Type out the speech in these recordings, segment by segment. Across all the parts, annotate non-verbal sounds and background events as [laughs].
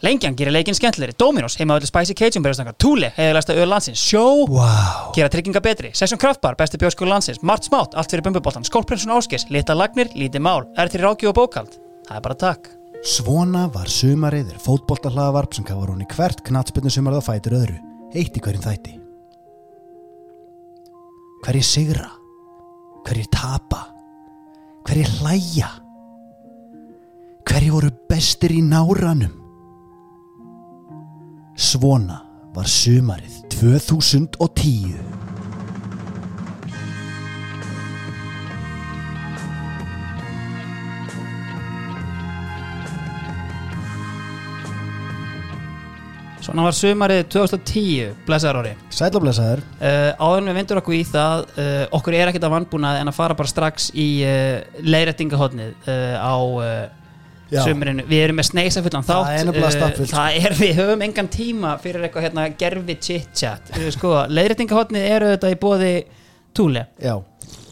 Lengjan gerir leikinn skemmtilegri, Dominos heima öllu Spicy Cajun berjastangar, Thule heiðalegsta öll landsins, Sjó Wow. gera trygginga betri, Session Kraftbar, besti bjóskóla landsins, Mart Smátt, allt fyrir bumbuboltan, Skólprinsun Áskis, Lita Lagnir, Lítið Mál, er til ráki og bókald. Það er bara takk. Svona var sumarið er fótboltahlaðavarp sem gafur hún í hvert knatsbyrnu sumarið á fætur öðru, eitt í hverjum þætti. Hverjir sigra? Hverjir tapa? Hverjir hlæja? Hverjir voru bestir í náranum? Svona var sumarið 2010. Svona var sumarið 2010, blessaður ári. Sælablesaður, Uh, áður en við vindur okkur í það, uh, okkur er ekkert að vannbúna en að fara bara strax í uh, leiðrættingahotnið uh, á Já. sumurinu. Við erum með sneisa fullan Það þátt. uh, stappfullt, Það er, [laughs] við höfum engan tíma fyrir eitthvað hérna gerfi chit-chat. Uh, sko, leiðrættingahotnið eru þetta í bóði túle. já,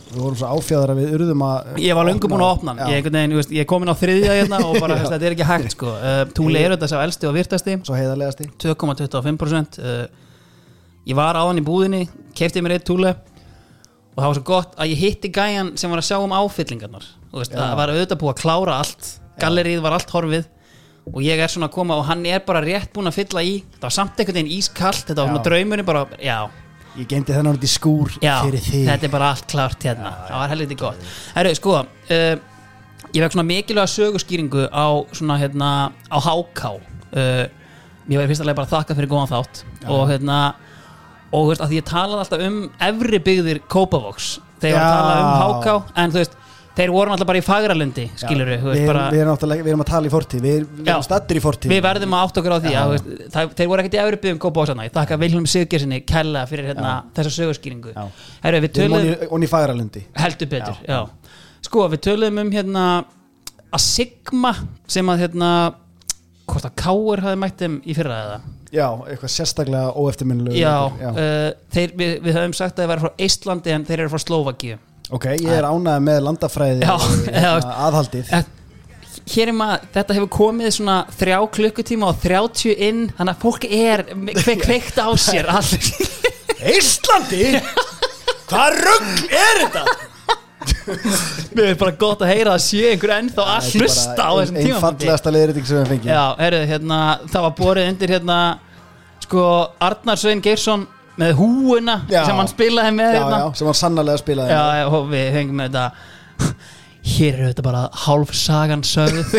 við vorum svo áfjáðar að við urðum að... Ég var löngu búin að opna. Ég, veginn, veist, ég er komin á þriðja hérna og bara, [laughs] þetta er ekki hægt, sko. Uh, túle eru þetta sá elsti og virtasti. Svo heiðarlegasti. 2,25% uh, ég var á hann í búðinni kefti mér eitt túle og það var svo gott að ég hitti gæjan sem var að sjá um áfyllingarnar það var auðvitað búið að klára allt gallerið var allt horfið og ég er svona að koma og hann er bara rétt búin að fylla í. Það var samt einhvern veginn ískallt þetta var Já. svona draumurinn bara, já, Ég geymdi þennan út í skúr já fyrir þig. þetta er bara allt klárt hérna. Það var helviti gott. Herru, sko, uh, ég vekk svona mikilvæga söguskýringu á svona hérna á HK uh, ég var í fyrsta leið bara að þakka fyrir góðan þátt og hérna og þú veist að því ég talaði alltaf um efri byggðir Kópavogs. Þegar ég var að tala um Já. HK en þú veist, þeir voru alltaf bara í Fagralundi skilur við, við, bara, við, erum náttúrulega- við erum að tala í fortíð Við, Já. erum stattir í fortíð við verðum að átt okkur á því Já. að, það, þeir voru ekkert í efri byggðum Kópavogs þarna. ég þakka Vilhelm Siggersinni kella fyrir hérna, þessa söguskýringu Já. Herru, við töluðum onni- Fagralundi heldur betur, já, sko við töluðum um hérna að Sigma sem að hérna hvort að Káur hafði mætt þeim í fyrra eða Já, eitthvað sérstaklega óeftirminnilegu já, já. Uh, þeir, við, við höfum sagt að þeir væri frá Íslandi en þeir eru frá Slovakíu Ok, ég er ánægð með landafræði Já, hérna, já. aðhaldið Eh, hér er maður, þetta hefur komið svona þrjá klukkutíma og 30 inn þannig að fólk er hver [laughs] kveikt á sér allir [laughs] Íslandi? Hvað rugg er þetta? [laughs] mér er bara gott að heyra að sé einhver ennþá að hlusta á þessum Einn tíma fallegasta leiðriting sem við fengið Já, heyrðu, hérna, það var borið undir hérna, sko, Arnar Svein Geirsson með húuna Já. sem hann spilaði með já, hérna. já, sem hann sannarlega spilaði já, já, og við fengum með þetta. Hér er þetta bara hálf sagan sögð.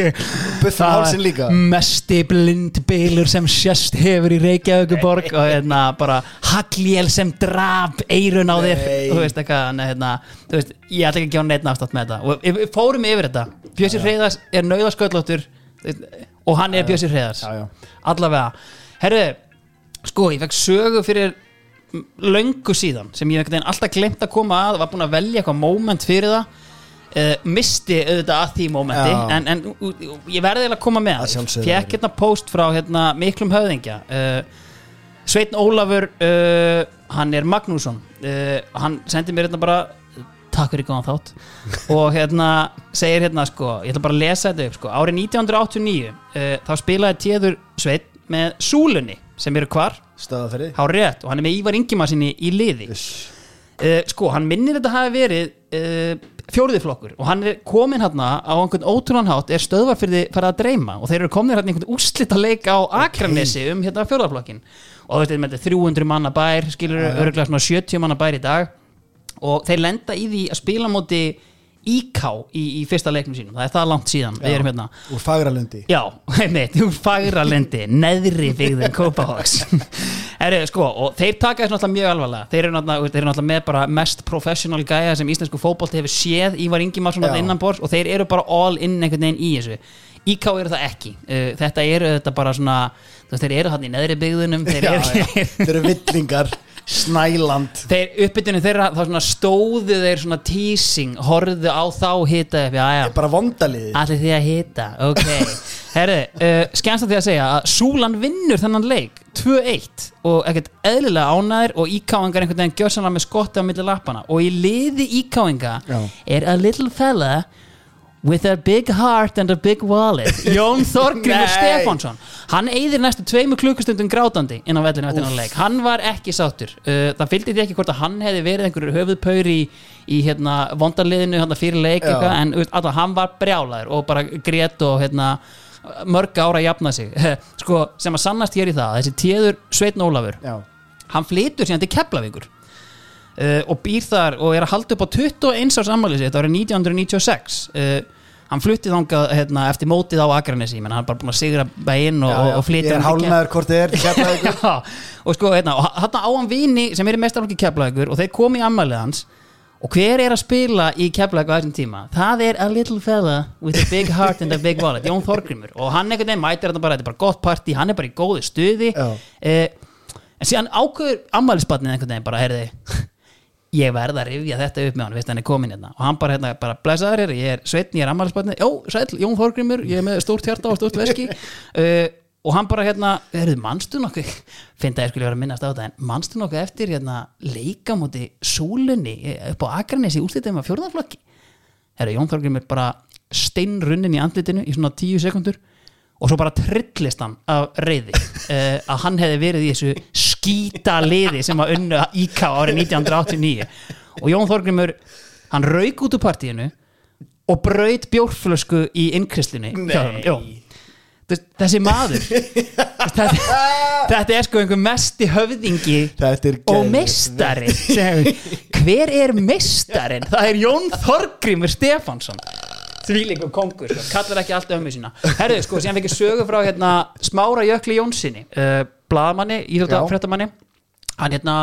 [laughs] Hálsinn líka. mesti blindbylur sem sérst hefur í Reykjavíkuborg [laughs] og hérna bara hagljél sem draf eirun á þér. Nei. þú veist eitthvað, hérna, þú veist, ég ætla ekki að gefa neitt afstátt með þetta. Og við, við fórum yfir þetta Bjössi Freyðars er nauðasköllóttur og hann er Bjössi já. allavega, herru sko, ég fekk sögu fyrir löngu síðan sem ég alltaf glemt að koma að var búin að velja eitthvað moment fyrir það. Uh, misti auðvitað að því momenti Já. en, en ú- ú- ég verði að koma með verður. hérna post frá hérna, miklum höfðingja. Uh, Sveitn Ólafur uh, hann er Magnússon. Uh, hann sendi mér hérna bara takk fyrir góðan þátt. [laughs] Og hérna segir hérna sko, ég ætla bara að lesa þetta upp sko, árið 1989 uh, þá spilaði Téður Sveitn með Súlunni sem eru hvar, Stöðaferði há rétt og hann er með Ívar Ingimarsinni í liði. Uh, sko, hann minnir þetta hafi verið uh, fjóriðiflokkur og hann er komin hérna á einhvern ótrúlan hátt er stöðvar fyrir því farið að dreyma og þeir eru komin hérna einhvern úrslita leik á Akranesi um hérna fjóriðaflokkin og þú veist, þetta er 300 manna bær skilur öruglega svona 70 manna bær í dag. Og þeir lenda í því að spila móti IK í, í fyrsta leiknum sínum. Það er það langt síðan, erum hérna. Úr Fagralundi Já, [laughs] einmitt, úr fagralendi neðri byggðin [laughs] Eru, sko, og þeir taka þessu náttúrulega mjög alvarlega. Þeir eru náttúrulega, þeir eru náttúrulega með bara mest professional gæja sem íslensku fótbolt hefur séð Ívar Ingimarsson Já. að innan bors og þeir eru bara all in einhvern veginn í þessu. IK eru það ekki. Uh, þetta eru þetta bara svona þeir eru hann í neðri byggðunum þeir Já, eru já. Þeir eru villingar [laughs] Snæland. Þeir uppbytunum þeirra þá svona stóðu þeir svona teasing, horfðu á þá hita upp, já já. Bara vondaliði Allir því að hita, ok. [laughs] Herri, uh, skemmst að því að segja að Súlan vinnur þennan leik 2-1 og ekkert eðlilega ánæður og íkáingar einhvern veginn gjörsanlega með skotti á milli lappana. Og í liði íkáinga Já. er a little fella with a big heart and a big wallet. [laughs] Jón Þorgrimur. Stefánsson. Hann eyðir næstu tveimu klukkustundum grátandi inn á vellinu eftir hann leik. Hann var ekki sáttur. Uh, það fylgdi því ekki hvort að hann hefði verið einhverju höfuðpaur í, í hérna, vondarliðinu hérna, fyrir leik eitthvað, en alltaf, hann var brjálaður og bara grét og hérna, mörg ára jafna sig. [laughs] Sko, sem að sannast hér í það þessi tíður Sveitn Ólafur já, hann flytur síðan til Keflavíkur uh, og býr þar og er að halda upp á 21 árs ammælið sitt árið 1996 uh, hann flutti þangað hérna, eftir mótið á Akranesi. Menn hann er bara búin að sigra bæinn og, já. og flytja ég er hálnaður hvort þið er. [laughs] Já, og sko, hérna, og hann á hann vini sem er í mestarflokki Keflavíkur og þeir komi í ammælið hans. Og hver er að spila í Keflavík á þessum tíma? Það er a little fella with a big heart and a big wallet Jón Þorgrimur og hann einhvern veginn mætir þetta bara, þetta er bara gott party, hann er bara í góðu stuði. Eh, en síðan ákveður ammælisbarnið einhvern veginn bara, heyrði ég verð að rifja þetta upp með hann, veist hann er komin hérna. Og hann bara, hérna, bara blessaður er, ég er sveitn, ég er ammælisbarnið, jó, sæll, Jón Þorgrimur ég er með stórt hjarta og stórt veski. Uh, [laughs] og hann bara, hérna, heyrðu, manstu nokkuð? Finnst að ég skulle vera að minnast á þetta en manstu nokkuð eftir, hérna, leika múti súlunni eh, upp á Akranesi útlítið með fjórðaflokki herru, Jón Þorgrimur bara steinrunnin í andlitinu í svona tíu sekundur og svo bara trillist hann af reyði uh, [laughs] að hann hefði verið í þessu skýta liði sem að unnu IK árið 1989 og Jón Þorgrimur hann rauk út úr partíinu og braut bjórflösku í. Þess- þessi maður þetta, þetta er sko einhver mesti höfðingi Þetta er og sem, hver er meistarin? það er Jón Þorgrimur Stefánsson. Þvílíku kongur, sko, kallar ekki allt ömmu sína. Herðu, sko, síðan fekk ég sögu frá hérna, Smára Jökli Jónssoni uh, blaðamanni, íþjóta Já. fréttamanni hann hérna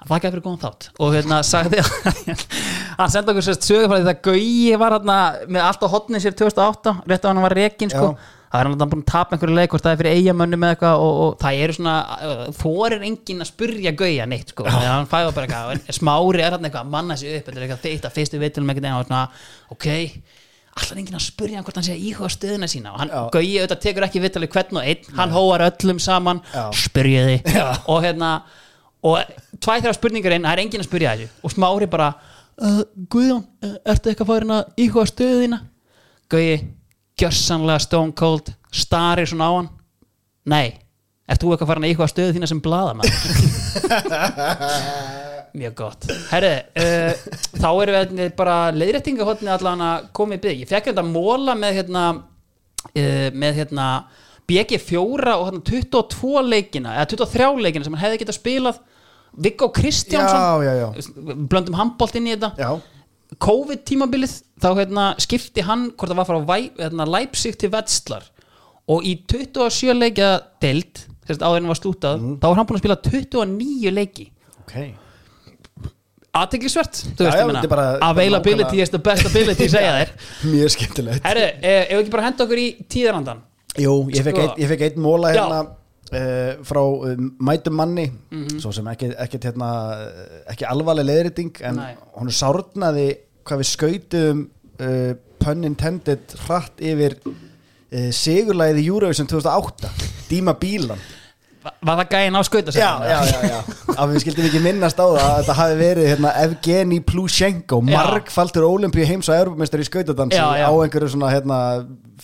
hann þakkaði fyrir góðan þátt. Og hérna sagði [laughs] hann sendi okkur sérst sögu frá því það Gauji var hérna með allt á hotni sér 2008 rétt á hann var rekin sko. Það er hann búin að tapa einhverju leik hvort það er fyrir eigamönnum eða eitthvað og, og það eru svona uh, þorir enginn að spurja Gauja neitt sko. Þannig að hann fæða bara eitthvað smári er hann eitthvað að manna sig upp þetta er eitthvað þeitt að fyrstu vitilum eitthvað svona ok alltaf enginn að spurja hann hvort hann sé að íhuga stöðuna sína? Og hann, Já. Gauji auðvitað tekur ekki vitalið hvern og einn. Hann hóar öllum saman. Já. spurjiði og hérna og tvæ þeirra spurningarinn, það er enginn að spurja þessu. Og smári bara uh, Guðjón, uh, ertu eitthvað færin að íhuga stöðina Gauji, gjörsanlega stone cold. Starir svona á hann. Nei, ert þú eitthvað farin að íhuga stöðu þína sem blaðamann [laughs] mjög gott. Herri, uh, þá erum við bara leiðréttingahotni allan að koma í bygg ég fekk þetta móla með hérna uh, með hérna BG4 og hérna 22 leikina eða 23 leikina sem hann hefði getað spilað. Viggo Kristjánsson. Já, já, já. blöndum handbólt inn í þetta. Já, COVID tímabilið þá hérna, skipti hann hvort það var frá Væ- hérna, Leipzig til Vetslar og í 27 leikja að áður en var slútað Mhm. þá var hann búin að spila 29 leiki. Ok aðteglisvert er availability is the best ability [laughs] segja þér. Mjög skemmtilegt. Herru, eh, ef við ekki bara henda okkur í tíðarandan Jú, ég fekk, Sko- einn, ég fekk einn móla hérna uh, frá um, mætum manni Mhm. svo sem ekki, ekki, hérna, eh, ekki alvarleg leðriting en Nei. hún sárnaði hvað við skautum uh, pun intended hratt yfir uh, sigurlæði Eurovision 2008 Díma Bílan. Va- var það gæinn á skauta já, já, já, já. að við skildum ekki minnast á það að þetta hafi verið hérna, Evgeni Plushenko Já. margfaldur olimpíu heims og europamestari í skautadansi á einhverju svona hérna,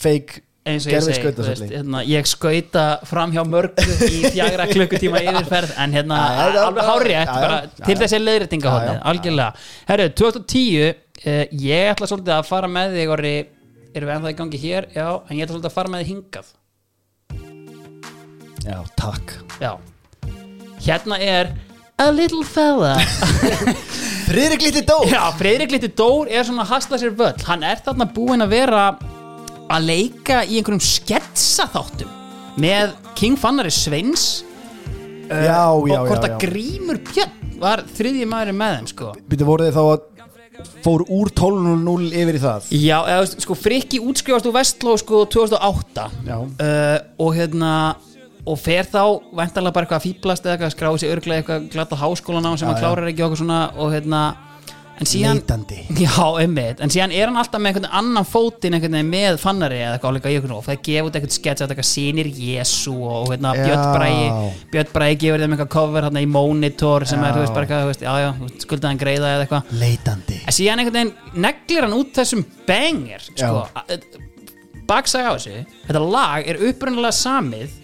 fake veist, skautasalli hérna, ég skauta fram hjá mörgu í fjagra [laughs] klukkutíma yfirferð en hérna, alveg hárétt til þessi já, algjörlega. Herru, 2010 uh, ég ætla svolítið að fara með þig orri, erum við ennþá í gangi hér? Já, en ég ætla svolítið að fara með þig hingað já, takk. Já, hérna er a little fella. [laughs] Friðrik Líti Dó Já, Freyrik Litti Dór er svona að hasla sér völl. Hann er þarna búinn að vera að leika í einhverjum sketsaþáttum með King Fannari Sveins. Já, já, og hvort já, að já. Grímur Björn var þriðji maður með þeim sko. Býttu voruð þið þá að fór úr 12.0 yfir í það? Já, eða, þú veist, sko Frikki útskrifast úr Vestló sko 2008 Já. uh, og hérna og fer þá væntanlega bara eitthvað að fýblast eða eitthvað skráði sig örglega eitthvað glata háskólan á sem hann klárar ekki okkur svona og hérna en síðan, Leitandi. [laughs] já, einmitt, en síðan er hann alltaf með einhvern annan fótinn einhvern veginn með fannari eða eitthvað álíka í okkur og það gefa út eitthvað sketch að eitthvað sýnir Jésu og hérna. Björn Bræi Björn Bræi gefur þeim eitthvað cover hérna í Monitor sem er, Já. þú veist, bara eitthvað, já, já, skuldaðan greiða eða eitthvað. Leitandi. En síðan einhvern veginn neglir hann út þessum banger sko, baksaga á þessu þetta lag er upprunalega samið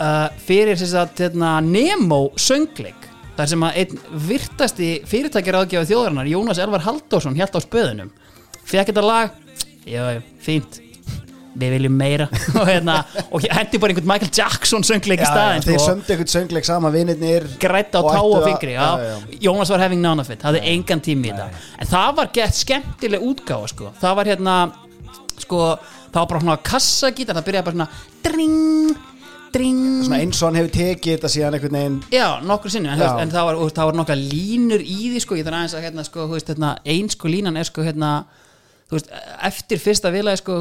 uh, fyrir þess að hérna, Nemo söngleik þar sem að einn virtasti fyrirtækir áðgjáð þjóðarinnar Jónas Elvar Halldórsson hjælt á spöðunum. Fekk þetta lag já, já, fínt. Við viljum meira. [laughs] Og, hérna, og hendi bara einhvern Michael Jackson söngleik í staðinn þeir sko. sömdu eitthvað söngleik sama vinnirnir grætt á tá og fingri. Jónas var having none of it, hafði engan tími í þetta. En það var gett skemmtileg útgáfa sko. það var hérna sko, það var bara svona kassagítar það byrjaði bara svona dring, dring svona eins og hann hefur tekið þetta síðan einhvern veginn já, nokkur sinni, en, Já. veist, en það var, var nokkra línur í því sko, ég þarf aðeins að hérna, sko, veist, hérna, ein sko línan er sko hérna, veist, eftir fyrsta vilaði sko,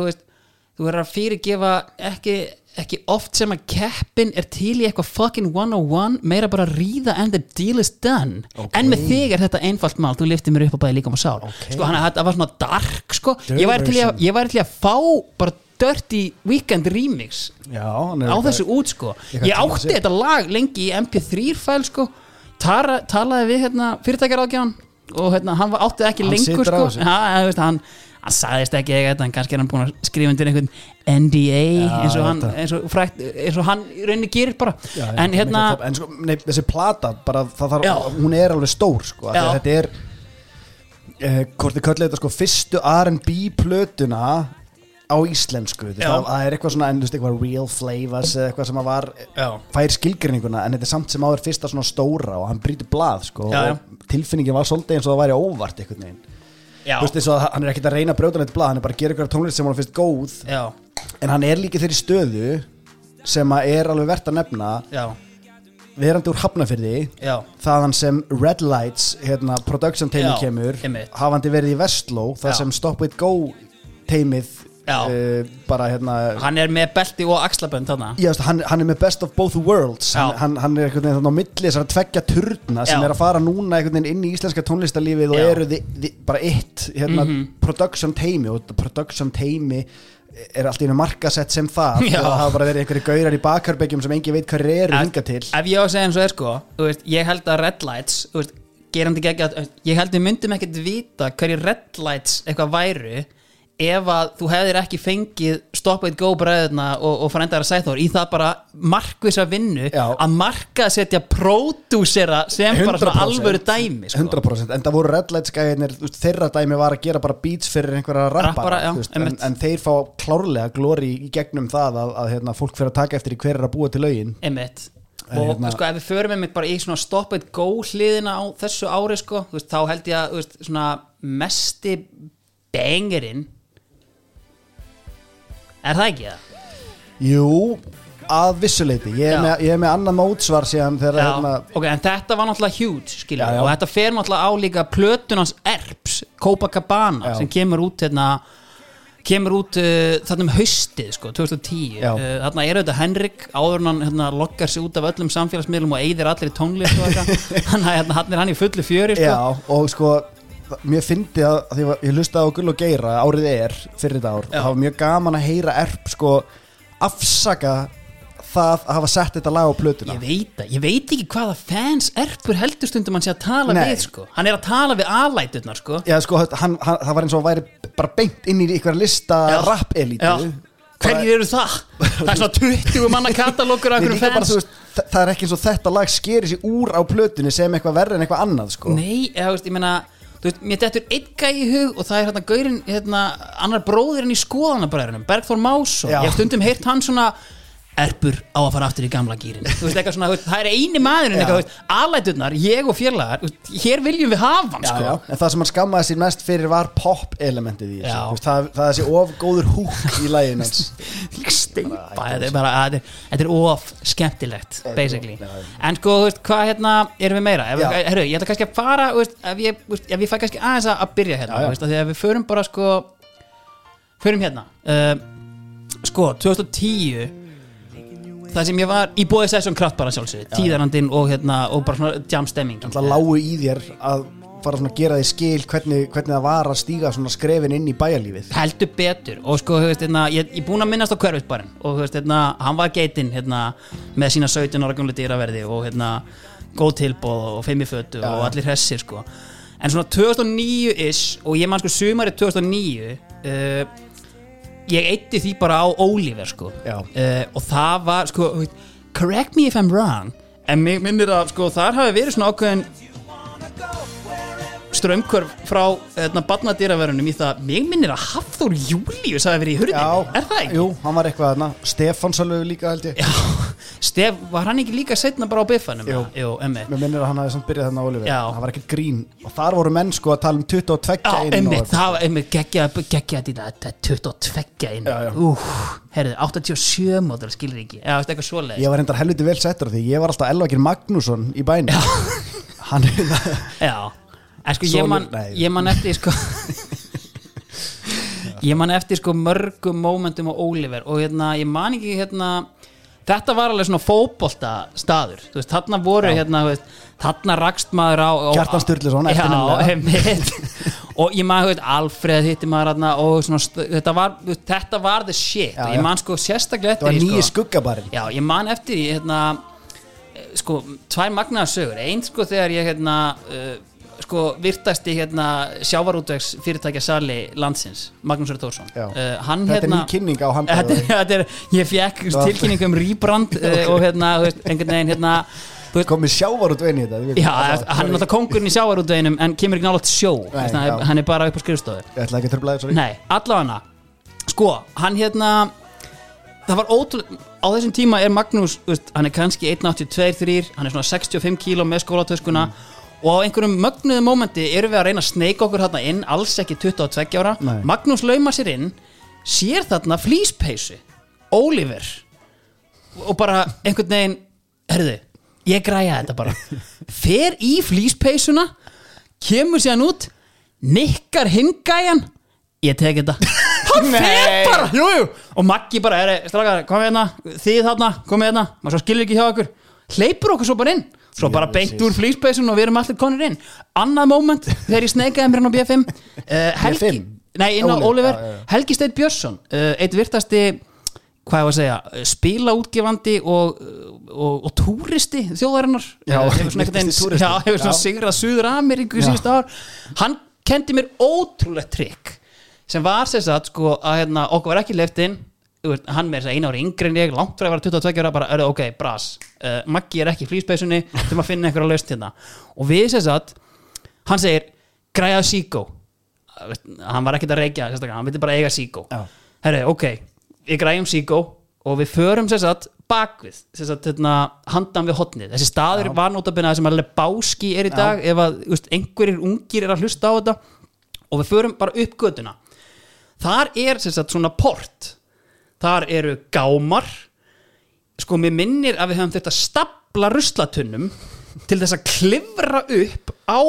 þú verður að fyrirgefa ekki, ekki oft sem að keppin er til í eitthvað fucking 101 meira bara að ríða and the deal is done Ok. en með þig er þetta einfalt mál þú liftir mér upp á bæði líka um sál Ok. sko hann að þetta var svona dark sko Dirty ég væri, til í að, version. ég væri til í að fá bara dirty weekend remix já, á eitthvað- þessu út sko. Eitthvað ég tíma átti þetta lag lengi í mp3 fæl sko. Tara, talaði við hérna, fyrirtækjaráðgján og hérna, hann var- átti ekki Hann lengur sko. ha, veist, hann, hann sagðist ekki þetta en kannski er hann búin að skrifa undir einhvern NDA Já, eins, og hann, eins, og frækt, eins og hann rauninni gerir bara. Já, en hérna en sko, nei, þessi plata bara, þarf, hún er alveg stór sko, þetta er eh, hvort þið kallið þetta sko fyrstu R&B plötuna á íslensku það, það er eitthvað svona, en þú veist, eitthvað real flavors eða eitthvað sem að var Já. fær skilgrinninguna, en þetta er samt sem áður fyrsta svona stóra og hann brýtur blað sko, Já, og tilfinningin var svolítið eins og það væri óvart veginn, já, þú veist, og að hann er ekkert að reyna að brjóta neitt blað, hann er bara að gera eitthvað tónlist sem hann finnst góð, já, en hann er líka þeirri stöðu sem að er alveg verðt að nefna já, verandi úr Hafnafyrði já. þaðan sem Red Lights hérna, production teimi kemur hafandi verið í Vestló þar sem Stop It Go teimið. Uh, bara hérna hann er með belti og axlabönd hann, hann er með best of both worlds. Hann, hann, er einhvern veginn á milli þessar tveggja turna sem er að fara núna inn í íslenska tónlistarlífið og eru þi, þi, bara eitt hérna, Mhm. production teimi og production teimi er allt í einu markasett sem það. Já. og það hafa bara verið einhverju gaurar í bakarbyggjum sem engi veit hverju eru hinga til. ef ég á að segja eins og er sko veist, ég held að Red Lights veist, gerandi að ég held við myndum ekkert vita hverju Red Lights eitthvað væru ef að þú hefðir ekki fengið Stop It Go bræðuna og, og frendara sæþór í það bara markvisa vinnu Já. að marka setja pródúsera sem bara svona 100%. alvöru dæmi sko. 100% en það voru Red Lights gæðinir þeirra dæmi var að gera bara beats fyrir einhverja rappara Rappara, veist, en, en þeir fá klárlega glóri í gegnum það að, að hérna, fólk fyrir að taka eftir í hver er að búa til lögin Einmitt. En og hérna- sko ef við förum einmitt bara í svona stop it go hliðina á þessu ári sko, veist, þá held ég að veist, svona mesti bangirinn er það ekki það? Jú, að vissuleiti ég er, Já. með, ég er með annan mótsvar síðan þegar Já, hérna, ok, en þetta var náttúrulega huge skilur, Já, já. og þetta fer náttúrulega á líka plötunans Erps, Copacabana Já. sem kemur út hérna kemur út uh, þarna um haustið sko, 2010 Já. uh, þarna er auðvitað Henrik áður en hann hérna, loggar sig út af öllum samfélagsmiðlum og eyðir allir í tónlist og eitthvað [laughs] þannig að hérna, hann er hann í fullu fjöri sko. já, og sko mér fyndi að, að ég, var- ég hlustaði á Gull og Geira árið er, fyrir þetta ár Já. það var mjög gaman að heyra erp sko afsaka það að hafa sett þetta lag á plötuna Ég veit það, ég veit ekki hvaða fans erpur heldur stundum hann sé að tala Nei. við sko. hann er að tala við alæturnar sko. Já, sko, hann, hann, það var eins og væri bara beint inn í ykkur lista Já. rap-elítu Já. hverjir eru það? það er svona 20 manna katalókur af einhverjum bara, fans þú veist, þa- það er ekki eins og þetta lag skeri sig úr á plötunni sem eitthvað verri en eitthvað annað sko. Nei, eða, þú veist, ég meina þú veist, mér dettur einn gæi í hug og það er hérna gaurinn, hérna, annar bróðirinn í skoðanabræðurinn, Bergþór Másson Já. ég hef stundum heyrt hann svona erpur á að fara aftur í gamla gýrin það er eini maðurinn alæturnar, ég og veist, hér viljum við hafa hann, já, sko. já. en það sem hann skammaði sér mest fyrir var pop-elementið í þessu. Það, það er þessi of góður húk í lægin [laughs] steipa, þetta er of skemmtilegt en sko, hvað hérna erum við meira, ef, Já. herru, ég ætla kannski að fara veist, ef ég, ég fæ kannski aðeins að byrja hérna, Já, veist, að að við förum bara sko, förum hérna. Uh, sko, 2010 það sem ég var í bóði sessjón kraft bara sjálfsög, tíðarandinn og hérna, og bara svona jam stemming Það lágu í þér að fara svona að gera því skil hvernig, hvernig það var að stíga svona skrefin inn í bæjarlífið. Heldur betur. Og sko, þú veist, hérna, ég er búin að minnast á hverfisbarinn. Og þú veist, hérna, hann var geitinn hérna, með sína 17 ára gamla dýraverði og hérna, góð tilbóð og fimm í fötu og allir hressir sko. en svona 2009-ish og ég man sko sumarið 2009 uh, ég eitti því bara á Oliver sko. Já. uh, og það var sko, correct me if I'm wrong en mig minnir að sko, þar hafi verið svona ákveðin strömmkvörf frá hérna, barnadýraverunum í það, mig minnir að Hafþór Július hafi verið í hurðinni, er það ekki? Jú, hann var eitthvað þarna. Stefán Sölvi líka held ég. Já, Stef, var hann ekki líka setna bara á biffanum? Jú. Jú, Mér minnir að hann hafi samt byrjað þarna Oliver. Já. Það var ekkert grín. Og þar voru menn sko að tala um 22 Já, og- það var emmi, geggja, geggja þetta, þetta er 22 inn Já, já. Herðu, 87 mótur, skilur ekki? Já, eitthvað svoleiðis. Ég var reyndar helviti vel settur á því. Ég var alltaf Elvakir Magnússon í bænum. Hann [laughs] Já, en sko ég man, ég man eftir sko [laughs] Ég man eftir sko mörgum mómentum á Oliver og hérna, ég man ekki hérna Þetta var alveg svona fótbolta staður Þú veist, þarna voru hérna, þú veist, þarna rakst maður á, á Kjartan Sturluson, Já, [laughs] Og ég þú veist, Alfreð hitti maður þarna og svona, þetta var, þetta var the shit. Já, ég já. man sko sérstaklega Það var eftir nýji sko, skuggabarinn. Já, ég man eftir hérna, eh, sko, tvær magnaðar sögur. Einn sko þegar ég hérna uh, sko virtasti hérna sjávarútvegs fyrirtækja sali landsins Magnús Já. uh, hann Þetta er hérna ný kynning á hann er- er, ég fekk tilkynning um rýbrand [laughs] uh, og hérna, einhvern veginn hérna Komið sjávar út vein í þetta já, hann er náttúrulega kongurinn í sjávarútveginum en kemur ekki nálaðt sjó. Nei, hann, er, hann er bara upp á skrifstofu. Ég ætla ekki að tröfla Nei, allavega Sko, hann hérna Það var ótrúlega Á þessum tíma er Magnús, veist, hann er kannski 1.82-3 Hann er svona 65 kíló með skólatöskuna Og á einhverjum mögnuðu mómenti erum við að reyna að sneika okkur hérna inn Alls ekki 22 ára. Nei. Magnús lauma sér inn Sér þarna flýspeysu Oliver. Og bara einhvern veginn Herðu, ég græja þetta bara. [laughs] Fer í flýspeysuna Kemur síðan út Nikkar hingæjan Ég tek þetta. [laughs] Hann fer bara, jú, jú. Og Maggi bara, er, strákar, komið hérna Þið þarna, komið hérna. Maður svo skilur ekki hjá okkur. Hleypur okkur svo bara inn Svo bara beint úr flýspeysun og við erum allir konur inn Annað moment, þegar ég sneikaði mér hann á B5 uh, Helgi, B5? Nei, inn á Oliver, Oliver já, já. Helgi Steinn Björnsson, uh, eitt virtasti hvað ég var að segja, spilaútgefandi og, og, og túristi þjóðarinnar Já, Eh, hefur svona, einhvern virtasti veginn- túristi. já, hefur svona Já. sigrað Suður Ameríku í Já. síðust ár hann kendi mér ótrúlegt trikk sem var sér satt sko að hérna, okkur var ekki leift inn hann með þess að eina ári yngri en ég langt frá að vera 22 ára bara, ok, bras uh, Maggi er ekki í flýspeysunni til að finna einhverja laust hérna. Og við sér satt hann segir, græða síkó hann var ekkert að reykja hann vildi bara eiga síkó Já. herri, ok, við græjum síkó og við förum sér satt bakvið sér satt hérna, handan við hotnið þessi staður var notabina sem alveg báski er í dag ef að veist, einhverjir ungir er að hlusta á þetta. Og við förum bara upp göduna þar er sér satt svona port þar eru gámar. Sko mér minnir að við höfum þetta stapla ruslatunnum til þess að klifra upp á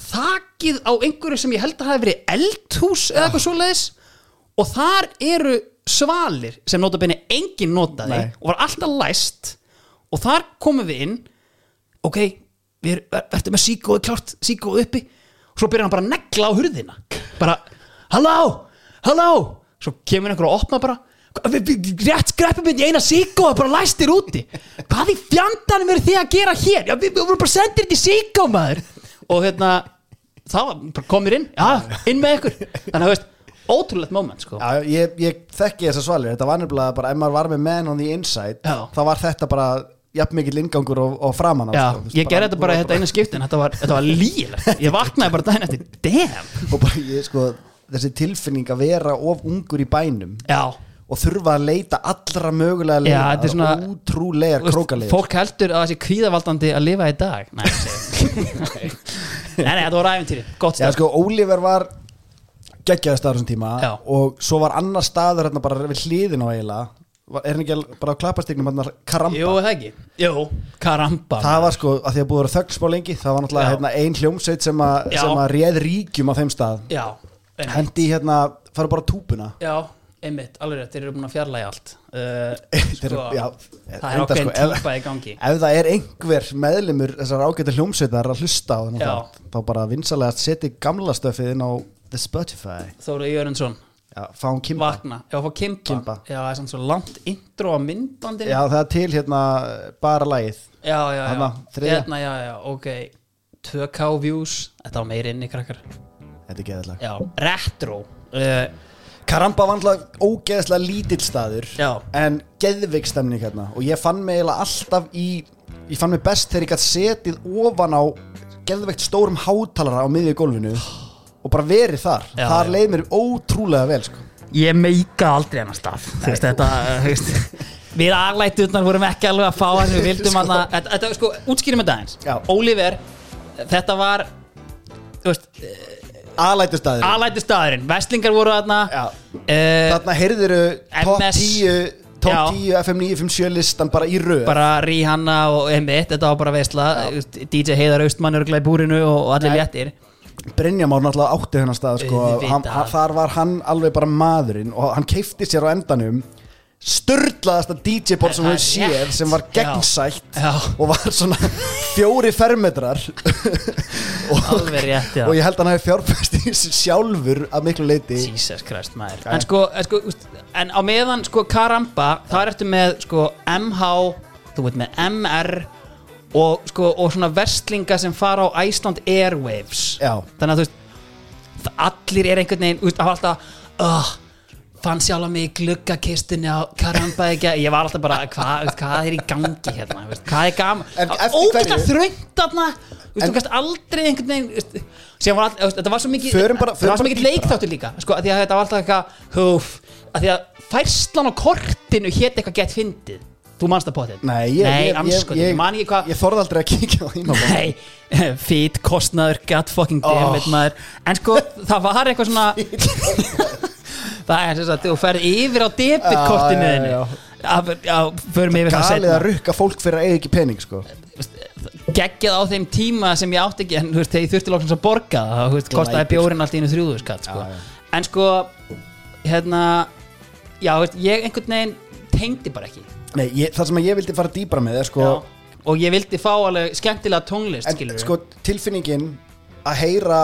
þakið á einhverju sem ég held að hafi verið eldhús eða eitthvað svoleiðis. Og þar eru svalir sem notabenni enginn notaði Nei. og var alltaf læst. Og þar komum við inn. Ok, við er, er, ertu með síkóið klárt síkóið uppi. Og svo byrjar hann bara að negla á hurðina. Bara, halló, halló. Svo kemur einhver að opna bara rétt skreppum við í eina síkó og bara læstir úti. Hvað í fjandanum eru þið að gera hér? Já, við, við vorum bara sendir þetta í síkó maður. Og hérna bara komir inn, já, inn með ykkur. Þannig að veist, ótrúlegt moment sko. Já, ég, ég þekki þessa svalir. Þetta var nefnilega bara, ef maður var með man on the inside Já. þá var þetta bara jafn mikill ingangur og, og framan á, já, sko. Ég gerði þetta bara þetta eina skiptin þetta var, þetta var lígilegt, ég vaknaði bara daginn eftir. Damn, og bara ég sko þessi tilfinning að vera of ungur í bænum. Já og þurfa að leita allra mögulega er Þú veist, krókaleir fólk heldur að það sé kvíðavaldandi að lifa í dag. Nei, [laughs] nei, þetta var æfintýri, gott stað sko, Oliver var geggjaði staður þessum tíma Já. og svo var annar staður hérna bara við hliðin á Var- er hann ekki bara á klappastignum hérna Karamba? Jú, það ekki? Jú, karamba. Það var sko, að því að búið að vera þöggsmá lengi það var náttúrulega hérna, ein hljómsveit sem, sem að réð ríkjum á þeim stað. Já, hendi hérna, fara bara túpuna. Já, einmitt, alveg rétt, þeir eru búin að fjarlæga allt. Uh, [laughs] sko, já, það er ákveðin sko, típa í gangi. ef það er einhver meðlimur þessar ágættu hljómsveitar að hlusta á Já. þátt, þá bara vinsalega setja gamla stöfið inn á The Spotify. Þóru Jörundsson, já, fáum Kimba. Vakna, já, fá Kimba, Kimba. já, það er samt svo langt intro á myndbandinu. Já, það er til hérna bara lagið. Já, já, já, Þarna, þriðja. hérna, já, já, ok. 2K views, þetta var meiri inni krakkar. Þetta er geðallag já, retro. Uh, Karamba var alltaf ógeðslega lítill staður Já. en geðveik stemning hérna og ég fann mig eiginlega alltaf í ég fann mig best þegar ég gætt setið ofan á geðveikt stórum hátalara á miðju gólfinu og bara verið þar Já, þar já. leið mér ótrúlega vel sko. ég meika aldrei hennar stað þú veist, þetta, uh, þú veist [laughs] við aðlætturnar vorum ekki alveg að fá það sem við vildum sko. þetta, þetta, sko, útskýrum þetta eins Já. Oliver, þetta var þú veist, aðlætu staður aðlættu staðurinn Vestlingar voru uh, þarna heyrðiru top MS. 10 top Já. 10 FM 957 listan bara í röð. Bara Rihanna og M1 þetta var bara veistla DJ Heiðar Austmann örgla í búrinu og, allir léttir. Brynja Már náttúrulega átti hennar stað sko, hann, hann, þar var hann alveg bara maðurinn og hann keifti sér á endanum störlaðasta DJ-ból sem er séð sem var gegnsætt Já. og var svona fjóri fermetrar. Og, alveg rétt, já. og ég held að hann hafi fjárfæst í þessu sjálfur að miklu leiti Jesus Christ maður. En sko, en sko, en á meðan sko Karamba, þar ertu með sko MH, þú veit með MR og sko og svona verslinga sem fara á Iceland Airwaves. Já. þannig að þú veist allir er einhvern veginn, það var alltaf uh, fann sjálf mig í gluggakistunni á Karamba ekki, ég var alltaf bara hvað, hvað er í gangi hérna? Veist, hvað er gaman, ógæslega hverju? þröngt þarna. Þú veist, aldrei einhvern veginn þetta var svo mikið það var svo mikið dýpra. leikþáttur líka sko, að því að þetta var alltaf eitthvað húf, að því að færslan á kortinu hétt eitthvað gett fyndið. Þú manst það potið Nei, ég, Nei, ég, anskotin, ég, ég ég þorði aldrei að kíkja á þína Nei, [laughs] fít, kostnaður, gatt fucking damn maður. En sko, það var eitthvað svona [laughs] Það er sem sagt, þú ferð yfir á debitkortinu Já, já, förum yfir það galið setna að rukka fólk fyrir að eiga ekki pening sko. geggjað á þeim tíma sem ég átti ekki en þú veist, þegar ég þurfti loksins að borga það þú veist, kostaði bjórin allt í einu þrjúðu skatt sko. Já, já. en sko hérna já, þú veist, ég einhvern veginn tengdi bara ekki Nei, ég, það sem ég vildi fara dýbra með er sko, já. og ég vildi fá alveg skemmtilega tónlist en, skilur sko tilfinningin að heyra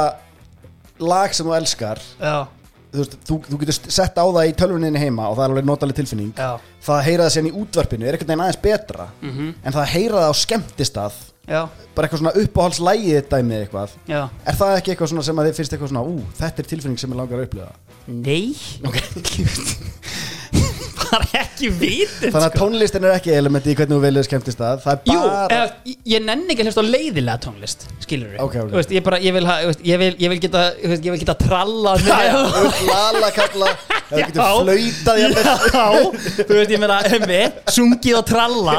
lag sem þú elskar já, þú, veist, þú, þú getur sett á það í tölvuninni heima og það er alveg notaleg tilfinning. Já, það að heyra það sérn í útvarpinu er einhvern veginn aðeins betra Mhm. en það að heyra það á skemmtistað. Já, bara eitthvað svona uppáhaldslægið dæmið eitthvað. Já. Er það ekki eitthvað svona sem að þið finnst eitthvað svona ú, þetta er tilfinning sem ég langar að upplifa? Nei. Okay. [laughs] bara ekki vitið þannig að tónlistin er ekki elementi í hvernig þú velið skemmtistað það er Jú, bara eða, ég- ég nenni ekki að hlusta á leiðilega tónlist skilur Ok, ok. Veist, ég, bara, ég, vil, ha, þú veist, ég, vil, ég vil geta þú veist, ég vil geta já, þú veist, lala kalla það getur Já. flautað jafnvel. Já, þú veist, ég meina, hemmi, sungið og tralla,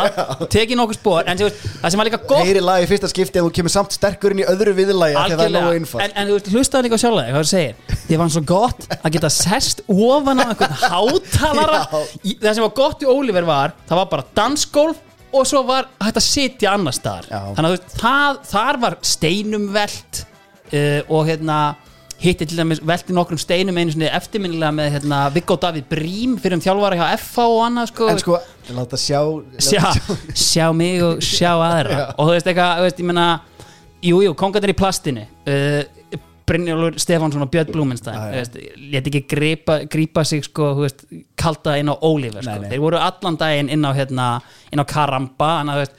tekið nokkuð spór, en þú veist, það sem var líka gott heyri lag í fyrsta skipti en þú kemur samt sterkur inn í öðru viðlagi að það er nógu einfalt en, en þú veist, hlustaði líka á sjálf hvað það segir, því var svo gott að geta sest ofan á einhvern hátalara Já. Það sem var gott í Oliver var, það var bara dansgólf og svo var hægt að sitja annar staðar, Já. þannig að þú veist, það, þar var steinum velt uh, og hérna hitti til dæmis velti nokkrum steinum einu svona eftirminnilega með hérna Viggo Davíð Brím fyrir um þjálfara hjá FH og annað sko, en sko, láta sjá sjá, sjá mig og sjá aðra. Og þú veist eitthvað, þú veist, ég meina jújú, jú, kongarnir í plastinu uh, Brynjólfur Stefánsson og Björn Blúmenstein Já, já. þú veist, let ekki grípa, grípa sig sko, veist, kalta inn á Oliver sko. Nei, nei. þeir voru allan daginn inn á hérna, inn á Karamba en að, veist,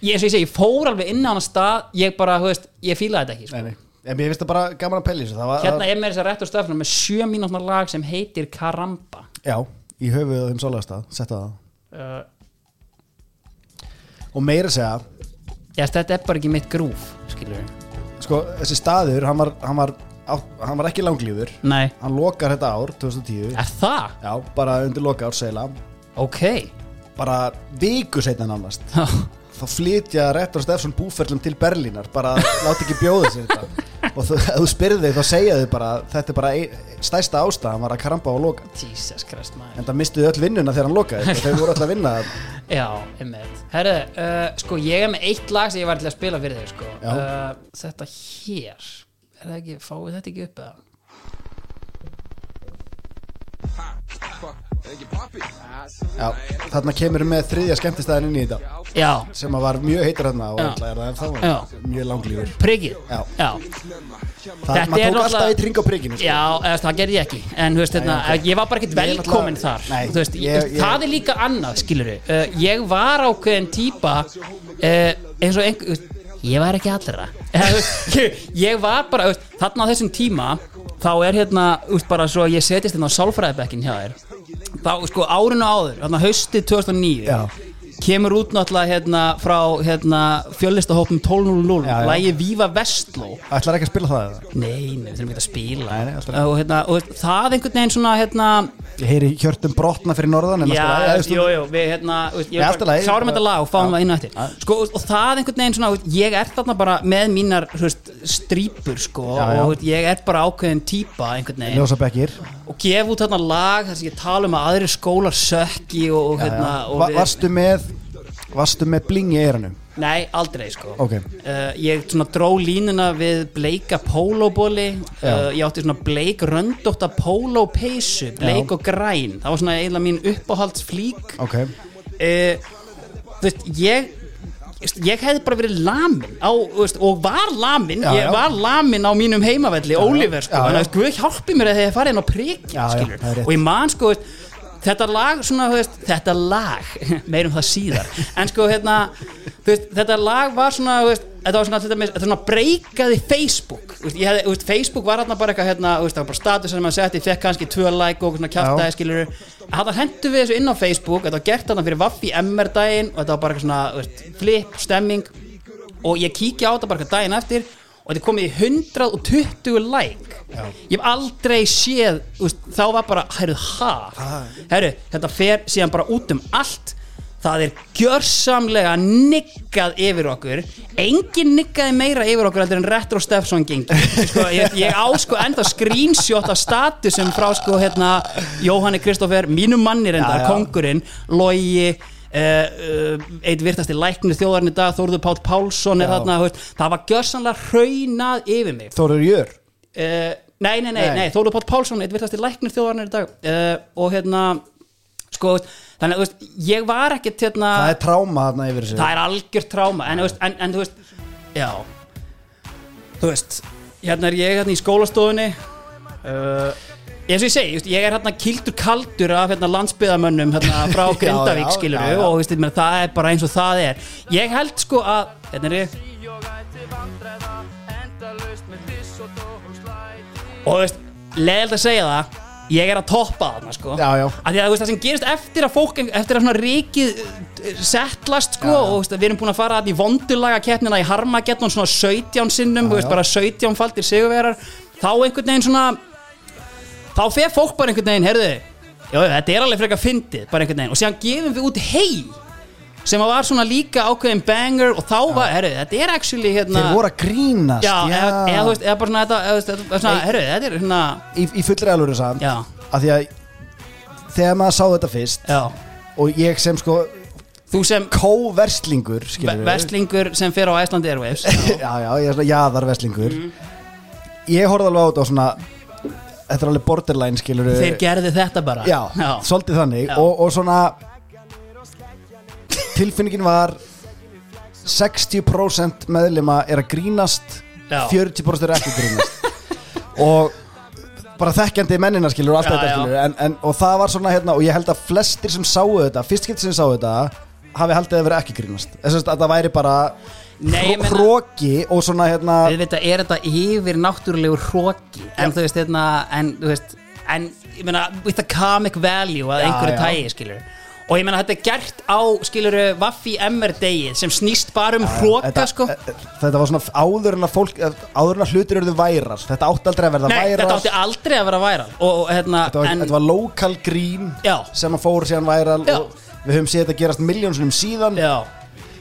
ég, ég segi, ég fór alveg inn á hana stað ég bara, veist, ég fílaði þetta ekki sko. En mér finnst það bara gaman að pelli þessu hérna er með þess að rétt á stöfnum með sjö mínútnar lag sem heitir Karamba já, í höfuð á þeim sálegastað setta það uh, og meira segja, já, þetta er bara ekki mitt grúf skilur við sko, þessi staður hann var, hann var, hann var ekki langlífur. Nei, hann lokar þetta ár, 2010 er það? já, bara undir loka ár segla Ok. Bara viku setna nánast. Já, [laughs] þá flytja Rettur Stefson búferlum til Berlínar bara láti ekki bjóða sér þetta. [laughs] Og þú, þú spyrði þig þá segja þau bara þetta er bara ein, stærsta ástæðan var að krampa á að loka Jesus Christ en það mistuðu öll vinnuna þegar hann lokaði [laughs] þau voru öll að vinna. Já, einmitt. Herðu, uh, sko ég er með eitt lag sem ég var til að spila fyrir þig sko. Uh, Þetta hér Er það ekki, fáið þetta ekki upp eða? Já, þarna kemur með þriðja skemmtistæðin inn í þetta. Já, sem var mjög heitur þarna og alltaf er það ennþá. Já. mjög langlífur. Priggið Já. Já, Það, Þetta maður tók alltaf eitt ring á prigginu sko. Já, eða, það gerði ég ekki. En veist, hérna, Nei, ok. ég var bara ekkert er velkomin náttúrulega- þar. Nei, veist, ég, ég- Það er líka annað, skilur uh, Ég var ákveðin típa uh, eins og einhver Ég var ekki allra. Veist, [laughs] ég, var bara, veist, þarna á þessum tíma Þá er hérna, bara svo Ég setjast hérna á sálfræðibekkin hjá þér Þá, sko, árinu áður, þarna haustið 2009 Já. Kemur út náttúrulega hérna frá hérna, fjöllistahópum 12.00 Já, já. Lægi Víva Vestló Ætlar ekki að spila það? Nei, nei, við þurfum ekki að spila Nei, nei, og, hérna, og það einhvern veginn svona hérna, Ég heyri hjörtum brotna fyrir norðan en já, alltaf- já, jú, jú, við hérna veist, ég Nei, allt í bara lagi. klárum þetta lag og fáum það inn á eftir sko, og, og það einhvern veginn svona ég er þarna bara með mínar veist, strípur sko Já, já. og ég er bara ákveðin típa einhvern veginn og gef út þarna lag þar sem ég tala um að aðrir skólar sökki og, og, hérna, Varstu með Varstu með bling í eiranum? nei, aldrei sko. Ok. Uh, ég dró línuna við bleika pólóbóli uh, ég átti svona bleik röndótta pólópeysu, bleik Já. og græn. Það var svona eiginlega mín uppáhaldsflík. Ok. Uh, þú veist, ég ég hefði bara verið lamin á, veist, og var lamin Já, ég já. var lamin á mínum heimavelli Oliver sko, Já, já. þannig að Guð hjálpi mér að þið farið inn á prigg það og ég man sko veist, þetta lag svona, veist, þetta lag [laughs] meirum það síðar. En sko hérna, veist, þetta lag var svona veist, þetta var svona, þetta, þetta svona breykaði Facebook. Veist, Facebook var hérna bara eitthvað hérna, það var bara status sem maður setti, fekk kannski tvö like og svona kjaftaði skilur þetta hendur við þessu inn á Facebook þetta var gert þarna fyrir Vaffi MR daginn og þetta var bara svona, flip, stemming. Og ég kíkja á þetta bara daginn eftir og þetta komið í 120 like. Ég hef aldrei séð veist, þá var bara, herru, ha? Herru, þetta fer síðan bara út um allt. Það er gjörsamlega niggað yfir okkur. Engin niggaði meira yfir okkur en Retro Steffson gengi. Sko, ég, ég á sko ennþá screenshot af statusum frá sko hérna Jóhanni Kristoffer, mínum manni reyndar, Já, já. kongurinn, Logi eitt virtasti læknir þjóðarinn í dag Þórður Páll Pálsson er Já. þarna það var gjörsanlega hraunað yfir mig. Þórir Jör uh, nei, nei, nei, Nei. nei, Þórður Páll Pálsson eitt virtasti læknir þjóðarinn í dag. Uh, og hérna sko, þannig að þú veist, ég var ekkert hérna, Það er tráma þarna yfir þessu. Það er algjört tráma en, þú veist, en, en þú veist, já. Þú veist hérna er ég hérna í skólastofunni. Uh, eins og ég segi, ég er hérna kildur kaldur af hérna, landsbyðamönnum hérna, [laughs] frá Grindavík skilur já, já. og veist, menn, það er bara eins og það er. Ég held sko að hérna er ég. Og þú veist, leðild að segja það ég er að toppa þarna sko. Já, já. Að þú veist það sem gerist eftir að fólk eftir að svona ríkið eh, settlast sko Já, og veist, við erum búin að fara þarna í vondulaga keppnina í Harmageddon svona 17 sinnum, veist bara 17 faldir sigurverar þá einhvern veginn svona þá fer fólk bara einhvern veginn, heyrðu já, þetta er alveg frekar fyndið, bara einhvern veginn. Og síðan gefum við út hei sem að var svona líka ákveðin banger og þá var, heyrðu, þetta er actually hérna, Þeir voru að grínast já, eða, eða, þú veist, eða bara svona þetta, eða, þú veist, svona, heyrðu, þetta er hérna í, í fullri alvöru samt. Já, Af því að Þegar maður sá þetta fyrst já, Og ég sem sko þú sem Kó-verslingur skilurðu. vestlingur sem fer á Iceland Airwaves. Já. [laughs] já, já, ég er svona jaðarverslingur. Ég horfði alveg á þetta og svona Þetta er alveg borderline skilur þeir gerði þetta bara. Já, svolítið þannig. Já. og, og svona Tilfinningin var 60% meðlima er að grínast Já. 40% er ekki grínast. [laughs] Og bara þekkjandi mennina skilur Já, já. skilur en, en, og það var svona hérna og ég held að flestir sem sáu þetta fyrst skipt sem sáu þetta hafi haldið að vera ekki grínast. Þess að það væri bara hróki og svona hérna auðvitað er þetta yfir náttúrulegur hróki en þú veist, hérna, en þú veist en, ég meina, with a comic value að einhverju tægi, skilur og ég meina, þetta er gert á, skilur Vaffi MR degið sem snýst bara um hróka, sko. e- e- þetta var svona áður en að fólk áður en að hlutir eruðu væral þetta átti aldrei að verða Nei, væral þetta átti aldrei að vera væral og, hérna, þetta var, lokal grín sem að fór síðan væral og við höfum séð þetta gerast miljónsunum síðan. Já,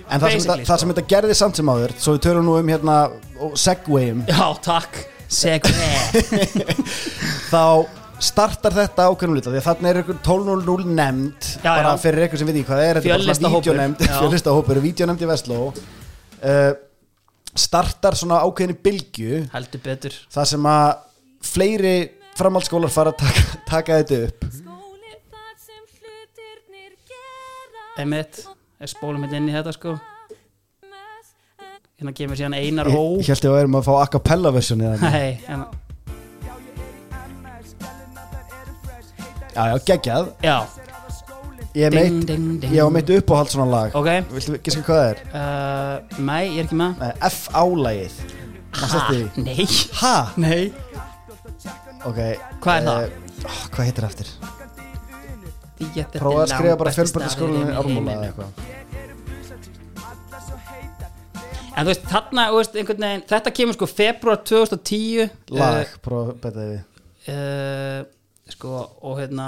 en það sem, það sem þetta gerði samt sem áður svo við törum nú um hérna og segwayum já, takk. Segway. [laughs] Þá startar þetta ákveðnum lítið því að þarna er ykkur 12.00 nefnd Já, bara já. fyrir ykkur sem veit ekki hvað það er Fjöllistahópur. vídeónefnd Já. fjölistahópur, vídeónefnd í Vestló. Uh, startar svona ákveðinni bylgju. Heldur betur. Þar sem að fleiri framhaldsskólar fara að taka, [laughs] taka þetta upp. Einmitt, er spólum hérna inn í þetta sko. Hérna kemur síðan Einar Ó Ég held ég að við erum að fá a cappella version Nei, hérna, Já, já, geggjað. Já, Ég Ding, ding, ding. á meitt uppáhald svona lag. Ok. Viltu giska hvað það er? uh, Nei, ég er ekki með. Nei, F-álægið Ha, nei, Ha? nei. Ok Hvað er það? eh, ó, Hvað heitir það eftir? Prófa að skrifa bara í ármúla eða heiminum. eitthvað. En þú veist, þarna, þú veist, einhvern veginn Þetta kemur sko februar 2010 Lag, prófa að betta við. uh, uh, Sko, og hérna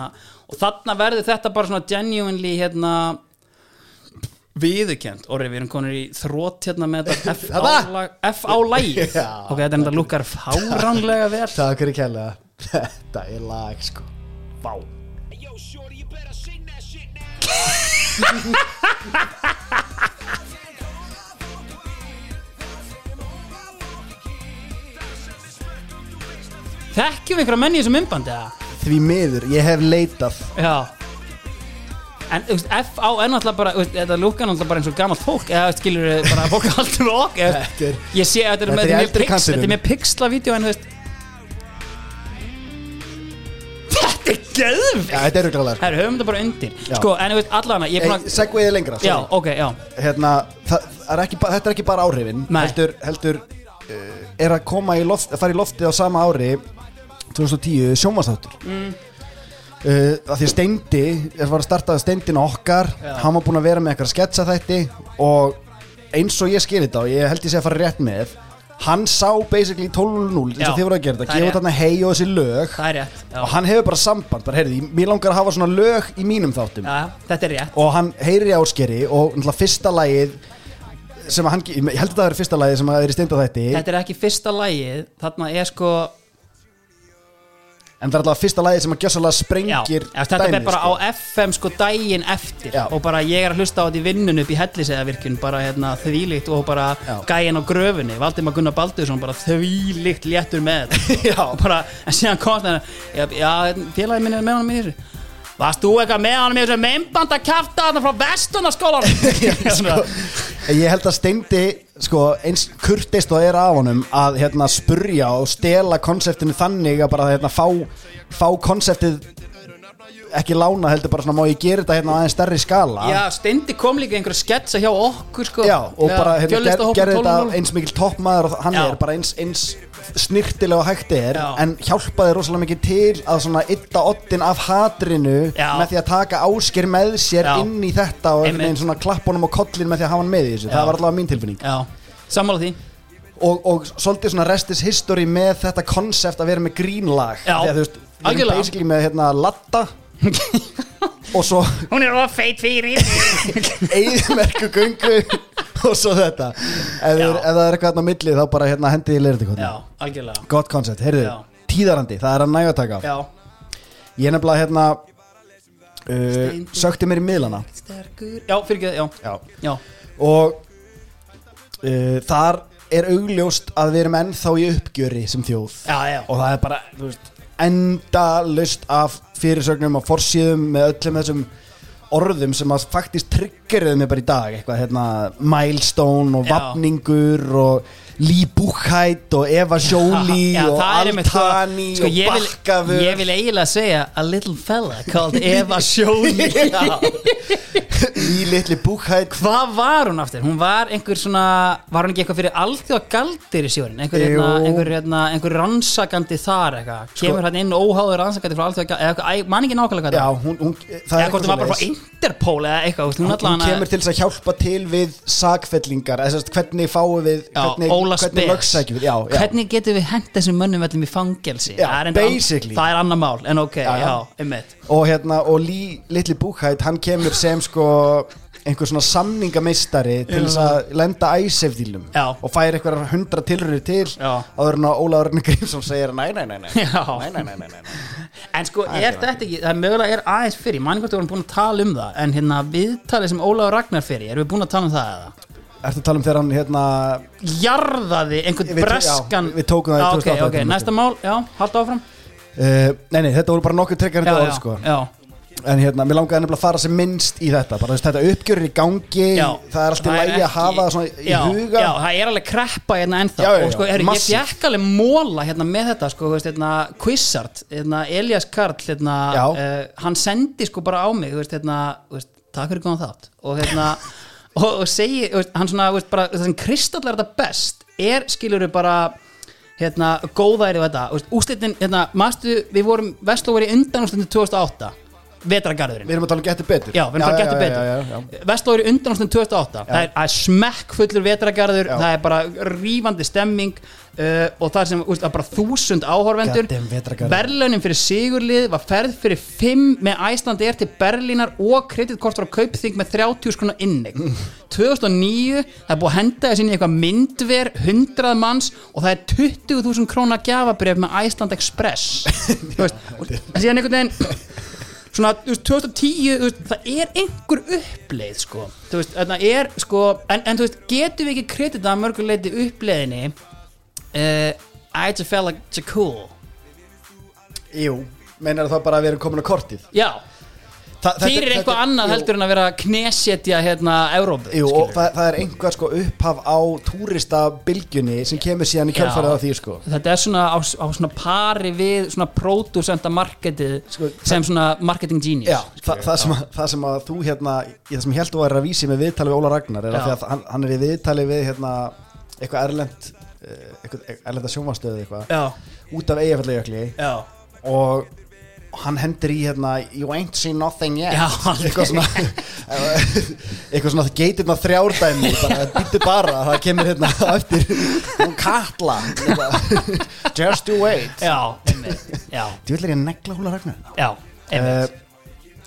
Og þarna verður þetta bara svona genuinely hérna viðurkend Orri, við erum konur í þrótt hérna með þetta [laughs] F-á-lagi [laughs] Já. Ok, þetta er enda lukkar fáránlega vel. Takk fyrir kærlega. [laughs] Þetta er lag sko. Vá Þekkjum við einhverja menn í þessum myndbandi eða? Því miður, ég hef leitað Já En þú veist, F-á er náttúrulega bara þú veist, Þetta lukkar náttúrulega bara eins og gamalt fólk Eða skilur bara fólk með okk eða- Þetta er Ég sé að þetta er Þetta með er í mjög eldri pix, kantinum. Þetta er með pixla vídeo en þú veist Þetta er geðvikt Já, þetta er ruglalega sko. Herru, höfum þetta bara undir Já. Sko, en þú veist, allan Ég er búin að Segwayið lengra Já, sorry. ok, já hérna, það, það er ekki, ba- Þetta er ekki bara áhrifin Nei. Heldur, heldur uh, Er að koma í loft Að fara í loftið á sama ári 2010 Sjónvastáttur mm. uh, að Því að Steindi Er var að starta Steindin okkar Já. Hann var búinn að vera með eitthvað sketsa þætti Og eins og ég skil þetta Og ég held ég sé að fara rétt með Hann sá basically 12.0 eins og þið voru að gera þetta það Gefa þarna hei og þessi lög. Það rétt Og hann hefur bara samband bara, heyrði, Mér langar að hafa svona lög í mínum þáttum. Já þetta er rétt. Og hann heyrir í áskeri og fyrsta lagið sem hann, ég held að það er fyrsta lagið sem að er í steinda þætti. Þetta er ekki fyrsta lagið Þarna er sko en það er alltaf fyrsta lagið sem að gjössalega sprengir já, þetta er bara sko. á FM sko daginn eftir Já. og bara ég er að hlusta á þetta í vinnun upp í helliseðavirkjun bara hérna þvílíkt og bara Já. gæinn á gröfunni Valdimar Gunnar Baldursson bara þvílíkt léttur með þetta [laughs] bara, en síðan kom það já, já félagi minn er með honum í þessu Varst þú eitthvað með honum í þessu meimbanda kjafta þarna frá vestunarskólanum? [laughs] [laughs] Sko, ég held að steindi sko, eins kurteist og er af honum að hérna, spurja og stela konseptinu þannig að bara hérna, fá, fá konseptið ekki lána heldur bara svona má ég gera þetta hérna á aðeins stærri skala? Já, Steindi kom líka einhver sketsa hjá okkur sko. Já, og bara hérna, ger, gerði þetta 12.0. eins mikil toppmaður og hann Já. er bara eins, eins snirtilega hægt er Já. en hjálpaði rosalega mikið til að svona ytta oddin af hatrinu Já. með því að taka ásker með sér inn í þetta og einhvern veginn svona klappunum og kollin með því að hafa hann með í þessu, það var allavega mín tilfinning. Sammála því. Og, og svolítið svona restis history með þetta konsept að vera með grínlag. Því að þú veist, við erum basically með hérna latta [laughs] og svo Hún er of feit fyrir [laughs] eigðmerku göngu og svo þetta. Ef, er, ef það er eitthvað hérna á milli þá bara hérna hendið í algjörlega. Gott koncept, heyrðu, tíðarandi það er að næga að taka Já, ég er nefnilega hérna uh, sökti mér í miðlana. Já, fyrir ekki, já, Já. já. Og uh, þar er augljóst að við erum ennþá í uppgjöri sem þjóð. Já, já, og það er bara þú veist, endalaust af fyrirsögnum og forsíðum með öllum þessum orðum sem að faktist triggerið mig bara í dag. Eitthvað hérna milestone og vapningur og Lee Buchheit og Eva Jolie [laughs] Já, og það er einmitt, sko- Altani sko, og ég vil, Bakkavör ég vil eiginlega segja A little fella called Eva [laughs] Jolie Lee litli Buchheit Hvað var hún aftur? Hún var einhver svona Var hún ekki eitthvað fyrir alþjóða galdir í sjórin? Einhver, hérna, Jú. einhver, hérna, einhver rannsakandi þar eitthvað Kemur hann inn óháður rannsakandi frá alþjóða galdir Eða eitthvað, æ, man ekki nákvæmlega hvað Já, það var. hún, hún, það Eða er hvort eitthvað hún var bara frá svoleiðis. Interpol eða eitthvað þú veist, Hún, hún, allavega kemur til þess að hjálpa til við sakfellingar, eða sérst hvernig fáum við Já, hvernig, Óla hvernig Spes. Hvernig getum við hent þessum mönnum öllum í fangelsi? Já, Það er. Það er annar mál, en ok, Já, já, einmitt. Og hérna, og Lee, litli Búkhætt hann kemur sem sko einhver svona samningameistari til þess að lenda æsefdílum og fær eitthvað hundra tilröður til áður en að Óla Örn Grímsson segir næ, næ, næ, næ, næ, næ, næ. En sko, er þetta ekki, það er mögulega er aðeins fyrir, mann hvort við vorum búin að tala um það en hérna viðtalið sem Ólaður Ragnar fyrir erum við búin að tala um það eða? Ertu að tala um þegar hann hérna Jarðaði einhvern Við- breskan já, við tókum það í Já, ok, 2008 ok, næsta mál, já, halda áfram. Uh, Nei, nei, þetta voru bara nokkuð trekkar Já, já, sko. já, en hérna, mér langaði nefnilega að fara sem minnst í þetta bara þú veist, þetta uppgjör er í gangi Já, það er alltaf lægi að ekki- hafa það svona í já, huga. Já, það er alveg kreppa hérna ennþá. Já, já, já, og sko, er, ég massíft. fekk alveg móla hérna með þetta sko, þú veist, hérna, Quizard hérna, Elias Karl hérna, Já. uh, hann sendi sko bara á mig þú veist, hérna, þú veist, takk fyrir góðan þátt. Og hérna [laughs] og, og segi, hann svona, veist, bara það sem kristallar þetta best er skilur bara hérna, góðæri og þetta, úslitin hérna, mastu, við vorum, Vestló var í undan úslitin 2008 vetragarðurinn við erum að tala um getur betur. Já, við erum að já, já, já, betur. Vestló er í undanástum 2008 það er, það er smekkfullur vetragarður Já. það er bara rífandi stemming uh, og það er sem, úst, er bara þúsund áhorvendur. Berlunin fyrir Sigurlið var ferð fyrir 5 með Æslandi er til Berlínar og kreditkortur á kaupþing með 30 skrona innig 2009, það er búið að henda þessi inn í eitthvað myndver 100 manns og það er 20.000 króna gjafabref með Æsland Express. [laughs] Þú veist, og síðan einhvern veginn svona, þú veist, 2010 þú veist, það er einhver uppleið sko, þú veist, þarna er sko, en, en þú veist, getum við ekki kredita að mörguleiti uppleiðinni uh, I just felt like it's cool? Jú, meinar það bara að við erum komin á kortið? Já, Þa, fyrir eitthvað annað jú, heldur en að vera að knesetja hérna og skilurðu. það, það er einhver sko upphaf á túristabilgjunni sem kemur síðan í kjölfarið Já. á því sko þetta er svona á, á svona pari við svona producenta marketið Sko, sem svona marketing genius Já, það, það, sem að, það sem að þú hérna það sem ég held þú að vísi með viðtali við Óla Ragnar er Já. að því að hann, hann er í viðtali við hérna eitthvað erlend eh, erlenda sjónvastöðu eitthvað út af eigafællajökli já, og hann hendur í hérna you ain't seen nothing yet. Já, eitthvað svona [laughs] eitthvað svona það geitir maður þrjárdæmi bara býttu bara það kemur hérna eftir. Hún eitthvað, [laughs] just you wait. Já, einmitt, þú vil er ég að negla Óla Ragnar. Já, einmitt. Uh,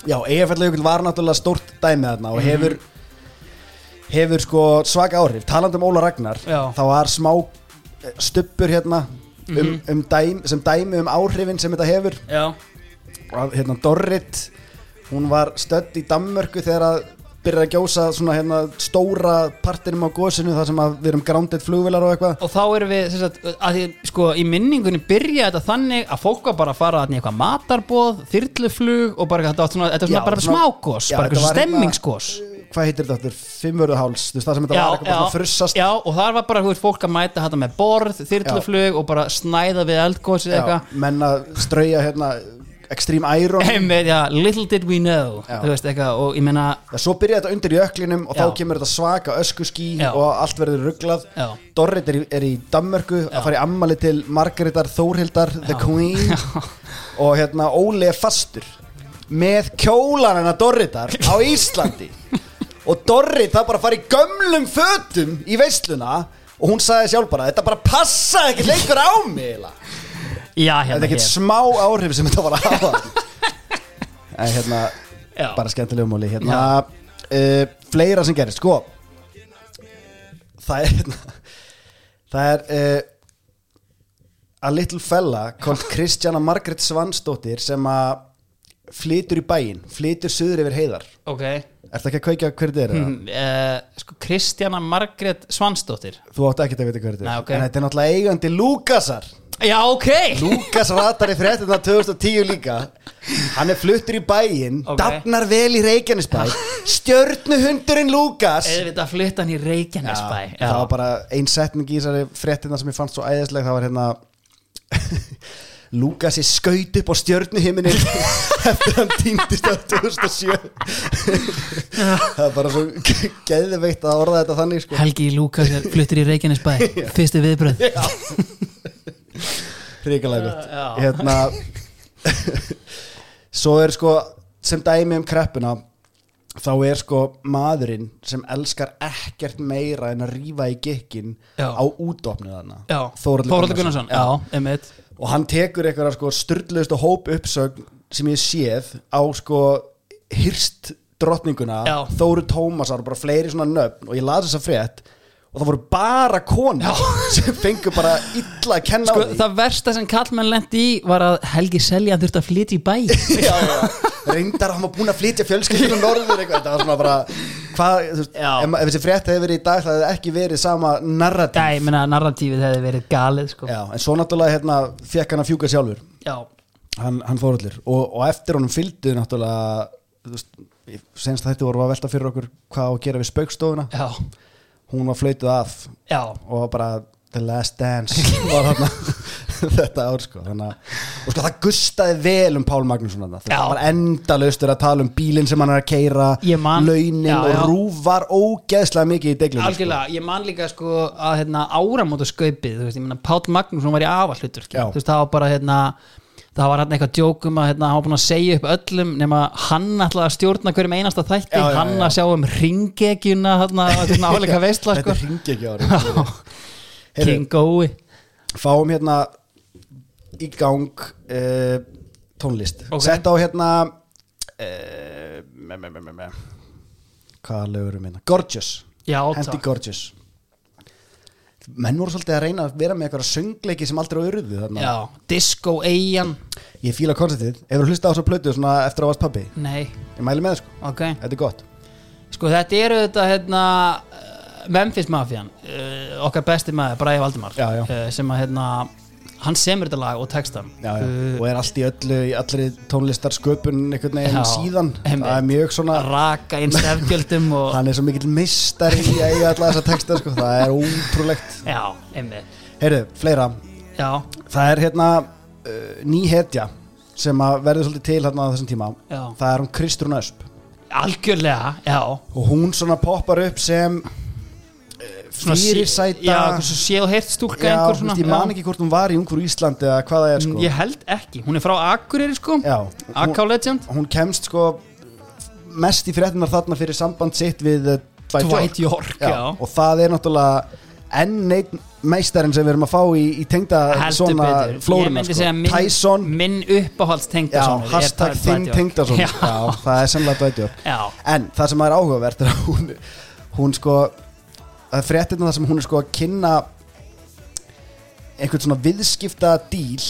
Já, Eyjafjallajökull var náttúrulega stórt dæmi þarna Mhm. og hefur hefur sko svaka áhrif. Talandi um Óla Ragnar Já. þá var smá eh, stubbur hérna Mhm. um, um dæm, sem dæmi um áhrifin sem þetta hefur. Já, og hérna Dorrit hún var stödd í Danmörku þegar að byrja að gjósa svona hérna stóra partinum á gósinu þar sem að við erum grounded flugvilar og eitthvað. Og þá erum við sagt, að því, sko, í minningunni byrja þetta þannig að fólk var bara að fara í eitthvað matarboð, þyrluflug og bara þetta, átti svona, þetta er svona Já, bara smágós, Já, bara eitthvað var hérna- stemmingsgós hvað heitir þetta aftur? Fimmvörðuháls, þú veist það sem þetta var eitthvað bara svona frussast. já, og þar var bara veist, fólk að mæta þetta með borð, þyrluflug og bara snæða við Já, eitthvað. menn að strauja hérna Extreme Iron Einmitt, já, little did we know veist eitthvað og ég meina Já, svo byrja þetta undir jöklinum og Já. þá kemur þetta svaka öskuský Já. og allt verður rugglað. Dorrit er, í- er í Danmörku að fara í ammali til Margaretar Þórhildar The Queen [laughs] og hérna Óli er fastur með kjólan hennar Dorritar á [laughs] Íslandi og Dorrit það bara fara í gömlum fötum í veisluna og hún sagði sjálf bara þetta bara passa ekki lengur á mig eiginlega." Já, þetta hérna er ekkert smá áhrif sem þetta var að hafa. [laughs] En hérna Já. bara skemmtilegum móli hérna, uh, fleira sem gerist sko. Það er hérna, það er uh, a little fella called [laughs] Kristjana Margaret Svansdóttir sem að flytur í bæinn, flytur suður yfir heiðar. Ok. Ertu ekki að kveikja hver þetta er? eða? Mm, uh, sko, Kristjana Margrét Svansdóttir. Þú átt ekki að vita hver þetta er Nei, ok. En þetta er náttúrulega eigandi Lúkasar já, ok. Lúkas ratar í fréttina 2010 líka. Hann er fluttur í bæinn Ok. Dafnar vel í Reykjanesbæ. Stjörnuhundurinn Lúkas eða flytta hann í Reykjanesbæ. Já, Það var bara ein setning í þessari fréttina sem ég fannst svo æðisleg. Það var hérna [laughs] Lúkas er skaut upp á stjörnuhiminin [laughs] eftir hann týndist á 2007 Það er bara svo geðveikt að orða þetta þannig sko. Helgi Lúkas er fluttur í Reykjanesbæ. [laughs] Fyrstu viðbröð Ríkalega gott. Hérna [laughs] Svo er sko sem dæmi um kreppuna þá er sko maðurinn sem elskar ekkert meira en að rífa í gikkin á já, Þórhallur Þórhaldur Gunnarsson og hann tekur eitthvað sko styrluðustu hóp uppsögn sem ég séð á sko hyrst drottninguna. Þóru Tómasar og bara fleiri svona nöfn. Og ég las þessa frétt og það voru bara konur sem fengur bara illa að kenna sko, á því. það versta sem kallmenn lendi í var að Helgi Selja þurfti að flytja í bæ. [laughs] Já, já. reyndar að hann var búin að flytja fjölskyldunum norður eitthvað, þetta var svona bara hvað, þú veist, ef, ef þessi frétt hefði verið í dag það hefði ekki verið sama narratív. Já, ég meina narratífið hefði verið galið sko. já, en svo náttúrulega hérna fekk hann að fjúka sjálfur. Já. hann, hann Þóraldur og, og eftir honum fylgdu náttúrulega senst þetta voru að velta fyrir okkur hvað að gera við spaukstofuna. Já, hún var flöytuð af já, og bara The Last Dance var þarna [laughs] þetta ár sko þannig að og sko það gustaði vel um Pál Magnússon þarna. Já. það var endalaustur að tala um bílinn sem hann er að keira Ég man- launin Já, já. og rúf var ógeðslega mikið í deglunum sko. algjörlega ég man líka sko að hérna, áramóta skaupið, þú veist, ég meina Páll Magnússon var í afallutur, Já. þú veist, það var bara hérna það var hérna eitthvað djókum að hérna, hann var búin að segja upp öllum nema hann ætlaði að stjórna hverjum einasta þætti, Já, já, hann að sjá um ringegjuna hérna, áleika veistla þetta sko. ringi ekki ári King Gói. fáum hérna í gang uh, tónlist. Ok. sett á hérna uh, me, me, me, hvaða lögur um hérna Gorgeous, Já, Hendi. Gorgeous menn voru svolítið að reyna að vera með eitthvað söngleiki sem aldrei á urðu þarna. Já, Disco Eyjan. Ég fíla konceptið, hefur hlusta á þessu plötu svona eftir að varst pabbi, Nei, ég mæli með það sko. Ok. Þetta er gott. Sko þetta eru þetta hérna uh, Memphis Mafian uh, okkar besti maður, Bræði Valdimar Já, já. Uh, sem að hérna hann semur þetta lag og textan já, já. Uh, og er allt í öllu í allri tónlistar sköpun einhvern veginn Já, síðan. það er mjög svona raka inn stefgjöldum og hann er svo mikill mistari í alla þessa texta sko. það er ótrúlegt. Heyrðu, fleira, já, það er hérna uh, ný hetja sem verður svolítið til hérna á þessum tíma. Það er hún Kristrún Ösp. Algjörlega, já. Og hún svona poppar upp sem fyrirsæta já, hversu sé og heyrt stúlka Já, einhver svona veist, ég man ekki hvort hún var í Ungur Íslandi eða hvað það er sko. ég held ekki, hún er frá Akureyri sko. Já, AK hún, Legend. hún kemst sko mest í fréttunar þarna fyrir samband sitt við Dwight, Dwight York, já. og það er náttúrulega enn einn meistarinn sem við erum að fá í, í tengda heldur svona myndi sko. Tyson, minn uppáhalds já, tengdasonur er hashtag þinn York. já, það er semlega Dwight York. En það sem er áhugavert er að hún, hún sko er fréttina það sem hún er sko að kynna einhvern svona viðskipta díl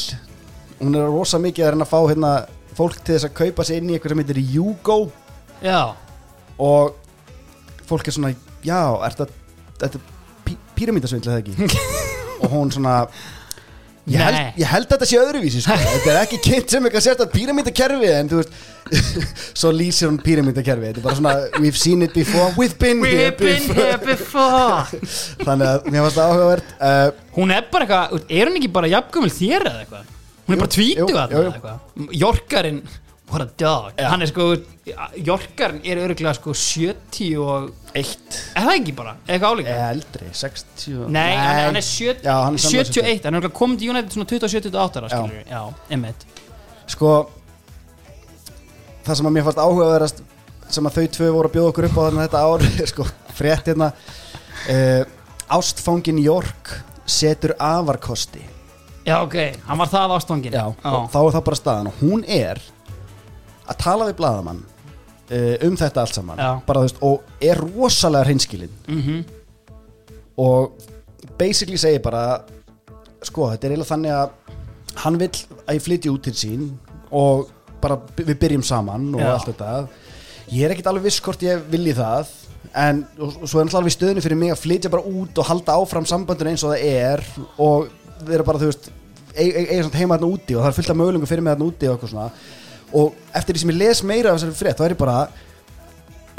hún er rosa mikið að reyna að fá hérna fólk til þess að kaupa sig inn í eitthvað sem heitir Yugo. Já. Og fólk er svona já, er þetta, þetta pí, píramítasvindl eða ekki? [laughs] Og hún svona ég held, ég held að þetta sé öðruvísi sko. [laughs] þetta er ekki kynnt sem eitthvað sérst að píramítakerfi en þú veist [laughs] svo lýsir hún píramítakerfi þetta er bara svona we've seen it before, we've been here We've been before here before. [laughs] þannig að mér fannst það áhugavert uh, Hún er bara eitthvað, er hún ekki bara jafngumil þér eða eitthvað? Hún er bara tvítu að eða eitthvað? Jorkarinn, what a dog. Já. Hann er sko, Jorkarinn er örgulega sko 70 og eitt. Er það ekki bara, eitthvað álíka? eða eldri, 60 Nei, hann er, hann er, 70, Já, hann er samlega 71, hann er örgulega komið til United svona 27-28 ára, Já. skilur við Já, einmitt. Sko það sem að mér fannst áhugaverðast sem að þau tvö voru að bjóða okkur upp á þarna þetta ár er [laughs] sko frétt hérna uh, Ástfangin York setur afarkosti. Já, ok, hann var það ástfangin og þá er það bara staðan. Og hún er að tala við blaðamann uh, um þetta allt saman Já. bara, þú veist, og er rosalega hreinskilin Mhm. og basically segir bara sko, þetta er eiginlega þannig að hann vill að ég flytja út til sín og bara by- við byrjum saman og Já. allt þetta ég er ekkit alveg viss hvort ég vilji það en og, og svo er náttúrulega alveg í stöðinu fyrir mig að flytja bara út og halda áfram sambandinu eins og það er og vera bara þú veist eiga e, e, e, heima þarna úti og það er fullt af mögulegum fyrir mig þarna úti og eitthvað svona og eftir því sem ég les meira af þessari frétt þá er ég bara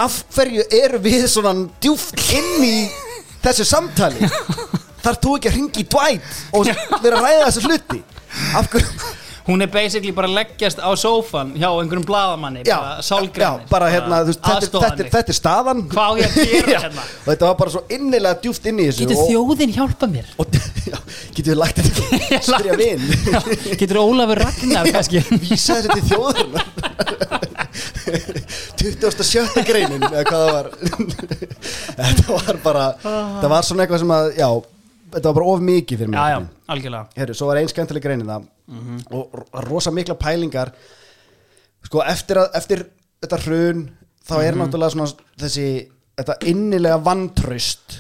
af hverju eru við svona djúft inn í þessu samtali? Þarf þú ekki að ringi Dwight og [laughs] vera að ræða þessu hluti? Af hverju Hún er basically bara leggjast á sófan hjá einhverjum blaðamanni já, bara já, sálgrænir bara hérna, þú veist, þetta, er- þetta, er- þetta er staðan. Hvað á ég að gera [laughs] Já, hérna? og þetta var bara svo innilega djúft inn í þessu Getur og, þjóðin hjálpa mér? og, [laughs] já, getur við lagt þetta [laughs] spyrja vinn Já, Getur Ólafur Ragnar kannski vísa þessu til þjóðurna 27. greinin eða hvað það var. Þetta var bara það var svona eitthvað sem að já, þetta var bara of mikið fyrir mig. Já, já, algjörlega. Herru, svo var einn skemmtileg greinin það og ro- rosa mikla pælingar. Sko eftir, að, eftir þetta hrun þá er náttúrulega svona þessi þetta innilega vantraust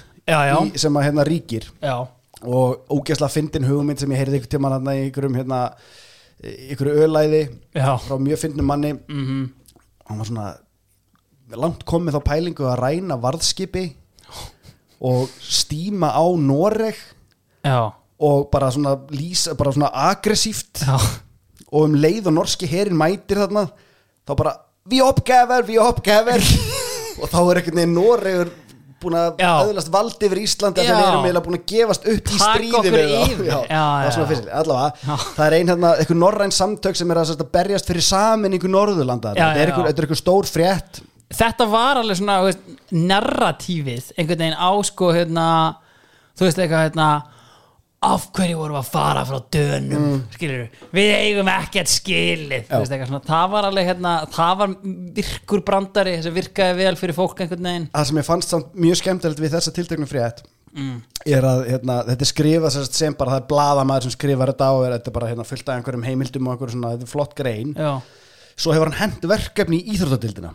sem að hérna ríkir. Já, og ógeðslega fyndin hugmynd sem ég heyrði ykkur tíma hérna í ykkurum hérna ykkur ölæði já, frá mjög fyndnum manni. Mhm. Hann var svona langt komið þá pælingu að ræna varðskipi og stíma á Noreg. Já, og bara svona lýsa, bara svona aggressíft já, og um leið og norski herin mætir þarna þá bara, við uppgefur, við uppgefur og þá er einhvern veginn Noregur búin að Já. öðlast valdi yfir Íslandi að Já. við erum eiginlega búin að gefast upp í Taka stríði okkur við þá. yfir. Já, Já, það er svona já. fyrst, allavega það er ein hérna, eitthvað norræn samtök sem er að, að berjast fyrir saminningu Norðurlanda Já, þetta er já, eitthvað, já. þetta er eitthvað stór frétt þetta var alveg svona þú veist, narratífið einhvern veginn á sko hérna, þú veist eitthvað hérna af hverju vorum að fara frá dönum? Mm. við eigum ekkert skilið. Veist svona, það var alveg hérna það var virkur brandari sem virkaði vel fyrir fólk einhvern veginn. Það sem ég fannst samt mjög skemmtilegt við þessa tilteknum frétt mm. er að hérna, þetta er skrifað sem, bara það er bladamaður sem skrifar þetta á þetta er bara hérna, fullt af einhverjum heimildum og einhverjum svona, þetta er flott grein. Já, svo hefur hann hent verkefni í íþróttadildina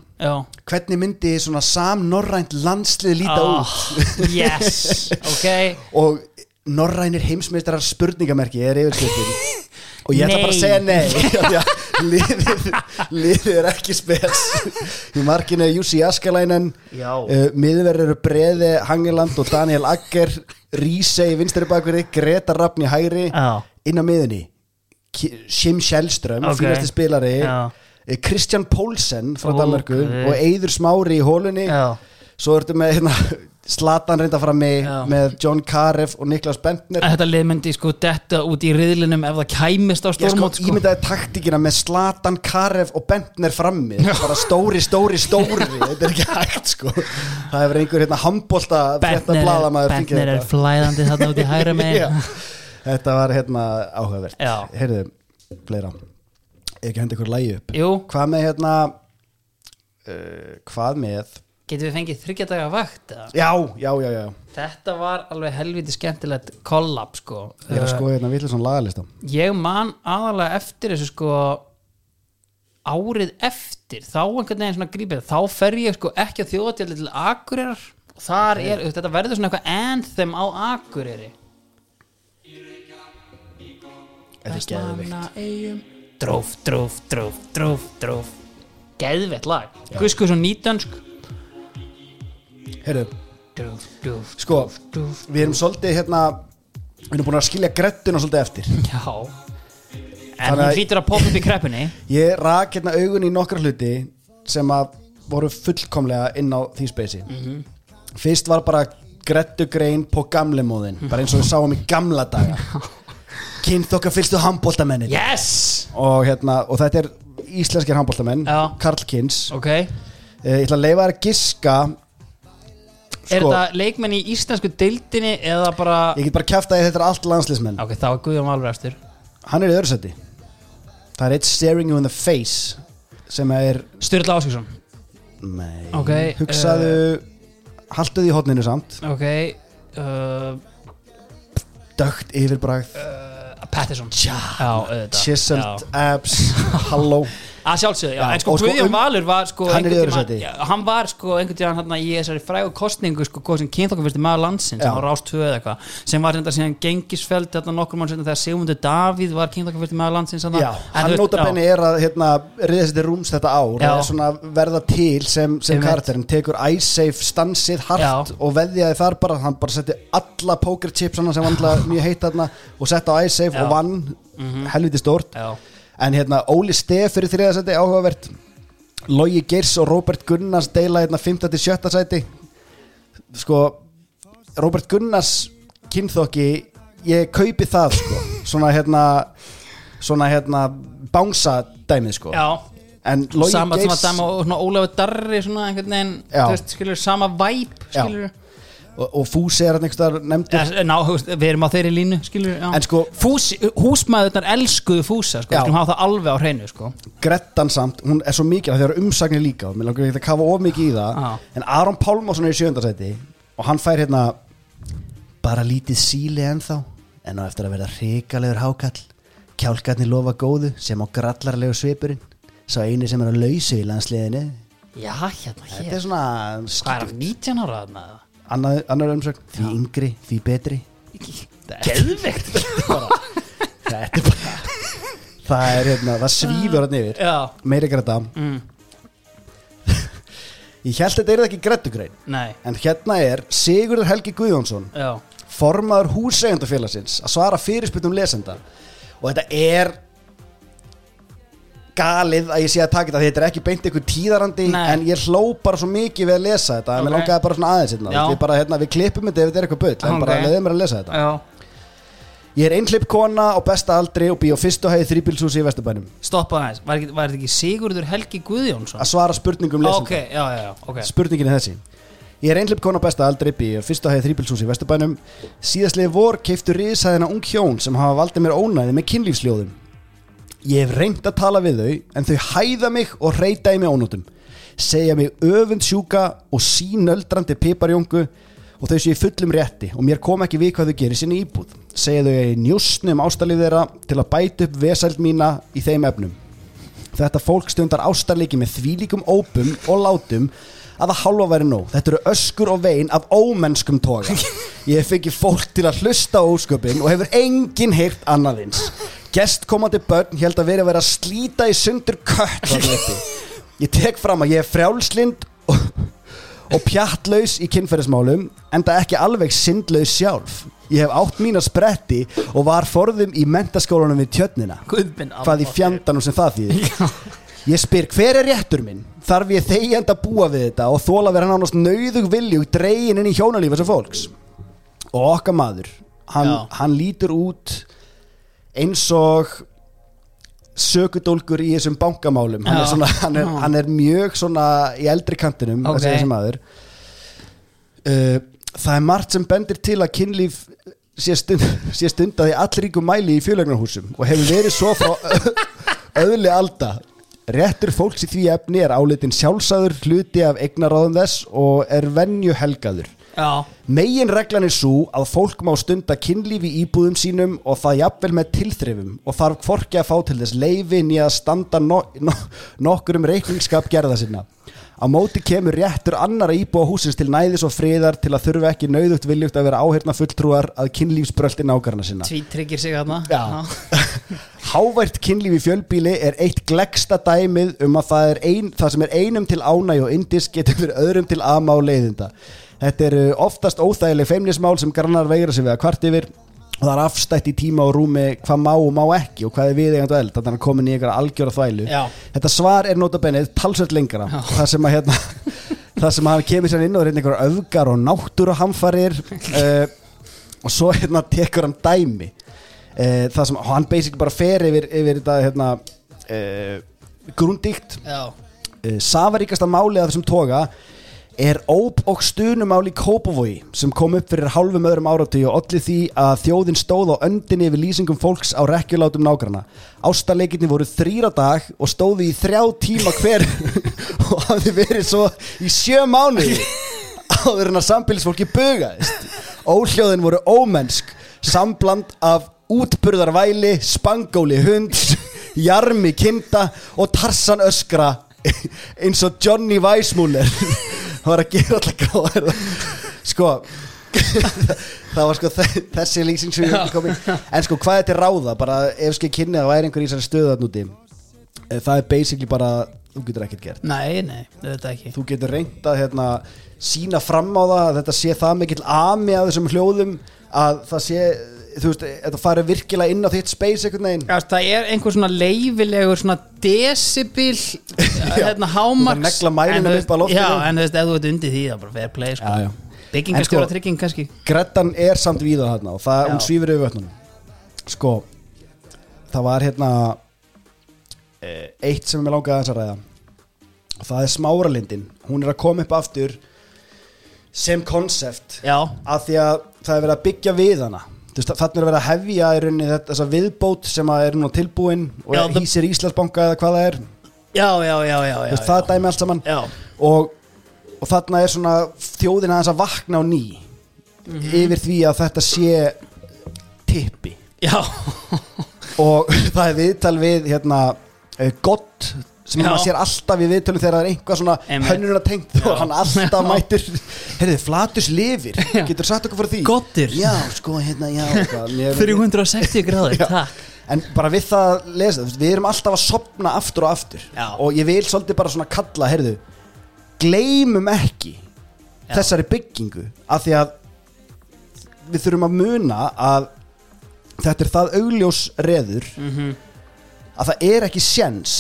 hvernig myndi svona samnorrænt landslið líta oh, út? yes, [laughs] ok. Og norrænir heimsmeistarar spurningamerki er yfirskriftin og ég ætla bara að segja nei af því að liðið, liðið er ekki spes í markinu er Jussi Askalainen Já. uh, miðverð eru Breði Hangeland og Daniel Agger Ríse í vinstri bakverði Greta Rappn í hægri Já. inn á miðunni Sim Kjellström, Ok. fínasti spilari Já. Eh, Kristján Pólsen frá. Danmarku og Eiður Smári í hólunni Já. Svo ertu með hérna, Slatan reynda frammi Já. með John Karev og Niklas Bentner. Þetta lið myndi sko detta út í riðlinum ef það kæmist á ég sko, stórmót sko, ímyndaði taktíkina með Slatan, Karev og Bentner frammi. Bara stóri, stóri, stóri. [laughs] Þetta er ekki hægt sko. Það hefur einhver hérna handbólta frétta Bentner, blaðamaður fengið Bentner er þetta. flæðandi þarna út í hæra [laughs] Já. megin þetta var hérna áhugavert. Já. heyrðu, fleira. Ég ekki hendi ykkur lægi upp. Jú, hvað með hérna uh, hvað með getum við fengið þryggjadaga vakt eða? já, já, já, já. Þetta var alveg helviti skemmtilegt kollab sko. Ég er að skoða hérna vitlega lagalista. Ég man aðalega eftir þessu sko árið eftir. Þá einhvern veginn svona grípið þá fer ég sko ekki að þjóðatjalli til Akureyrar. Og þar er, þetta verður svona eitthvað anthem á Akureyri. Þetta er geðvikt Vestmannaeyjum. Dróf, dróf, dróf, dróf, dróf. Geðvett lag. Guðsku svo nýtönsk dróf, sko við erum svolítið hérna við erum búin að skilja grettuna svolítið eftir. Já. En hún hlýtur að poppa upp í kreppunni. [laughs] Ég rak hérna augun í nokkra hluti sem að voru fullkomlega inn á því speysi. Fyrst var bara grettugrein på gamle móðin bara eins og við sáum í gamla daga. [laughs] Kynnt okkar fylgstu handbóltamennir Yes! Og, hérna, og þetta er íslenskir handbóltamenn. Karl Kins Ok. Eh, ég ætla að leifa þær að giska Er Sko- þetta leikmenn í íslensku deildinni eða bara ég get bara kæft að þetta er allt landslismenn Ok, þá er Guðjón Valur eftir. Hann er í öðru seti það er eitt staring you in the face sem er Sturla Ásvíksson nei, Ok, hugsaðu haltu því hodninu samt. Ok uh, dögt yfirbragð. uh, Patterson. Auðvitað. Chiseled Já. abs. [laughs] Halló Að sjálfsögðu, já, Já, en sko sko Guðjón um- Valur var sko Hann er í öðru já, Hann var sko einhvern tíðan hérna í þessari frægu kostningu sko, hvað sem kynþokkafyrsti maður landsins sem var rást 2 eða eitthvað sem var þetta síðan gengisfeld þetta nokkur mann sem þegar Sigmundur Davíð var kynþokkafyrsti maður landsins. Já, hann þú veist, nota benni er að hérna, sér til rúms þetta ár og er svona verða til sem, sem karakterinn tekur iSafe stansið hart Já. og veðjaði þar bara hann bara setti alla pokerchipsana sem vandla mjög heitt þarna og setti á. Mhm. og vann helviti stórt. Já, en hérna Óli Stef fyrir þriðasæti áhugavert Logi Geirs og Robert Gunnars deila hérna 5. til 7. sæti sko Robert Gunnars kynþokki ég kaupi það sko svona hérna svona hérna bánsa dæmið sko já sama sem að Geirs dæma og svona Ólafur Darri svona einhvern veginn, veist, skilur sama væp, Já. Og, og Fúsi er hann einhverstaðar nefndur ja, ná, við erum á þeirri línu, skilur. En sko- Fúsi, húsmaðurnar elskuðu Fúsa, sko, Já. skulum hafa það alveg á hreinu, sko Grettan samt, hún er svo mikil það eru umsagnir líka og mér langar ekki að kafa of mikið í það Já. en Aron Pálmarsson er í sjöndasæti og hann fær hérna bara lítið síli ennþá en á eftir að verða hrikalegur hákall kjálkarnir lofa góðu sem á grallarlegu svipurinn sá eini sem er að lausu í landsliðinu Já, hérna, þetta hér er svona Hvað er það, 19 ára þarna? Eða? annar, umsögn, því yngri, því betri. [laughs] Geðveikt. [laughs] Þetta er bara það er hérna, það svífur hann yfir. Já, meiri greta. Mm, [laughs] ég held þetta er ekki grettugrein. En hérna er Sigurður Helgi Guðjónsson já. formaður húsegundafélagsins að svara fyrirspytum lesenda. Og þetta er galið að ég sé að taka þetta þetta er ekki beint eitthvað tíðarandi Nei. en ég hló bara svo mikið við að lesa þetta en Ok. mér langaði bara svona aðeins hérna. Við, bara, hérna, við klippum þetta ef þetta er eitthvað bull en bara leiðum mér að lesa þetta. Já, Ég er einhleip kona á besta aldri og bý á fyrstu hæði þrýbílshúsi í Vesturbænum. Stoppa aðeins. Var, var þetta ekki Sigurður Helgi Guðjónsson? að svara spurningum lesenda. Ok, já, já, já, ok. Spurningin er þessi. Ég er einhleip kona á besta aldri bý á fyrstu hæði þrýbílshúsi í Vesturbænum. Síðastlegi vor keiftu risaðina ung hjón sem hafa valdið mér ónæði með kynlífsljóðum Ég hef reynd að tala við þau en þau hæða mig og reyta í mig ónótum segja mig öfund sjúka og sínöldrandi piparjóngu og þau séu fullum rétti og mér kom ekki við hvað þau gerir sinni íbúð segja þau í njúsnum ástalíf þeirra til að bæta upp vesæld mína í þeim efnum Þetta fólk stundar ástarleiki með þvílíkum ópum og látum að það hálfa væri nóg. Þetta eru öskur og vein af ómennskum toga. [laughs] Ég fengi fólk til að hlusta á ósköpin og hefur enginn heyrt annaðins. Gestkomandi börn held að vera að vera að slíta í sundur kött. [laughs] Ég tek fram að ég er frjálslind og, og pjattlaus í kynferðismálum en það ekki alveg syndlaus sjálf. Ég hef átt mína spretti og var forðum í mentaskólanum við tjötnina hvað í fjandanum sem það þýðir. Ég spyr hver er réttur minn? Þarf ég þegjand að búa við þetta og þóla vera nánast nauðug viljug dregin inn í hjónalífa sem fólks? Og okkar maður hann, hann lítur út eins og sökudólkur í þessum bankamálum. Hann er, svona, hann, er, hann er mjög svona í eldri kantinum Ok. að segja þessi maður. Uh, það er margt sem bendir til að kynlíf sé, stund, [laughs] sé stundað í allríku mæli í fjölagnarhúsum og hefur verið svo frá [laughs] öðli alda. Réttur fólks í því efni er álitin sjálfsæður hluti af eignaráðum þess og er venju helgaður Megin reglan er svo að fólk má stunda kynlíf í íbúðum sínum og það jafnvel með tilþrifum og þarf hvorki að fá til þess leifi nýja að standa no, no, nokkur um reikningsskap gerða sinna. Á móti kemur réttur annara íbúa húsins til næðis og friðar til að þurfa ekki nauðugt viljugt að vera áheyrna fulltrúar að kynlífsbröldi nákarna sinna. tvítryggir sig þarna Já. [laughs] Hávært kynlíf í fjölbíli er eitt gleggsta dæmið um að það, er ein, það sem er einum til ánæg og indis getur fyrir öðrum til og leiðinda. Þetta eru oftast óþægileg feimnismál sem grannar veigra sig við að kvart yfir. Og það er afstætt í tíma og rúmi hvað má og má ekki og hvað er viðeigandi og eld þannig að komin í einhverja algjöra þvælu. Já. Þetta svar er nota bennið talsvöld lengra það sem að hérna [laughs] það sem að hann kemur sér inn og er hérna einhverja öfgar og náttúruhamfarir uh, [laughs] og svo hérna tekur hann dæmi. Uh, það sem hann basic bara fer yfir, yfir þetta hérna uh, grúndíkt Já, uh, safaríkasta málið af þessum toga er óp og stunumál í Kópavogi sem kom upp fyrir hálfum öðrum áratug og allir því að þjóðin stóð á öndinni yfir lýsingum fólks á rekkjulátum nágrana ástarleikinni voru þrýra dag og stóðu í þrjá tíma hver [laughs] og hafði verið svo í sjö mánuði áður en að sambilsfólki bugaðist. Óhljóðin voru ómennsk sambland af útburðarvæli spangóli hund jarmi kinda og tarsan öskra eins og Johnny Weissmuller var að gera alltaf gráða sko [laughs] það var sko þe- þessi lýsing sem ég ekki komið en sko hvað er til ráða? Bara ef skil kynni að það væri einhver í þessari stöðu núti það er basically bara þú getur ekkert gert. Nei, nei, þetta ekki. Þú getur reynt að hérna, sína fram á það að þetta sé það mikill ami af þessum hljóðum að það sé, þú veist, þetta fari virkilega inn á þitt space einhvern veginn. Já, það er einhver svona leifilegur svona decibil [laughs] hérna að negla veist- upp að loftinu. Já, en þú veist, ef þú ert undir því það er bara fair play sko. Já, já. Byggingaskjóra En sko- trygging kannski. Grettan er samt víða þarna og það, hún svífur yfir vötnunum. Sko það var hérna eh, eitt sem ég langaði að ræða. Og það er smáralindin. Hún er að koma upp aftur sem konsept af því að það er verið að byggja við hana þannig er verið að hefja í rauninni þessa viðbót sem að er nú tilbúin og Já, hýsir Íslandsbanka eða hvað það er. Já, já, já, já, já, það dæmi allt saman. Já. og, og þarna er svona þjóðin aðeins að vakna á ný Mhm. yfir því að þetta sé tippi. Já, og [laughs] það er viðtal við hérna uh, gott sem maður sér alltaf í viðtölum þegar það er einhvað svona hönnuna tengt og hann alltaf [laughs] Já. mætur heyrðu, flatus lifir, getur sagt okkur frá því Goddur. já, sko, hérna, já [laughs] eitthvað. Mér- 360 gráður, Já. takk en bara við það að lesa, við erum alltaf að sopna aftur og aftur Já. og ég vil svolítið bara svona kalla, heyrðu gleymum ekki Já. þessari byggingu af því að við þurfum að muna að þetta er það augljós reður Mhm. að það er ekki sjens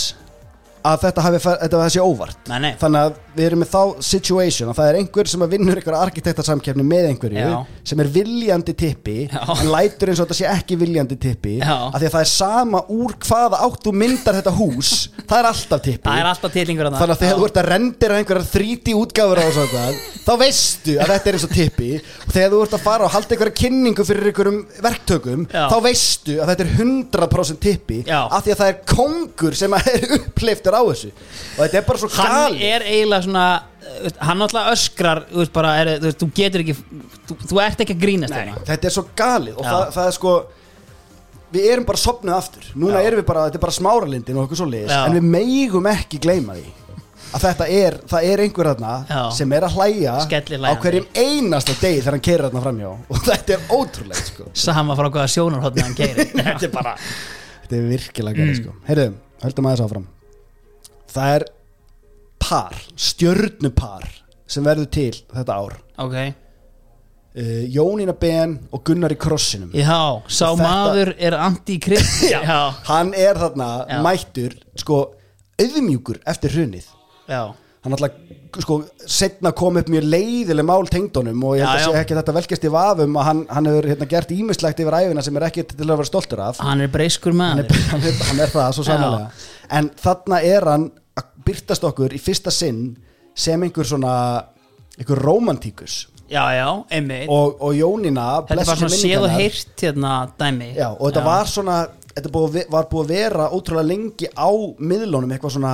að þetta hafi þetta sé óvart Nei, nei. þannig að við erum með þá situation að það er einhver sem vinnur einhver arkitektarsamkefni með einhverju Já. sem er viljandi tippi Já. en lætur eins og þetta sé ekki viljandi tippi Já. af því að það er sama úr hvaða átt þú myndar þetta hús það er alltaf tippi er alltaf þannig að þegar þú ert að rendera einhverjar 3D útgáfur á eitthvað, þá veistu að þetta er eins og tippi og þegar þú ert að fara og halda einhverja kynningu fyrir einhverjum verktökum þá veistu að þetta er 100% tippi af því að [laughs] uppleiftur á þessu og þetta er bara svo hann gali er eiginlega svona uh, veist, hann náttúrulega öskrar þú veist, bara, er, þú, veist, þú getur ekki þú, þú ert ekki að grínast Nei, hérna. þetta er svo galið og það, það er sko við erum bara sopnuð aftur núna Já. erum við bara, þetta er bara smáralindin og okkur svo liðis Já. en við megum ekki gleyma því að þetta er, það er einhver þarna Já. sem er að hlæja á Skellihlæjandi. hverjum einasta degi þegar hann keirir þarna framjá [laughs] og þetta er ótrúlegt sko sama frá hvaða sjónarhóttni hann keiri [laughs] þetta er bara þetta er virkilega Mm. galið sko heyrðu, höldum aðeins áfram það er par, stjörnupar sem verður til þetta ár. Ok, uh, Jónína Ben og Gunnar í krossinum. Já, sá Og þetta- maður er anti-kristi. [laughs] Já, já, hann er þarna Já. mættur sko auðmjúkur eftir hrunið. Já, hann alltaf sko setna kom upp mjög leiðileg mál tengdónum og ég held Já, að sé ekki þetta velkjast í vafum að hann, hann hefur hérna, gert ímislegt yfir æfina sem er ekki til að vera stoltur af. Hann er breyskur hann maður. er, hann er, hann er það svo sannlega en þarna er hann byrtast okkur í fyrsta sinn sem einhver svona einhver romantíkus já, já, einmitt og, og Jónína þetta var svona sé séð og heyrt hérna dæmi Já, og þetta var svona þetta búið, var búið að vera ótrúlega lengi á miðlunum eitthvað svona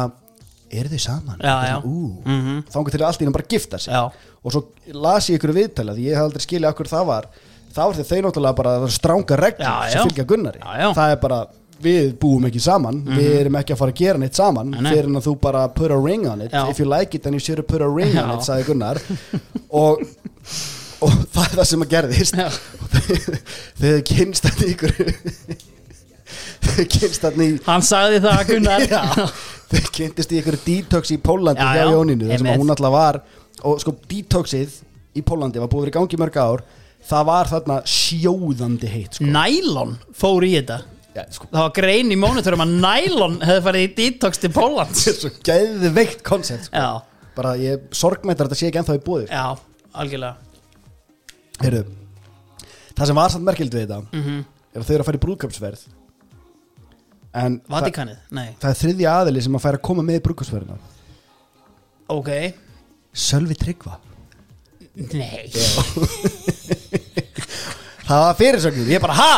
eru þið saman? Já, já. svona, ú, Mhm. þangur til að allt í bara gifta sig Já. og svo las ég ykkur viðtala því ég hef aldrei skilja okkur það var var því þau náttúrulega bara stránga reglur Já, sem já. fylgja Gunnari Já, já. það er bara, við búum ekki saman við erum ekki að fara að gera neitt saman fyrir en að þú bara put a ring on it. Já. if you like it then you should put a ring on Já. it sagði Gunnar. [laughs] Og, og það er það sem að gerðist. Þau kynst þetta ykkur. Þau kynst þetta í hann sagði það Gunnar. [laughs] Já, þau kynntist í ykkur detox í Pólandi Já, hjá já, Jónínu þar sem að hún alltaf var. Og sko detoxið í Pólandi var búið að í gangi mörg ár. Það var þarna sjóðandi heitt sko. Nælon fór í þetta Já, sko, það var grein í mónitorum að Nælon hefði farið í detox til Póllands. Þetta [laughs] er svo geðveikt koncept sko. bara ég sorgmættar að þetta sé ekki ennþá í búið já, algjörlega. Heyrðu, það sem var samt merkild við þetta Mhm. er að þau eru að fara í það, Vatikanið, nei, það er þriðja aðili sem að færa að koma með í brúðkaupsverðina ok. Sölvi Tryggva. Nei, [laughs] það var fyrirsögnur, ég bara ha?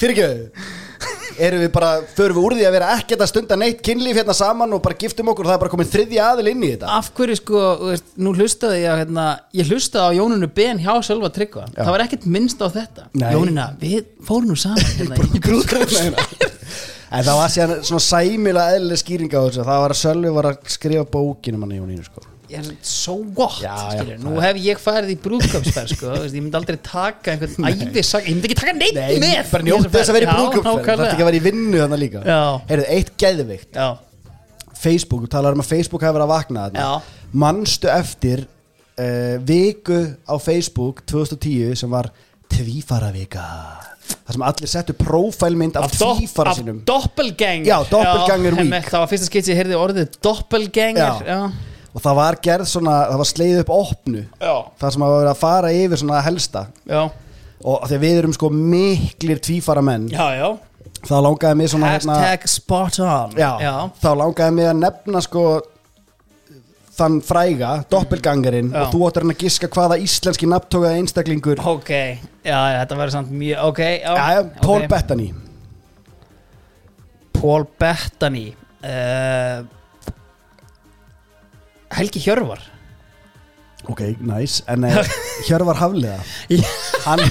Fyrirgjöðu erum við bara, förum við úr því að vera ekkert að stunda neitt kynlíf hérna saman og bara giftum okkur og það er bara komin þriðja aðil inn í þetta. Af hverju sko veist, nú hlustaði ég hérna, ég hlustaði á Jónunu Ben hjá Sölva Tryggva. Það var ekkert minnst á þetta. Nei. Jónina, við fórum nú saman hérna, í brúðkaupsverðina en það var síðan svona sæmilega eðlileg skýring á þessu. Það var að Sölvi var að skrifa bókinum hann í Jónínu sko so what Já, já, nú hef ég farið í brúðköpsferð sko, ég myndi aldrei taka einhvern æfisag, ég myndi ekki taka neitt Nei, með. bara njótt þess að vera í Já, brúðkaupsverð það nákvæmlega. ekki að vera í vinnu þannig líka. Já. Heyrðu, eitt geðvikt já, Facebook, þú talar um að Facebook hefur verið að vakna Já. manstu eftir uh, viku á Facebook 2010 sem var tvífaravika það sem allir settu prófælmynd af, af, tvífara af sínum doppelganger. Já, doppelganger week. hemmi, það var fyrsta skipt sem ég heyrði orðið doppelganger. Já. já, og það var gerð svona, það var sleið upp opnu. Já, það sem að vera að fara yfir svona helsta. Já, og að við erum sko miklir tvífara menn. Já, já. þá langaði mig svona hérna- hashtag spot on. Já, þá langaði mig að nefna sko þann fræga, doppelgangerinn Já. og þú áttur hann að giska hvaða íslenski nafntókaða einstaklingur ok, já, já, þetta verður samt mjög ok, já, Já, já, Paul ok. Bettany. Paul Bettany. Uh, Helgi Hjörvar. Ok, nice. En uh, [laughs] Hjörvar Hafliða. Hann,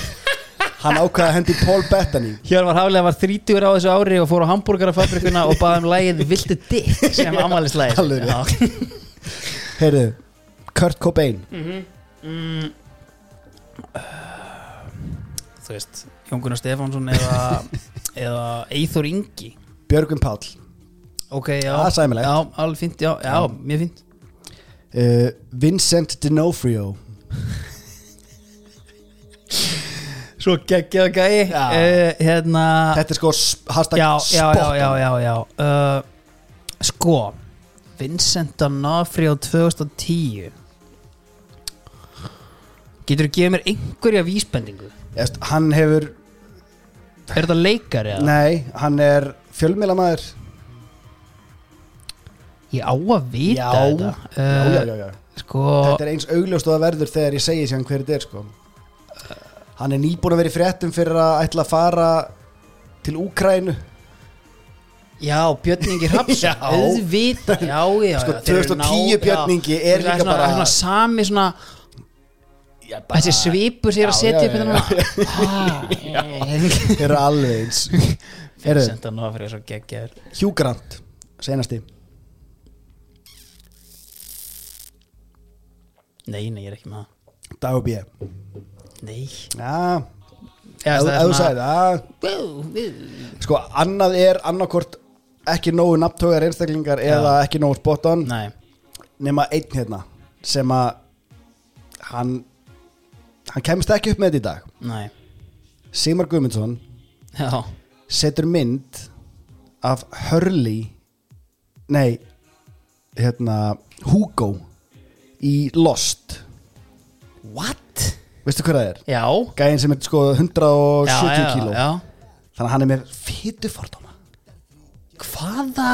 hann ákvaði að hendi Paul Bettany. Hjörvar Haflega var 30 á þessu ári og fór á hambúrgarafabrikuna og baði um lægið Viltu dick sem Alveg rétt. Heyrðu, Kurt Cobain. Þú veist, Jón Gunnar Stefánsson eða, eða Eithor Ingi. Björgvin Páll. Ok, já. Það er sæmilegt. Já, alveg fínt, já, já, mjög fínt uh, Vincent D'Onofrio Svo geggjað gæi Já. uh, Hérna Þetta er sko hashtag já, já, já, spot já, on. já, já. Uh, Sko Vincent D'Onofrio 2010 Getur þú gefið mér einhverja vísbendingu? Hann hefur, Er þetta leikari eða? nei, hann er fjölmiðlamæður Ég á að vita já, þetta já, já, já, já. Sko Þetta er eins augljóst og það verður þegar ég segi sér hver þetta er sko. Hann er nýbúin að vera í fréttum fyrir að ætla að fara til Úkrænu Já, Björn Ingi Hrafs [laughs] Já. Auðvita, já, já Sko, já, þeir eru 2010 ná- Björn já. Er Það líka svona, bara- svona sami svona Þessi svipur sér að Já, setja já, upp já, þetta [laughs] Þeir eru alveg eins [laughs] Heyrðu, Vincent D'Onofrio svo geggjaður Hugh Grant, senasti Nei, nei, ég er ekki með það. Dagur B. Nei. Já, ef þú sagði það. Sko, annað er annarkort ekki nógu nafntögar einstaklingar eða ekki nógu spot on. Nei, nema einn hérna sem að hann hann kemst ekki upp með þetta í dag. Nei. Sigmar Guðmundsson Já, setur mynd af Hurley nei hérna Hugo í Lost. What? veistu hvað það er? Já. Gæðin sem er sko 170 já, já, kíló. þannig að hann er með fytufordóma Hvaða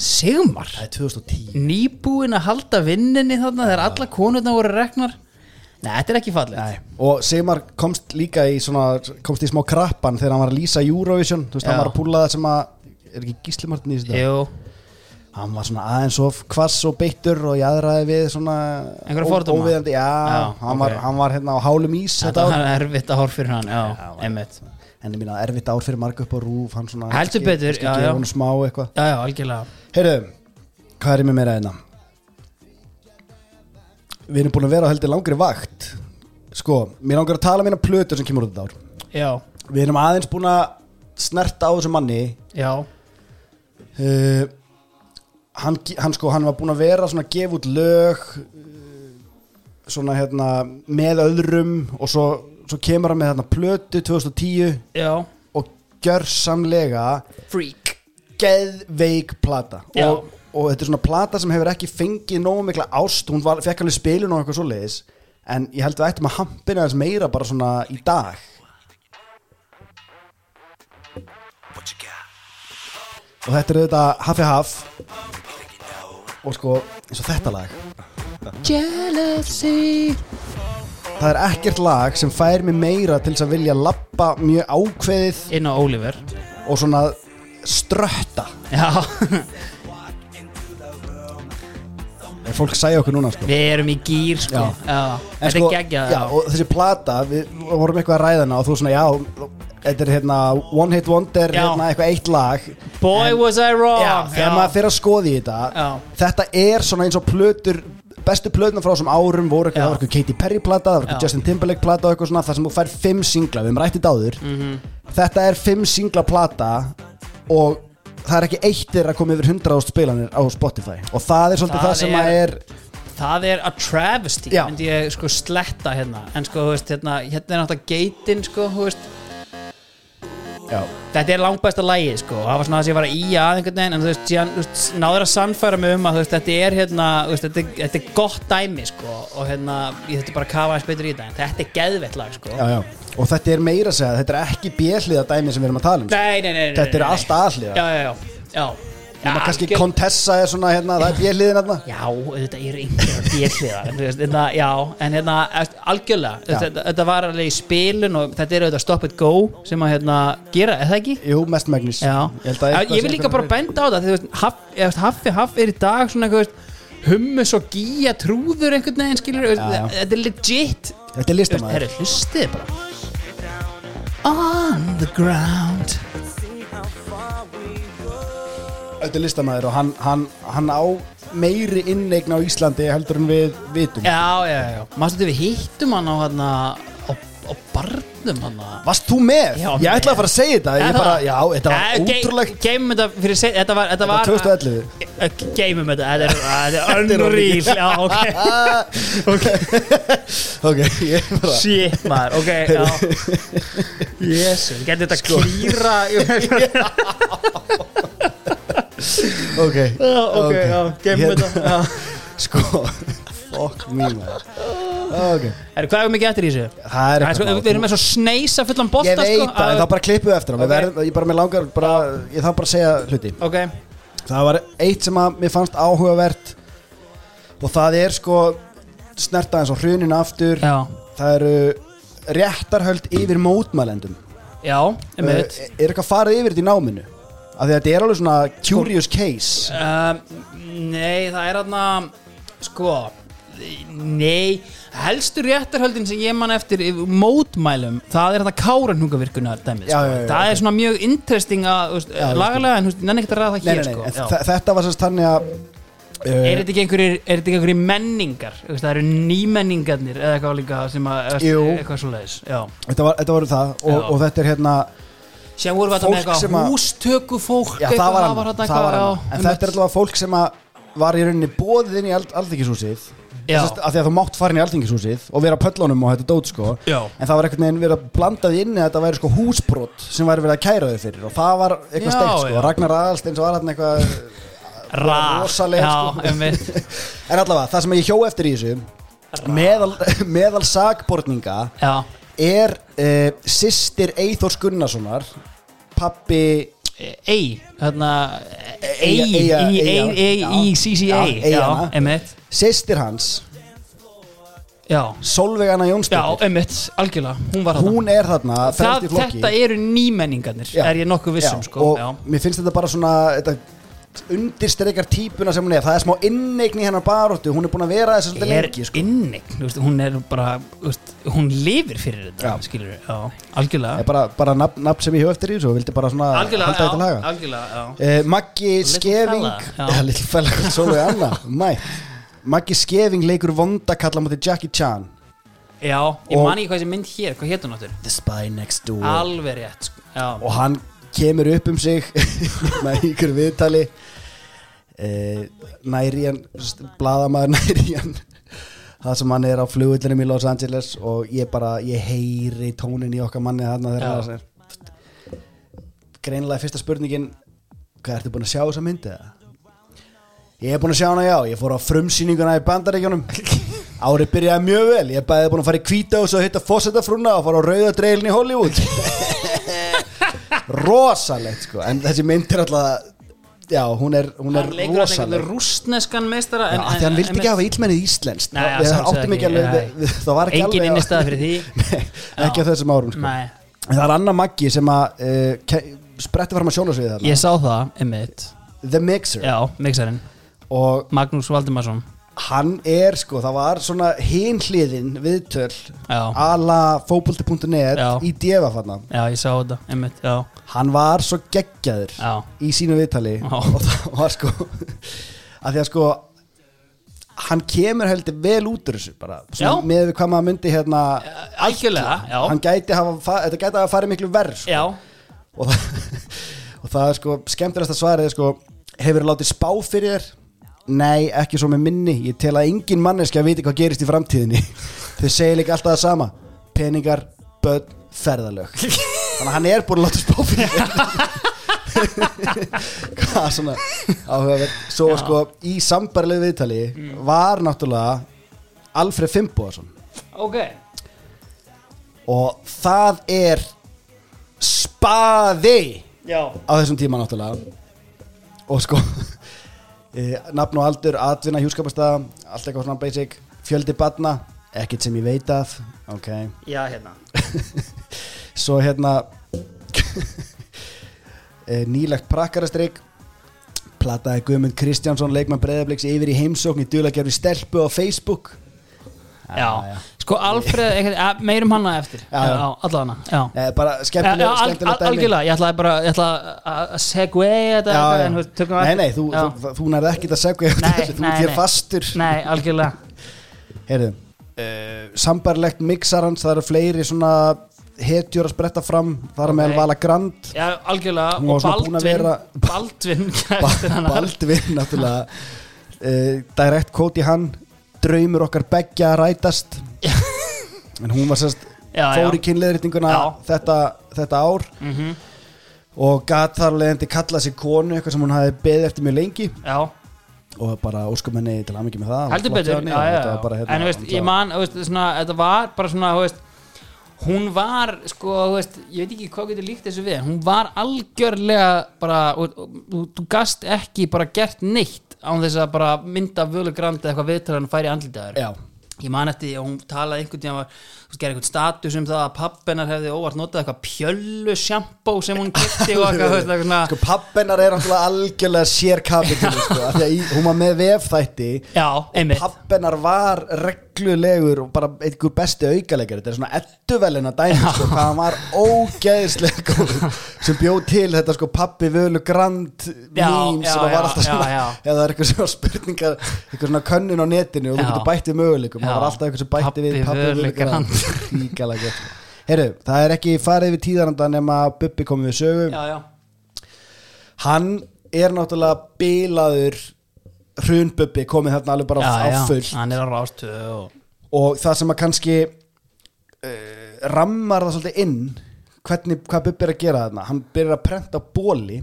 Sigmar? Það er 2010 Nýbúin að halda vinninni þarna þegar alla konurna voru reknar? Nei, þetta er ekki fallið Nei. og Sigmar komst líka í svona, komst í smá krappan þegar hann var að lýsa Eurovision. Þú veist Já. hann var að púla það sem að er ekki gíslimartin í þessu Jú, hann var svona aðeins of kvass og beittur og jaðraði við svona óviðandi, já, Já, hann, ok. var, hann var hérna á hálum ís þetta ár. var erfitt að horf fyrir hann Já, Já, einmitt. en ég minna erfitt ár fyrir marga upp á rúf hann svona Heldur betur, já, já. já. smá eitthvað. Já, já, algjörlega. Heyrðu, hvað er með meira hérna? Við erum búin að vera á heldur langri vakt. Sko, mér langar að tala um eina plötu sem kemur út þetta ár. Já, við erum aðeins búin að snerta á þessu manni. Já, uh, hann, hann sko hann var búinn að vera svona að gefa út lög uh, svona hérna með öðrum og svo, svo kemur hann með hérna plötu 2010 já. og gjörsamlega Freak. geðveik plata. Og, og þetta er svona plata sem hefur ekki fengið nógu mikla ást, hún var, fekk alveg spilun og eitthvað svoleiðis en ég held við ættum að hampina þess meira bara svona í dag. Og þetta er auðvitað Haffi Haff og sko eins og þetta lag. Jealousy. Það er ekkert lag sem fær mig meira til þess að vilja lappa mjög ákveðið Inn á Oliver. og svona strötta. Já, [laughs] er fólk sæja okkur núna sko. Við erum í gýr sko. En þetta sko, er geggjað. já, og þessi plata, við vorum eitthvað að ræða hana og þú svona, já, þetta er hérna One Hit Wonder, Já. hérna eitthvað eitt lag. Boy was I wrong. Já, þegar maður fyrir að skoða í þetta Já. Þetta er svona eins og plötur bestu plötuna frá þessum árum voru eitthvað, það var eitthvað Katy Perry plata, það var eitthvað. Justin Timberlake plata og eitthvað svona, þar sem þú fær fimm singla, við hefum rætt þetta áður. Mhm. Þetta er fimm singla plata og það er ekki eitt þeirra að koma yfir 100 spilanir á Spotify. Og það er svolítið Það það, sem er- að er Það er a travesty myndi ég sko sletta hérna. En sko, þú veist, hérna, hérna er náttúrulega geitin sko, þú veist já, Þetta er langbæsta lægið sko Það var svona það sem ég var að í að einhvern veginn En þú veist, síðan, þú veist, náður að sannfæra mig um að veist, þetta er hérna, þú veist, þetta, þetta er gott dæmi sko Og hérna, ég þetta bara kafa eins betur í þetta En þetta er geðvett lag sko. Já, já. og þetta er meira að segja, þetta er ekki björliða dæmi sem við erum að tala um Nei, nei, nei, nei Þetta er allt aðliða Já, já, já, já. Nefna kannski algjör- Contessa er svona hérna, það er björliðin hérna Já, auðvitað eru einhverja délliðar en, þú veist, hérna, Já, en hérna algjörlega, þetta, þetta var alveg í spilun og þetta er auðvitað stop it go sem að hérna, gera, er það ekki? Jú, mest megnis Já, Ég, held að ég, eitthvað vil líka bara benda á það því, þú veist, haff, ég veist, Haffi Haff er í dag svona eitthvað hummus og gíja trúður einhvern veginn skilur, Já, já. þetta er legit. Þetta er listamæður Herru, hlustið bara. On the ground Þetta er listamæður og hann, hann, hann á meiri inneign á Íslandi heldur en við vitum. Já, já, já, mástu þetta við hittum hann á hann á, á barnum hann? Varst þú með? Já, ég ætlaði að fara að segja þetta. Ég bara, já, þetta var ge- ótrúlegt Geymum þetta fyrir se- Þetta var Þetta var var 2011 Eh, Geymum þetta. Þetta er, [laughs] unreal. Já, [laughs] ok. Ok, ég bara Shit, maður. Ok, já. Jésu Getur þetta Sko. klýra [laughs] [laughs] ok, ok, já, geymum Hérna- þetta já. [laughs] sko fuck me man. Ok, Herru, hvað er mikið eftir í þessu? það er Það er eitthvað sko, við erum með svo sneisa fullan bolta ég veit sko, það, en það bara klippu eftir. Við Ok. verðum, ég bara með langar bara, ég þarf bara að segja hluti. Ok, það var eitt sem að mér fannst áhugavert og það er sko snerta eins og hruninu aftur. Já, það eru réttarhöld yfir mótmælendum. Já, er, einmitt er eitthvað farið yfir þetta í náminu að þetta er alveg svona curious case. Um, Nei, það er aðna sko Nei, helstu réttarhöldin sem ég man eftir mótmælum, það er þetta káranhungavirkunar dæmið, Já, sko. já, já, það er svona mjög interesting að, lagalega, en nenni ekkert að ræða það hér, nei, nei, sko. þetta var sérst þannig að Er uh, þetta ekki einhverjir, er þetta ekki einhverjir menningar, það eru nýmenningarnir eða eitthvað líka sem að, eitthvað svo leiðis, þetta, var, það og, og þetta er hérna Sem voru þetta með eitthvað að- hústöku fólk já, það var hann, það var eitthvað, hann. en þetta er allavega fólk sem var í rauninni bóðið inn í. Sest, af því að þú mátt fara inn í alþingishúsið og vera pöllunum og þetta dót sko Já. en það var veginn verið að blanda því inni að þetta væri sko húsbrot sem væri verið að kæra þau fyrir og það var eitthvað steikt sko já. Ragnar Aðalsteins var hann eitthvað Ra, rosaleg, já, sko. einmitt [laughs] en allavega það sem ég hjó eftir í þessu meðal, [laughs] meðal sagbortninga er uh, sýstir Eithors Gunnarssonar pappi Ei, hérna Ei, í já. CCA Já. Já, sýstir hans Já, Solveig Anna já, Jónsdóttir. einmitt, algjörlega. Hún var þarna. Hún er þarna það, Þetta eru nýmenningarnir, Já. er ég nokkuð vissum Já, sko. og Já, mér finnst þetta bara svona þetta undirstreikar típuna sem hún er. Það er smá inneign í hennar baróttu hún er búin að vera þessu svolítið er lengi sko. innig Hún er bara, veist, hún lifir fyrir þetta Já. Skilur við, já, algjörlega. Bara, bara nafn, nafn sem ég hef eftir í þessu og vildi bara svona Algjörlega, halda þetta laga. algjörlega, já. Uh, Maggi Skeving [laughs] Maggi Skeving leikur vondakalla mútið Jackie Chan. Já, ég man ekki hvað þessi mynd hér, hvað hétt hún áttur? The Spy Next Door. Alveg rétt, sko Já, og hann kemur upp um sig [laughs] með ykkur viðtali. Uh, næri hann bladamaður næri hann. Það sem hann er á flugullinum í Los Angeles og ég bara, ég heyri tónin í okkar manni þarna þegar er greinilega fyrsta spurningin hvað ertu búin að sjá þessa myndi eða? Ég er búin að sjá hana já, ég fór á frumsýninguna í bandaríkjunum. [laughs] Árið byrjaði mjög vel, ég er bæði búin að fara í kvítá og hitta fósettafrúna og fara á rauðadreilin í Hollywood [laughs] Rosalegt sko, en þessi mynd er alltaf Já, hún er, hún er rosaleg rústneskan meistara Já, af því hann vildi ekki hafa ílmennið íslenskt. Nei, Það- var ekki Engin alveg innistæða fyrir því. [laughs] Ekki á þessum árum sko. Nei, En Það er Anna Maggi sem að uh, spretti fram að sjónasviði þarna. Ég sá það, einmitt. The Mixer. Já, og Magnús Valdimarsson hann er sko, það var svona hinhliðin viðtöl ala fókbólti.net í djefa fanna já, ég sá þetta, einmitt, já. Hann var svo geggjaður Já, í sínu viðtali Já. og það var sko að því að sko hann kemur heldur vel út úr þessu bara, með hvað maður myndi hérna algjörlega, já. Hann gæti hafa, fa- þetta gæti hafa farið miklu verð sko. Já, og, það, [laughs] og það er sko skemmtilegasta svarið er sko hefur látið spá fyrir þér nei, ekki svo með minni. Ég tel að engin manneski að viti hvað gerist í framtíðinni. [laughs] Þau segir líka alltaf það sama. Peningar, börn, ferðalög. Þannig að hann er búin að láta spá fyrir. [laughs] Hvað svona áhugaverð. Svo Já. sko í sambarlegu viðtali var náttúrulega Alfred Fimboðarsson ok. Og það er spaði Já, á þessum tíma náttúrulega. Og sko e, nafn og aldur, atvinna, hjúskapastæða allt eitthvað svona basic, fjöldi badna ekkert sem ég veit af. Ok, [laughs] já, hérna. Svo hérna [laughs] e, nýlegt prakkarastrygg plataði Guðmund Kristjánsson leikmann breyðabliks yfir í heimsókn í dulagerfi stelpu á Facebook. Já, sko ja, meirum eftir Já, já. já allavega e, bara Já, skemmtileg, já, al, al, skemmtileg dæmi algjörlega, ég ætlaði bara ég ætlaði að að segway þetta Nei, eftir. nei, þú, nærði ekki að segja Nei, þú nei. fastur Nei, algjörlega Heyrðu, uh, sambarlegt mixarans, það eru fleiri svona hetjur að spretta fram það er Ok. meðal Vala Grand Já, algjörlega Og að Baldvin vera- Baldvin. [laughs] Baldvin náttúrulega uh, direct quote í hann draumur okkar beggja að rætast en hún var sérst Já, fór já. í kynleðritinguna þetta, þetta ár Mhm. og gat þar leðandi kalla sig konu eitthvað sem hún hafi beðið eftir mjög lengi. Já, og bara óskum henni til aðmyggi með það heldur betur. henni já, já, bara, hérna, en þú veist, ég man, veist, svona, þetta var bara svona, veist hún var, sko, veist ég veit ekki hvað getur líkt þessu við hún var algjörlega bara þú gast ekki bara gert neitt án þess að bara mynda völu grandi eitthvað viðtalan færi andlitaður Já, ég man eftir hún talaði einhvern tíðan gerði einhvern status um það að pappennar hefði óvart notað eitthvað pjöllu sjampó sem hún kipti og eitthvað, sko pappennar er algjörlega sér kapitul sko, af því að hún var með vefþætti já, einmitt pappennar var reglulegur og bara einhver besti aukalegur þetta er svona edduvelina dæmi sko, hvað hann var ógeðslega góð sem bjóð til þetta sko pappi völu grand Já, já, sem að já, var alltaf já, svona já. eða það er eitthvað svona spurningar eitthvað svona könnun á netinu og þú Já. getur bætt við möguleikum Já. það var alltaf eitthvað sem bætti Pabbi við pappi völu grand Grand. ríkalega gott. Heyrðu, það er ekki farið við tíðaranda nema Bubbi komið við sögu. Já, já, hann er náttúrulega bilaður hrunbubbi komið þarna alveg bara já, á full hann er á rástu og... og það sem að kannski uh, rammar það svolítið inn hvernig, hvað Bubbi er að gera þarna. Hann byrjar að prenta bóli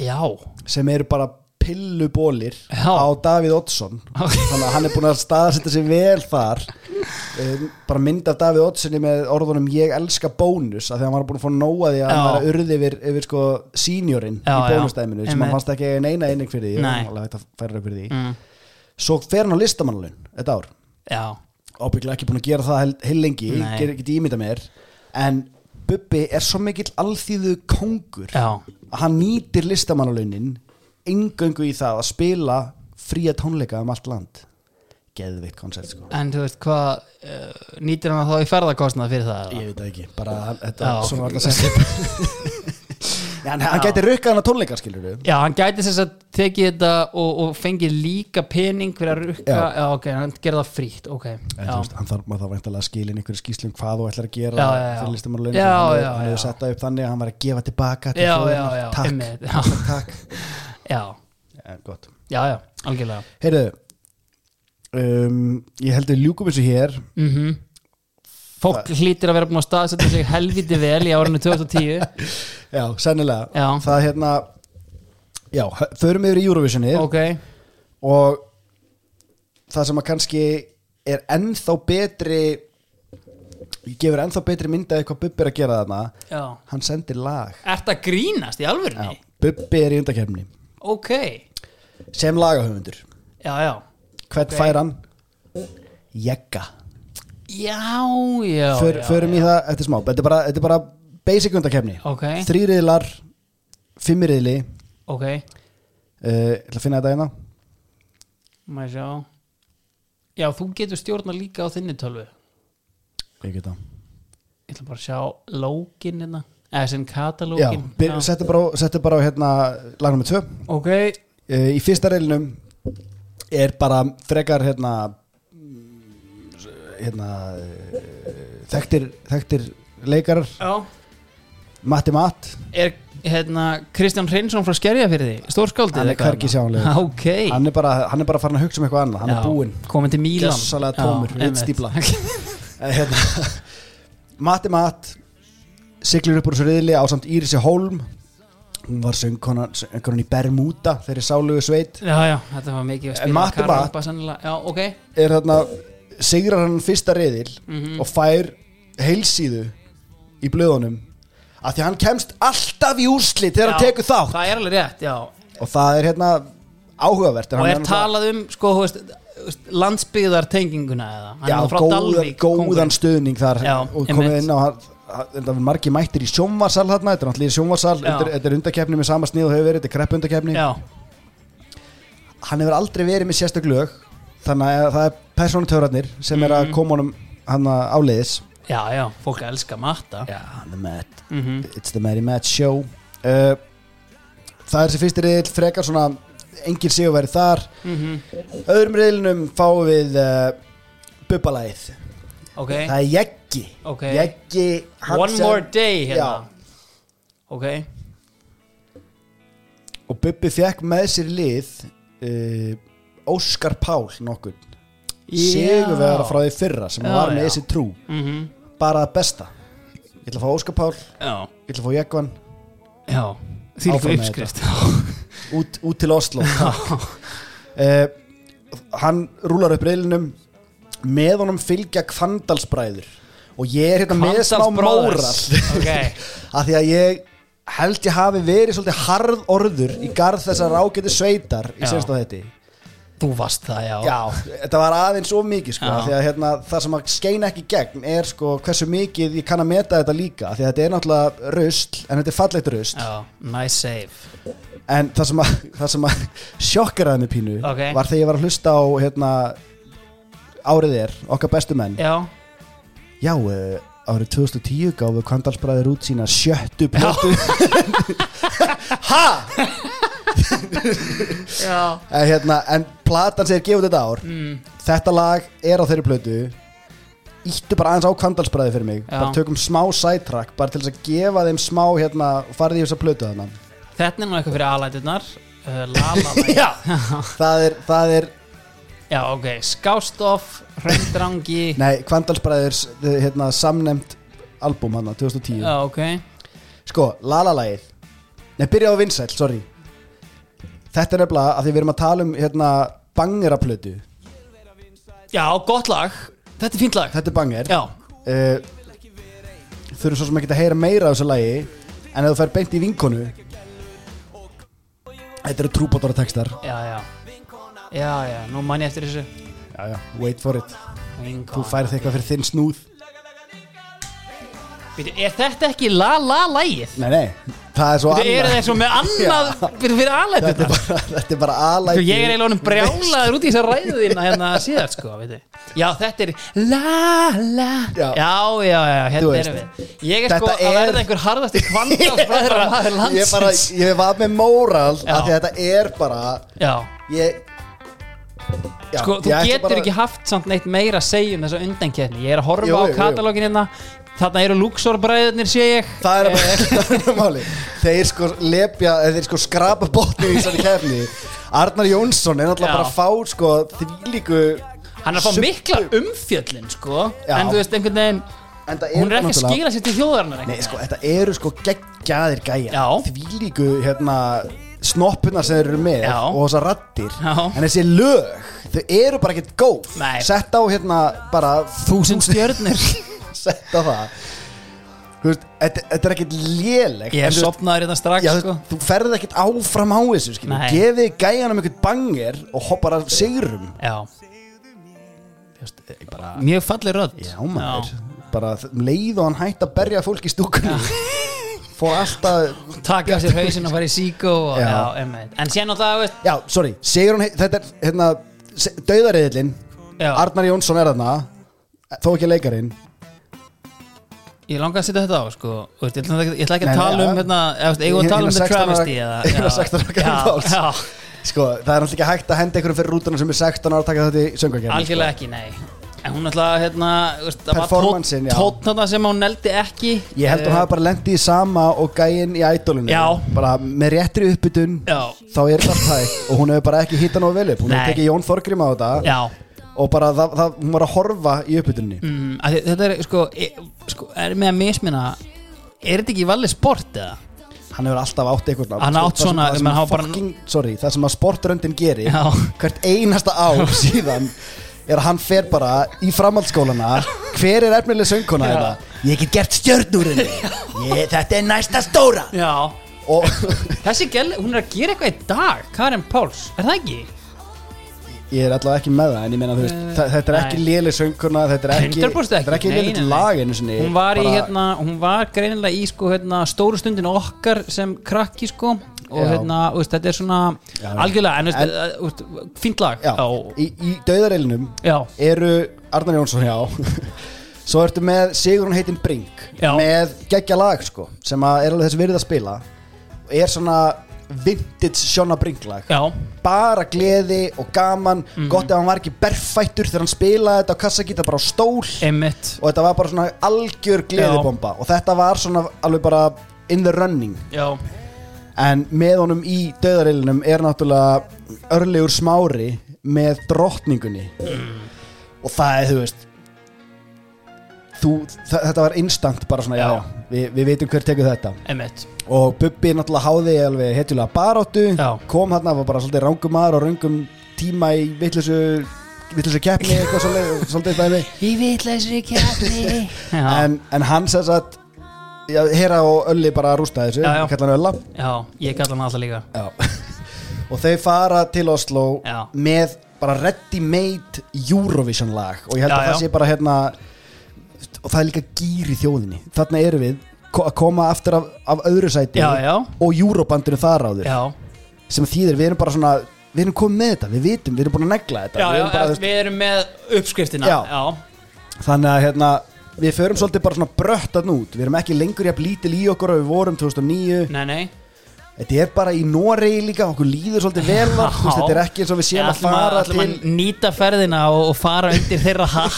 já, sem eru bara pillubólir á Davíð Oddsson. Þannig að hann er búin að staðsetja sig vel þar. Um, bara mynd af Davíð Oddssoni með orðunum ég elska bónus af því að hann var búin að fá nóa því að hann Já. var að urði yfir, yfir sko seniorinn í bónustæminu sem hann fannst ekki neina einnig fyrir því. Og að færa rauk fyrir því. Mm, svo fer hann á listamannalun þetta ár. Ábygglega ekki búin að gera það heil, lengi ger ekki ímynda mér. En Bubbi er svo mikill alþýðu kongur já. að hann nýtir listamannalaunin engöngu í það að spila fría tónleika um allt land. Geðvikt koncert sko. En þú veist hvað uh, nýtir hann þá í ferðarkostnað fyrir það ég veit ekki, bara þetta [laughs] Já. svona sett upp Já, hann, hann gæti rukkað hann á tónleika skilur við já, hann gæti þess að tekið þetta og, og fengið líka pening fyrir að rukka. Já. já, ok, hann gerði það frítt ok, En já, þú veist, hann þarf, maður þarf væntalega að skilja inn einhverju skýslum hvað þú ætlar að gera Já, já, fyrir listamannalaunin Já, hann hefur- sett það upp þannig að hann var að gefa tilbaka til já, takk, [laughs] [laughs] takk já, ja, gott. Já, já, algjörlega. Heyrðu um, Ég held að ljúkum þessu hér. Mhm. Fólk hlýtir að vera búin að staðsetja sig helviti vel í árinu 2010 [laughs] Já, sennilega. Já. Það er hérna Já, förum yfir í Eurovisionið. Ok, og það sem að kannski er ennþá betri gefur ennþá betri mynda eitthvað Bubbi er að gera þarna. Já. Hann sendir lag. Ert að grínast í alvörunni? Bubbi er í undakefni ok, sem lagahöfundur. Já, já. Hvern fær hann? Jegga. Já, já, För, já, förum í það eftir smá. Þetta er bara, þetta er bara basic undakefni ok, þrýriðlar fimmiriðli ok. Uh, ég ætla að finna þetta hérna. Maður sjá? Já, þú getur stjórna líka á þinni tölvu. Ég get það. Ég ætla bara að sjá lókin hérna eða sem Já, katalógin byr, settu bara, settu bara á hérna lag nummer 2 ok, uh, í fyrsta reilinum er bara frekar hérna hérna uh, þekktir, þekktir leikarar. Já. Matti Matt, er hérna Kristján Hreinsson frá Skerjafyrði stórskáldið Hann er eitthvað hvergi þarna? sjáanlegur. [laughs] ok. Hann er bara hann er bara farin að hugsa um eitthvað annað, hann er Já, búinn. komin til Mílan. Tómur, Já. [laughs] Eh, hérna, [laughs] Matti Matt siglir upp úr þessu riðli á samt Írisi Holm hún var söngkonan í Bermuda þeirri sálugu sveit. Já, já, þetta var mikið að spila Matt- sennilega. já, ok. er þarna sigrar hann fyrsta riðil Mhm. og fær heilsíðu í blöðunum. Af því að hann kemst alltaf í úrslit þegar hann tekur þátt. það er alveg rétt, já. Og það er hérna áhugavert og er talað um, sko, þú veist landsbyggðar tenginguna eða? Hann já, er frá góðan, stuðning þar Já, og komið inn á þetta var margir mættir í sjónvarsal þarna þetta er náttúrulega í sjónvarsal, þetta er- er undakefni með sama snið og hefur verið, þetta er krepp undakefni já, hann hefur aldrei verið með sérstök lög þannig að það er persónutöfratnir sem er að koma honum hann áleiðis. Já, já, fólk elska matta. Já, the Matt Mhm. It's the Mary Matt Show. Uh, Það er þessi fyrsti riðil frekar svona engin sigurveri þar. Mhm. öðrum riðlinum fáum við uh, bubbalæð ok, það er Jeggi. Ok. Jeggi one more day hérna. Já. ok, og Bubbi fekk með sér lið uh, Óskar Pál nokkur sigurvera frá því fyrra sem Já, var með þessi trú. Mm bara það besta. Ég ætla að fá Óskar Pál, já, ég ætla að fá Jeggvan því líka uppskrift. Út, út til Oslo. Uh, hann rúlar upp reylinum með honum fylgja kvandalsbræður. Og ég er hérna með smá móral. Ok, [laughs] af því að ég held ég hafi verið svolítið harð orður í garð þessar ágæti sveitar í senst á þetta þú varst það, já. Já, þetta var aðeins of mikið sko, því að hérna, það sem að skeina ekki gegn er sko hversu mikið ég kann að meta þetta líka því að þetta er náttúrulega rusl en þetta er fallegt rusl. Já, nice save. En það sem að, að [laughs] sjokkeraði mig pínu Ok. var þegar ég var að hlusta á hérna, árið er, okkar bestu menn. Já, Já, uh, árið 2010 gáfu Kvandalsbræður út sína sjöttu plötu. [laughs] Ha? já. En, hérna, en platan segir gefið þetta ár mm. Þetta lag er á þeirri plötu. Íttu bara aðeins á Kvandalsbræði fyrir mig. Já. Bara tökum smá sidetrack Bara til þess að gefa þeim smá hérna Farið í þessa plötu þannig Þetta er nú eitthvað fyrir aðlæturnar uh, Lala [laughs] Já, [laughs] það er, það er Já, ok, Skástoff, Hraundrangi. [laughs] Nei, Kvandalsbræðurs hérna, Samnemt albúm hann 2010 Já, ok. Sko, Lala-lagið Nei, byrja á vinsæl, sorry. Þetta er nefnilega að því við erum að tala um hérna, bangeraplötu. Já, gott lag. Þetta er fínt lag. Þetta er banger. Já, uh, Þurfum svo sem ekki að heyra meira af þessu lagi En ef þú fær beint í vinkonu Þetta eru trúbótara textar. Já, já Já, já, nú man ég eftir þessu Já, já, wait for it Þú færð eitthvað fyrir þinn snúð Býtu, Er þetta ekki la-la-lagið? Nei, nei, það er svo Þú eru þeir svo með [laughs] annað fyrir, fyrir Þetta er bara, þetta er bara aðlæti Sko, ég er eiginlega honum brjálaður út í þessar ræðina hérna síðast, sko, veit þið. Já, þetta er la-la. Já. Já, já, hérna erum við. Ég er sko Þetta að er- verða einhver harðasti kvandalsbræður að maður Ég, bara, landsins. ég var með móral að þetta er bara Já, ég, já, sko, þú getur bara- ekki haft samt neitt meira að segja um þessa undankeppni. Ég er að horfa Jú, á jú, jú. katalógin hérna. Þarna eru Luxor-bræðurnir, sé ég. Það er Eh, [laughs] bara máli Þeir sko lepja, eða þeir sko skrapa botni í þessari kefni Arnar Jónsson er náttúrulega bara að fá sko þvílíku Hann er að fá Subbu. mikla umfjöllin, sko. Já. En þú veist, einhvern veginn, hún er ekki að skila sér til þjóðarinnar Nei, sko, þetta eru sko geggjaðir gæjar Já. Þvílíku, hérna snoppunar sem þeir eru með Já. og þessar rattir Já. En þessi lög, þau eru bara ekkert góð Nei. Sett á hérna bara þúsund stjörnir. [laughs] Sett á það Þú veist, þetta, þetta er ekkert lélegt Ég en er þú veist, sopnaður hérna strax, Já, sko. þú ferð ekkert áfram á þessu skilur. Nei. gefið gæjanum einhvern banger og hoppar að sigrum Já, Just, bara, mjög falleg rödd. já maður bara um leið og hann hætti að berja fólk í stúkunni fór alltaf taka sér hausinn og fara í síkó og, Já. já, einmitt. en á það veist, já, sorry, Sigrun, þetta er hérna, döðariðlin já, Arnar Jónsson er þarna þó ekki leikarinn ég langa að setja þetta á sko. Þú veist, ég, ætla ekki, ég ætla ekki Nei, að nei, tala um ja. hérna, eða, veist, eigum við að tala um Hina The 16 ára- Travesty eða, hina já, 16 ára já, Páls. já, sko, það er náttúrulega ekki hægt að henda einhverjum fyrir rútuna sem er 16 ára að taka þetta í söngvagerð algjörlega ekki, nei en hún ætla að hérna, það var þarna sem hún neldi ekki. Ég held að hún hafi bara lendið í sama og gæinn í ædolinu Já. Bara með réttri uppbytun já, Þá er það tæk Og hún hefur bara ekki hitta nógu vel upp. Hún hefur tekið Jón Þorgrim á þetta. Já. Og bara það, það, hún var að horfa í uppbytunni mm, þetta er sko, e, sko er með að mismina er þetta ekki valið sport eða? Hann hefur alltaf átt eitthvað Hann Sko, átt það sem- svona- það sem menn að hafa bara- fucking, Sorry, það sem að sportröndin gerir Já. Hvert einasta ár [laughs] síðan Er að hann fer bara í framhaldsskólana Hver er efnileg söngkona Já. þetta? Ég get gert stjörnúrinni ég, Þetta er næsta stóra já, Og þessi gæl, hún er að gera eitthvað í dag Karin Páls, er það ekki? Ég er allavega ekki með það en ég meina þú veist Eh, þa- þetta er nei. ekki léleg söngkona þetta er ekki, 100% ekki, þetta er ekki nei, nei, nei. lag einu sinni hún var í bara- hérna hún var greinilega í sko hérna stóru stundin okkar sem krakki sko og Já. hérna, veist, þetta er svona Já. algjörlega, en, En- uh, uh, fínt lag. Já, í, í dauðareilinum já, eru Arnar Jónsson já. [laughs] Svo ertu með Sigurinn heitinn Brink Já. með geggja lag sko sem er alveg þessi virðið að spila. Og er svona vintage Sjonna Brink lag. Já, bara gleði og gaman. Mhm. gott ef hann var ekki berfættur þegar hann spilaði þetta á kassagítar bara á stól. Einmitt. Og þetta var bara svona algjör gleðibomba. Og þetta var svona alveg bara in the running. Já, en með honum í döðarilinum er náttúrulega örlegur smári með drottningunni. Og það er þú veist þú, þetta var instant bara svona, já, Já. við, við veitum hver tekur þetta. Emmett og Bubbi náttúrulega háði alveg hetjulega baráttu Já. kom hann var bara svolítið rángum maður og raungum tíma í vitleysu vitleysu keppni eitthvað svolítið, svolítið dæmi. Í vitleisri kætti [laughs] Já, en, en hann sagt já, Hera og Ölli bara rústa þessu. Já, já. kallar hann Ölla. Já ég kalla hann alltaf líka. Já. og þau fara til Oslo með bara ready-made Eurovision lag. Og ég held að það sé bara hérna og það er líka gýr í þjóðinni. Þarna erum við að koma aftur af, af öðru sæti og Eurobandinu þar áður já. Sem þýðir við erum bara svona við erum komið með þetta, við vitum, við erum búin að negla þetta. Já, við erum bara, við erum með uppskriftina. Já. já, þannig að hérna við förum svolítið bara svona bröttan út. Við erum ekki lengur jafn lítil í okkur við vorum 2009 Nei, nei. Þetta er bara í Noregi líka, okkur líður svolítið vel þar, þú veist, þetta er ekki eins og við séum að fara til nýta ferðina og, og fara undir þeirra hatt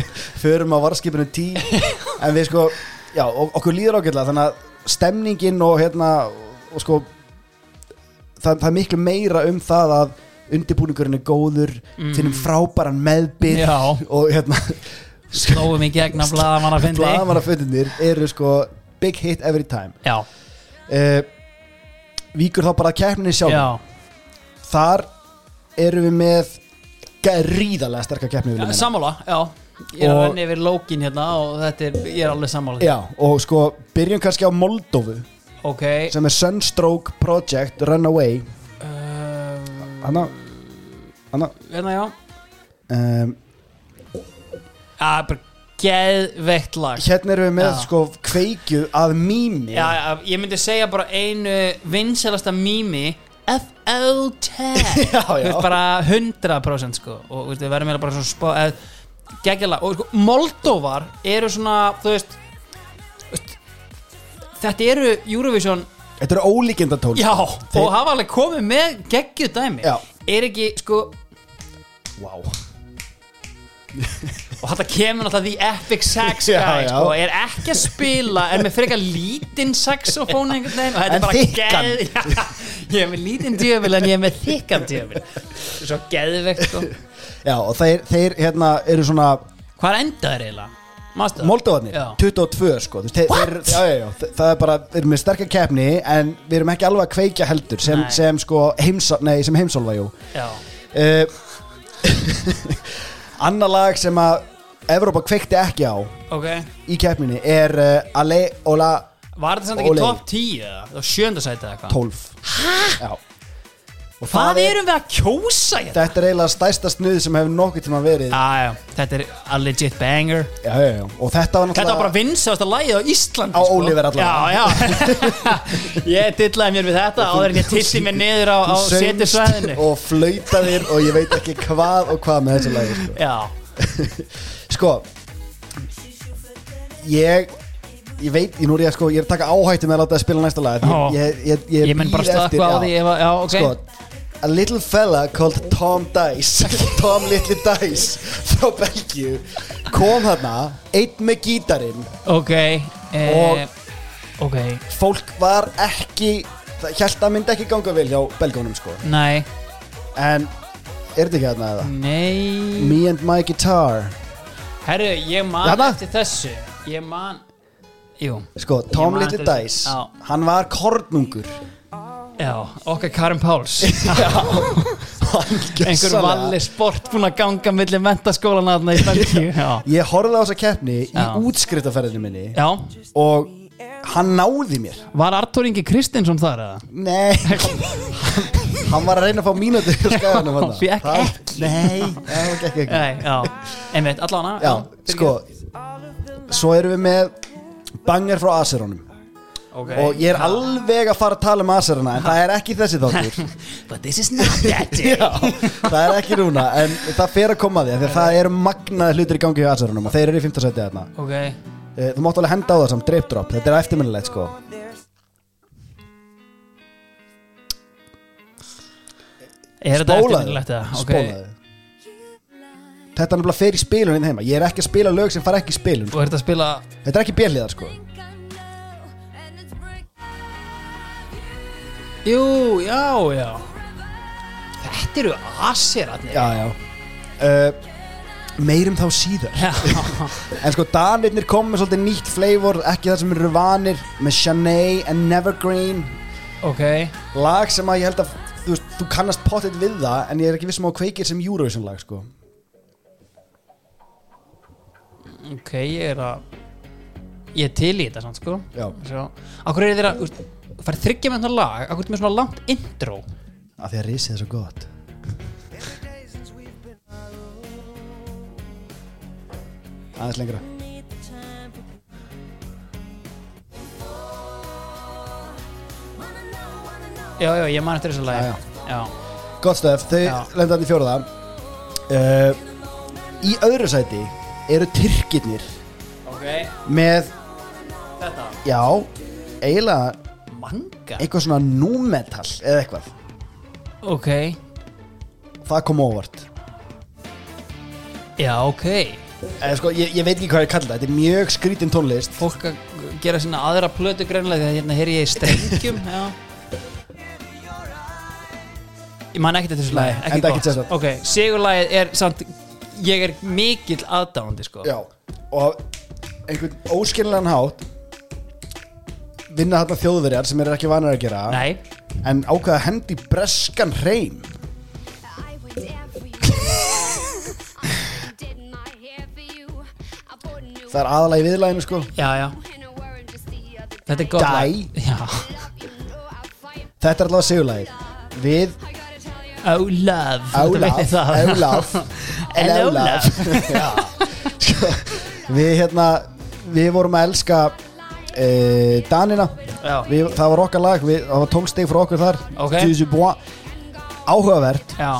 [laughs] [laughs] förum á varskipinu tí [laughs] en við sko, já, okkur líður ágætlega þannig að stemningin og hérna og sko það, það er miklu meira um það að undirbúningurinn er góður finnum frábæran meðbyr Mm. Já. og hérna Slóum í gegn að blaðamann að fyndi blaðamannaföndinir eru sko big hit every time. Já, uh, víkur þá bara að keppninni sjálf já. Þar erum við með gríðarlega sterkar keppni meina. Sammála, já. Ég er að Og- renni yfir lókin hérna og þetta er, ég er alveg sammála Já, og sko, byrjum kannski á Moldófu Ok. sem er Sunstroke Project Runaway. Uh, Hanna Hanna Hérna, já. Um, Já, bara geðveikt lag Hérna erum við með Já. sko kveikju að mými Já, já, ég myndi segja bara einu vinselasta mými F.O.T. [laughs] Já, já. bara 100% sko og þú veist, við verðum meira bara svona spá geggjala og sko, Moldóvar eru svona, þú veist, þú veist þetta eru Eurovision Þetta eru ólíkindatól já, Þeir- og hafa alveg komið með geggju dæmi Já. er ekki, sko, wow. [laughs] og þetta kemur náttúrulega því epic sax [laughs] guy, Já, já. sko, er ekki að spila er með frekar lítinn saxofón einhvern veginn og þetta En er bara þykkan. geð [laughs] já, ég er með lítinn djöfil en ég er með þykkan djöfil svo geðvegt sko. Já, og þeir, þeir hérna eru svona hvað er endaður eiginlega? Mástu það? Moldóvarnir, Já. 22 sko þú veist, þeir, þeir, já, já, já, þe- Það er bara, við erum með sterkar keppni En við erum ekki alveg að kveikja heldur Sem, Nei. sem sko heimsá, nei, sem heimsálfa jú Já, uh, [laughs] Annar lag sem að Evrópa kveikti ekki á ok. í keppninni er uh, Ale Ola Var þetta samt ekki top 10 eða? Það var sjönda sæti eða eitthvað? 12 Já Og Hvað er, erum við að kjósa hérna? þetta er eiginlega stærsta snuð sem hefur nokkuð tíma verið Já, já, þetta er a legit banger já, já, já. Og þetta var Þetta var náttúrulega bara vinsast að lægið á Íslandi Á sko. Oliver allavega. Já, já [laughs] Ég dillaði mér við þetta áður en ég tilti mér niður á, á setursvæðinu og flautaðir og ég veit ekki hvað og hvað með þessu lagi sko. Já, [laughs] sko ég ég veit, ég nú ég að sko, ég er að taka áhættu með að láta það spila næsta lag ég, ég, ég, ég menn bara stakku á því ef, Já, ok sko, a little fella called Tom Dice. [laughs] Tom Little Dice frá Belgíu. Kom þarna, einn með gítarinn. Ok eh, Ok, fólk var ekki það held að myndi ekki ganga vel hjá belgónum sko. Nei. En er þetta ekki þarna eða? Nei. Me and my guitar. Herru, ég man Jana? eftir þessu. Ég man Jú, sko, Tom man Little þessu. Dice Já. hann var kornungur já, okkar Karin Páls. [laughs] Einhver valli sport búin að ganga millir mentaskólana þarna í [laughs] Belgíu Ég horfði á þessa keppni í Já. útskriftaferðinu minni já. og hann náði mér. Var Artur Ingi Kristinsson þar eða? Nei. [laughs] Hann, var að reyna að fá mínúti á skæðanum hann Fékk ekki. Nei, það gekk ekki Nei, já, einmitt, allavega. Já, sko Svo erum við með banger frá Aserónum okay. og ég er alveg að fara að tala um Aserona en það er ekki þessi þáttur. [laughs] But this is not that [laughs] day. Já, það er ekki núna en það fer að koma því því að það eru magnaði hlutir í gangi hjá Aserónum og þeir eru í 15 seti þarna. Ok, Eh, Þú mátt alveg henda á það samt, drip drop Þetta er eftirminnilegt sko. Er þetta eftirminnilegt eða? Ok, Spólaðu. Þetta er náttúrulega í spilun inn heima. Ég er ekki að spila lög sem fara ekki í spilun. Og er þetta að spila Þetta er ekki bjelliðar sko Jú, já, já. Þetta eru aseratnir Já, já. Uh, meirum þá síðar. [laughs] En sko Danirnir kom með svolítið nýtt flavor Ekki það sem eru vanir Með Shanae and Nevergreen. Ok. Lag sem að ég held að Þú, veist, þú kannast potið við það En ég er ekki vissum á kveikir sem Eurovision lag sko. Ok, ég er að Ég er til í þetta samt sko. Já. Svo, Akkur er þeirra Færið þryggja með þetta lag Akkur er með svona langt intro? Af því að risið er svo gott. Aðeins lengra. Já, já, ég man eftir þessu lagi. Já, já. Gott stöf, þau Já. lenda hann í fjóraða uh, Í öðru sæti eru Tyrkirnir Ok, með, þetta? Já, eiginlega Manga? Eitthvað svona númetal eða eitthvað. Ok, Það kom óvart. Já, ok. Eða, sko, ég, ég veit ekki hvað ég kalla það Þetta er mjög skrítin tónlist. Fólk að gera sína aðra plötu greinlega Þegar hérna heyri ég í strengjum [laughs] Já. Ég man ekkert eftir þessu Nei, lagi enda ekkert sérstakt. Ok, sigurlagið er samt Ég er mikill aðdáandi sko. Já, og einhvern óskiljanlegan hátt vinna þarna þjóðverjar sem eru ekki vanir að gera. Nei, en ákveða að hendi breskan hreim. [laughs] Það er aðalega í viðlæðinu sko. Já, já. Þetta er gott Dæ. lag. Já. Þetta er allavega sigurlægir við Oh love. Þetta Ólaf veit það. Ólaf [laughs] En En Ólaf. [laughs] Ólaf Já. Sko, við hérna við vorum að elska uh, Danina við, það var okkar lag, við, það var tólstig frá okkur þar Ok. Bois. áhugavert Já,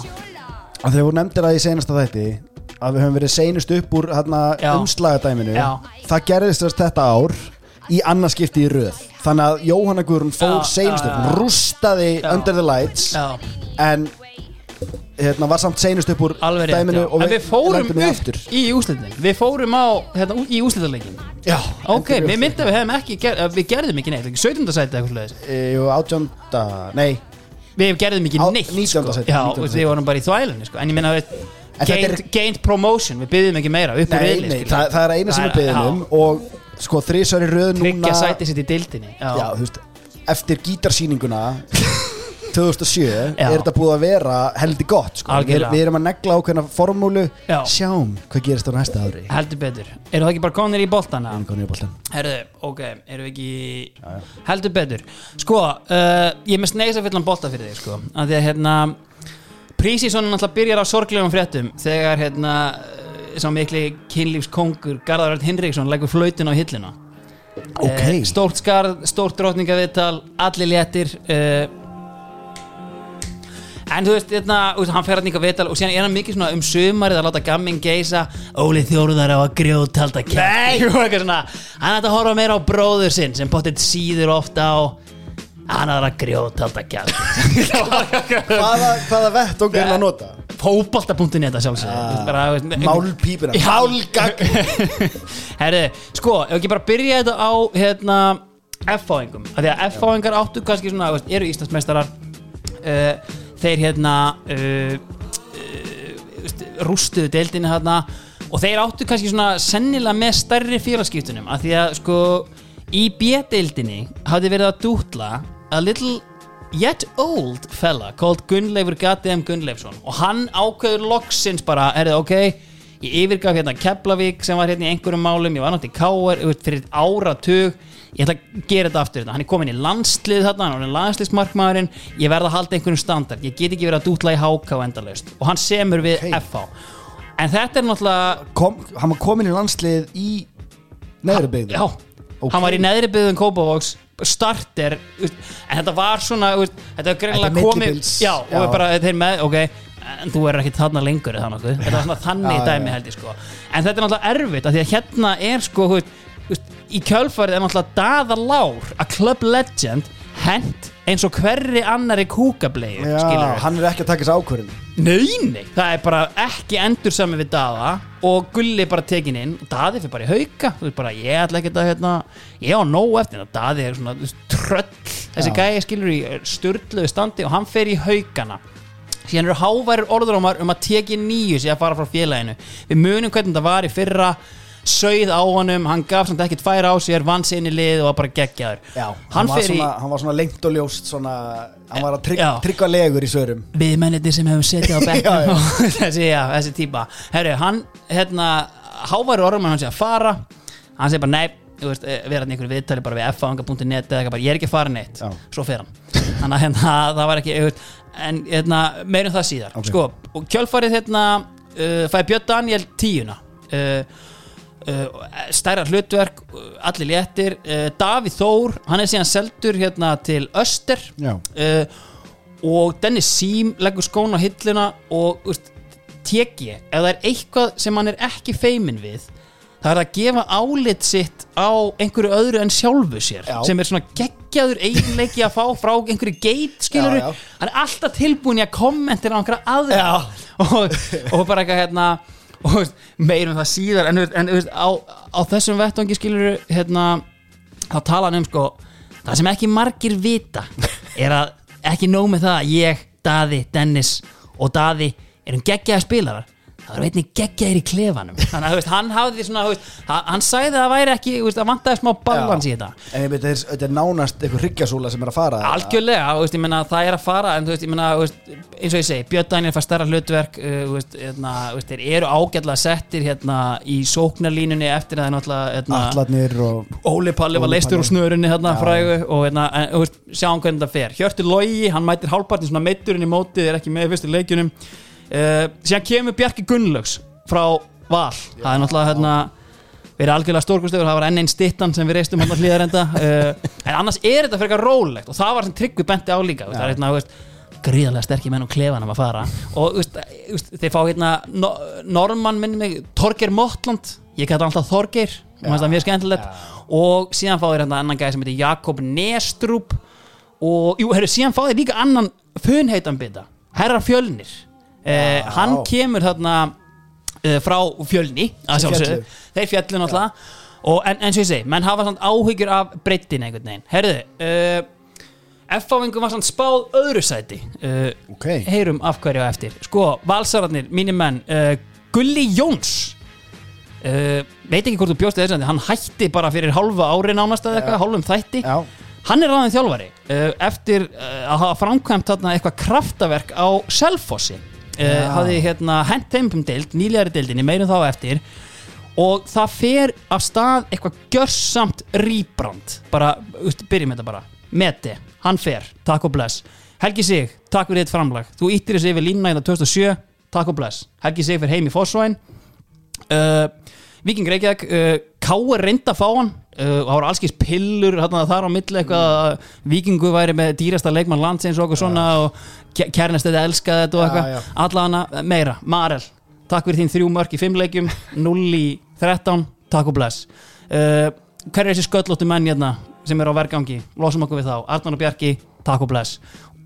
að þegar voru nefndir það í seinasta þætti að við höfum verið seinust upp úr hérna, Já. umslagadæminu Já. það gerðist þess þetta ár í annarskipti í röð þannig að Jóhanna Guðrún fór Já, seinust já, upp já. hún rústaði. Under the Lights já, en hérna, var samt seinust upp úr alveg rétt dæminu já. og En við fórum lendum í upp aftur í úslitin Við fórum á, hérna, ú- í úslitaleikin já, Ok, við myndum að við hefum ekki ger, að Við gerðum ekki neitt, ekki 17. sæti eitthvað sluðis Jú, átjónda, nei Við gerðum ekki Á- neitt 19. sko. sæti, Já, 19. við vorum bara í þvælunni sko. En ég minna við En þetta gained, er- gained promotion, við byggðum ekki meira upp úr Nei, riðli, nei, skilur. það, það er eina sem er beðinum og sko þrísar í röð Tryggja núna sæti sitt í dildinni Já, já, þú veist, eftir gítarsýninguna [laughs] 2007 Já. er þetta búið að vera heldur gott sko. við, við erum að negla ákveðna formúlu Já. sjáum hvað gerist á næsta ári heldur betur Eru það ekki bara konir í boltana? Veginn í boltann. Herðu, ok, erum við ekki heldur betur Sko, uh, ég er með sneisa fullan bolta fyrir þig sko, að því að hérna Prísísson náttúrulega byrjar á sorglegum fréttum þegar hérna uh, sá mikli kynlífskongur Garðarard Hinriksson leggur flautin á hillina ok, Eh, Stórt skarð, stórt drotningaviðtal allir léttir uh, En þú veist, hérna, hann fer hann eitthvað viðtal og síðan er hann mikið svona um sumarið að láta gamming geisa Óli Þjóruðar á að grjótalda [laughs] kæft hann ætti að horfa meira á bróður sinn sem potið síður ofta á. Hann ætti að grjótalda kæft [laughs] hvaða, hvaða vett og gerðin að nota Fóbalta.net þetta sjálfsög málpípuna. Málgagn. [laughs] Herri, sko, ef ekki bara byrja þetta á hérna F-fáingum, af því að F-fáingar áttu kannski svona, eru Íslandsmeistarar. Uh, þeir hérna uh, uh, rústuðu deildinni hérna og þeir áttu kannski svona sennilega með stærri félagskiptunum, af því að sko í B-deildinni hafði verið að dútla a little yet old fella called Gunnleifur Gattem Gunnleifsson og hann ákveður loksins bara, erðu ok ég yfirgaf hérna Keflavík sem var hérna í einhverjum málum, ég var náttúrulega í auðvitað fyrir áratug ég ætla að gera þetta aftur, hann er komin í landslið þarna, hann er landsliðsmarkmaðurinn. Ég verð að halda einhverjum standard, ég get ekki verið að dútla í HK endalaust. Og hann semur við Ok. FH en þetta er náttúrulega Kom, hann var komin í landslið í neðri byggðu Já, Ok. hann var í neðri byggðum Kópavóks starter, en þetta var svona þetta var greinlega er komið já, og Já. bara, þeir með, ok. En þú verður ekki þarna lengur eða nokkuð. Þetta var svona þannig Já, dæmi held ég sko. En þetta er náttúrulega erfitt, af því að hérna er sko, þú veist, í kjölfarið er náttúrulega Daða Lár, a club legend hent eins og hverri annari kúkablegu, Já, hann er ekki að taka þessi ákvörðin Nei, nei, það er bara ekki endur sami við Daða og Gulli bara tekin inn. Og Daði fyrir bara í hauka þú veist bara, ég ætla ekki að hérna ég á nóg eftir, en Daði er svona þú veist, tröll, þessi Já. gæði skilur í störtluðu standi og hann fer í haukana. Síðan eru háværir orðrómar um að teki nýju sig að fara frá félaginu. Við munum hvernig það var í fyrra sögð á honum, hann gaf samt ekkert færa á sér vann sinni lið og var bara geggjaður. Já, hann, hann var svona, hann var svona lengt og ljóst svona, hann var að trygg, tryggva legur í svörum. Við menniti sem hefum setið á [laughs] Já, bekknum. já. og [laughs] þessi, já, þessi típa. Herru, hann, hérna háværi orðrómar hann sé að fara. Hann segir bara nei, þú veist, eh, vera hann einhverju viðtali bara við fanga.net eða eitthvað bara, ég er ekki að fara neitt Já. svo fer hann. Þannig að hérna, [laughs] það var ekki veist, en hérna, meirum það síðar. Ok. sko, og kjölfarið hérna uh, fæði Björn Daniel tíuna. Uh, uh, stærra hlutverk uh, allir léttir. Uh, Davíð Þór, hann er síðan seldur hérna til Öster. Og Dennis Sím leggur skón á hilluna og teki, ef það er eitthvað sem hann er ekki feimin við það er að gefa álit sitt á einhverju öðru en sjálfu sér Já. sem er svona geggjaður eiginleiki að fá frá einhverju geit skilur hann er alltaf tilbúin í að kommentir á einhverja aðra. [laughs] Og, og bara eitthvað hérna og meirum það síðar en, en á, á þessum vettvangi skilur hérna, þá tala hann um sko, það sem ekki margir vita er að ekki nóg með það að ég, Daði, Dennis og Daði erum geggjaði spilarar það eru einnig geggjaðir í klefanum. Þannig að veist, hann hafði svona veist, hann, sagði að það væri ekki, veist, að vantaði smá balans í þetta. En ég veit, þetta er- þetta er nánast eitthvað hryggjasúla sem er að fara. Algjörlega, ég meina það er að fara en ég meina, eins og ég segi Björn Daniel fær stærra hlutverk uh, hérna, þeir eru ágætlega settir hérna í sóknarlínunni eftir að náttúrulega hérna, Allarnir og Óli Palli var leistur úr snörunni hérna frægu og hérna, sjáum hvernig það fer. Hjörtur Logi, hann mætir hálfpartin svona meitturinn í mótið, er ekki með í fyrstu leikjunum uh, síðan kemur Bjarki Gunnlaugs frá Val, það er náttúrulega hérna verið algjörlega stórkustöfur, það var enn einn stittan sem við reistum hann hlýðarenda uh, [laughs] en annars er þetta frekar rólegt og það var sem tryggvi benti á líka það er hérna, veist, gríðarlega sterkir menn og klefanum að fara. Og þú veist, veist, þeir fá hérna no, Norman minni mig, Torger Mottland ég kæði alltaf það mjög skemmtilegt. Og síðan fá þeir hérna annan gæði sem heitir Jakob Nestrup. Og jú, herru, síðan fá þeir líka annan funheitan bita, Herra Fjölnir uh, hann kemur þarna uh, frá fjölni að sjálfsögðu. þeir fjallu náttúrulega. Og en, eins og ég segi, menn hafa samt áhyggjur af breyttin einhvern veginn, herðu uh, F-fáingum var samt spáð öðru sæti. Uh, Ok. heyrum af hverju á eftir. Sko, valsararnir, mínir menn uh, Gulli Jóns. Uh, veit ekki hvort þú bjóst þess að hann hætti bara fyrir hálfa ári nánast eða eitthvað, hálfum þætti. Já, hann er ráðin þjálfari uh, eftir uh, að hafa framkvæmt þarna eitthvað kraftaverk á Selfossi uh, hafði hérna hent þeim um deild, nýlegari deildinni, meirum þá eftir. Og það fer af stað eitthvað gjörsamt rýbrand. Bara, byrjum þetta bara. Meti, hann fer, takk og bless. Helgi Sig, takk fyrir þitt framlag. Þú íttir þessi yfir línuna í það 2007 takk og bless, Helgi Sig fyrir heim í Fossvæn uh, Viking Reykjavík uh, Káur reynda að fá hann. Uh, það voru allskis pillur þar á milli eitthvað að Vikingu væri með dýrasta leikmann landsins og okkur svona og þetta elskaði þetta og eitthvað. já. allana meira, Marel takk fyrir þín þrjú mörk í fimm leikjum [laughs] 0 í 13, takk og bless. Uh, hver er þessi sköllóttu menn hérna sem eru á vergangi, losum okkur við þá. Arnar og Bjarki, takk og bless.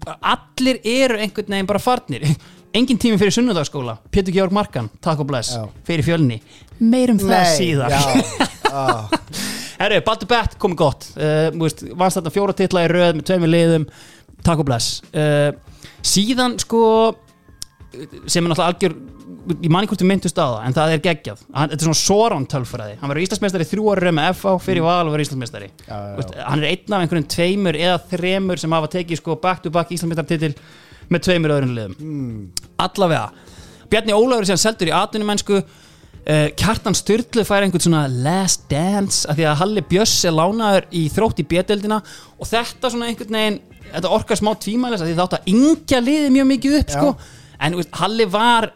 Allir eru einhvern veginn bara farnir. [laughs] Engin tími fyrir sunnudagskóla Pétur Georg Markan, takk og bless. Fyrir fjölni, meirum það já, [laughs] ah, Herru, Baldur Bett komið gott. Uh, veist, vannst þarna fjóra titla í röð með tveimur liðum, takk og bless. Uh, síðan sko sem er náttúrulega algjör ég man ekki hvort þú myndust á það, en það er geggjað. Hann, þetta er svona Soron tölfræði. Hann verður Íslandsmeistari þrjú ári með FA fyrir val og verður Íslandsmeistari. Já, já, já. Hann er einn af einhverjum tveimur eða þremur sem hafa tekið sko back to back Íslandsmeistartitil með tveimur öðrum liðum. Mm, allavega Bjarni Ólafur síðan seldur í atvinnumennsku uh, Kjartan Sturlu fær einhvern svona last dance af því að Halli Björs er lánaður í þrótt í bjedeldina og þetta svona einhvern veginn þetta orkar smá tvímælis af því þátt að yngja liði mjög mikið upp sko. en veist, Halli var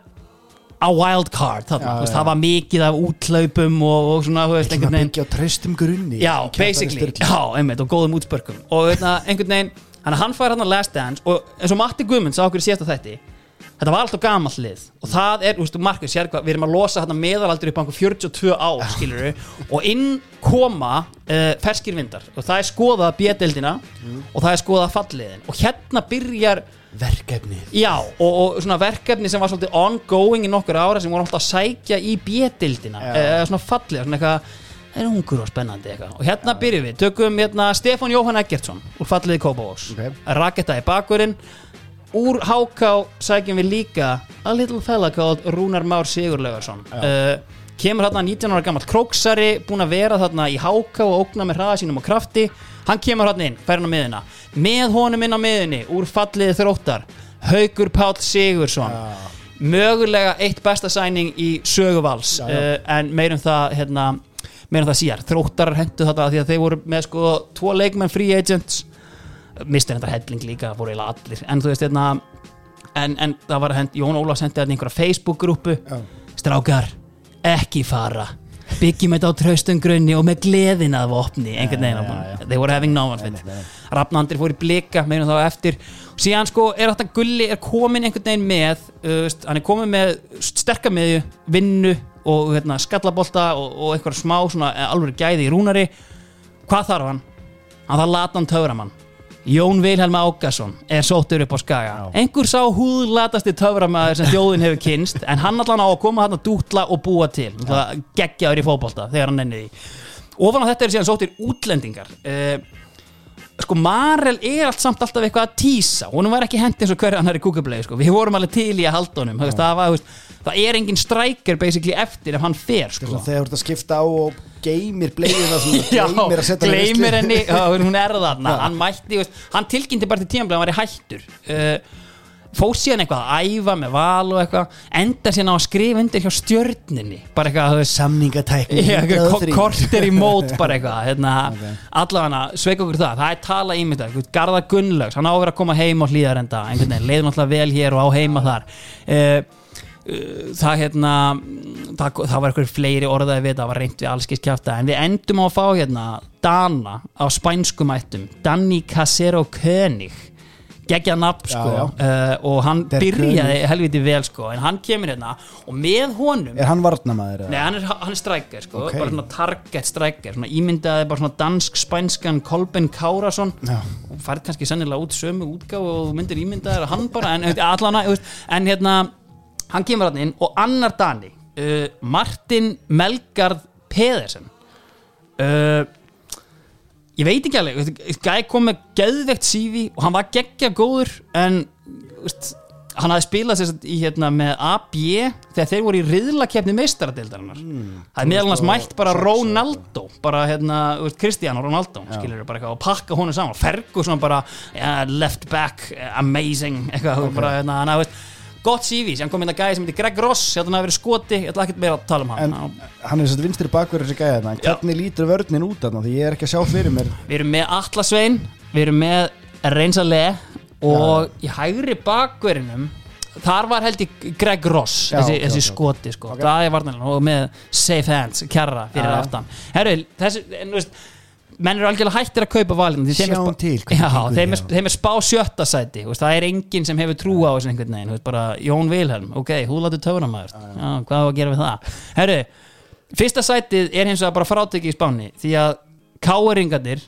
á wild card Já, veist, það var mikið af útlaupum og, og svona, veist, einhvern veginn byggja á traustum grunni Já, basically, já, einmitt og góðum útspörkum. Og veitna, einhvern veginn, hann, fær hann að last dance og eins og Matti Guðmunds á okkur í síðasta þætti þetta var alltaf gamall lið. Og það er, þú veist, Markus, sér hvað, við erum að losa hann meðalaldur upp á einhver 42 ár, skilur og inn koma uh, ferskir vindar. Og það er skoðað bjedeldina og það er skoðað falliðin og hérna byrjar Verkefni Já, og, og svona verkefni sem var svolítið ongoing í nokkur ára sem voru alltaf að sækja í bjettildina Já. eða svona fallið, svona eitthvað það er ungur og spennandi eitthvað? Og hérna byrjum við, tökum hérna Stefán Jóhann Eggertsson úr falliði Kópavós Ok. Úr HK sækjum við líka a little fella called Rúnar Már Sigurlaugarsson. Uh, kemur þarna 19 ára gammal króksari búin að vera þarna í HK og ógna með hraða sínum og krafti. Hann kemur þarna inn, fær hann á miðuna með honum inn á miðunni, úr falliði þróttar Haukur Páll Sigursson mögulega eitt besta sæning í söguvals Já, já. uh, en meirum það hérna, meirum það síðar, þróttarar hendu þetta því að þeir voru með sko tvo leikmenn free agents mistur þetta helling líka, voru eiginlega allir. En þú veist hérna en, en það var hend, Jón Ólafs hendi þetta einhverja Facebook grúpu Já. strákar, ekki fara. Byggjum þetta á traustum grunni og með gleðin að vopni. Einhvern veginn, they were having no one fit Rafnandri fór í blika, meðan þá eftir. Síðan sko er þetta gulli er komin einhvern veginn með uh, hann er komin með sterkamiðju vinnu og hérna, skallabolta og, og einhver smá svona alveg gæði í rúnari. Hvað þarf hann? hann þarf latan töframann Jón Vilhelm Ákason er sóttur upp á skaga. Já. einhver sá húðlatasti töframæður sem þjóðin hefur kynst en hann allan á að koma hann að dútla og búa til. Geggjaður í fótbolta þegar hann nenni því. Ofan á þetta er síðan sóttir útlendingar. Uh, sko Marel er allt samt alltaf eitthvað að tísa. Honum var ekki hendi eins og hverja hann er í kúkablei sko. við vorum alveg til í að halda honum það, var, það er engin basically eftir ef hann fer sko. Þegar þú ert að skipta á og geymir bleiðina [laughs] Já, geymir að setja veislu. henni. Hún er þarna, hann mætti hann tilkynnti bara til tímabli að hann var í hættur. Uh, fór síðan eitthvað að æfa með val og eitthvað enda síðan á að skrifa undir hjá stjörninni bara eitthvað, þú veist samningatækni Já, eitthvað 103. ko- korter í mót bara [laughs] eitthvað hérna, Ok. allavega sveik okkur það. Það er tala í mig þetta, Garðar Gunnlaugs hann á að að koma heim á hlýðarenda leiður náttúrulega vel hér og á heima þar. Uh, það hérna það, það var eitthvað fleiri orðaði við það var reynd við allskist kjafta en við endum á að fá hérna Dana á spænskumættum Danny Casero König geggja nafn Já, sko já. Uh, og hann Der byrjaði helviti vel sko en hann kemur hérna og með honum er hann varnamaður eða? Nei, hann er, hann er strækir sko, Ok. bara svona target svona ímyndaði bara svona dansk-spænskan Kolben Kárasson Já. færð kannski sennilega út sömu útgáfu og myndir ímyndaði að hann bara en, allana, en hérna hann kemur hann inn og annar Dani uh, Martin Melgard Pedersen. Uh, ég veit ekki alveg gæði kom með geðvegt CV og hann var geggja góður en veist, hann hafði spilað sér í hérna með AB þegar þeir voru í riðlakefni meistaradeildarinnar. Það er meðal annars mætt bara Ronaldo bara hérna, Cristiano Ronaldo skilur bara eitthvað og pakka honum saman. Ferguson bara, yeah, left back amazing, eitthvað, okay. bara hérna hann hafði gott CV, sem kom inn að gæði sem heitir Greg Ross, ég held að hann hafi verið skoti ég ætla ekkert meira að tala um hann en Hann- er sett vinstri bakverður þessi gæða þarna. hvernig lítur vörnin út þarna því ég er ekki að sjá fyrir mér Við erum með Atlasvein Við erum með Reynsale Og í hægri bakverinum Þar var held ég Greg Ross Já, Þessi, ok, þessi ok. skoti sko Ok. Það er varnarlega Og með safe hands, kjarra fyrir Já, já. aftan Herru, þessi en, veist, Menn eru algjörlega hættir að kaupa valin því þeim er Sjáum spá- til Já, þeim er, þeim er spá sjötta sæti veist, Það er enginn sem hefur trú á þessu einhvern veginn bara, Jón Vilhelm, ok, húðlátu töframæður Já, hvað á að gera við það? Herru, fyrsta sætið er hins vegar bara frátekið í spáni því að káeringarnir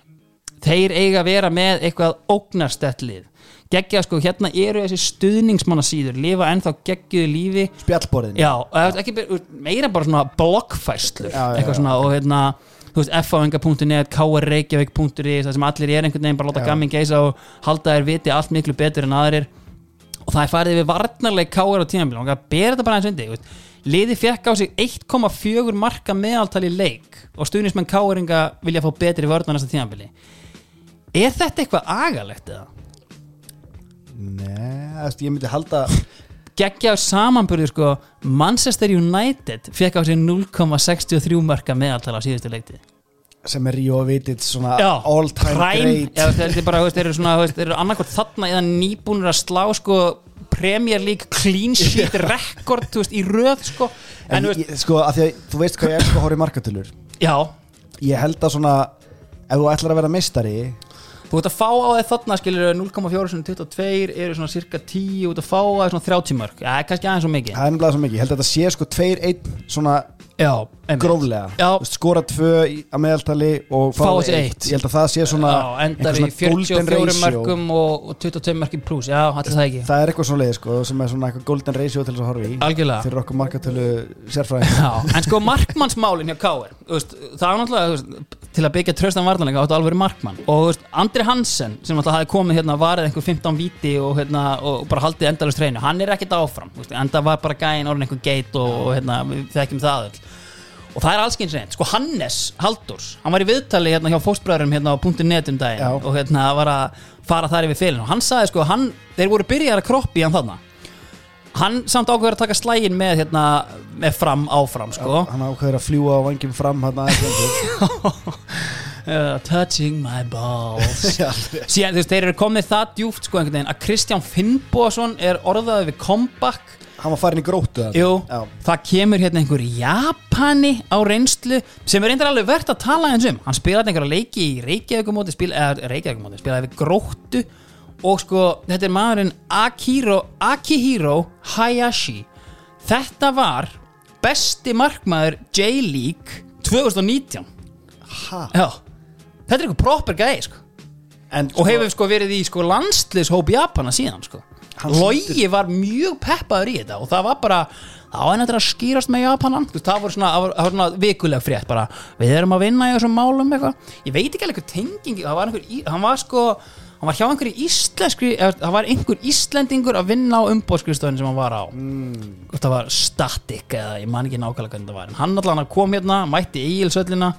þeir eiga að vera með eitthvað ógnarstættlið geggja sko, hérna eru þessi stuðningsmannasíður lifa ennþá geggjuðu lífi. Spjallborðin. Já, er ekki meira bara svona blokkfæslur Já, já, já. og hérna þú veist, fáinga.net, krreykjavík.is það sem allir er einhvern veginn bara láta gamin geisa og halda þér viti allt miklu betur en aðrir og það er farið við varnarleik káir á tímabili og það ber þetta bara eins undi veist. liði fekk á sig 1,4 marka meðaltal í leik og stuðnismenn káiringa vilja fá betri vörn á næsta tímabili er þetta eitthvað agalegt eða? Nei, þú ég myndi halda geggja á samanburði sko. Manchester United fekk á sig 0,63 marka meðaltal á síðustu leiktið sem er Ríó Vitið svona Já, all time great. Þeir eru svona, þeir eru annarkvæmt þarna eða nýbúnir að slá sko Premier League clean sheet rekord, þú veist, í röð sko. En, en ég, sko, af því að þú veist hvað ég elska að horfa í markatölur já, ég held að svona ef þú ætlar að vera meistari þú ert að fá á þeir þarna skilur 0,4 sem 22 eru svona cirka 10, þú ert að fá á þeir svona 30 mörg, já, kannski aðeins svo mikið. Það er nefnilega svo mikið, ég held að þetta sé sko 2-1 svona já, gróflega. Veist, skora 2 í- að meðaltali og fá 1 eitt. ég held að það sé svona já, endar í einhver svona golden 44 ratio. mörgum og, og 22 mörgum pluss, já, allir það ekki. Það er eitthvað svona leið sko, sem er svona eitthvað golden ratio til þess að horfa í. Algjörlega. Fyrir okkur markatölu sérfræðing Já, en sko markmannsmálin hjá Káir það er náttúrulega til að byggja tröstan varnarleika áttu alveg markmann. Og Andri Hansen sem alltaf hafi komið hérna varðið einhver 15 víti og, hérna, og bara haldið endalust reynu hann er ekkert áfram, enda var bara gæin orðin einhver geit og, og hérna, við þekkjum það öll og það er allskyns reynd, sko Hannes Halldórs, hann var í viðtali hérna hjá fóstbræðurum hérna á .net um daginn Já. og hérna var að fara þar yfir félin og hann sagði sko, hann, þeir voru byrjar að kroppi hann þarna. Hann samt ákveður að taka slægin með hérna, með fram áfram sko. Hann ákveður að fljúa á vangjum fram hann [laughs] uh, touching my balls. [laughs] Já, síðan þú veist, þeir eru komið það djúft sko einhvern veginn að Kristján Finnbóðsson er orðaðið við comeback hann var farin í gróttu þarna. Jú, það kemur hérna einhver Japani á reynslu sem er reyndar alveg verðt að tala eins um. Hann spilaði einhverja leiki í Reykjavíkumóti spil, eða Reykjavíkumóti, spilaði við gróttu. Og sko, þetta er maðurinn Akiro, Akihiro Hayashi. Þetta var besti markmaður J-League 2019 Ha? Já, þetta er einhver proper gæði sko. Og hefur sko verið í sko landslishóp Japana síðan sko Logi var mjög peppaður í þetta og það var bara það var einhvern að skýrast með Japanan. Það voru svona, svona vikuleg frétt bara, við erum að vinna í þessum málum eitthvað. Ég veit ekki alveg eitthvað tenging það var einhver, hann var sko hann var hjá einhverju íslenskri það var einhver íslendingur að vinna á umbóðskrifstofun sem hann var á. Mm. það var static eða ég man ekki nákvæmlega hvernig það var en hann allan kom hérna, mætti eigilsöllina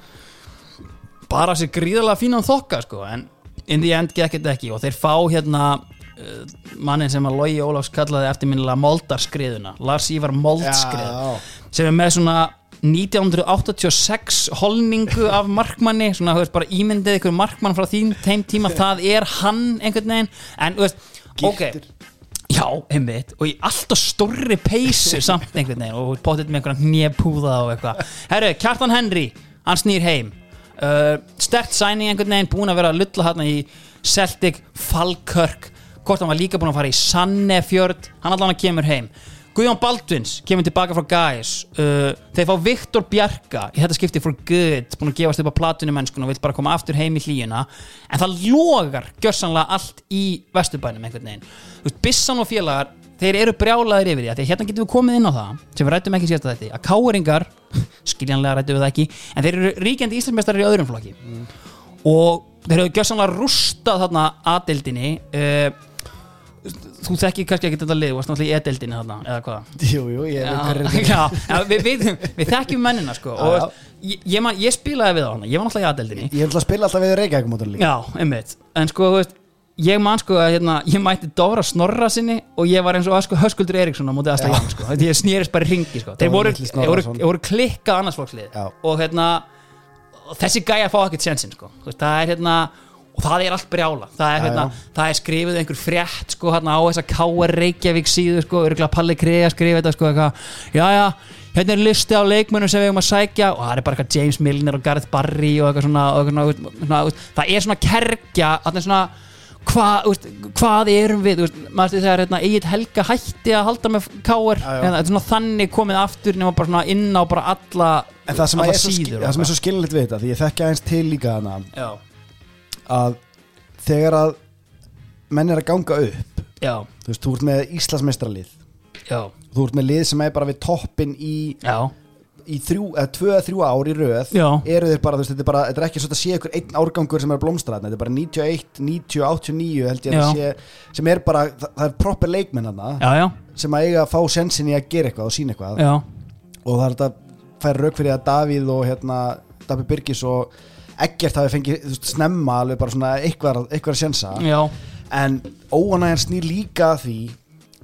bara sér gríðarlega fínan þokka sko, en in the end gekk þetta ekki og þeir fá hérna mannin sem að Logi Ólafs kallaði eftirminnilega Moldarskriðuna Lars Ívar Moldskrið Já. sem er með svona 1986 holningu af markmanni svona, þú veist, bara ímyndið ykkur markmann frá þín þeim tíma, [laughs] það er hann einhvern veginn, en, þú veist, ok. Já, einmitt, og í alltaf stórri peysu samt [laughs] einhvern veginn. Og potið með einhverjan népúða og eitthvað. Herru, Kjartan Henry, hann snýr heim. Uh, Stert sæning einhvern veginn búin að vera að lulla hérna í Celtic, Falkirk hvort hann var líka búin að fara í Sannefjörd hann allan að kemur heim. Guðjón Baldvins kemur tilbaka frá Guys uh, þeir fá Viktor Bjarka í þetta skipti for good, búin að gefast upp á platinu mennskun og vill bara koma aftur heim í hlýjuna. En það logar gjörsanlega allt í vesturbænum einhvern veginn. Veist, Bissan og félagar, þeir eru brjálaðir yfir því að hérna getum við komið inn á það sem við rættum ekki sérst að þetta, að káringar [laughs] skiljanlega rættum við það ekki en þeir eru ríkjandi íslensmestari í öðrum flokki. Og þeir eru gjörsanlega rústað þarna aðdeldinni uh, þú þekkir kannski ekki þetta lið, þú varst náttúrulega í e-deldinni þarna, eða hvað? Jú, jú, ég veit er já, [laughs] já, já, við, við, við þekkjum mennina sko, Já, já. og ég, ég, man, ég spilaði við á hana, ég var náttúrulega í aðdeldinni Ég ætla að spila alltaf við Reykjavík mótor líka. Já, einmitt, en sko þú veist, ég man sko að hérna, ég mætti Dóra Snorra sinni og ég var eins og sko, Höskuldur Eriksson á móti aðstæða Ján sko, Þetta ég snýrist bara í ringi sko, þeir Dóri voru, litli þeir voru, Snorrason. þeir voru klikkað annarsflokklið Já. og hérna og þessi gæja fá ekkert sjensin sko, Þú veist, það er hérna og það er allt brjála það er, hérna, það er skrifið einhver frétt sko, hérna, á þessa K.R. Reykjavík síðu sko, örgulega Palli Krei að skrifa þetta sko, já já, hérna er listi á leikmönnum sem við eigum að sækja og það er bara eitthvað James Milner og Gareth Barry og eitthvað svona, og eitthvað svona, svona, svona það er svona kerkja þarna er svona hvað, þú veist, hvað erum við veist, maður stu þegar hérna, Egil Helga hætti að halda með já. Hérna, þannig komið aftur nema bara svona inn á bara alla það alla síður það sem er svo skiljanlegt við þetta Því ég þekki aðeins til líka já, Að þegar að menn er að ganga upp já, Þú veist, þú ert með Íslandsmeistralið já, Þú ert með lið sem er bara við toppin í, já. í þrjú, eða tvö eða þrjú ár í röð. Eru þeir bara, þú veist, þetta er bara Þetta er ekki svo að sé ykkur einn árgangur sem er að blómstra þarna. Þetta er bara 91, 90, 89 held ég að sé Sem er bara, það, það er proper leikmenn hana Sem að eiga að fá sensin í að gera eitthvað og sína eitthvað. Já, og það er þetta færi rauk fyrir að Davíð og hérna Dabi Birgis og Eggert hafi fengið veist, snemma alveg bara svona eitthvað, að sjensa en óanægjan snýr líka að því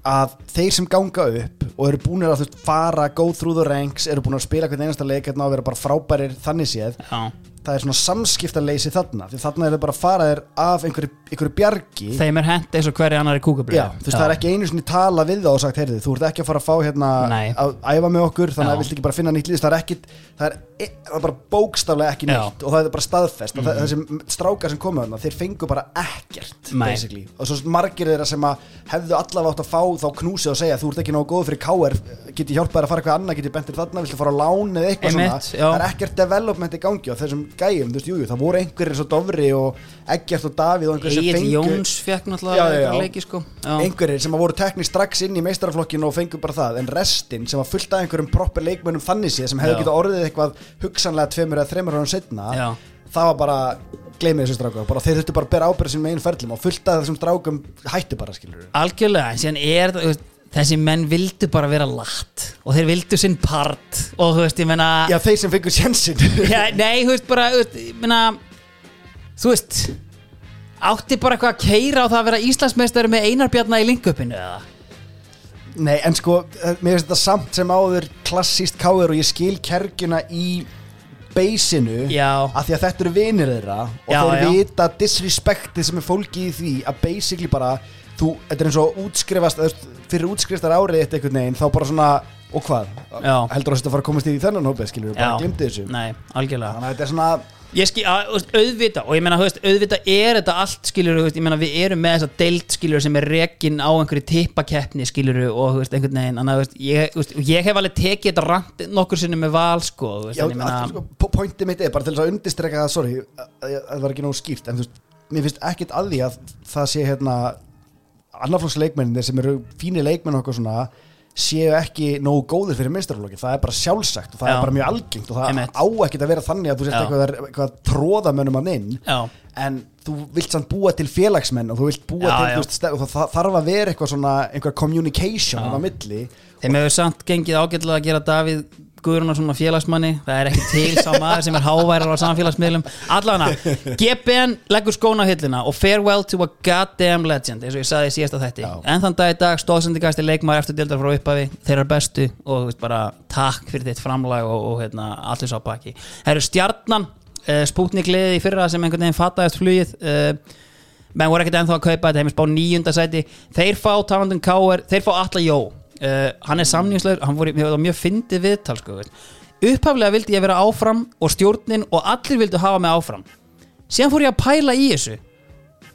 að þeir sem ganga upp og eru búinir að veist, fara go through the ranks, eru búinir að spila hvern einasta leik hérna og vera bara frábærir þannig séð já. Það er svona samskiptaleysi þarna því þarna er þau bara að fara þér af einhverju, einhverju bjargi þeim er hent eins og hverju annar í kúkabrið Já, þú veist, það er ekki einu sinni tala við það og sagt, heyrðu, þú ert ekki að fara að fá hérna Nei. að æfa með okkur, þannig Já. að viltu ekki bara finna nýtt lýst, það er ekki, það er, e- það er bara bókstaflega ekki Já. nýtt og það er bara staðfest og það, þessi strákar sem komu þarna, þeir fengu bara ekkert og svo margir þeirra sem að hefðu allavega átt að fá þá knúsið og segja, þú ert ekki nógu góð fyrir KR get ég hjálpað þér að fara eitthvað annað, get ég bentir þarna viltu fara á lán eða eitthvað svona já. það er ekkert development í gangi og þessum gæjum, þú veist, jú, jú, það voru einhverjir svo Dofri og Eggert og Davíð og einhverjir sem Egil fengu Jóns fekk náttúrulega eitthvað leiki sko já. einhverjir sem voru tekni strax inn í meistaraflokkinu og fengu bara það, en restin sem var fullt af einhverjum proper leikmönnum þannig séð sem hefðu Já. getað orðið eitthvað hugsanlega tveimur eða þreimur árum setna Já. það var bara gleymið þessu strákum, bara þeir þurftu bara að bera ábyrða sem einu ferlum og fullt af þessum strákum hættu bara skilur þessi menn vildu bara vera latt og þeir vildu sinn part og þú veist, ég meina Já, þeir sem fengur sjensin [laughs] Já, nei, þú veist bara ég meina, þú veist átti bara eitthvað að keira á það að vera Íslandsmeistari með einarbjarna í linkupinu eða Nei, en sko, eh, mér finnst þetta samt sem áður klassíst káður og ég skil kergjuna í beisinu Já. af því að þetta eru vinir þeirra og Já, þeir já. vita disrespektið sem er fólki í því að basically bara þú, þetta er eins og útskrifast þú fyrir útskrifstar árið eitt einhvern veginn þá bara svona, og hvað? Já. Heldur að þetta fara að komast í þennan hópið, skilur við, bara Já. glimti þessu Nei, algjörlega Þannig að þetta er svona Ég skil, að, þú veist, auðvita og ég meina, þú veist, auðvita er þetta allt skilur, veist, ég meina, við erum með þessa deild skilur sem er rekin á einhverju tippakeppni skilur og þú veist, einhvern veginn þannig að þú veist, ég, þú veist, ég hef alveg tekið þetta rant nokkur sinni með val sko, þú veist, Já, en ég meina, að, sko, po- pointið mitt er bara til þess að undistreka það, sorry, að, að það var ekki nógu skýrt en þú veist, mér finnst ekkit að því að það sé hérna annarflokks leikmenninir sem eru fínir leikmenn eitthvað svona séu ekki nógu góðir fyrir minnstaflokki, það er bara sjálfsagt og það Já. er bara mjög algengt og það Einmitt. á ekkit að vera þannig að þú sést Já. eitthvað, eitthvað tróðamönnum að inn já, en þú vilt samt búa til félagsmenn og þú vilt búa Já, til, já. þú veist, ste- og það, þarf að vera eitthvað svona einhver communication á milli þeim hefur samt gengið ágætlega að gera Davíð Guðrunarsson að félagsmanni það er ekki til sá maður sem er háværar á samfélagsmiðlum. Allavega, GBN leggur skóna á hillina og farewell to a goddamn legend eins og ég saði í síðasta þætti. Já. en þann dag í dag stóðsendingast er leikmaður eftir dildar frá upphafi þeirra bestu og þú veist bara takk fyrir þitt framlag og, og hérna, allir sá baki. Það eru stjarnan uh, Spútnik liðið í fyrra sem einhvern veginn fattaðist flugið uh, menn voru ekkert ennþá að kaupa þetta heim spá nýjunda sæti. Þeir fá talandum Káer, þeir fá Alla Jó uh, hann er samningslegur, hann voru mér var mjög fyndið viðtal sko, upphaflega vildi ég vera áfram og stjórnin og allir vildu hafa mig áfram. Síðan fór ég að pæla í þessu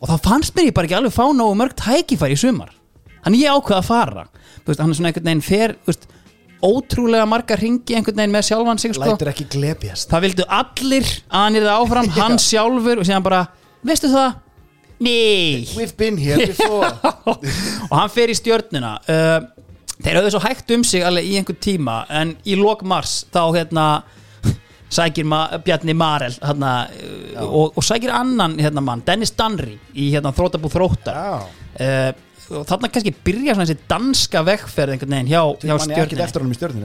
og þá fannst mér ég bara ekki alveg fá nógu mörg tækifæri í sumar. Þannig ég ákveða að fara. Veist, hann er svona einhvern veginn fer veist, ótrúlega marga ringi einhvern veginn með sjálfan sig sko. það vildu allir að hann er áfram [laughs] hann sjálfur og síðan bara veistu það? Nei. We've been here before. [laughs] Og hann fer í stjörnuna. Uh, þeir höfðu svo hægt um sig alveg í einhvern tíma en í lok mars þá hérna [laughs] sækir ma Bjarni Marel hérna, og, og sækir annan hérna mann, Dennis Danri í hérna þrótabú þróttar. Uh, og þarna kannski byrja svona þessi danska vegferð einhvern veginn hjá, hjá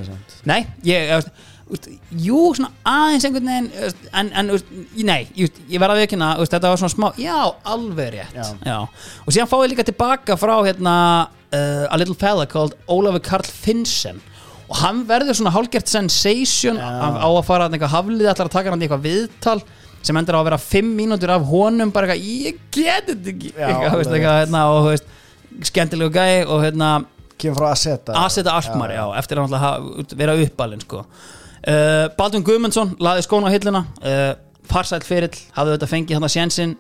samt. Nei, ég, ég veist, Jú, svona aðeins einhvern veginn veist, En, en veist, nei, ég, ég verða að veist, Þetta var svona smá, já, alveg rétt Já. Og síðan fáið líka tilbaka frá hérna uh, A little fella called Ólafur Karl Finnsen Og hann verður svona hálgert sensation Já. á, á að fara að haflið Ætlar að taka hann í eitthvað viðtal sem endur á að vera fimm mínútur af honum bara eitthvað, ég get þetta ekki Já, eitthvað, hérna, og veist, skemmtilegu gæi og hérna Kemur frá Aseta Aseta Alkmaar, já, eftir að vera uppalinn sko. Uh, Baldvin Guðmundsson laði skóna á hilluna. Uh, farsæll ferill, hafði þetta fengið hann að sjensin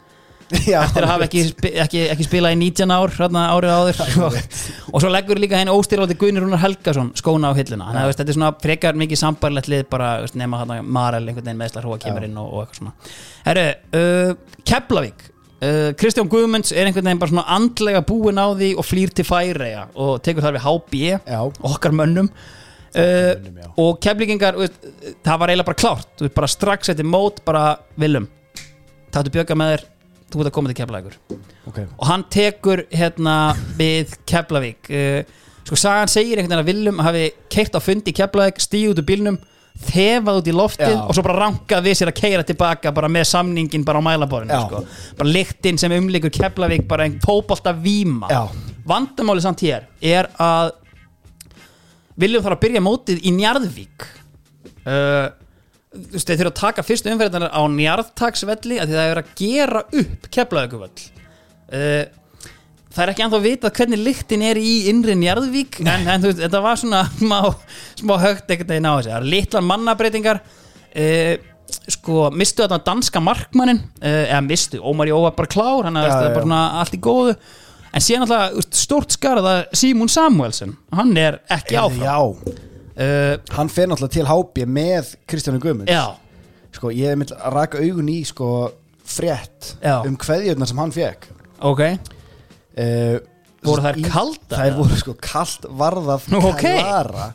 [laughs] já eftir að hafa ekki, ekki, ekki spilað í 19 ár árið áður. [laughs] Og, og svo leggur líka henni óstyrlóti Guðnir Rúnar Helgason skóna á hilluna. Þannig að þetta er svona frekar mikið sambarlegt lið bara veist, nema hann Marel einhvern veginn meðslar hóa kemur inn og, og eitthvað svona. Herru, uh, Keflavík. Kristján Guðmunds er einhvern veginn bara svona andlega búin á því og flýr til Færeja og tekur þar við HB okkar mönnum Uh, og keflingingar veist, það var eiginlega bara klárt. Veist, bara strax eftir mót bara viljum tattu bjögga með þér. Þú ert að koma til keflavíkur. Ok, og hann tekur hérna við Keflavík. Uh, sko sagan segir einhvern veginn að Willum hafi keirt á fundi í Keflavík, stíð út úr bílnum þefað út í loftið Já. og svo bara rankað við sér að keira tilbaka bara með samningin bara á mælaborinu sko. bara lyktinn sem umlikur Keflavík bara einn fótbolta víma Já. vandamáli samt hér er að Willum þarf að byrja mótið í Njarðvík? Uh, þú veist, þeir þurfa að taka fyrstu umferðanar á Njarðtaksvelli að því það er að gera upp Keflavíkuvöll uh, það er ekki ennþá vitað hvernig lyktin er í innri Njarðvík [laughs] en, en þú veist, þetta var svona [laughs] smá, smá högt ekkert að ná þessi það eru litlar mannabreitingar uh, sko, mistu þetta danska markmannin uh, eða mistu, Ómar Jó var bara klár hann Já, er já. bara svona allt í góðu en síðan alltaf stórt skarða Simon Samuelsen hann er ekki áfram Já, uh, hann fer náttúrulega til HB með Kristjánu Guðmunds. Já, Sko, ég hef mynd að raka augun í sko frétt Já. um kveðjurnar sem hann fekk ok. Uh, Voru þær kaldar, Þær eða? voru sko kalt varðað Nú, ok. klara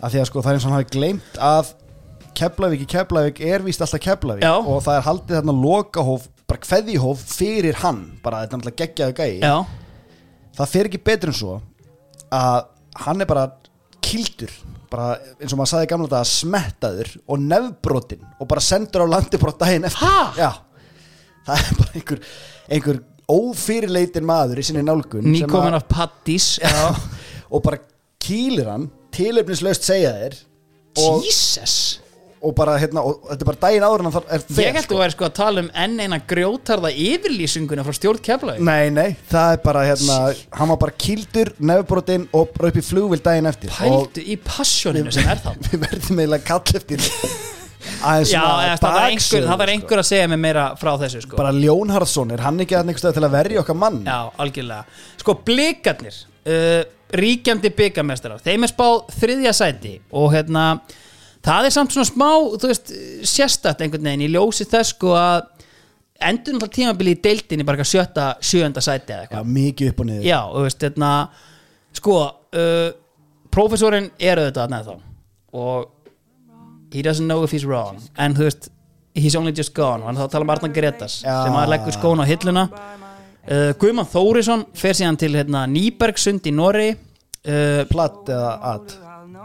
af því að sko það er eins og hann hafi gleymt að Keflavík í Keflavík er víst alltaf Keflavík. Já. og það er haldið þarna lokahóf bara kveðihóf fyrir hann. Bara þetta er alltaf geggjaðu gæi. Já, það fer ekki betur en svo að hann er bara kildur bara eins og maður sagði í gamla þetta smettaður og nefbrotin og bara sendur á landi bara daginn eftir. Ha? Já, það er bara einhver, einhver ófyrirleitin maður í sinni nálgun sem nýkomin að- af Já, og bara kýlir hann tilefnislaust segja þér Jesus og bara hérna og þetta er bara daginn áður en þar- er fer, Ég held að þú væri sko að tala um enn eina grjótarða yfirlýsinguna frá stjórn Keflavík Nei, nei, það er bara hérna hann var bara kýldur, nefbrotinn og bara upp í flugvill daginn eftir. Pældu í passjóninu sem er það [laughs] við verðum eiginlega kall eftir Já, það var einhver, það sko. einhver að segja mig meira frá þessu sko. bara Ljón Harðsson, er hann ekki að einhverstað til að verja okkar mann? Já, algjörlega. Sko, blikarnir uh, Ríkjandi byggamestrar Þeim er spáð þriðja sæti Og hérna, það er samt svona smá veist, sérstætt einhvern veginn Í ljósi þess sko að Endur náttúrulega tímabili í deildinni Bara sjötta, sjöunda sæti eða Já, eitthvað mikið upp og niður. Já, þú veist, hérna Sko, uh, prófessorinn er auðvitað þarna þá Og He doesn't know if he's wrong. En þú veist, he's only just gone. Og hann þá tala um Arnar Gretas Já. Sem að leggur skóna á hilluna. Uh, Guðmann Þórisson fer síðan til hérna, Nýbergsund í Norri uh, platt eða at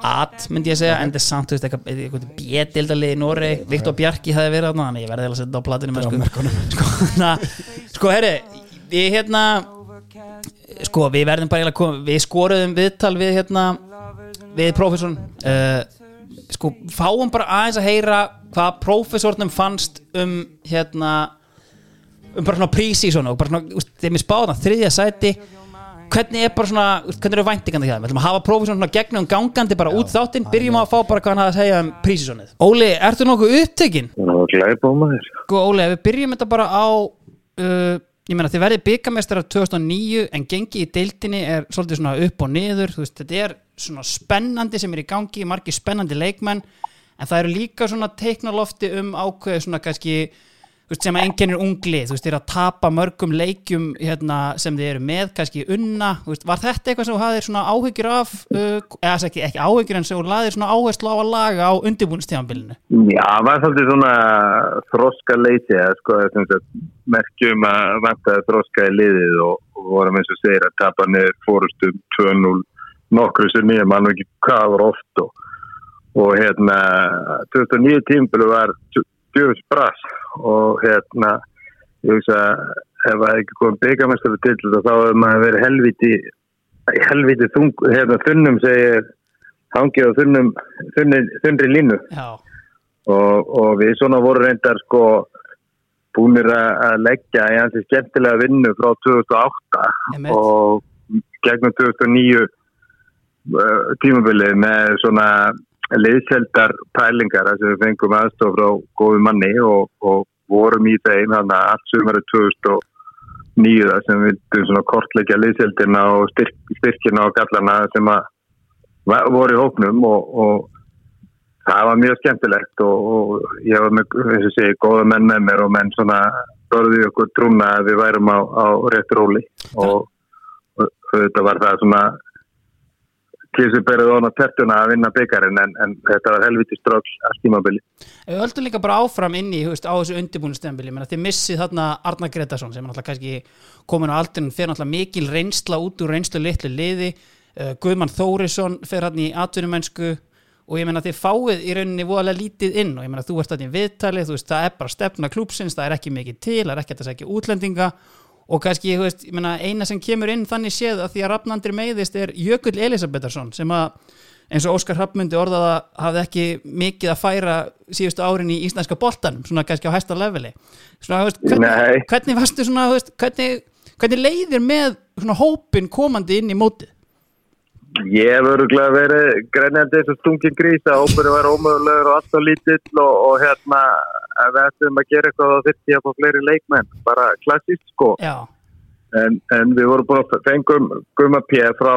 At myndi ég segja En það er samt, þú veist, eitthvað, bjedildalið í Norri Viktor Bjarki hefði verið þarna Þannig ég verði að setja á platinu með sko. [laughs] Sko, na, sko herri Við hérna Sko, við verðum bara að koma Við skoruðum viðtal við hérna Við prófessorn uh, Sko, fáum bara aðeins að heyra Hvað prófessornum fannst um Hérna Um bara svona prísísonu Og bara svona, þeim er spáðan Þriðja sæti Hvernig er bara svona, hvernig eru væntingandi hjá þeim? Við ætlum að hafa prófessorn svona gegnum gangandi bara út þáttinn Byrjum á að fá bara hvað hann hafði að segja um prísísonið Óli, ertu nokkuð upptekinn? og glæpa á maður Sko Óli, við byrjum þetta bara á uh, ég meina þið verðið byggamestrar 2009 en gengi í deildinni er svolítið svona upp og niður þú veist, þetta er svona spennandi sem er í gangi, margir spennandi leikmenn en það eru líka svona teiknalofti um ákveðu svona kannski veist, sem að enginn er unglið, þú veist, þeir að tapa mörgum leikjum hérna, sem þið eru með kannski unna, veist, var þetta eitthvað sem þú hafðir svona áhyggjur af uh, eða ekki, ekki áhyggjur en sem þú laðir svona áherslu á að laga á undirbúinstíðanbylinu Já, það var svolítið svona þroska leiti sko, sem sagt, merkjum að vantaði þroska í liðið og, og vorum eins og segir að tapa niður fórustum 2-0 nokkru sem ég mann ekki hvað var oft og, og hérna 2009 tímbilu var djöfus brass og hérna ég hugsa ef það ekki komið byggamestari til þetta þá hefur maður verið helviti helviti þung, hérna þunnum segir hangið á þunnum þunni, línu og, og við svona voru reyndar sko búinir að að leggja í hansi skemmtilega vinnu frá 2008 Einmitt. og gegnum 2009 uh, tímabilið með svona liðseldar pælingar sem við fengum aðstof frá góðu manni og, og vorum í þeim þannig að allt sumari 2009 þar sem við vildum svona kortleggja liðseldina og styrk, styrkina og gallana sem að va- voru í hópnum og, og það var mjög skemmtilegt og, og ég var með, eins og segi, góða menn með mér og menn svona börði okkur trúna að við værum á, á rétt róli og, og þetta var það svona kísuberið ofan á tertuna að vinna byggarinn en, en þetta var helviti stróks að stímabili. Við höldum líka bara áfram inn í þú veist, á þessu undirbúinustembili þið missið þarna Arnar Gretarsson sem er kannski komin á aldurinn fyrir mikil reynsla út úr reynslu litlu liði. Uh, Guðmann Þórisson fer hann í atvinnumennsku. Og ég meina þið fáið í rauninni voðalega lítið inn. Og ég meina þú ert þarna í viðtali þú veist það er bara stefna klúpsins, það er ekki mikið til það er ekki að segja útlendinga og kannski, þú veist, ég meina, eina sem kemur inn þannig séð að því að Rafnandri meiðist er Jökull Elisabetharsson sem að eins og Óskar Hrafmundi orðaða hafði ekki mikið að færa síðustu árin í íslenska boltanum, svona kannski á hæsta leveli svona, þú veist, hvernig, hvernig varstu svona, þú veist, hvernig, hvernig leiðir með svona hópin komandi inn í mótið? Ég hef öruglega verið grænjandi eins og stungin grís að óperu var ómögulegur og alltaf lítill og, og hérna ef við ættum að gera eitthvað þá þurfti ég að fá fleiri leikmenn, bara klassist sko. En, en við vorum búin að fengum Guma P frá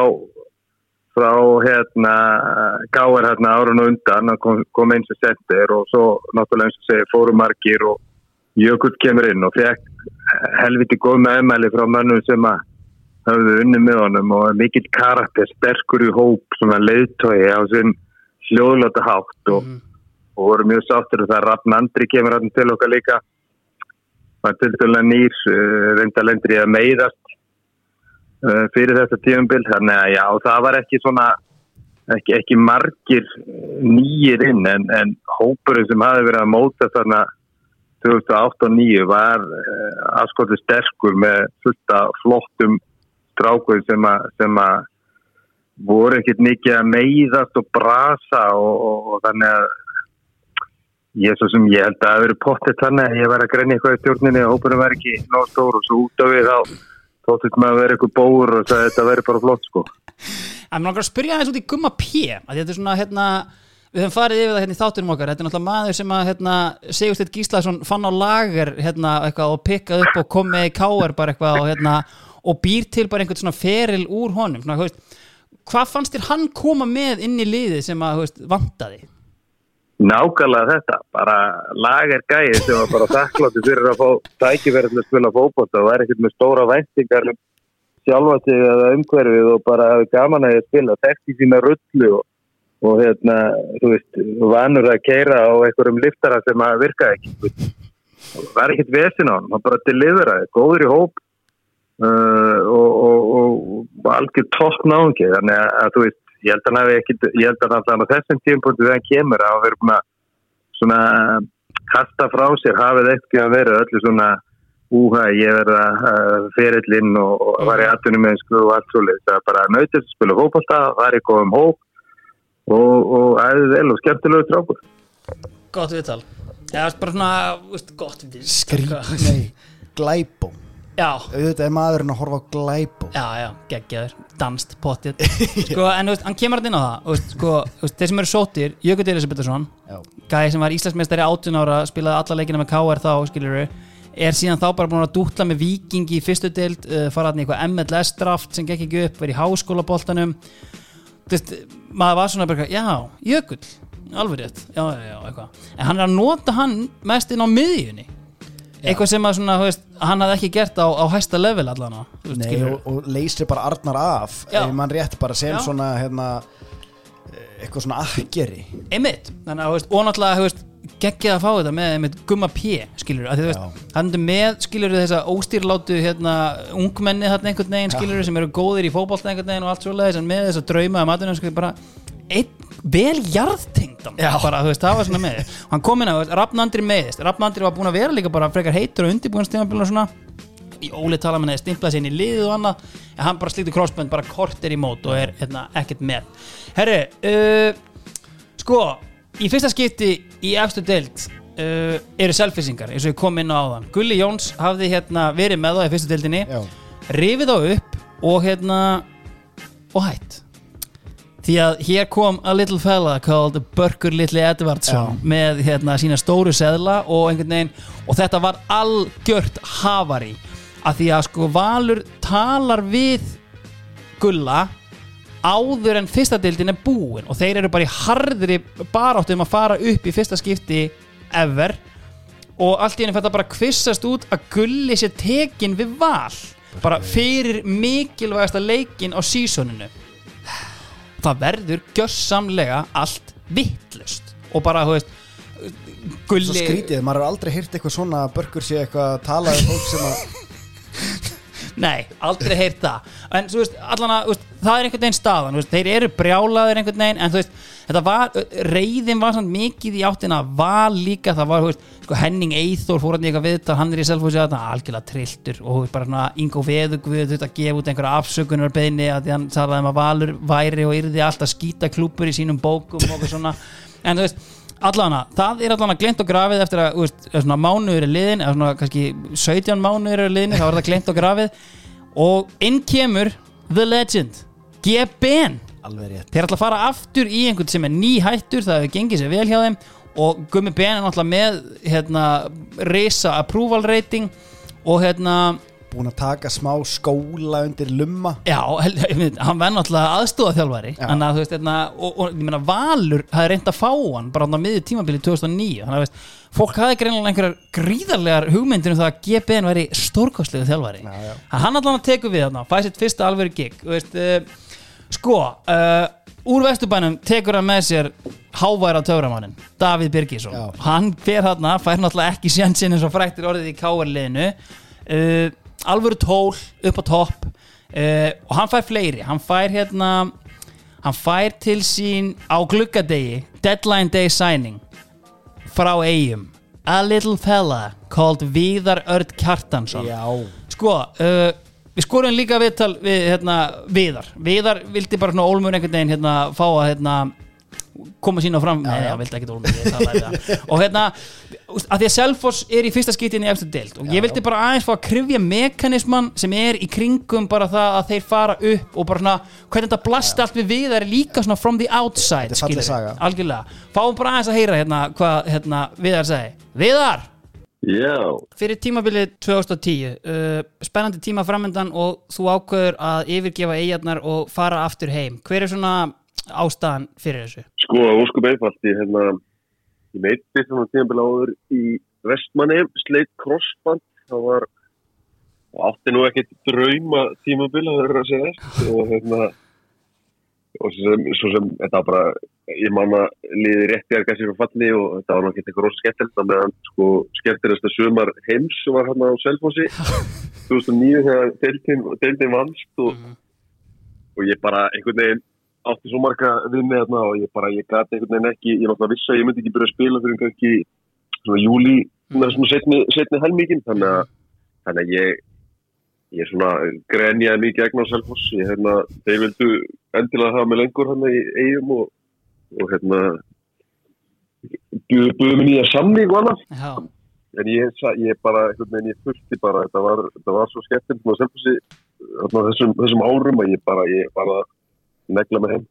frá hérna Gáar hérna árun og undan hann kom, kom eins og sendir og svo náttúrulega eins og segir fórum margir og Jökull kemur inn og fekk helviti góð meðmæli frá mönnum sem að höfðu unni með honum og er mikill karakter, sterkur í hóp svona leiðtói á sinn hljóðlata hátt og, og voru mjög sáttur og það Rafn Andri kemur hann til okkar líka. Var til dæla nýr uh, reynda lendur í að meiðast uh, fyrir þetta tíumbil þannig að já, það var ekki svona ekki, ekki margir uh, nýjir inn en, en hópurinn sem hafi verið að móta þarna 2008 og 2009 var aðskotu sterkur með fullt af flottum strákur sem að, voru ekkert mikið að meiðast og brasa og, og, og þannig að ég, svo sem ég held að það verið pottet þannig að ég var að grenja eitthvað í stjórninni og hópurinn var ekki nóg stór og svo út af við þá þóttum maður að vera eitthvað bóur og það þetta verið bara flott sko. En mér langar að spyrja aðeins út í Gumma P að þetta er svona hérna við höfum farið yfir það hérna í þáttunum okkar þetta er náttúrulega maður sem að hérna, Sigursteinn Gíslason fann á lager hérna, eitthvað, og pikkað upp og kom með í káar bara eitthvað og, hérna, og býr til bara einhvern svona feril úr honum. Svona, veist, hvað fannst þér hann koma með inn í liðið sem að veist, vantaði? Nákvæmlega þetta, bara lager gæði sem var bara þakkláttu fyrir að fá tækifæri til að spila fókbóta og er ekkert með stóra væntingar um sjálfa sig eða umhverfið og bara hafi gaman að spila, þekkt í sína rullu og, og hérna, þú veist, vanur að keira á einhverjum liftara sem að virka ekki. var ekkert vesin á hann, hann bara deliveraði, góður í hóp uh, og, og, og algjör topp náðungi, þannig að, að þú veist, ég held að hann hafi ekkit, ég held að hann á þessum tímpunktu þegar hann kemur að verið búin að svona kasta frá sér, hafið ekki að vera öllu svona úha, ég verða uh, ferillinn og, og var í atvinnum með og allt svo leið, það er bara nautist að spila fókbalta, var í góðum hóp og, og æðið vel og skemmtilegu trákur. Gott viðtal. Já, bara svona, veist, gott viðtal. Skrít, nei, glæbó Já, auðvitað er maðurinn að horfa á glæbó já, já, geggjaður, danst, pottið sko, en þú veist, hann kemur alltaf inn á það. Og veist, sko, þú veist, þeir sem eru sótir, Jökull Elisabethsson gæði sem var Íslandsmeistari 18 ára spilaði alla leikina með KR þá, skiljur er síðan þá bara búin að dútla með vikingi í fyrstu deild, uh, fara hann í eitthvað MLS draft sem gekk ekki upp, verið í háskólaboltanum. Þú veist, maður var svona bara, já, Jökull. Alveg rétt, já, já, já, eitthvað. En hann er að nota hann mest inn á miðjunni eitthvað sem að svona, veist, hann hafði ekki gert á, á hæsta level allan Nei, og, og leysir bara Arnar af mann rétt bara sem Já. svona hérna, eh, eitthvað svona akkeri. Einmitt, þannig að, veist, og náttúrulega, geggjað að fá þetta með einmitt gumma P skilur, að veist, hann er með skilur þessa óstýrlátu, hérna ungmenni þarna einhvern veginn, skilur sem eru góðir í fótbolta einhvern veginn og allt svoleiðis en með þessa drauma um aðunum, skilur, bara einn vel jarðtengdan. Bara, þú veist, það var svona með og hann kom inn að, Rafnandri meðist Rafnandri var búin að vera líka bara frekar heitur og undirbúinnstíðanbíl og svona. Í Óli tala með neði stimplað sér inn í liðið og annað. En hann bara slíkti crossband bara kortir í mót og er hérna, ekkert með. Herri, uh, sko í fyrsta skipti í efstu deild uh, eru selfisingar eins og ég kom inn á áðan. Gulli Jóns hafði hérna verið með það í fyrstu deildinni. Já. rifið þá upp og hérna og hætt því að hér kom a little fella called Börkur Litli Edvardsson með hérna sína stóru seðla og einhvern veginn og þetta var algjört hafari að því að sko Valur talar við Gulla áður en fyrsta deildin er búin og þeir eru bara í harðri baráttu um að fara upp í fyrsta skipti ever. Og allt í henni þetta bara kvissast út að Gulli sé tekin við val bara fyrir mikilvægasta leikin á sísoninu það verður gjössamlega allt vittlust og bara, þú veist Svo Gulli skrítið, maður hefur aldrei heyrt eitthvað svona að börkur sé eitthvað að tala um fólk sem að [laughs] Nei, aldrei heyrt það. En veist, allan að, veist, það er einhvern veginn staðan veist, Þeir eru brjálaðir einhvern veginn En þú veist, þetta var, reyðin var samt mikið í áttina Val líka, það var, sko, Henning Eithor fór hann í eitthvað viðtal Hann er í selfhúsi að það, algjörlega trilltur Og bara svona, Ingo Veðugvið Þú veist, að gefa út einhverja afsökunar Að því hann talaði um að Valur væri og yrði alltaf skýta klúpur í sínum bókum og svona. En þú veist, allana, það er allana gleymt og grafið eftir að, þú veist, ef svona mánuður er liðin eða svona kannski 17 mánuður er liðin þá er það gleymt og grafið. Og inn kemur The Legend rétt. Þeir ætla að fara aftur í einhvern sem er nýhættur það hefur gengið sér vel hjá þeim. Og Gummi Ben er náttúrulega með hérna, risa approval rating og hérna Búin að taka smá skóla undir lumma. Já, hann verð náttúrulega aðstóða þjálfari að veist, hérna, og, og ég meina Valur hafði reynd að fá hann bara á miðið tímabili 2009 Þannig að veist, fólk hafði greinilega einhverjar gríðarlegar hugmyndir um það að GBN væri stórkostlegu þjálfari. Já, já. Að Hann allan að teku við þarna, fæði sitt fyrsta alvöru gig uh, Sko, uh, úr vesturbænum tekur hann með sér háværa töframannin Davíð Birgisson. Já. hann fer hann fær náttúrulega ekki sjansinn eins og fræktir orðið í káarliðinu uh, alvöru tól upp á topp uh, og hann fær fleiri. Hann fær hérna hann fær til sín á gluggadegi deadline day signing frá eigum a little fella called Víðar Örd Kjartansson. Já, Sko, uh, við skorum líka viðtal við hérna, Viðar. Viðar vildi bara svona ólmur einhvern veginn hérna, fá að hérna, koma sína fram. Nei, vildi ekkert ólmur ég við hann. og hérna, að því að Selfoss er í fyrsta skiptin í eftir deild og ég vildi bara aðeins fá að krifja mekanisman sem er í kringum bara það að þeir fara upp og bara svona, hvernig þetta blasti allt við Viðar er líka svona from the outside algjörlega, fáum bara aðeins að heyra hérna, hvað hérna, Viðar segi Viðar! Já, fyrir tímabilið 2010 uh, spennandi tíma framöndan og þú ákveður að yfirgefa eigarnar og fara aftur heim. Hver er svona ástæðan fyrir þessu? sko, óskup einfalt, ég hérna, ég meitti svona tíðanbila áður í Vestmanni, sleitt crossband, það var, og átti nú ekkert drauma tímabila, það er að segja þess, og hérna, og svo sem, svo sem þetta bara, ég manna liði rétti að gæsi fyrir falli og þetta var náttúrulega eitthvað rosa skemmtilegt, þannig að sko skemmtilegast að sumar heims var hérna á Selfossi [laughs] 2009 þegar deildin, deildin vannst og, og ég bara einhvern veginn átti svo marga vinni þarna og ég bara, ég gati einhvern veginn ekki, ég náttúrulega vissi að ég myndi ekki byrja að spila fyrir kannski svona júli, svona svona setni, setni helmíkin, þannig að, þannig að ég, ég svona grenjaði mikið gegn á Selfoss, ég hérna, þeir vildu endilega hafa mig lengur hann í eigum og, og hérna, buðu buðu mig nýja samning og annað, Já, en ég, ég bara, einhvern veginn, ég fullti bara, þetta var, þetta var svo skemmtilegt með Selfossi, þessum, þessum árum að ég bara, ég bara negla mig heim.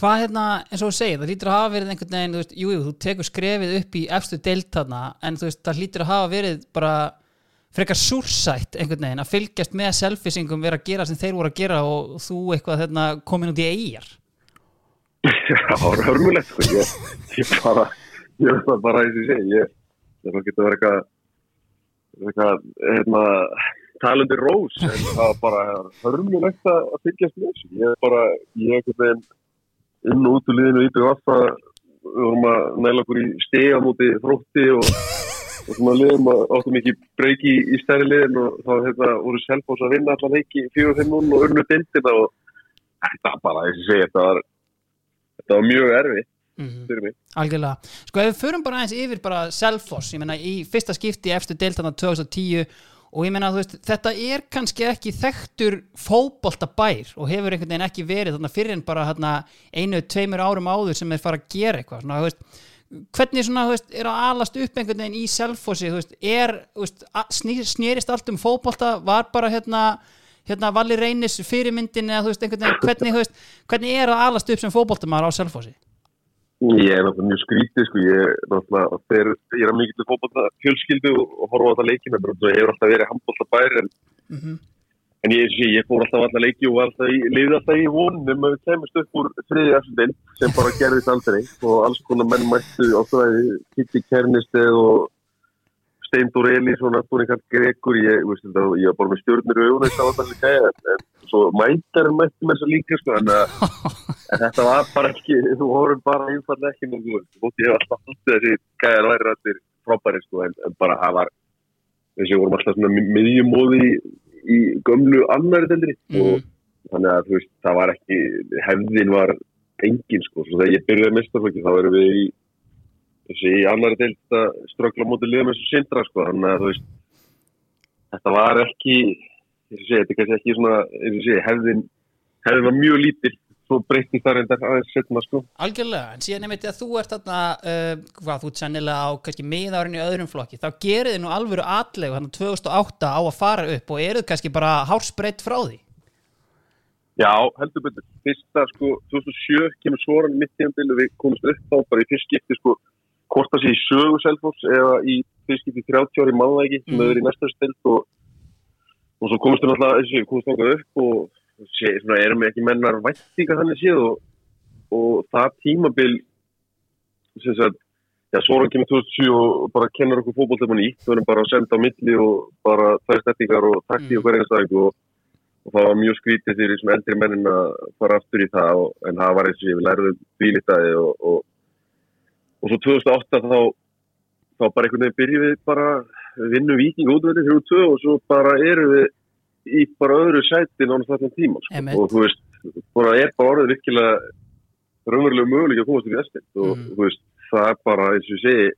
hvað hérna, eins og þú segir, það lítur að hafa verið einhvern veginn, þú veist, jú, þú tekur skrefið upp í efstu deild þarna, en þú veist, það lítur að hafa verið bara frekar súrsætt einhvern veginn að fylgjast með selfisingum vera að gera sem þeir voru að gera og þú eitthvað hérna, komin út í eigjar það [laughs] var hörmulegt sko. ég, ég bara ég veist það bara eins og ég segi ég, það getur verið eitthvað eitthvað hérna, talandi rós en [laughs] það bara hörmulegt að fylgjast með þessu. Ég er bara, ég er einhvern veginn inn og út úr liðinu í byggja við vorum að næla okkur í stega múti þrótti og, og svona liðum að áttum ekki breyki í, stærri liðin og þá hérna, voru Selfoss að vinna allan leiki 4-5-0 og urnu dildina og þetta bara, eins ég segi, þetta var þetta var mjög erfitt mm mig. Algjörlega, sko ef við förum bara aðeins yfir bara Selfoss, ég meina í fyrsta skipti efstu deiltana 2010 og ég þú veist, þetta er kannski ekki þekktur fótbolta bær og hefur einhvern veginn ekki verið þarna fyrir en bara hérna, einu, tveimur árum áður sem er fara að gera eitthvað svona, veist, hvernig svona, veist, er að alast upp einhvern veginn í veist, er veist, a- sný- snerist allt um fótbolta var bara hérna hérna Valli Reynis fyrirmyndin eða hvernig, hvernig er að alast upp sem fótboltamæður á Selfossi? Ég er náttúrulega mjög skrítið sko, ég er náttúrulega, þeir, ég er að mikið til fótbolta fjölskyldu og, horfa á þetta svo ég hefur alltaf verið handbolta bær en, en ég, ég, ég fór alltaf alla leiki og var alltaf í, liði alltaf í vonum að við kemist upp úr þriði afsendin sem bara gerðist aldrei. Og alls konar menn mættu á það Kitty Kernisteg og Steindur Elísson, Antoni Karl Gregur, ég, veist, þetta, ég var bara með stjórnir að það gæja, en, svo mættarinn mætti þess að líka, sko, en, að, en þetta var bara ekki, þú vorum bara einfallega ekki með þú, þú ég var alltaf alltaf þessi gæjar væri allir frábæri, sko, en, en bara það var, þessi vorum alltaf svona mi- miðjumóði í, í gömlu annari deldri og þannig að, þú veist, það var ekki, hefðin var engin, sko, svo þegar ég byrjaði mestarflöki, þá erum við í þessi í annari deild að ströggla móti liðum eins og sindra sko, þannig að þú veist þetta var ekki sé, þetta er ekki svona sé, hefðin, hefðin var mjög lítil. Svo breytti það reyndar aðeins setna sko. Algjörlega, en síðan einmitt að þú ert þarna, uh, hvað, þú ert sennilega á kannski miðárin í öðrum flokki, þá gerir þið nú alvöru atlegu hann 2008 á að fara upp og eruð kannski bara hárspreitt frá því? Já, heldur betur, fyrsta sko 2007 kemur svoran mitt tíðanbíl og við komumst upp þá bara í fyrst skipti sko hvort það sé í sögu Selfoss eða í fyrst skipti 30 ári mannvægi sem Mm. hefur verið í næsta stilt og, og svo komumst við náttúrulega þessi, komumst þangað upp og sé, svona, erum við ekki mennar væntingar þannig séð og, og það tímabil sem sagt Já, Svoran kemur 2007 og bara kennar okkur fótbolltefnum nýtt, við erum bara að senda á milli og bara þær stettingar og takti og hverja stæðing og, og það var mjög skrítið fyrir eldri mennin að fara aftur í það og, en það var eins og ég við lærðum bílitaði og, og, og svo 2008 þá þá bara einhvern veginn byrjum við bara vinnum viking útvöldi 3-2 og svo bara erum við í bara öðru sæti nánast þarna tíma sko. Og þú veist, bara er bara orðið virkilega raunverulega möguleik að komast í æstind og Mhm. þú veist, það er bara eins og ég segi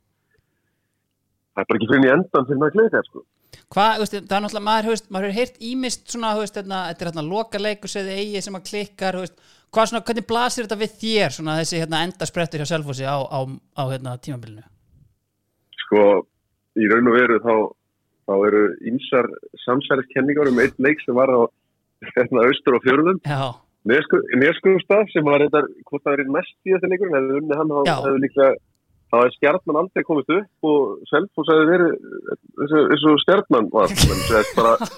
það er bara ekki fyrir í endan fyrir maður kleika sko. Hvað, þú veist, það er náttúrulega, maður, hefur heyrt ímist svona, þú veist, þetta, er hérna loka leikus eða eigi sem að klikkar, þú veist, hvað svona, hvernig blasir þetta við þér, svona þessi hérna endasprettur hjá Selfossi á, á, á hérna tímabilinu? sko, í raun og veru þá, þá eru ýmsar samsæriskenningar um einn leik sem var á hérna, austur og fjörðum. Neskuðustaf sem var reyndar, hvort það er mest í þetta leikur, hefði unni hann þá hefði líklega, þá hefði stjarnan aldrei komist upp og Selfoss hefði verið eins og- stjarnan var en það er bara,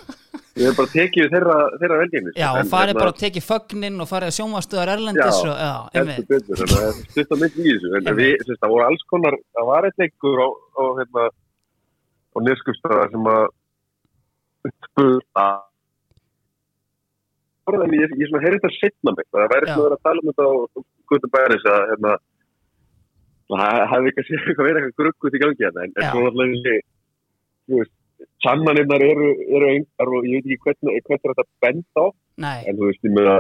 við hefum bara tekið við þeirra, þeirra velgengni já, og farið bara að tekið fögnin og farið að sjónvastöðar erlendis Já, og, já, betur, það er stutt á mitt í þessu. En Einmitt. við, þess, það voru alls konar það var eitt leikur á, á, hérna, á Neskuðustaf sem að spurða en ég, ég svona heyrði þetta setna mig. Það væri svona verið að tala um þetta á Guðnum Bæris að hérna það hefði ekki að sé eitthvað verið eitthvað gruggut í gangi hérna en, en Já. svo alltaf þessi þú veist, sannanirnar eru, eru engar og ég veit ekki hvernig, er þetta bend á. Nei, en þú veist, ég meina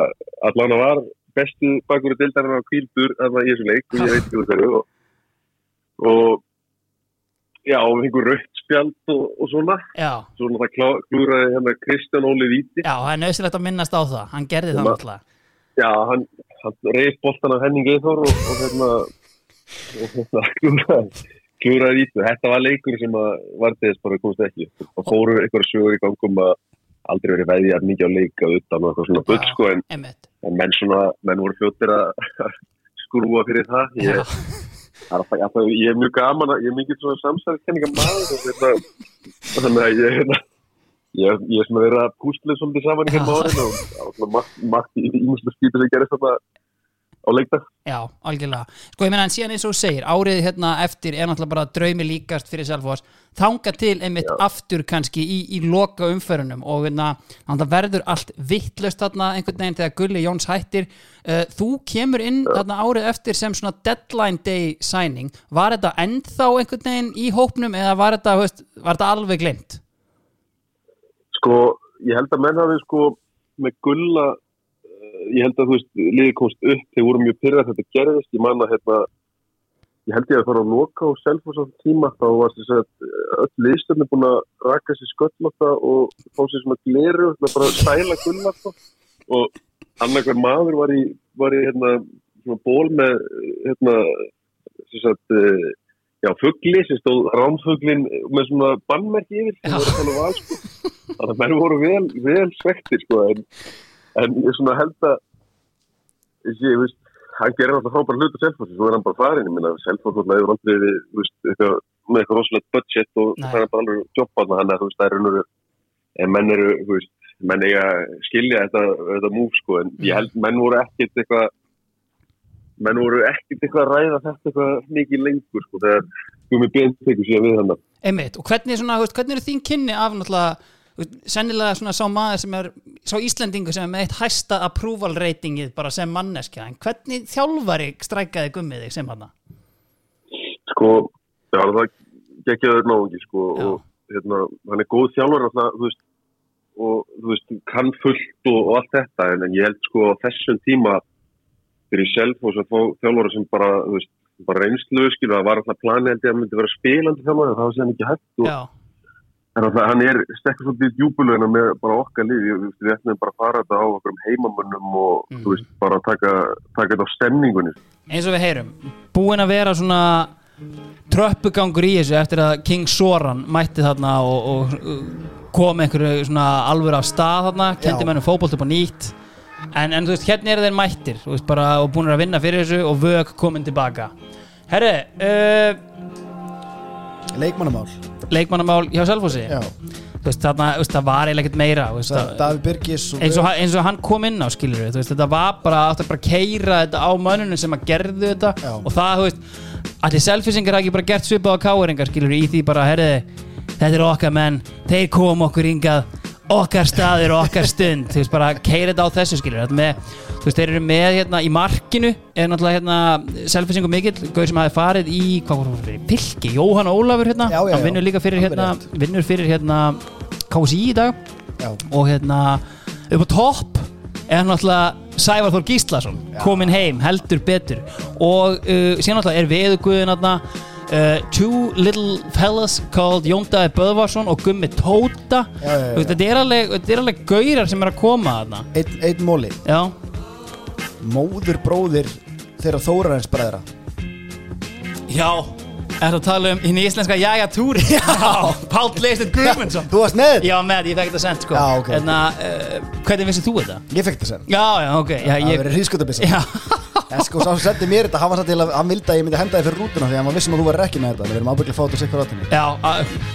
allan var bestu bakur í dildarinn á kvíldur þarna í þessu leik og ég veit ekki úr hverju og, og já, og fengum rautt spjald og, og svona. Já, svona það klá, klúraði hérna Kristján Óli Víti. Já, það er nöðsilegt að minnast á það, hann gerði það að- náttúrulega, já, hann, hann reif boltan af Henning Eithor og, og hérna og hérna klúraði klúraði Víti þetta var leikur sem að var þess bara komst ekki og fóru einhverja sögur í gangum að aldrei verið veðið mikið á leika utan og eitthvað svona bull sko en en menn svona, menn voru fljóttir að skrúa fyrir það ég, er alltaf, alltaf, ég er mjög gaman að, ég er mikið svona samsæðiskenninga maður og hérna, þannig að ég hérna, ég, ég er svona verið að pústlið svolítið saman í hérna árin og var svona margt, margt í ímuslega skýtur sem gerist þarna á leikdag. Já, algjörlega, sko ég meina en síðan eins og segir, árið hérna eftir er náttúrulega bara draumi líkast fyrir Selfoss, þanga til einmitt aftur kannski í, í loka umferðunum og hérna, þannig verður allt vittlust þarna einhvern veginn þegar Gulli Jóns hættir. Uh, þú kemur inn þarna árið eftir sem svona deadline day signing. Var þetta ennþá einhvern veginn í hópnum eða var þetta, veist, var þetta alveg glimt? sko, ég held að menn hafi sko með gulla ég held að þú veist, liðið komst upp þeir voru mjög pyrrað þetta gerðist, ég man að hérna, ég held ég að fara að loka á Selfoss á tíma, þá var þess að öll liðstöfni búin að raka sér sköllóta og fá sér svona gleru svona bara stæla gulla sko. og annarkvæm maður var í, var í hérna, svona ból með hérna, þess að eh, já, fugli sem stóð rámfuglin með svona bannmerki yfir sem voru að tala um val sko. þannig að menn voru vel, vel svektir sko, en, en ég svona held að ég, veist hann gerir alltaf frábæra hlut á Selfossi svo er hann bara farin, ég minna alltaf hefur aldrei við, þú veist, eitthvað, með eitthvað rosalegt budget og það er bara alveg jobba hann er, þú veist, það er en menn eru, þú veist, menn eiga að skilja þetta, þetta múf sko, en ég held menn voru ekkert eitthvað menn voru ekkert eitthvað að ræða þetta eitthvað mikið lengur sko, þegar Gumi Bent tekur síðan við hann Einmitt, og hvernig, svona, þú hvernig eru þín kynni af náttúrulega, þú sennilega svona sá maður sem er, sá Íslendingu sem er með eitt hæsta approval ratingið bara sem manneskja, en hvernig þjálfari strækaði gummið þig sem hann? sko, já, það gekkjaður náungi, sko, Já. og hérna, hann er góð þjálfur alltaf, þú veist, og þú veist, kann fullt og, og allt þetta, en, en ég held sko þessum tíma fyrir sjálf og svo þjálfur sem bara, þú veist, bara reynslu, skilu, það var alltaf planið að myndi vera spilandi þjálfur, en það var séðan ekki hægt og Já, en alltaf, hann er stekkur svolítið í djúbulögina með bara okkar lið, ég, þú veist, við ætlum bara að fara þetta á okkur heimamönnum og, þú veist, bara taka, taka þetta á stemningunni. eins og við heyrum, búin að vera svona tröppugangur í þessu eftir að King Soran mætti þarna og, og uh, kom einhverju svona alvöru af stað þarna, kendi mennum fótbolt upp á nýtt. En, en þú veist, hérna eru þeir mættir þú veist, bara, og búin að vinna fyrir þessu og vög komin tilbaka. Herri, uh, leikmannamál leikmannamál hjá veist, það var eiginlega ekkert meira veist, það, Birgis eins, og, eins og hann kom inn á skilur veist, þetta var bara, bara að keira þetta á mönnunum sem að gerðu þetta. Já. og það, þú veist, allir selfisingar hafa ekki bara gert svipað á káeringar skilur í því bara, herriði þetta er okkar menn, þeir kom okkur hingað okkar staður og okkar stund. Þú veist bara keira þetta á þessu skilur. Með, þú veist þeir eru með hérna í markinu er náttúrulega hérna selfisingu mikill, gauð sem hafi farið í hvað voru fyrir, Pilki, Jóhann Ólafur hérna, Já, já, hann já. vinnur líka fyrir hérna, vinnur fyrir hérna KSI í dag. Já, og hérna upp á topp er náttúrulega Sævar Þór Gíslason kominn heim, heldur betur. Og uh, síðan náttúrulega er veðuguðin hérna uh, Two little fellas called Jóndaði Böðvarsson og Gummi Tóta. Já, já, já. Þetta er alveg, þetta er alveg gaurar sem er að koma þarna. Einn ein móli. Já, Móður bróðir þeirra Þórarins bræðra. Já. Er að tala um hinn íslenska jæja túri? [laughs] Já, Páll Leistet Guðmundsson. Þú varst með? Já, með, ég fekk þetta sent sko. Já, ok. En að, uh, hvernig vissið þú þetta? Ég fekk þetta sen Já, já, ok. Það hrískotabissa Já, [laughs] En sko, sá sem sendi mér þetta, hann var satt til að hann vildi að ég myndi henda þið fyrir rútuna því að hann var vissum að þú verður ekki með þetta Við erum ábygglega að fá þetta sér hver átunni Já,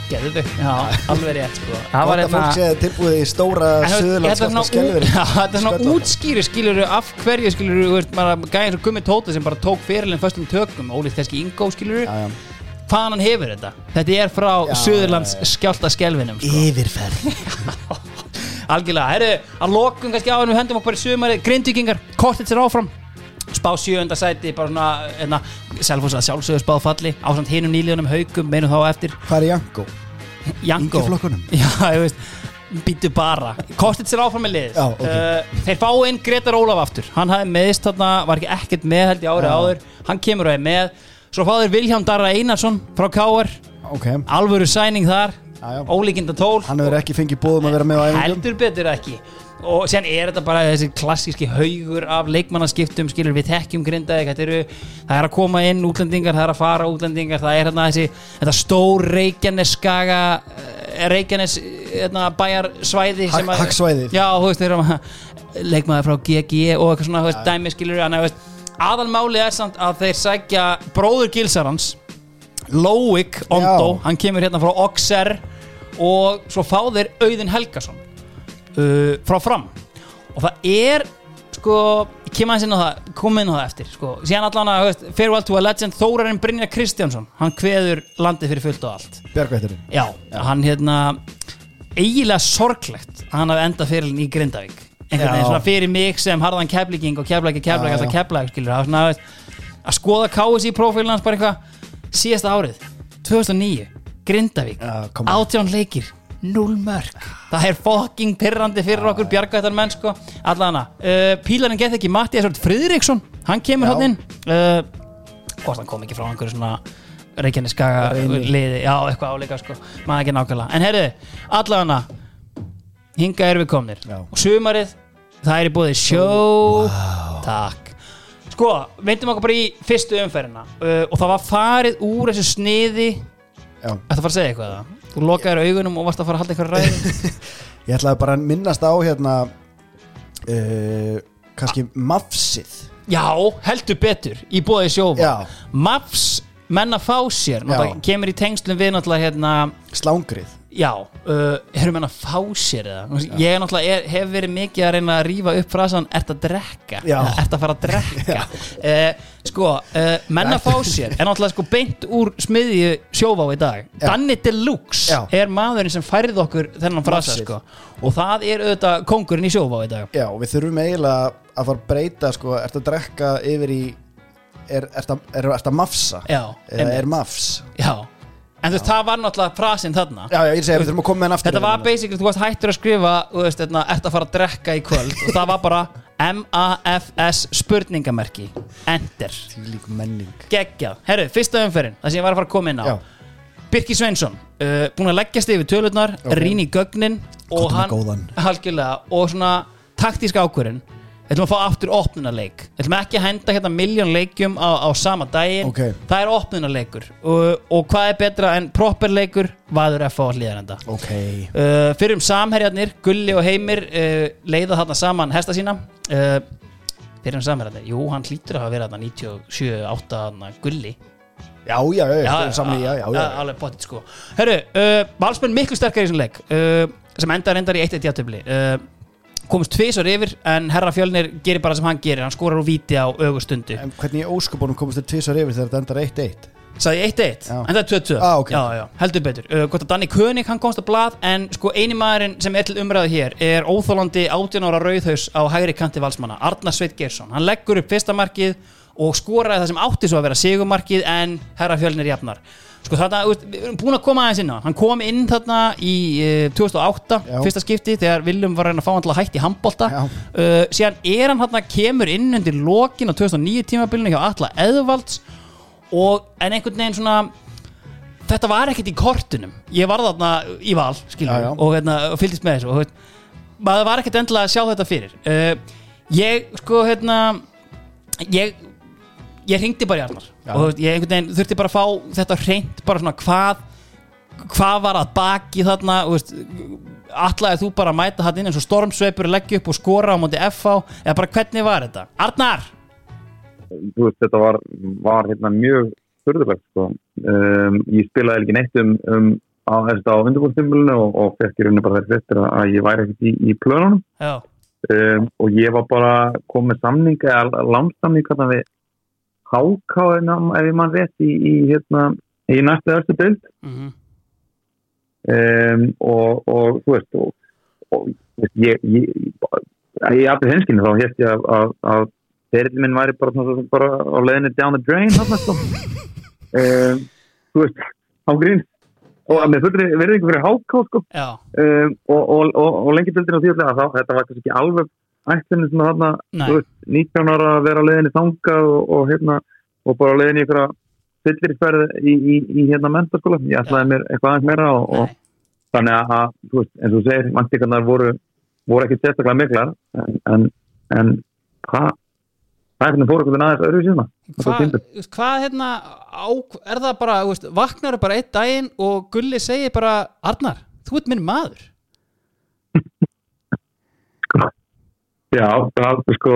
geðu þig. Já, alveg rétt sko. Það var Gott að fólk hérna séð tilbúið í stóra þú veist, [laughs] Þetta er svona, þetta útskýri skilur af hverju skilur gæðin svo Gummi Tóta sem bara tók fyrirlin föstum tökum ólíkt kannski Ingo skilur Já, já. hvaðan hann hefur þetta? Þetta er frá Suðurlands já, já. skjálta skelvinum sko. Yfirferð. [laughs] Algjörlega, herru, að lokum kannski á hann við hendum okkur í sumari, grindvíkingar kortið sér áfram spá sjöunda sæti bara svona, hérna, sjálfsögðu spáð falli, ásamt hinum nýljónum haugum meinum þá eftir, Hvað er Janko? Janko? Yngri flokkunum? [laughs] Já, ég veist Býtu bara. Kostið sér áfram með lið. Já, ok. uh, Þeir fá inn Gretar Ólaf aftur. Hann hafði meðist þarna Var ekki ekkert með held í árið áður. Hann kemur og er með. Svo fá þeir Vilhjám Darra Einarsson Frá Káar Ok, Alvöru sæning þar. Já, já. Ólíkinda tól hann hefur ekki fengið bóðum að vera með á æfingum. Heldur betur ekki Og síðan er þetta bara þessi klassíski haugur af leikmannaskiptum, skilur við þekkjum grindaði, það er að koma inn útlendingar, það er að fara útlendingar, það er hérna þessi, þetta stór Reykjanes skaga, eh, Reykjanes hérna, bæjarsvæði sem Hag- að- hagsvæðið. Já, þú veist, þeir eru að leikmaður frá GG og eitthvað svona, veist, dæmi skilur aðalmáli er samt að þeir sækja bróður Gilsarans Lóik Ondo, Já. hann kemur hérna frá Oxer og svo fá þeir Auðun Helgason uh, frá fram. Og það er sko, ég kem aðeins inn á það kom inn á það eftir, sko, síðan allan að veist, farewell to a legend, Þórarinn Brynjar Kristjánsson hann kveður landið fyrir fullt og allt. Björgvætturinn já, hann hérna eiginlega sorglegt að hann hafi endað fyrirlin í Grindavík. Einhvern veginn svona fyrir mig sem harðan keflíking og keflæki, Já, alltaf já. keflæki skilur, var svona, veist, að skoða KSI prófílinn hans bara eitthvað síðasta árið. 2009, Grindavík. Átján leikir null mörg það er fucking pirrandi fyrir okkur bjargvættar menn sko. Allana, uh, pílarinn gett ekki Matti Friðriksson, hann kemur hann inn. Uh, hvort hann kom ekki frá einhverju svona Reykjaneskaga Reyni. liði, já eitthvað áleika sko. Maður ekki nákvæmlega, en herðu allana, hinga erum við komnir. Já. og sumarið, það er í búið sjó, takk. Sko, veitum okkur bara í fyrstu umferðina. Uh, og það var farið úr þessu sniði. Já, Þetta fara að segja eitthvað það? Þú lokaðir augunum og varst að fara að halda eitthvað ræði [laughs] ég ætlaði bara að minnast á hérna uh, kannski mafsið. Já, heldur betur í bóði sjófa Já. Maps menn að fá sér náttúrulega kemur í tengslum við náttúrulega hérna Slángrið Já, uh, erum menn að fá sér eða Ég er náttúrulega er, hef verið mikið að reyna að rífa upp frasan Ert að drekka Já. Ert að fara að drekka [laughs] uh, Sko, uh, menn að fá sér Er náttúrulega sko beint úr smiðju sjófá í dag. Danny Deluxe Já. er maðurinn sem færið okkur þennan frasa Mafsið. sko. Og það er auðvitað kongurinn í sjófá í dag Já, við þurfum eiginlega að fara að breyta sko, ert að drekka yfir í er, ert, að, er, ert að mafsa Já, eða einmitt. er mafs Já En þú veist, það var náttúrulega frasinn þarna. Já, já, ég segi, við þurfum að koma með hann aftur. Þetta var basically, þú varst hættur að skrifa Þú veist, hérna, ert að fara að drekka í kvöld. Og það var bara M-A-F-S spurningamerki. Enter. Því lík menning. Geggjað. Herru, fyrsta umferðin Það sem ég var að fara að koma inn á. Já, Birki Sveinsson uh, Búin að leggjast yfir tölurnar Ok. Rýn í gögnin Og hann. Halgjörlega Og svona taktísk ákvörðin Við ætlum að fá aftur opnunarleik. Við ætlum ekki að henda hérna miljón leikjum á, á sama daginn. Ok. Það er opnunarleikur. Og, og hvað er betra en properleikur Vaður F á hlýðarenda ok. Uh, Fyrir um samherjarnir Gulli og Heimir uh, leiða þarna saman hesta sína. Uh, Fyrir um samherjarnir Jú, hann hlýtur að hafa verið þarna 97, 8 þarna Gulli. Já, já, já, já, samni, já, já, já. alveg potið sko. Herru, uh, Valsmenn miklu sterkar í þessum leik. Uh, sem endar endar í 1-1 játtöfli uh, komist tvisar yfir en herra fjölnir gerir bara sem hann gerir. Hann skorar úr víti á augustundu En hvernig í óskupunum komast þér tvisar yfir þegar þetta endar 1-1? Sagði ég 1-1, Já. en það er 2-2 Ah, ok. já, já, heldur betur. Uh, Gott að Danny König, hann komst að blað En sko eini maðurinn sem er til umræðu hér Er óþólandi 18 ára rauðhaus Á hægri kanti valsmanna, Arnar Sveit Geirsson. Hann leggur upp fyrsta markið Og skoraði það sem átti svo að vera sigumarkið En herra fjölnir jafnar Sko veist, við erum búin að koma aðeins inn á Hann kom inn þarna í uh, 2008 Já. Fyrsta skipti, þegar Viljum var að reyna að fá hann til að hætti handbolta Já. uh, Síðan er hann þarna kemur inn undir lokin á 2009 tímabilinu hjá Atla Eðvalds og en einhvern veginn svona þetta var ekkert í kortunum ég var þarna í val skilur, Já, já. og, hérna, og fylgist með þessu og, hérna, maður var ekkert endilega að sjá þetta fyrir uh, ég sko hérna ég ég ringdi bara í Arnar Já. og ég veginn þurfti bara að fá þetta hreint bara svona hvað hvað var að baki þarna allaði þú bara að mæta það inn eins og stormsveipur leggja upp og skora á móti FH eða bara hvernig var þetta? Arnar! þú veist, þetta var, var hérna mjög furðulegt sko. um, ég spilaði ekki neitt um, um á, á undirbúrstimulinu og, og fekk í rauninu bara þess eftir að ég væri ekkert í, í plönunum Já, um, og ég var bara komið samning eða landsamning hérna við hákáðina ef ég mann rétt í, í hérna í næstu östu bild mhm. Um, og, og þú veist og, og ég ég allir henskinu þá hérst ég að, að, að ferillin minn væri bara, svona, bara á leiðinni down the drain þarna, [laughs] um, þú veist á grín og með fullri verðingu fyrir háká sko. Um, og, og, og, og lengi dildin á því að þá, þetta var kannski ekki alveg ætlunni sem að þarna þú veist, 19 ára að vera á leiðinni þanga og, og hérna og bara á leiðinni ykkur fyllirisferð í, í, í hérna mentaskóla ég ætlaði mér eitthvað aðeins meira og, og þannig að, að, þú veist, eins og segir vantíkarnar voru, voru ekki sérstaklega miklar en, en, en hvað það er hvernig fóru hvernig aðeins öðru síðan hvað hva, hérna á, er það bara, veist, vaknar bara einn daginn og Gulli segir bara Arnar, þú ert minn maður [laughs] [laughs] Já, það er sko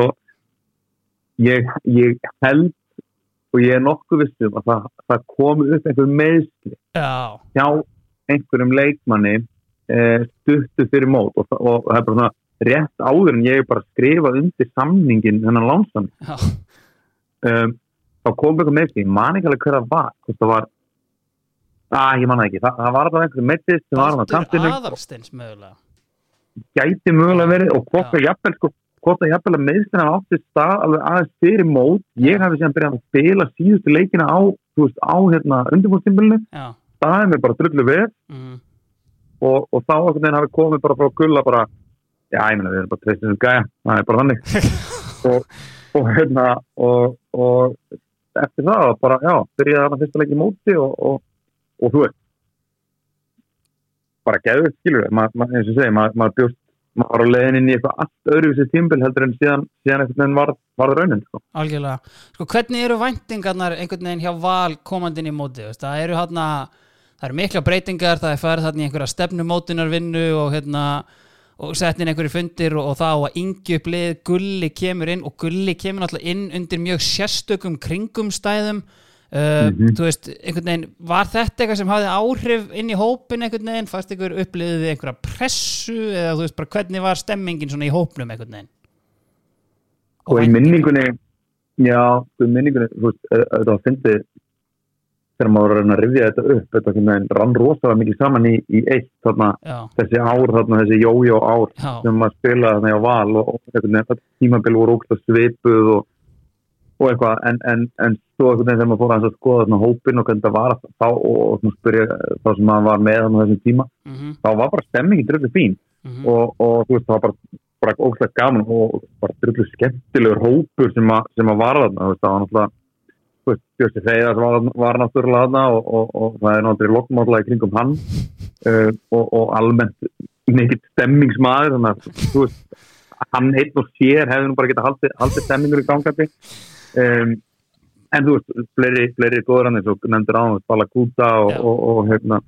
ég, ég held og ég er nokkuð vissum að það, það komi upp einhver meðsli Já, hjá einhverjum leikmanni eh, stuttu fyrir mót og, það- og það er bara svona rétt áður en ég er bara að skrifa undir samningin þennan lánsan um, þá kom eitthvað meðsli, ég man ekki alveg hver það var það var að ég man það ekki, það, það var það einhver meðsli sem var Aðalsteins mögulega. Gæti mögulega verið og hvort Já. að jafnvel sko, hvort að jafnvel að meðstina átti stað alveg aðeins fyrir mót. Ég hefði síðan byrjað að spila síðustu leikina á, veist, á hérna undirbúrstimbilinu, Já, staðið mér bara drullu við mm, og, og þá einhvern veginn hafi komið bara frá gulla bara, já, ég meina við erum bara treystið sem gæja, það er bara þannig. [laughs] Og, og hérna og, og eftir það bara, já, byrjaði þarna fyrsta leik í móti og, og, og þú veist bara geðu skilur eins og segi, maður ma bjóst maður var á leiðin inn í eitthvað allt öðruvísi tímbil heldur en síðan, síðan einhvern veginn var, var raunin sko. algjörlega Sko, hvernig eru væntingarnar einhvern veginn hjá val komandinn í móti, veist? það eru hérna það eru mikla breytingar, það er farið þarna í einhverja stefnumótunarvinnu og hérna og sett inn einhverju fundir og, og þá að yngi upp lið, Gulli kemur inn og Gulli kemur náttúrulega inn undir mjög sérstökum kringumstæðum uh, þú veist, einhvern veginn var þetta eitthvað sem hafði áhrif inn í hópin einhvern veginn, fast ykkur uppliðið einhverja pressu eða þú veist bara hvernig var stemmingin svona í hópnum einhvern veginn? Og í minningunni já, í minningunni þú veist, þetta var fyndið þegar maður var að að rifja þetta upp þetta sem þeim rann rosalega mikið saman í, í eitt þarna, þessi ár þarna, þessi jójó ár já, sem maður spilaði þarna á val og, og einhvern veginn, þetta tímabil voru ógst svipuð og, og eitthvað en, en, en svo einhvern veginn þegar maður fór aðeins að skoða þarna hópin og hvernig það var þá og, og svona spyrja þá sem maður var með þarna á þessum tíma mhm, þá var bara stemmingin drullu fín. Mhm. Og, og þú veist það var bara, bara ógstlega gaman og bara drullu skemmtilegur hópur sem, að, sem að var þarna veist, það var náttúrulega Björsi Freyðars var, var náttúrulega þarna og, og, og það er náttúrulega lokkmála í kringum hann uh, og, og almennt mikill stemmingsmaður þannig að þú veist hann einn og sér hefði nú bara haldið, haldið stemmingur í gangandi. Um, en þú veist, fleiri, fleiri góður hann eins og nefndir á hann, Bala Kúta og, og, og hérna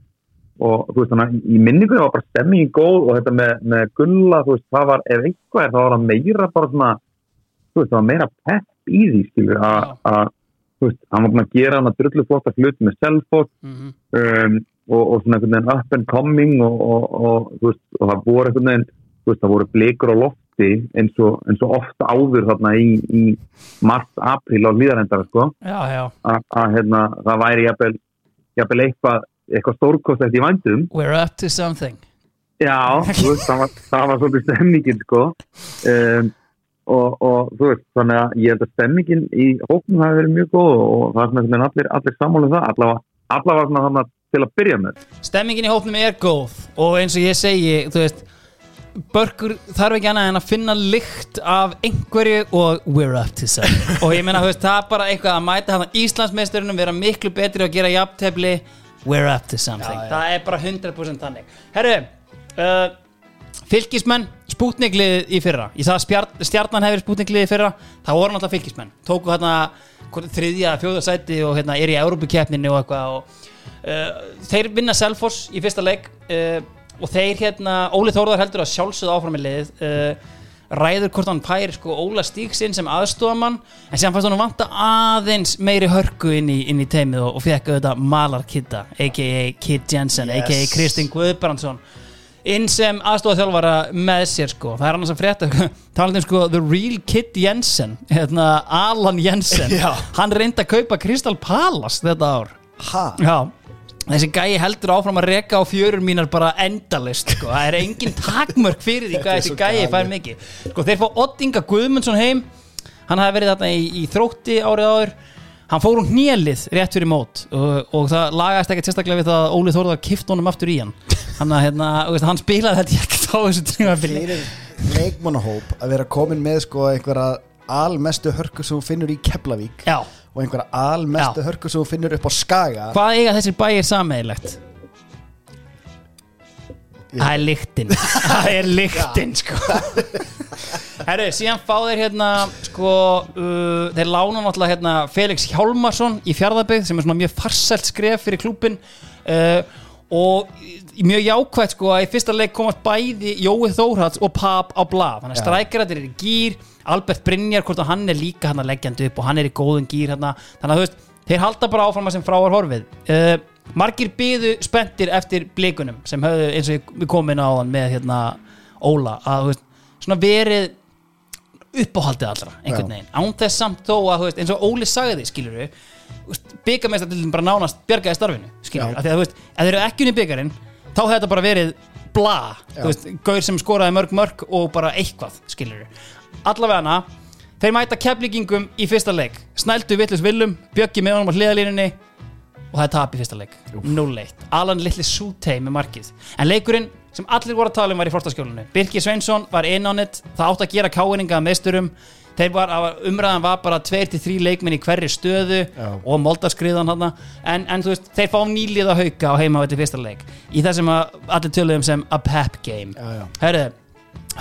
og þú veist þannig að í minningu var bara stemmingin góð og þetta með, með gulla þú veist það var, ef eitthvað er það var það meira bara svona, þú veist það var meira pepp í því skilur að, þú veist, hann var búin að gera hann að drullu flotta hluti með Selfoss mhm, um, og, og svona einhvern veginn up and coming og, og, og, þú veist, og það voru einhvern veginn þú veist, það voru blikur á lofti rigndi eins og, eins og ofta áður þarna í, í mars-april á hlýðarendara sko. Að, að hérna, það væri jafnvel, eitthvað, eitthvað stórkostætt í vændum. We're up to something. Já, veist, það var, það var svolítið stemmingin sko. Um, og, og þú veist, þannig að ég held að stemmingin í hóknum hafi verið mjög góð og það er svona allir, allir sammála um það allavega, allavega svona þannig til að byrja með. Stemmingin í hópnum er góð og eins og ég segi, þú veist Börkur þarf ekki annað en að finna lykt af einhverju og we're up to something og ég meina, þú veist, það er bara eitthvað að mæta hann Íslandsmeisturinn vera miklu betri að gera jafntefli. We're up to something, Já, já. það er bara 100% þannig. Herru, uh, fylgismenn spútniklið í fyrra. Í það spjar, stjarnan hefur spútniklið í fyrra. Það voru náttúrulega fylgismenn tóku hérna þriðja, fjóða sæti og hérna er í Európukeppninu og eitthvað og uh, þeir vinna Selfoss í fyrsta leik. Uh, og þeir hérna, Óli Þórðar heldur að sjálfsögðu áfram í liðið uh, ræður hvort hann pæri sko Óla Stíksinn sem aðstofamann en sem fannst hann vanta aðeins meiri hörku inn í, inn í teimið og, og fekk auðvitað Malar Kidda a.k.a. Kid Jensen, Yes. a.k.a. Kristinn Guðbrandsson inn sem aðstofaþjálfara með sér sko það er annars að frétta [laughs] talað um sko The Real Kid Jensen hérna, Alan Jensen Já. hann reyndi að kaupa Crystal Palace þetta ár Ha? Já Þessi gæi heldur áfram að reka á fjörur mínar bara endalist sko. Það er engin takmörk fyrir því hvað þessi gæi fær mikið. Sko þeir fá Ottinga Guðmundsson heim. Hann hafi verið þarna í, í þrótti árið áður. Hann fór um hnélið rétt fyrir mót og, og það lagaðist ekkert sérstaklega við það að Óli Þórðar kift honum aftur í hann. Að hérna, þú veist, hann spilaði þetta ekkert á þessu trímafili Fyrir leikmannahóp að vera komin með sko einhverja almestu hörku sem þú finnur í Keflavík Já, og einhverja almestu Já. hörku sem þú finnur upp á Skaga. Hvað eiga þessir bæir sameigilegt? Það er lyktin. [laughs] Það er lyktin sko. Herru, síðan fá þeir hérna sko, uh, þeir lána náttúrulega hérna Felix Hjálmarsson í fjárðabygg sem er svona mjög farsælt skref fyrir klúbin uh, og mjög jákvægt sko að í fyrsta leik komast bæði Jói Þórhats og Pap á blað. Þannig að strækjarættir er í gýr Albert Brynjar, hvort að hann er líka hann að leggjandi upp og hann er í góðum gýr hérna þannig að þú veist, þeir halda bara áfram að sem frá er horfið. Uh, margir byðu spenntir eftir blikunum sem höfðu eins og við komum inn á hann með hérna Óla að veist, svona verið uppáhaldið allra einhvern veginn, án þess samt þó að veist, eins og Óli sagði því, skilur við byggamestar til þeim bara nánast bjargaði starfinu skilur við, af því að þú veist, ef þeir eru ekki unni byggarinn þá hefði þetta bara verið bla þú veist, gaur sem skoraði mörg mörg og bara eitthvað, skilur við allavega hana, þeir mæta keflíkingum í fyrsta leik, snældu vitlis villum bjöggi með honum á hliðalínunni og það er tap í fyrsta leik. 0-1, Alan Little Sutey með markið. En leikurinn sem allir voru að tala um var í fortaskjólinu. Birkir Sveinsson var inn á nett það átt að gera káinninga að meisturum. Þeir var, umræðan var bara 2-3 leikminn í hverri stöðu Já. og moldarskriðan hann en, en þú veist, þeir fá nýliða hauka á heima í fyrsta leik. Í það sem að allir töluðum sem a pep game. Herðu,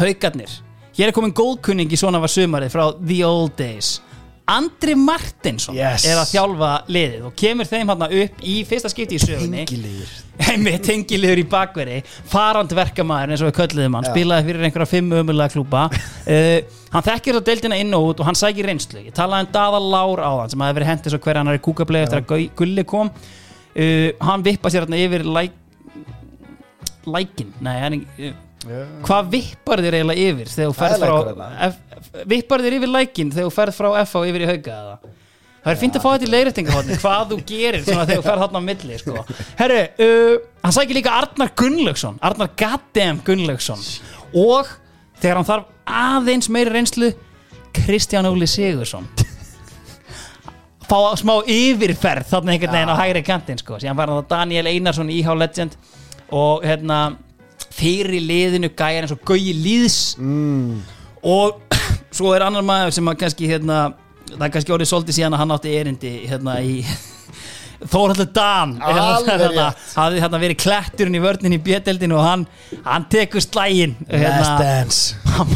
haukarnir Hér er komin góðkunning í svona var sumarið frá The Old Days. Andri Martinsson Yes. er að þjálfa liðið og kemur þeim hann upp í fyrsta skipti í sögunni. Tengilegur [laughs] með tengiliður í bakveri. Farand verkamaður eins og við kölluðum hann. Spilaði fyrir einhverja fimm ömulega klúpa [laughs] uh, hann þekkir þá deildina inn og út og hann sækir reynslu. Ég talaði um Daða Lár á hann sem hafi verið hendis og hver hann er í kúkablegi eftir að Gau- Gulli kom. Uh, hann vippa sér hérna yfir læk lækin, nei hann er hvað vippar þér eiginlega yfir þegar þú ferð er frá vippar þér yfir lækin þegar þú ferð frá F og yfir í hauga eða? Það er fínt að fá þetta í leiðrættingahotni hvað þú gerir þegar þú ferð þarna á milli sko. herru, uh, hann sækir líka Arnar Gunnlaugsson Arnar Gaddem Gunnlaugsson. Og þegar hann þarf aðeins meiri reynslu Kristján Óli Sigursson fá smá yfirferð þarna einhvern veginn á hægri kantinn sko. síðan var hann það Daniel Einarsson IH Legend. Og hérna fyrir liðinu gæjar eins og Gauji Líðs mm. og [clears throat] svo er annar maður sem að kannski hérna, það er kannski orðið svolítið síðan að hann átti erindi hérna í [laughs] Þórhaldur Dan. Alveg hérna, rétt. hafði hérna verið kletturinn í vörnin í bjödeldinu og hann, hann tekur slægin Last dance. [laughs] hann,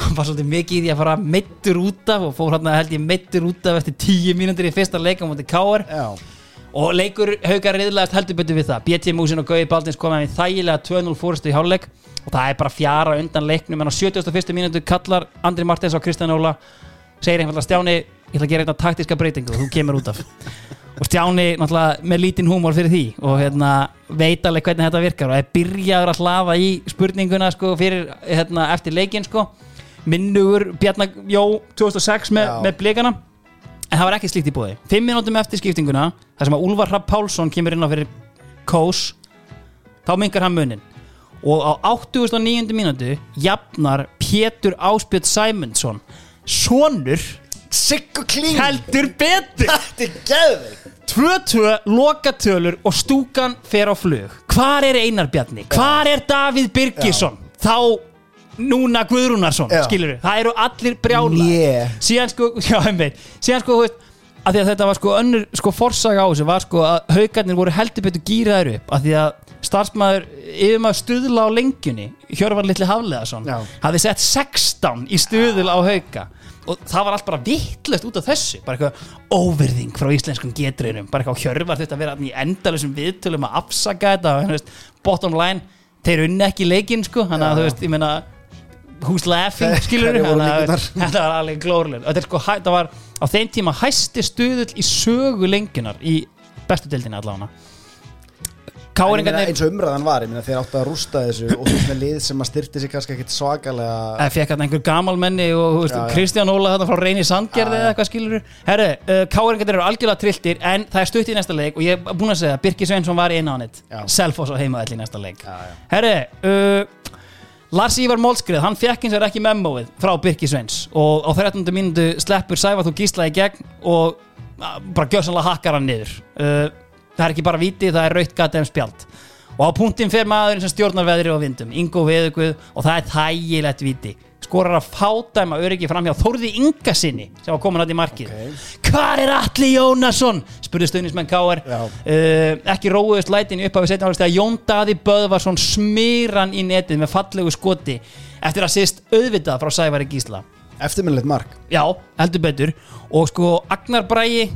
hann var svolítið mikið í því að fara meittur út af og fór hann held ég meittur út af eftir tíu mínútur í fyrsta leika á móti Káar Já, og leikur haukar reyðlegast heldur betur við það BT Músin og Gauði Baldins koma með þægilega 2-0 fórustu í hálfleik og það er bara fjara undan leiknum en á 71. mínútu kallar Andri Martins á Kristján Óla segir einfallega Stjáni ég ætla að gera eitthvað taktiska breytingu og þú kemur út af [laughs] og Stjáni náttúrulega með lítinn húmor fyrir því og hérna, veit alveg hvernig þetta virkar og er byrjaður að hlafa í spurninguna sko, fyrir, hérna, eftir leikin sko. minnugur Bjarnar Jó 2006 með, með blikana en það var ekki slíkt í búði fimm minútum eftir skiptinguna þar sem að Úlfar Rapp Pálsson kemur inn á fyrir Kós þá mingar hann munin og á 89. mínútu jafnar Pétur Áspjöld Sæmundsson sonur Siggu klín heldur betur [laughs] Þetta er geðveik 2-2 lokatölur og stúkan fer á flug hvar er Einar Bjarni? hvar er Davíð Birgisson? þá núna Guðrúnarsson skilur við, það eru allir brjála Né. síðan sko, [laughs] já, einmitt, síðan sko, þú veist að því að þetta var sko önnur sko forsaga á þessu var sko að haugarnir voru heldur betur gýraður upp að því að starfsmæður yfirmaður stuðla á lengjunni Hjörvar Litli Hafleðarsson Já. hafði sett 16 í stuðul á hauga og það var allt bara vittlust út af þessu bara eitthvað óverðing frá íslenskum geturinnum bara eitthvað Hjörvar þetta að vera í endalusum viðtölum að afsaka þetta bottom line, þeir unni ekki leikinn sko, þannig að þú veist, ég meina who's laughing, skilur [laughs] þetta var alveg glóruleg þetta sko, var á þeim tíma hæsti stuðull í sögu lengjunar í bestu deildinni allavega. Káringarnir eins og umræðan var, ég meina þeir áttu að rústa þessu og þú með lið sem að styrti sig kannski ekkit svakalega Það fekk hann einhver gamalmenni og veist, Já, já. Kristján Óla þetta frá Reyni Sandgerði eða eitthvað skilur Herru, uh, Káringarnir eru algjörlega trilltir en það er stutt í næsta leik og ég er búin að segja Birki Sveinsson var inn á hann. Selfoss á heimaðall í næsta leik. Já. Herru, uh, Lars Ívar Mólskrið hann fekk eins og ekki memóið frá Birki Sveins. Og á 13. mínútu sleppur Sævar þú gísla í gegn og uh, bara gjössanlega hakkar hann niður. Uh, það er ekki bara viti, það er raut gata um spjald. Og á punktinn fer maðurinn sem stjórnar veðri og vindum Ingo Veðuguð og það er þægilegt viti skorar að fádæma öryggi fram hjá Þórði Inga sinni sem var komin að í markið. Ok. Hvar er Alli Jónasson? spurði stuðnismenn Káar Já. uh, ekki róðust lætin upp af við setjum að Jón Daði Böðvarsson smýran í netið með fallegu skoti eftir að sýst auðvitað frá Sævari Gísla. Eftirminnilegt mark. Já, heldur betur. Og sko Agnar Bræi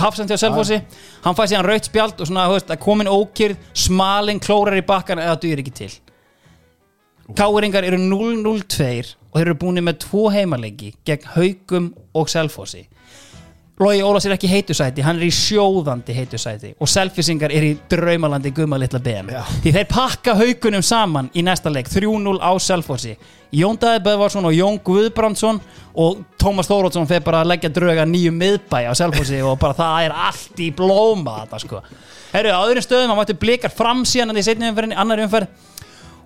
hafsend hjá Selfossi hann fæði síðan raut spjald og svona, að komin ókýrð smalinn klórar í bakkan eða dugir ekki til Káringar eru 0-0-2 og þeir eru búin með tvo heimaleiki gegn Haugum og Selfossi. Logi Ólafs er ekki heitusæti hann er í sjóðandi heitusæti og selfisingar er í draumalandi gumma litla BM Já. því þeir pakka haugunum saman í næsta leik 3-0 á Selfossi. Jón Daði Böðvarsson og Jón Guðbrandsson og Tómas Þórótsson fer bara að leggja drauga nýju miðbæ á Selfossi og bara það er allt í blóma þetta sko. Herru, á öðrum stöðum, hann mætti blikar fram síðan í setni umferðinni, annar umferð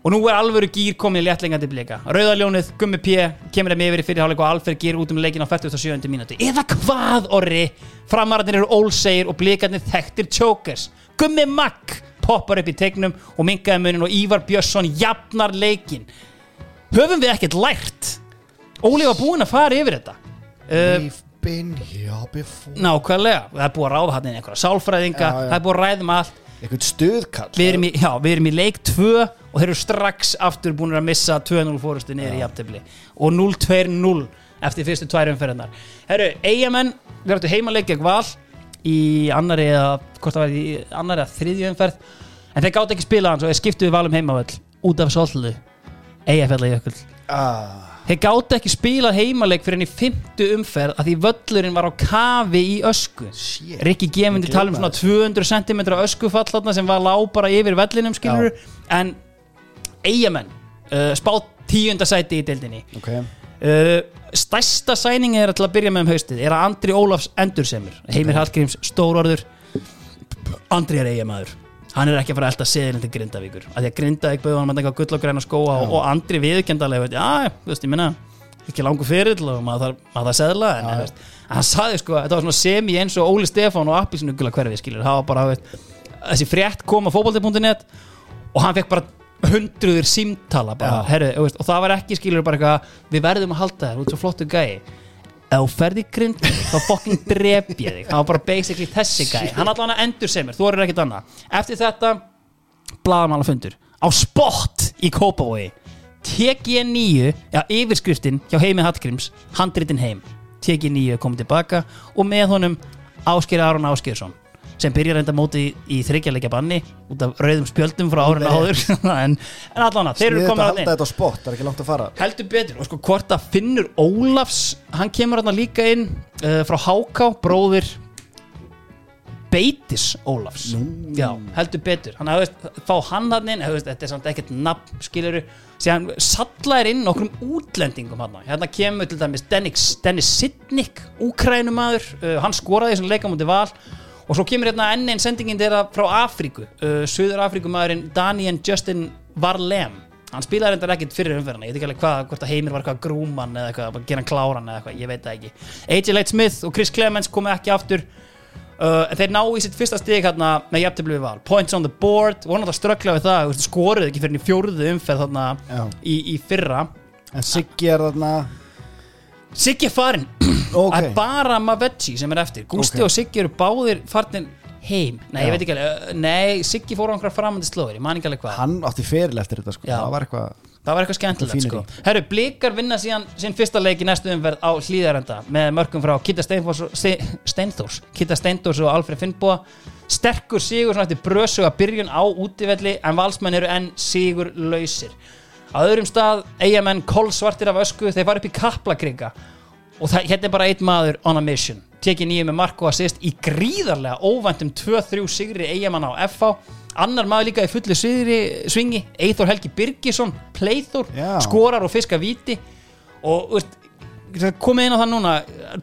og nú er alvöru gýr komin í léttlingandi blika. Rauðaljónið, Gummi P kemur þeim yfir í fyrirháleik og Alfer gýr út um leikin á 47. mínúti eða hvað orri? Framararnir eru ólsegir og blikarnir þekktir chokers. Gummi Magg poppar upp í tegnum og minkaði munin og Ívar Björnsson jafnar leikin höfum við ekkert lært? Óli var búinn að fara yfir þetta. We've been here before. nákvæmlega, það er búið að ráða hann inn einhverja sálfræðinga, það er búið að ræða um allt eitthvað stuðkall við erum, í, já, við erum í leik 2 og þeir eru strax aftur búin að missa 2-0 fórustu niður í jafntefli. Og 0-2-0 eftir fyrstu tvær umferðinar Herru, eigamenn, við áttu heimaleik gegn val í annari eða hvort það var í annari eða þriðju umferð. En þeir gátt ekki spila hann svo þeir skiptuðu valum heimavöll út af sollu í ökul ah, þeir gátt ekki spila heimaleik fyrir henni fymtu umferð að því völlurinn var á kafi í ösku. Rikki Gemundi Ég tala um svona 200 cm öskufall þarna sem var lá bara yfir vellinum skilur en eigamenn uh, spátt tíundasæti í deildinni. Ok. Uh, stærsta sæningi er að byrja með um haustið er að Andri Ólafs endursemur Heimir Hallgríms stórorður. Andri er eigamæður hann er ekki að fara að elda seðilin til Grindavíkur. Af því að Grindavík bauð hann með eitthvað gull og græna skóa og, og Andri viðurkendalega veit, já, þú veist, ég minna ekki langur fyrir og maður þarf að seðla en, en, veist, hann saði sko, þetta var svona semi eins og Óli Stefán og Appilsinu gula hverfi skilur, það var bara, veist, þessi frétt kom á fótbolti.net og hann fekk bara hundruður símtala bara, Já. herru, þú veist, og það var ekki skilur bara eitthvað, við verðum að halda þér út svo flottu gæi ef þú ferði grind þá fokking drep ég þig. Það var bara basically þessi gæi hann allan að endur sem er, þú er ekkert annað. Eftir þetta, blaðamála fundur á spott í Kópavogi. TG9 já, yfirskriftin hjá Heimi Hallgríms handritin heim. TG9 er komið tilbaka og með honum Ásker Aron Áskersson sem byrjar enda móti í, í þryggjarleikja banni út af rauðum spjöldum frá árinu áður. [laughs] En, en allan að, þeir eru komin að halda þetta á spott, það er ekki langt að fara. Heldur betur og sko hvort að Finnur Ólafs hann kemur hann líka inn uh, frá Háká, bróðir Beitis Ólafs. Já, heldur betur. Hann hafði veist, fá hann hann inn veist, Þetta er samt ekkert nafn, skiluru Síðan sallaðir inn nokkrum útlendingum hann Hérna kemur til dæmis Dennis, Dennis Sidnik, úkrænumæður uh, Hann skoraði þessum leikamóti val Og svo kemur hérna enn einn sendingin þeirra frá Afríku. Uh, Suður Afríkumæðurinn Daniel Justin Varlem. Hann spilaði reyndar ekkert fyrir umferðina. Ég veit ekki alveg hvað, hvort að Heimir var eitthvað grúman eða eitthvað, bara gera hann kláran eða eitthvað, ég veit það ekki. AJ Light Smith og Chris Clemens komu ekki aftur. Uh, Þeir ná í sitt fyrsta stig hérna með jafntefli við val. Points on the board, voru náttúrulega ströggla við það Skoruðu ekki fyrir fjórðu umferð þarna í, í fyrra. En Siggi er þarna Siggi er farinn [clears throat] Ok. Það er bara Mavetti sem er eftir Gústi Ok. og Siggi eru báðir farnir heim Nei, ég veit ekki alveg uh, Nei, Siggi fór á einhverja framandi slóður Ég man ekki alveg hvað Hann átti feril eftir þetta sko Já. Það var eitthvað Það var eitthvað skemmtilegt Fínir sko. í. Herru, Blikar vinna síðan sinn fyrsta leik í næstu umferð á hlýðarenda með mörgum frá Kitta Steinfors Ste Steinþórs Kitta Steindórs og Alfred Finnboa sterkur sigur svona eftir brösuga byrjun á útivelli en valsmenn eru enn sigur lausir á öðrum stað eigamenn kolsvartir af ösku þeir fara upp í kaplakringa og það, hérna er bara einn maður on a mission. Tekið nýju með Marko assist í gríðarlega óvæntum 2-3 sigri eigamann á FH annar maður líka í fullu sigri, svingi Eithor Helgi Birgisson, Já. skorar og fiska víti. Og veist, komið inn á það núna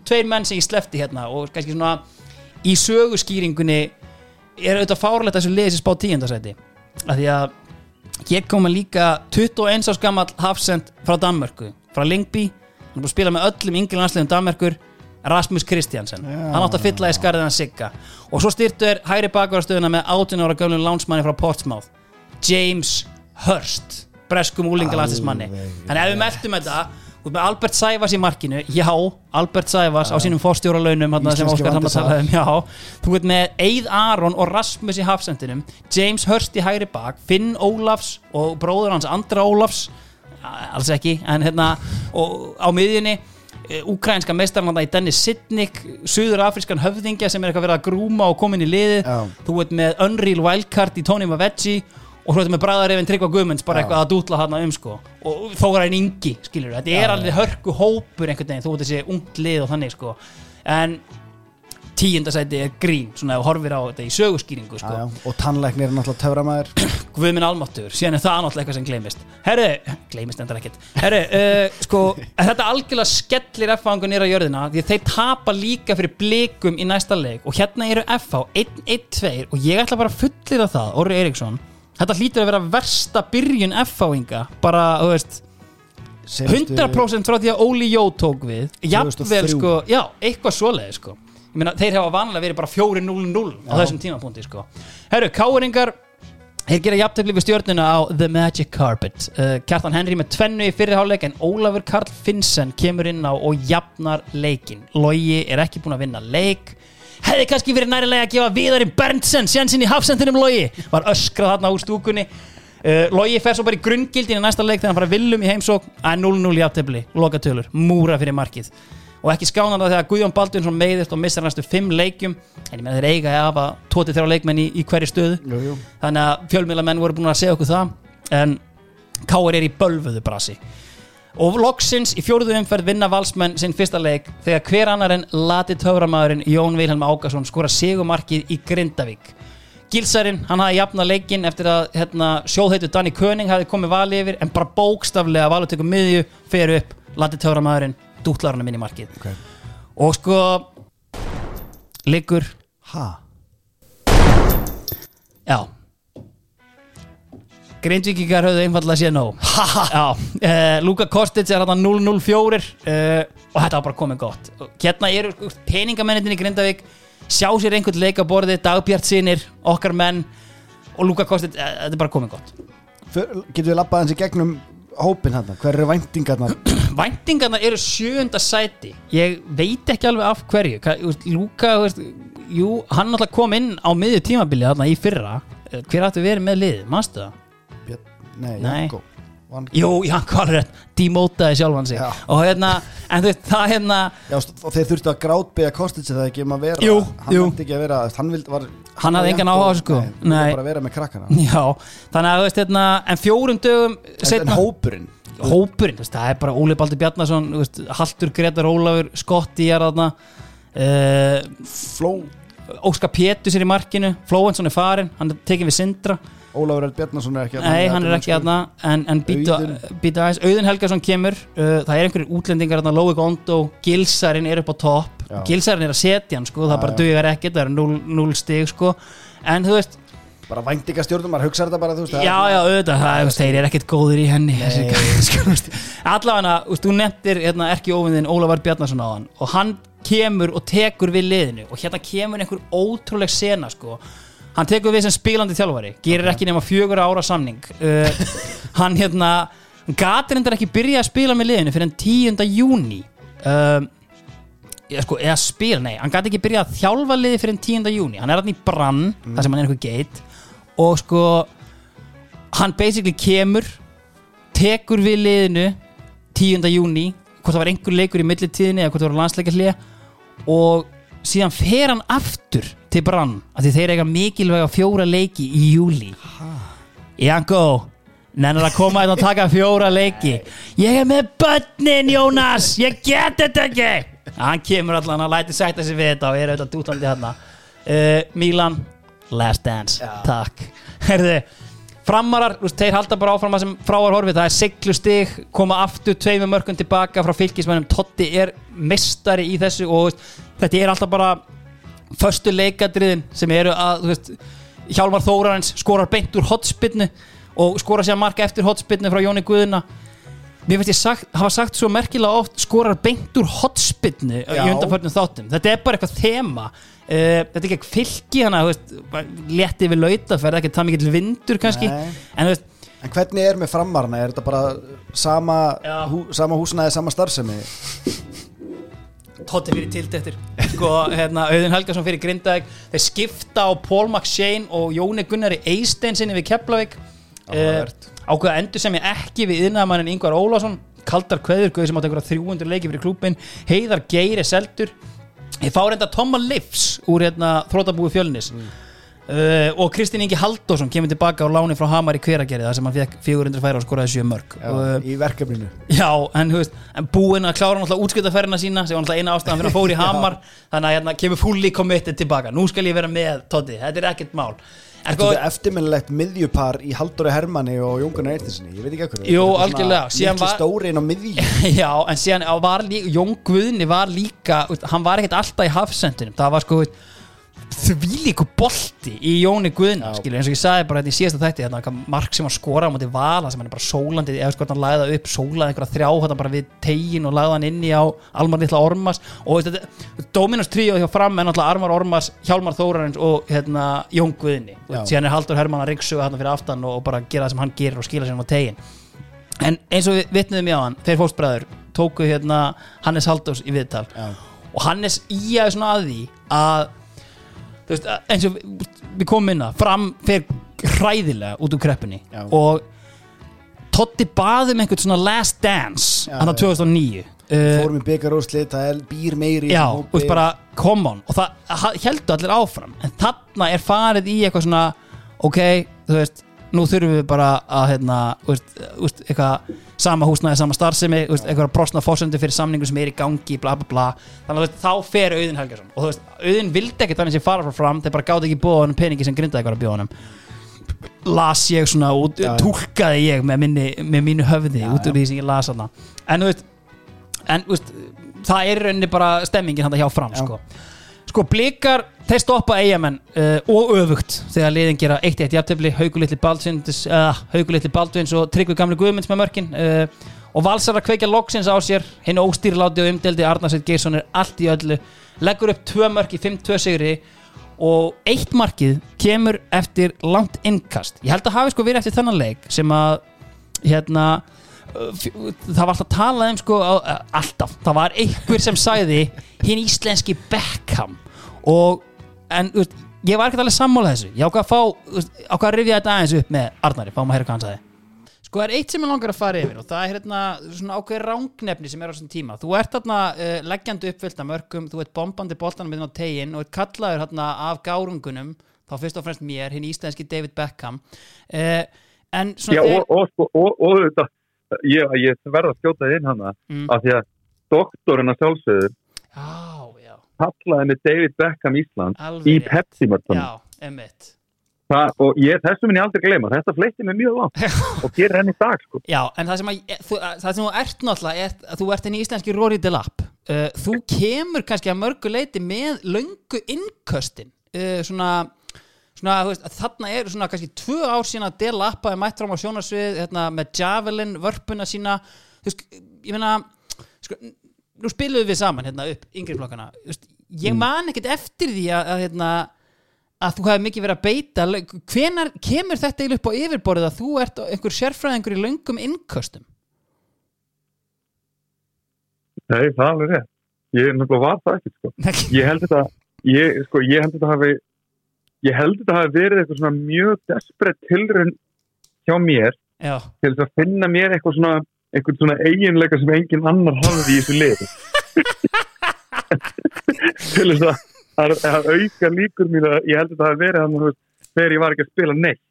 tveir menn sem ég slefti hérna og kannski svona í söguskýringunni er auðvitað fárlegt að þessu liðis spá tíundasæti. Af því að hér koma líka 21 árs gammal hafsend frá Danmörku, frá Lingby hann er búin að spila með öllum yngri landsliðum Danmörkur Rasmus Kristjansen Já. hann átt að fylla í skarðið hann Sigga. Og svo styrtu er hæri bakvarastöðuna með 18 ára gömlum lánsmanni frá Portsmouth James Hurst breskum úlingalandslismanni Alveg. Þannig ef við meltum þetta með Albert Sævas í markinu já, Albert Sævas á sínum fórstjóralaunum sem Óskar hann að vandasar. tala um já, þú veit með Eid Aron og Rasmus í hafsendinum James Hurst í hægri bak Finn Ólafs og bróður hans Andra Ólafs alls ekki, en hérna og á miðjunni Úkrænska meistarlanda í Dennis Sidnik Suður afrískan höfðingja sem er eitthvað verið að grúma og komin í liðið Já. þú veit með Unreal Wildcard í Tony Mavetti og veit með bræðarefin Tryggva Guðmunds bara eitthvað að dútla hann um sko. Og þóra einn yngi, skilur þetta er alveg hörku hópur einhvern veginn, þú veit þessi ungt lið og þannig sko. En tíundasæti er grín svona ef horfir á þetta í söguskýringu sko. Já, já. Og tannleiknir er náttúrulega töframæður [clears throat] Guðminn Almáttur, síðan er það náttúrulega eitthvað sem gleymist. Herru, [clears throat] gleymist endar ekkert. Herru, uh, sko, [laughs] þetta algjörlega skellir F-fangur nýra jörðina því þeir tapa líka fyrir blikum í næsta leik. Og hérna eru F-fá 1-1-2 og ég ætla bara að fullir það, Orri Eriksson þetta hlýtur að vera versta byrjun F-fáinga bara, þú veist 100% frá því að Óli Jó tók við. Jafnvel 2003. sko, já, eitthvað svoleið sko. Ég meina, þeir hafa vanlega verið bara 4-0-0 á þessum tímapunkti sko. Herru, káringar Þeir gera jafntefli við stjórnuna á The Magic Carpet. Uh, Kjartan Henry með tvennu í fyrirháleik en Ólafur Karl Finnsen kemur inn á og jafnar leikin Logi er ekki búin að vinna leik Hefði kannski verið nærilega að gefa Viðari Berntsen sjansinn í hafsendinum Logi. Var öskrað þarna úr stúkunni. Uh, Logi fer svo bara í grunngildin í næsta leik þegar hann fara villum í heimsók að 0-0 jafntefli, lokatölur, múra fyrir markið. Og ekki skána það þegar Guðjón Baldunsson meiðist og missar næstu fimm leikjum. En ég með þeir eiga að hafa 23 leikmenn í, í hverju stöðu. Jú, jú. þannig að fjölmiðlamenn voru búin að segja okkur það. En Káir er í bölvuðu brasi og loksins í fjóruðu umferð vinna valsmenn sinn fyrsta leik þegar hver annar en lati töframæðurinn Jón Vilhelm Ákason skora sigumarkið í Grindavík Gilsarinn, hann hafði jafna leikinn eftir að hérna, sjóðheitu Danny König hafði komið vali yfir en bara bókstaflega valur tekur miðju, fer upp lati töframæðurinn, dútlar hann inn í markið Ok. og sko liggur Ha? Já Grindvíkingar höfðu einfallega séð nóg. Uh, Luka Kostic er hérna 004 uh, og þetta var bara komið gott. Hérna eru sko, peningamennin í Grindavík sjá sér einhvern leik á borði Dagbjart sinir, okkar menn og Luka Kostic, uh, þetta er bara komið gott. För, getum við labbað hans í gegnum hópin hann Hver eru væntingarnar? [clears throat] Væntingarnar eru sjöunda sæti. Ég veit ekki alveg af hverju. Hva, Luka, veist, jú, hann náttúrulega kom inn á miðju tímabili þarna í fyrra. Eh, Hver áttu verið með liðið, manstu það? Nei. Janko Jú, er þetta? Demótaði sjálfan sig. Og hérna, en þú veist, það hérna Já, og þeir þurftu að grátbyggja Kostic það ekki um að vera Jú, Hann jú. vildi ekki að vera Hann, vild, var, Hann hafði engan Janko- áhuga sko. Nei, hann vildi bara vera með krakkana Já, þannig að þú veist, hérna En fjórum dögum En, hópurinn Hópurinn, þú veist, það er bara Óli Baldur Bjarnason þú veist, Haltur Gretar Ólafur, Skotti er þarna uh, Fló Óskar Pétus er í markinu Flóensson er farin, hann er tekið við Sindra Ólafur L. Bjarnason er ekki þarna Nei, hann er ekki aðna en, en býtu aðeins, Auðun Helgason kemur uh, það er einhverjir útlendingar aðna, Lói Gondo Gilsarinn er upp á topp. Gilsarinn er að setja hann, sko, það Já, bara dugar ekkert það er 0 stig, sko. En þú veist, Bara væntingastjórnum, maður hugsa þetta bara, veist já, já, auðvitað það, veist, þeir eru ekkert góðir í henni [laughs] sko, allavega, þú nefndir hérna, erki óvinnin Ólafur Bjarnason á hann og hann kemur og tekur við liðinu og hérna kemur einhver ótrúleg sena, sko hann tekur við sem spilandi þjálfari gerir ekki nema fjögur ára samning uh, [laughs] hann hérna gatir endur ekki byrja að spila með liðinu fyrir en 10. júni uh, sko, eða spila, nei, hann gati ekki byrja að þjálfa liði fyrir en 10. júni hann er hann í brann, þar sem hann er einhver geit og sko hann basically kemur tekur við liðinu 10. júni hvort það var einhver leikur í millitíðinni eða hvort það var landsleikar og síðan fer hann aftur til brann af því þeir eiga mikilvæga fjóra leiki í júli Janko Nennar að koma hérna og taka fjóra leiki. Ég er með börnin Jónas Ég get þetta ekki. Hann kemur allan að læti sætta sig við þetta og er auðvitað dútandi hérna. Uh, Milan, last dance Takk. Herðu, framarar, þeir halda bara áfram að sem fráar horfið, það er siglu stig koma aftur tveimur mörgum tilbaka frá fylgismennum, Totti er mestari í þessu og þetta er alltaf bara föstu leikadriðin sem eru að, veist Hjálmar Þórarens skorar beint úr hotspinnu og skorar sér marka eftir hotspinnu frá Jóni Guðuna Mér finnst ég sagt, hafa sagt svo merkilega oft skorar beint úr hotspinnu í undanförnum þáttum. Þetta er bara eitthvað þema. Uh, þetta er ekki fylki hana veist, létti við lautaferð, ekki það mikill vindur kannski. En veist, En hvernig er með framarna? Er þetta bara sama, hú, sama húsnaði, sama starfsemi? Totti fyrir tilt eftir sko, hérna, Auðun Helgason fyrir Grindavík. Þeir skipta á Paul McShane og Jóni Gunnari Eisteinsinni við Keflavík. Áhugavert. ákveða endur sem ég ekki við yðnaðamannin Ingvar Ólásson kaldar kveður, guði sem átti einhverja 300 leiki fyrir klúbin, Heiðar Geiri seldur. Ég fá reynda Tomma Livs úr hérna, þrótabúi fjölnis Uh, og Kristinn Ingi Halldórsson kemur tilbaka á láni frá Hamar í hveragerði þar sem hann fekk 400 færa og skoraði 7 mörg Já, uh, í verkefninu. Já, en, veist, en búinn að klára náttúrulega útskjötaferðina sína sem var náttúrulega eina ástæðan fyrir að fóra í [laughs] Hamar. Þannig að hérna kemur fully committed tilbaka nú skal ég vera með Toddi, þetta er ekkert mál. Þetta sko, er eftirminnilegt miðjupar í Halldóri Hermanni og Jóngunar Eirtinsinni Ég veit ekki ekkur Jú, algjörlega. Var- stórin á miðju. [laughs] Já, en síðan Jón Guðni var líka, hann var ekkert alltaf í hafsendunum, það var sko því líku bolti í Jóni Guðna skilur, eins og ég sagði bara þetta í síðasta þætti þetta eitthvað mark sem hann skora á móti vala sem hann er bara sólandi, eða sko hann lagði það upp sólaði einhverja þrjá þetta bara við tegin og lagði hann inn í á Almar Lilla Ormas. Og þetta, Dominos tríó hjá fram en alltaf Armar Ormas, Hjálmar Þórarins og hérna, Jón Guðni. Og síðan er Haldur Hermann að ryggsuga hann fyrir aftan og, og bara gera það sem hann gerir og skila sér á tegin en eins og við vitnuðum í á hann þeir fóstbræður tóku hérna Hannes Halldórs í viðtal. Já. og Hannes íjaði svona að því að veist, eins og við, komum inn að fram fer hræðilega út úr kreppunni Já. og Totti baði með einhvern svona last dance Já, hann að já. 2009 uh, Fórum í byggarúslit, það er býr meiri í já, þessum þú veist bara come on og það heldur allir áfram en þarna er farið í eitthvað svona ok, þú veist nú þurfum við bara að hérna, þú veist, eitthvað sama húsnæði, sama starfsemi eitthvað brostna fósendur fyrir samningu sem er í gangi bla bla bla, þannig að veist, þá fer Auðun Helgason. Og þú veist, Auðun vildi ekki þannig sem fara frá fram, þeir bara gáði ekki búa honum peningi sem grindaði eitthvað að bjóða honum. Las ég svona út, Já, já. túlkaði ég með, minni, með mínu höfði Já, út úr því sem ég las þarna. En þú veist, en þú veist það er rauninni bara stemmingin hann hjá fram sko. Sko blikar þeir stoppa eigamenn uh, og öfugt þegar liðin gera 1-1 jafntefli. Haugulitli Baldvins uh, haugulitli Baldvins og tryggvi gamli Guðmunds með mörkin uh, og valsar að kveikja loksins á sér. Hinn óstýrláti og umdeldi Arnarsveit Geirsson er allt í öllu. Leggur upp tvö mörk í 5-2 sigri og eitt markið kemur eftir langt innkast. Ég held að hafi sko verið eftir þennan leik sem að hérna það var alltaf talað um sko alltaf, það var einhver sem sagði hinn íslenski Beckham og en veist, ég var ekkert alveg sammála þessu ég ákvað að fá, veist, ákvað að rifja þetta aðeins upp með Arnari, fáum að heyra hvað hann sagði Sko það er eitt sem ég langar að fara yfir og það er hérna svona ákveð rángnefni sem er á þessum tíma. Þú ert hérna uh, leggjandi uppfyllt af mörgum, þú ert bombandi boltanum með á tegin og ert kallaður hérna af gárungunum, þá fyrst og fremst mér, hinn íslenski David Beckham. Uh, en svona Já, þegar- og, og, sko, og, og þetta, ég, ég verð að skjóta inn hana Mm. af því að doktorinn að sjálfsögður, Já, já. Kallaði með David Beckham Ísland Alveg í. Pepsi-mörtunum og ég, þessu minn ég aldrei gleyma. Þetta fleitti mig mjög langt. Og gerir henni í dag sko. Já, en það sem, að, þú, það sem þú ert náttúrulega er að þú ert enn í íslenski Rory Delap. Uh, þú kemur kannski að mörgu leiti með löngu innköstin uh, svona, svona veist, þarna er svona kannski tvö ár sína að Delap er mætt fram á sjónarsvið hérna, með Javelin vörpuna sína. Veist, ég meina sko, nú spiluðum við saman hérna upp yngri flokkana, ég man ekkert eftir því að, að hérna að þú hefði mikið verið að beita. Hvenar kemur þetta eiginlega upp á yfirborðið að þú ert einhver sérfræðingur í löngum innköstum Nei, það er alveg rétt. Ég náttúrulega var það ekki sko. [laughs] ég held þetta ég, sko, ég held þetta hafi ég held þetta hafi verið eitthvað svona mjög desperate tilrun hjá mér já, til þess að finna mér eitthvað svona eitthvað svona eiginleika sem engin annar hafði í þessu liði [laughs] til þess að, að, að auka líkur mín að ég held að það hafi verið hann þegar ég var ekki að spila neitt.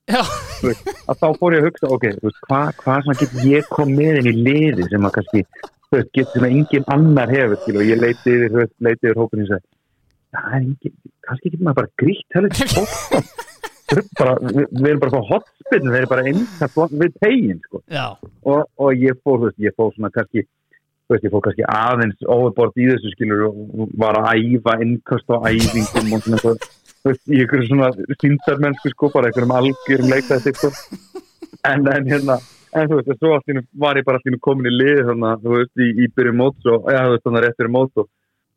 Að þá fór ég að hugsa ok, hvað hva svona get ég kom með inn í liði sem að kannski veist, getur sem að engin annar hefur skil, og ég leiti yfir, veist, leiti yfir hópin og ég segi, það er engin kannski getur maður bara grítt heldur [laughs] bara, við, við erum bara svo hotspinn, við erum bara eins við tegin, sko. Og, og ég fór, veist, ég fór svona kannski veist, ég fór kannski aðeins overbord í þessu skilur og var að æfa innkast á æfingum og svona þú veist, í einhverju svona síndarmennsku sko, bara einhverjum algjörum leikæði sko. en, en hérna en þú veist, svo einu var ég bara einu komin í lið að, þú veist, í, í byrju móts og, já, þú veist, þannig rétt fyrir mót og,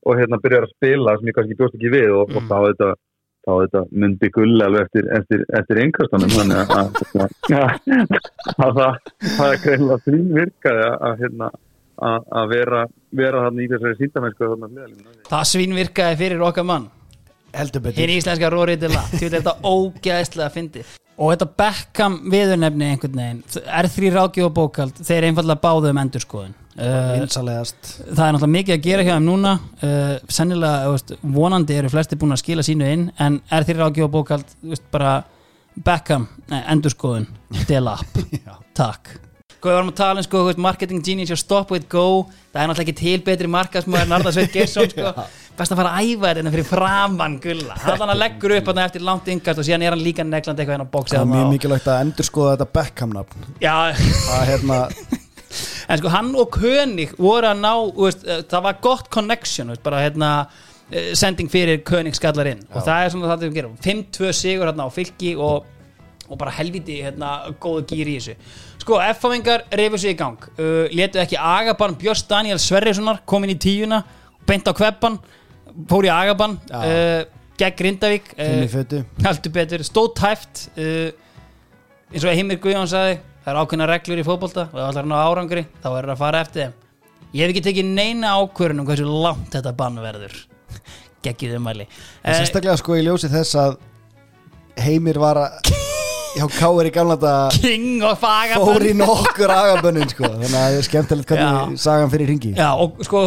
og hérna byrjar að spila sem ég kannski bjóst ekki við og, og þá þetta þá þetta myndi gull alveg eftir, eftir, eftir einhverstanum þannig að, að, að, að það, það er greinlega því virkaði að, að, hérna, að, að vera, vera þannig í þessari síndamennsku þannig að liðalínu. það svínvirkaði fyrir okkar mann. Heldur betur. Hinn íslenska til þetta ógæðslega fyndi og þetta Beckham viðurnefni einhvern veginn R3 ráðgjóð og bókald þeir einfallega báðu um endurskoðun. Uh, vinsalegast. það er náttúrulega mikið að gera hjá þeim núna. Uh, sennilega, veist, vonandi eru flesti búin að skila sínu inn en er þeir ágjöf bókald, þú veist, bara Beckham, nei, endurskoðun. Delap, [laughs] takk Sko, við varum að tala um, sko, marketing genius og stop with go, það er náttúrulega ekki til betri markasmöður en Arðar Sveit Gesson, sko. [laughs] Best að fara að æfa þetta fyrir framann gulla, hann að leggur upp eftir langt yngast og síðan er hann líka neglandi eitthvað hérna á bóksi það er mjög mikilvægt að endurskoða þetta Beckham-nafn. Já, það er hérna [laughs] en sko hann og König voru að ná veist, eh, það var gott connection veist, bara hérna eh, sending fyrir König skallar inn. Og það er svona það við gerum. 5-2 sigur hérna á fylki og, og bara helviti hérna góðu gýri í þessu sko F-famingar reyfur sig í gang. Uh, letu ekki Agaban Björns Daniel Sverrissonar komin í tíuna beint á kveppan fór í Agaban Já. uh, gegn Grindavík Finni uh, fötu. heldur betur, stóð tæft uh, eins og Heimir Guðjón sagði það er ákveðna reglur í fótbolta og það er ná árangri þá er það að fara eftir þeim. Ég hef ekki tekið neina ákvörðun um hversu langt þetta bann verður. Geggið umæli En uh, sérstaklega sko í ljósi þess að Heimir var að hjá Káir í gamla þetta King og fór í Fagabann nokkur agabönnin sko. [laughs] Þannig að það er skemmtilegt hvernig sagan fyrir ringi Já, og sko,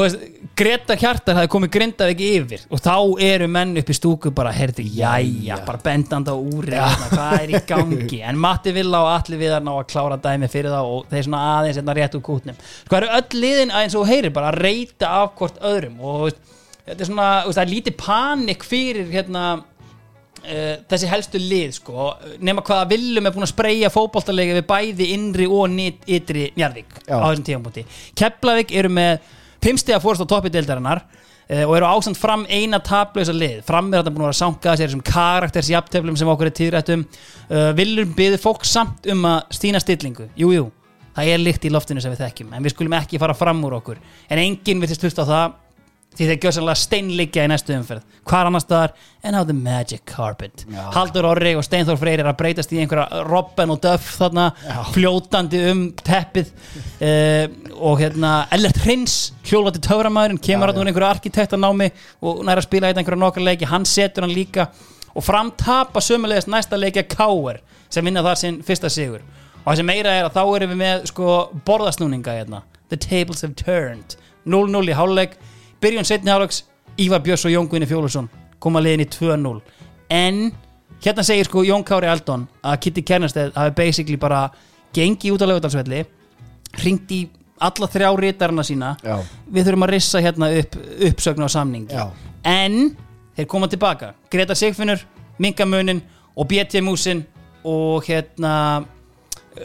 Greta Hjartar það komið grindað ekki yfir og þá eru menn upp í stúku bara, heyrðu, jæja, bara bendandi á úri hvað er í [laughs] gangi, en Matti Villa og allir við ná að klára dæmi fyrir þá og þeir svona aðeins hérna rétt úr kútnum. Sko, það eru öll liðin að eins og þú heyrir bara að reyta af hvort öðrum og þetta er svona, það er lítið panik fyrir hérna þessi helstu lið sko nema hvaða villum er búin að spreyja fótboltalegi við bæði innri og nýtt ytri Njarðvík Já. á þessum tífampunkti Keflavík eru með fimmstega fórst á toppi deildarinnar uh, og eru ásamt fram eina tablausa lið. Fram er þetta búin að vera sankaða sér þessum karakters jafnteflum sem okkur er tíðrættum. Uh, villum byður fólk samt um að stýna stillingu, jú jú það er líkt í loftinu sem við þekkjum en við skulum ekki fara fram úr okkur. En enginn þess hlusta á það því þeir gjössanlega steinliggja í næstu umferð. Hvar annars staðar? En á the magic carpet. Já. Haldur Orri og Steinþór Freyr er að breytast í einhverja Robben og Duff þarna fljótandi um teppið. Uh, og hérna Ellert Hrins hjólvati töframæðurinn kemur hann úr einhverju arkitektanámi og næra að spila þetta einhverja nokkar leiki. Hann setur hann líka og framtapa sömulegast næsta leiki að Káer sem vinna þar sinn fyrsta sigur. Og það sem meira er að þá erum við með sko borðasnúninga hérna. The tables have turned. 0-0 í hálfleik byrjun setni hálfleiks. Ívar Björns og Jón Guðni Fjólusson koma liðin í 2-0 en hérna segir sko Jón Kári Aldon að Kitty Kernesteð hafi basically bara gengi út á lögudalsvelli ringt í alla þrjá rítarna sína. Já. við þurfum að rissa hérna upp uppsögn á samning Já. en þeir koma tilbaka. Greta Sigfinnur, Minkamunin og BT Músin og hérna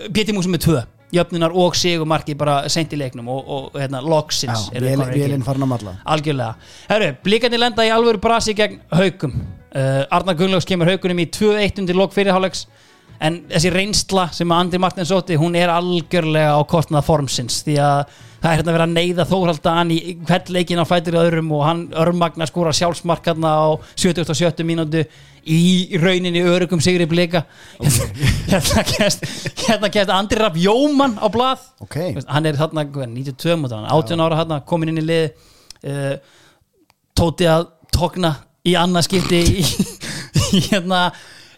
BT Músin með tvö jöfnunar og sigumarki bara sent í leiknum og, og hérna, loksins í vélinn farin að malla Algjörlega. Herru, blíkandi lenda í alvöru brasi gegn haukum. Uh, Arnar Gunnlaugs kemur haukunum í 2-1 undir lok fyrirhálegs en þessi reynsla sem að Andri Martins sóti, hún er algjörlega á kostnað formsins því að það er hérna verið að neyða Þórhaldan í hvern leikin á fætir öðrum og hann örmagna skóra sjálfsmark hérna á 77 mínútu í rauninni örugum sigri blika. Hérna kemst hérna kemst Andri Rapp Jóman á blað. Ok. Veist, hann er þarna hvað, 92 mútur, 18 ára þarna, komin inn í lið uh, tóti að tókna í annað skipti í, í hérna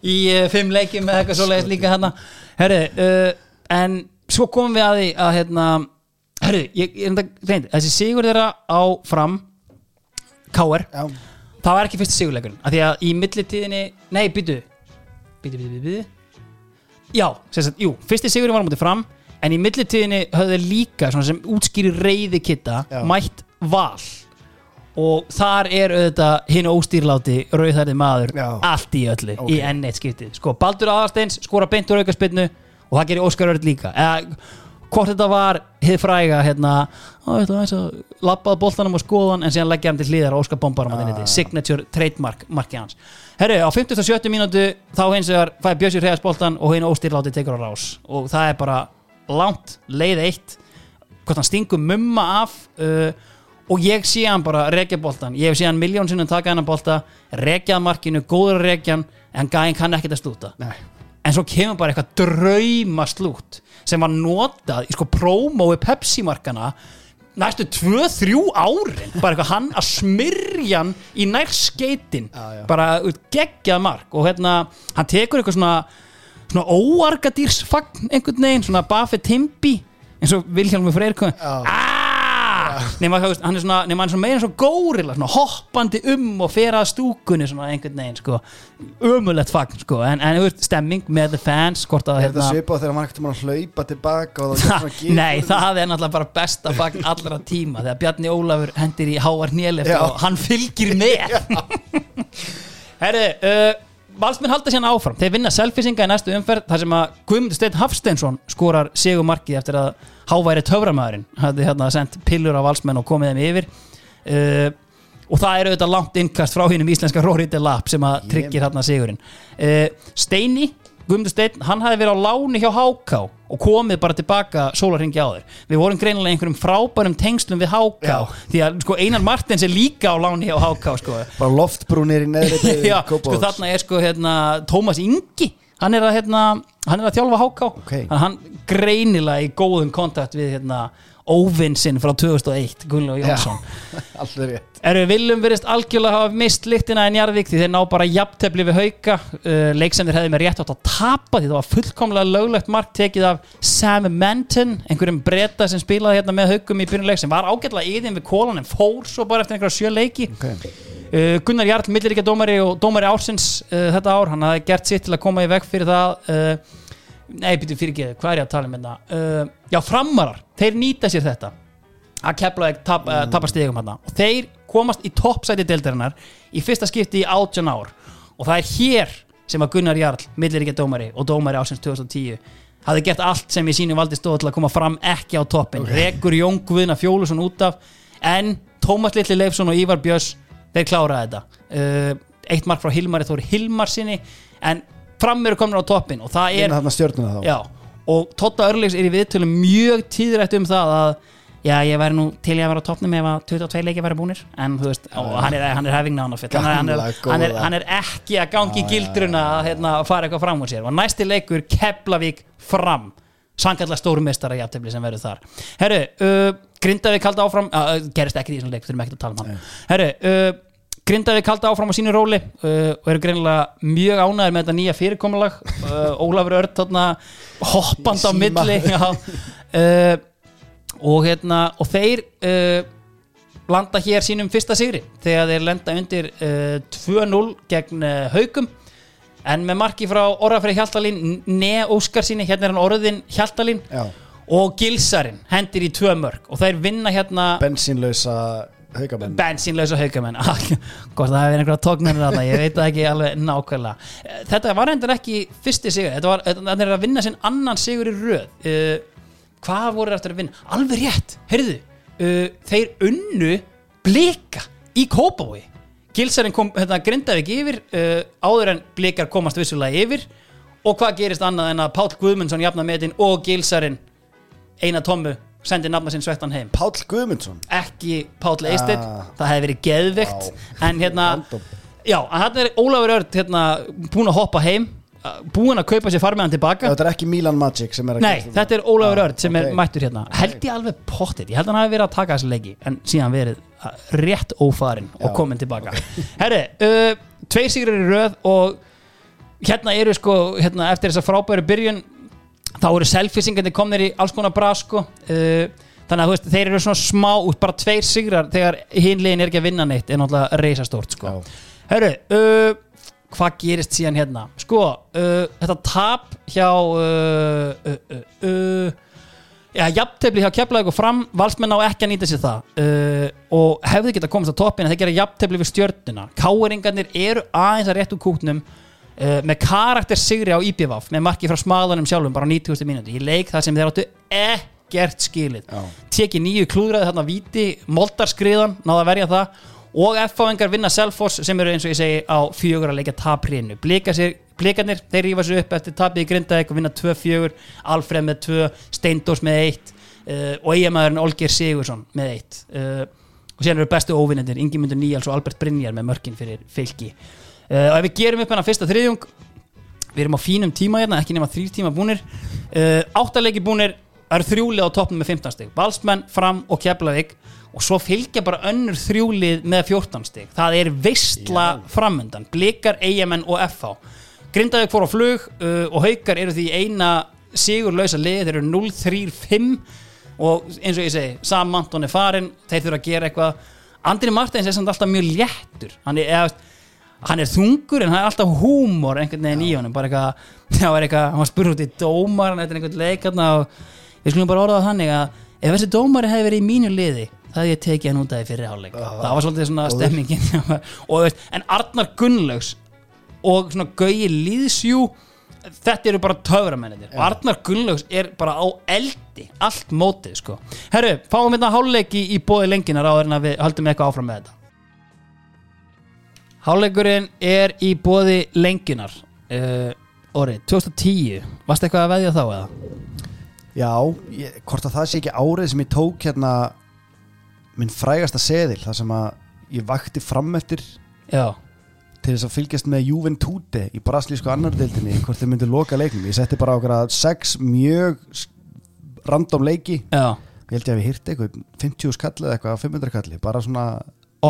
í uh, fimm leikjum með eitthvað svoleiðis líka hérna herri, uh, en svo komum við að því að hérna, herri, ég, ég er enda reynd, þessi sigur þeirra á fram KR, Já, það var ekki fyrsti sigurleikurinn af því að í millitíðinni, nei, byttu byttu, byttu, byttu já, sagt, jú, fyrsti sigurinn var á móti fram en í millitíðinni höfðu þeir líka svona sem útskýri reyði kitta mætt val. Og þar er auðvitað hinn óstýrláti rauðhærið maður Já. allt í öllu Ok. í enn eitt skiptið. Sko, Baldur Aðarsteins skora beint úr aukaspinnu og það gerir Óskar Örd líka. Eða hvort þetta var hið fræga hérna, þetta var eins og skoðan en síðan leggja hann til hlýðar og Óskar bombar hann ah. signature trademark marki hans. Herru, á 57. mínútu þá hins vegar fæði Bjössi Hreðars boltan og hinn óstýrláti tekur á rás. Og það er bara langt leið eitt hvort hann stingur mumma af uh, og ég sé hann bara rekja boltan ég hef sé hann miljón sinnum taka hennar bolta rekjað markinu, góður hann en gæðin kann ekkert að stúta. Nei en svo kemur bara eitthvað drauma slút sem var notað í sko prómói Pepsi-markana næstu 2-3 árin. Bara eitthvað hann að smyrja hann í nær skeitin Já, já. bara geggjað mark. Og hérna hann tekur eitthvað svona svona óargadýrsfagn einhvern veginn svona Buffett Timby eins og Vilhjálmur Freyr kom. Aaaah nema hann er svona, nema hann er svona meira og górilla svona hoppandi um og fer að stúkunni svona einhvern veginn sko. Ömulegt fagn sko. En, en þú veist, stemming með the fans hvort að Er þetta svipað þegar maður ekkert að hlaupa tilbaka og það [laughs] Nei, það er náttúrulega bara besta fagn allra tíma þegar Bjarni Ólafur hendir í háar nélef Já. og hann fylgir [laughs] með. Herri, uh, Valsmenn halda síðan áfram. Þeir vinna selfisinga í næstu umferð þar sem að Guðmundur Steinn Hafsteinsson skorar segumarkið eftir að háværi töframæðurinn hafði hérna sendt pillur á Valsmenn og komið þeim yfir uh, og það er auðvitað langt innkast frá hinnum íslenska Rory Delap sem að tryggir hérna sigurinn uh, Steini Guðmundur Steinn, hann hafði verið á láni hjá Háká og komið bara tilbaka sólarringi á þér. Við vorum greinilega einhverjum frábærum tengslum við Háká Já. því að sko, Einar Martins er líka á láni hjá Háká sko. Bara loftbrúnir í neðri [laughs] Já, sko þarna er sko hérna, Tómas Ingi hann er að, hérna, hann er að þjálfa Háká Ok. Þannig að hann greinilega í góðum kontakt við hérna, óvinsinn frá 2001 Gunnlaug Jónsson. [laughs] Alltaf rétt. Eru Viljum verist algjörlega hafa mist lyktina en Jarðvík því þeir ná bara jafntefli við hauka. Uh, leik sem þeir hefði með rétt átt að tapa því það var fullkomlega löglegt mark tekið af Sam Menton, einhverjum breyta sem spilaði hérna með haukum í byrjunleik sem var ágætlega yðin við kólan en fór svo bara eftir einhverja sjö leiki. Okay. uh, Gunnar Jarl, milliríkja dómari og dómari ársins uh, þetta ár, hann hafði gert sitt til að koma í veg fyrir það. Uh, nei, byrju fyrir ekki, hvað er ég að tala um hérna? Uh, já, framarar, þeir nýta sér þetta. Að kepla tap, uh, tapa stigum hann og þeir komast í toppsæti deildarinnar í fyrsta skipti í 18 ár. Og það er hér sem að Gunnar Jarl milliríkja dómari og dómari ásins 2010 hafði gert allt sem í sínu valdi stóð til að koma fram ekki á toppin rekur Jón Guðna Fjólusson út af en Tómas Litli Leifsson og Ívar Björns þeir kláraði þetta. Uh, eitt mark frá Hilmari Þóri Hilmarsinni en fram eru komin á toppin og það er þarna stjörnuna þá. Já, og Totta Örlegs er í viðtölum mjög tíðrætt um það að já, ég væri nú til í að vera á toppnum ef að 22 leiki væri búnir en þú veist, og hann er, hann er fyrir hann, hann, hann, hann er ekki að gangi í gildruna að hérna, fara eitthvað fram úr sér. Og næsti leikur Keflavík fram. Sangallega stórumestara jafntefli sem verður þar. Herru, uh, Grindavík halda áfram uh, gerist ekki í þessum leik, þurfum ekki að tala um hann. Herru, uh, Grindavík halda áfram á sínu róli uh, og eru greinilega mjög ánæður með þetta nýja fyrirkomulag. Uh, Ólafur þarna hoppand á milli já, uh, og hérna og þeir uh, landa hér sínum fyrsta sigri þegar þeir lenda undir uh, 2-0 gegn uh, Haukum. En með marki frá Orrafrið Hjaltalín Ne Óskar síni, hérna er hann orðin Hjaltalín. Já. og Gilsarinn hendir í tvö mörg og þeir vinna hérna Bensínlausa haugamenn bensínlausa haugamenn [laughs] hvort það hefur einhverja tóknarnir þarna ég veit það ekki alveg nákvæmlega. Þetta var endur ekki fyrsti sigur þetta, var, þetta er að vinna sinn annan sigur í röð. Uh, hvað voru eftir að vinna? Alveg rétt, heyrðu. Uh, þeir unnu blika í Kópavogi. Gilsarinn kom hérna, Grindavík yfir uh, áður en blikar komast vissulega yfir. Og hvað gerist annað en að Páll Guðmundsson jafna metin og Gilsarinn eina tommu sendi nafna sinn svettan heim. Páll Guðmundsson. Ekki Páll Eistedt Ah. það hefði verið geðveikt. En hérna, Random. já, en hann er Ólafur Örd hérna, búin að hoppa heim uh, búin að kaupa sér farmiðan tilbaka. Þetta er ekki Milan Magic sem er að Nei, þetta er Ólafur Ah, Örd sem er mættur hérna. Held ég alveg pottit, ég held að hann hafi verið að taka þessi leiki en síðan verið uh, rétt ófarin og Já, komin tilbaka. [laughs] Herri, uh, tveir sigrar í röð og hérna eru sko hérna, eftir þessa frábæru byrjun þá eru selfisingandi komnir í alls konar bra sko. Uh, þannig að veist, þeir eru svona smá út bara tveir sigrar þegar hinlegin er ekki að vinna neitt er náttúrulega reisastórt sko. Já. Herru, uh, hvað gerist síðan hérna? Sko, uh, þetta tap hjá uh, uh, uh, já, jafntefli hjá Keflavík og fram, valsmenn á ekki að nýta sér það. Og hefðu geta komast á toppin en þeir gera jafntefli við stjörnuna. Káeringarnir eru aðeins að réttu kútnum uh, með karakter sigri á IPVAF með marki frá smalanum sjálfum bara á 90. mínúti í leik þar sem þeir áttu ekkert skilið. Teki nýju klúðræði þarna víti moldarskriðan, náða að verja það. Og F-fáingar vinna Selfoss sem eru eins og ég segi á fjögur að leika taprinu blika sér, blikarnir, þeir rífa sér upp eftir tapið í Grindavík og vinna 2-4 Alfred með 2, Steindós með 1 uh, og eigamæðurinn Olger Sigursson með 1 uh, og síðan eru bestu óvinnendir Ingimundur Níals og Albert Brynjar með mörkin fyrir fylki og ef við gerum upp hennar fyrsta þriðjung við erum á fínum tíma hérna, ekki nema þrýr tíma búnir. Uh, áttalegi búnir það eru þrjúlið á toppnum með 15 stig. Valsmenn, Fram og Keflavík. Og svo fylgja bara önnur þrjúlið með 14 stig. Það er veistla framundan blikar, eigamenn og FH Grindavík fór á flug uh, og haukar eru því eina sigurlausa lið, þeir eru 0-3-5 og eins og ég segi Sam Anton er farin, þeir þurfa að gera eitthvað. Andri Martins er samt alltaf mjög léttur. Hann er, eða, hann er þungur en hann er alltaf húmor einhvern veginn í honum. Bara eitthvað, [laughs] það var eitthvað, hann var spurður út í dómar hann er einhvern leikarna og við skulum bara orða það þannig að ef þessi dómari hefði verið í mínu liði það hefði ég tekið hann út af því fyrir hálfleik. Það var svolítið svona stemmingin. [laughs] Og, en Arnar Gunnlaugs og svona Gauji Lýðsjú þetta eru bara töframennir og Arnar Gunnlaugs er bara á eldi allt mótið sko. Herru, fáum hérna hálfleiki í bóði lenginar áður en að við höldum eitthvað áfram með þetta hálfleikurinn er í bóði lenginar uh, orðið 2010 varst eitthvað að veðja þá eða? Já, ég, hvort að það sé ekki árið sem ég tók hérna minn frægasta seðil þar sem að ég vakti fram eftir já, til þess að fylgjast með Juventute í braslísku annardeildinni hvort þeir myndu loka leiknum. Ég setti bara okkur að sex mjög random leiki. Já. Ég held ég að við hýrti eitthvað 50 skall eða eitthvað 500 kalli bara svona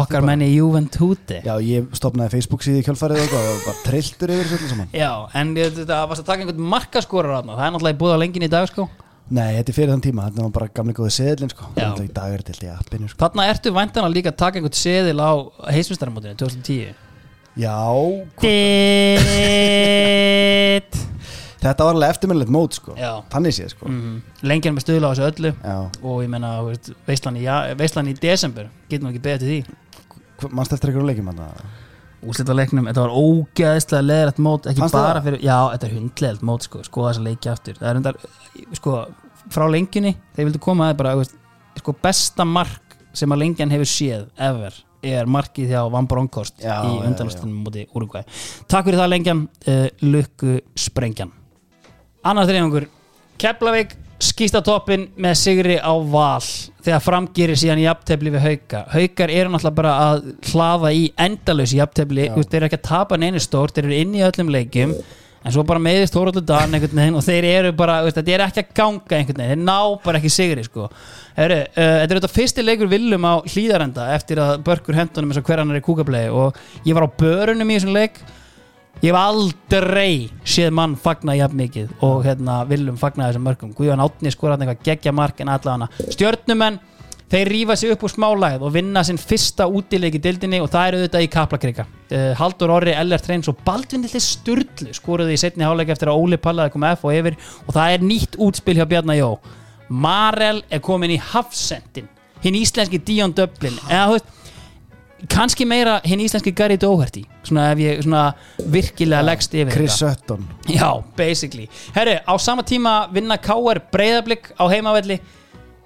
okkar menni Juventute já ég stopnaði Facebook síði í kjölfarið og bara trilltur yfir þessu saman. Já, en þetta varst að taka einhvern markaskorar þarna, það er náttúrulega búið á lengin í dag sko. Nei þetta er fyrir þann tíma. Þetta var bara gamli góði seðilin sko. Já. Náttúrulega í dag er þetta í appinu sko. Þarna ertu væntan að líka taka einhvern seðil á heismestaramótinu 2010 já þetta var alveg eftirminnilegt mót sko. Já. þannig séð sko. Mm. Lengjan með stuðla á þessu öllu. Já. Og ég menna, þú veist, veislan í, í desember getur nú ekki beðið til því mannst eftir einhverjum leikjum Úslita leiknum, þetta var ógeðslega leðrætt mót ekki Fannst bara það? fyrir, já, þetta er hundleðilt mót sko, sko þess að leikja aftur. Það er undar, sko, frá lengjunni þegar vildu koma að bara, þú veist, sko besta mark sem að lengjan hefur séð ever, er markið hjá Van Bronckhorst Já, í já, undanlustunum múti Uruguay Takk fyrir það lengjan, uh, lukku sprengjan. Annar þriðangur Keflavík skýst á toppin með sigri á val þegar framgýri síðan jafntefli við hauka haukar eru náttúrulega bara að hlaða í endalösi. Þú veist, þeir eru ekki að tapa neinu stórt, þeir eru inn í öllum leikjum en svo bara meðist Þóraldur Dan veginn og þeir eru bara, þú veist, þetta er ekki að ganga þeir ná bara ekki sigri sko. Heru, uh, þetta er þetta fyrsti leikur viljum á hlýðarenda eftir að Börkur hendunum eins og hverjanar í kúkablei og ég var á börunum í þessum leik ég hef aldrei séð mann fagna jafn mikið og hérna viljum fagna þessum mörgum Guðjón Átni skoraði eitthvað geggja mark en allavega stjörnumenn þeir rífa sig upp úr smálæð og vinna sinn fyrsta útileik í dildinni og það eru auðvitað í kaplakrika. Uh, Haldur Orri, Ellert Reyns og Baldvin Lilli Sturlu skoruði í setni háleik eftir að Óli Pallaði koma F og yfir og það er nýtt útspil hjá Bjarnar Jó. Marel er komin í hafsendin. Hinn íslenski Dion Dublin eða þú veist kannski meira hinn íslenski Gary Doherty svona ef ég svona virkilega ja, leggst yfir Chris þetta. Chris Sutton. Já, basically. Herru, á sama tíma vinna K.R. Breiðablík á heimavelli.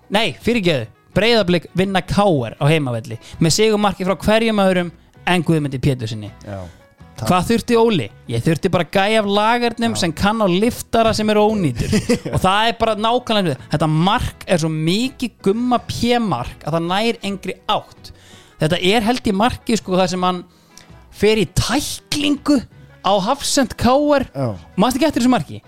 Nei, fyrirgeðu Breiðablík vinna K.R. á heimavelli. Með sigumarki frá hverjum öðrum en Guðmundi Pétur sinni já Hvað þurfti Óli? Ég þurfti bara gæja af lagarnum sem kann á liftara sem er ónýtur. [laughs] Og það er bara nákvæmlega þetta mark er svo mikið gumma pjemark að það nær engri átt þetta er held í marki sko það sem hann fer í tæklingu á Hafsend Káar Já. maður ekki eftir þessu marki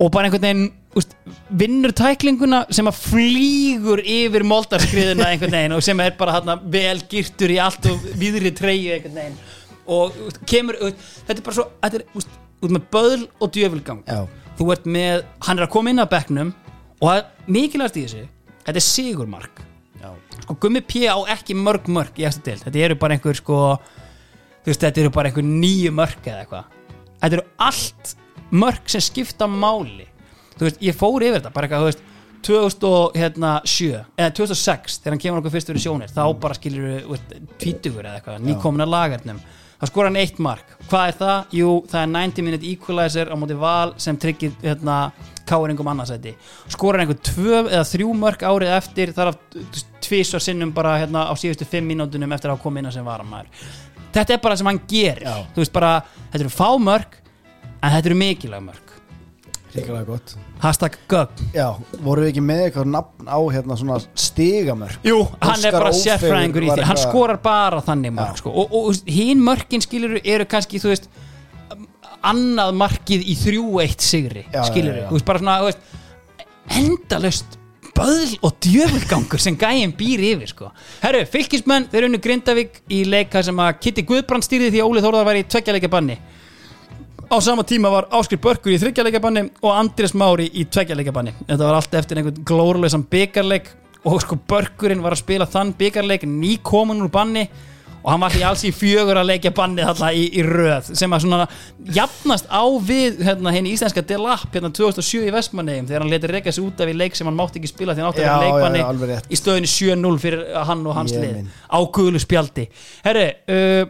og bara einhvern veginn úst, vinnur tæklinguna sem að flýgur yfir moldarskriðuna einhvern veginn og sem er bara hana, vel girtur í allt og viðri treyju einhvern veginn og úst, kemur, úst, þetta er bara svo þetta er úst, út með böðl og djöfulgang Já. þú ert með, hann er að koma inn á bekknum og það mikilvægast í þessu þetta er sigurmark. Sko Gummi P á ekki mörg mörg í eftir deild, þetta eru bara einhver sko þú veist, þetta eru bara einhver nýju mörg eða eitthvað. Þetta eru allt mörg sem skipta máli. Þú veist, ég fór yfir þetta bara eitthvað, þú veist 2007 eða 2006 þegar hann kemur okkur fyrst fyrir sjónir þá bara skilur við tvítugur eða eitthvað, nýkomna lagarnum. Þá skora hann eitt mark, hvað er það? Jú, það er 90 minute equalizer á móti val sem tryggir hérna káringum annarsæti, skora hann einhver tvö eða þrjú mörk árið eftir þar af tvísvar sinnum bara hérna á síðustu fimm mínútunum eftir að koma inn sem varamæður þetta er bara sem hann gerir. Já. þú veist bara, þetta eru fá mörk en þetta eru mikilvæg mörk. Ríkilega gott. Hashtag gögn. Já, voru við ekki með eitthvað nafn á hérna svona stigamörk? Jú, hann er bara sérfræðingur í var því. Hann skorar bara þannig Já. sko. og, og, og hinn mörkin skilur eru kannski þú veist annað markið í 3-1 sigri Já, skilur já, já. þú veist bara svona veist, endalaust böðl og djöfulgangur sem gæin býr yfir sko. Herru, fylkismenn, þeir unnu Grindavík í leika sem að Kitty Guðbrand stýrði því að Óli Þórðar var í tveggjarleika banni á sama tíma var Áskir Börkur í þryggjarleika banni og Andrés Mári í tveggjarleika banni þetta var allt eftir einhvern glóruleysan byggarleik og sko Börkurinn var að spila þann byggarleik nýkomin úr banni og hann var því alls í fjögur að leikja bannið þarna í, í röð sem að svona jafnast á við hérna, henni íslenska Delap hérna 2007 í Vestmannegjum þegar hann leti reyka sig út af í leik sem hann mátti ekki spila því hann átti að leikbanni í stöðinu 7-0 fyrir hann og hans Ég lið á guðlu spjaldi. Herri, uh,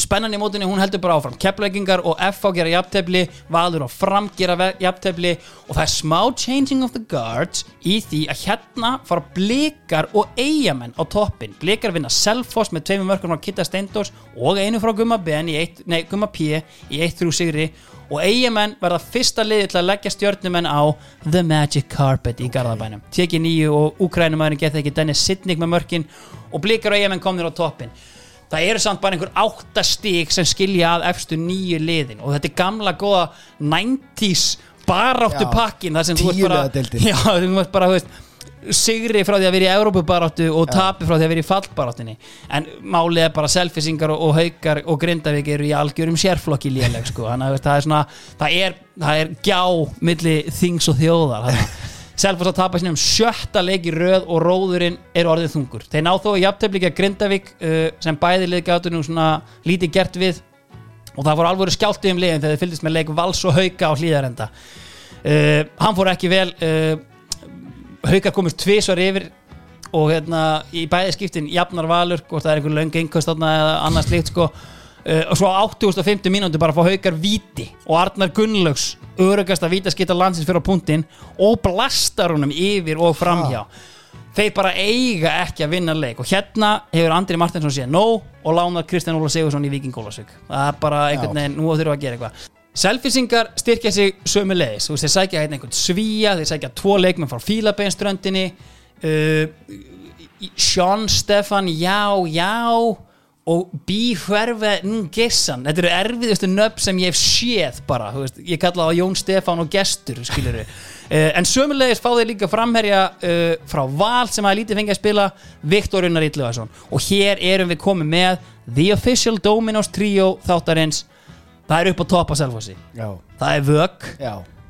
spennan í mótunni hún heldur bara áfram. Keppleikingar og FH gera jafntefli Valur og Fram gera jafntefli og það er smá changing of the guards í því að hérna fara blikar og eigamenn á toppin blikar vinna Selfoss með tveimur mörgum frá Kitta Steindors og einu frá Gumma Ben eitt, nei, Gumma P í 1-3 sigri. Og eigamenn verða fyrsta liði til að leggja stjörnumenn á The Magic Carpet í Garðabænum. Tekið nýju og úkrænumæðurinn geta ekki Dennis Sidnig með mörkin og blikar og eigamenn komnir á toppin það eru samt bara einhver átta stík sem skilja að efstu nýju liðin. Og þetta er gamla góða 90s baráttu pakkin það sem þú ert bara já, þú ert bara, veist sigri frá því að vera í Európubaráttu og tapi frá því að vera í fallbaráttunni. En málið er bara selfisingar og, og haukar og grindavík eru í algjörum sérflokki léleg sko, þannig að það er svona það er, það er gjá milli þings og þjóðar þannig að Selfoss að tapa sinni um sjötta leik í röð og róðurinn er orðið þungur. Þeir ná þó í jafnteflíkja Grindavík uh, sem bæði liðgátur nú svona lítið gert við. Og það voru alvöru skjáltu um liðin þegar þeir fylgdist með leik Vals og Hauka á hlýðarenda uh, hann fór ekki vel uh, Hauka komist tvisvar yfir og hérna í bæði skiptin jafnar valur, hvort það er einhver löng einhvers þarna eða annars slíkt sko og svo á 8050 mínúti bara fá haukar víti og Arnar Gunnlaugs örugast að vítaskita landsins fyrir á punktinn og blastar honum yfir og framhjá þeir bara eiga ekki að vinna leik og hérna hefur Andri Martinsson séð no og lánar Kristján Óla Sigursson í Viking Ólasvík það er bara einhvern veginn, nú þurfum við að gera eitthvað. Selfisingar styrkja sig sömu leiðis þeir sækja hérna einhvern svíja þeir sækja tvo leikmenn frá Fílabeinströndinni uh, Sean Stefan, já, já og Bíhverfe Ngessan, þetta eru erfiðustu nöfn sem ég hef séð bara, veist, ég kalla það Jón Stefán og gestur, skilur uh, [laughs] en sömulegis fá þeir líka framherja uh, frá Val sem að lítið fengi að spila Viktor Unnar Ítluvarsson og hér erum við komið með The Official Dominos Trio þáttarins. Það er upp á topp á Selfossi. Já, það er Vögg,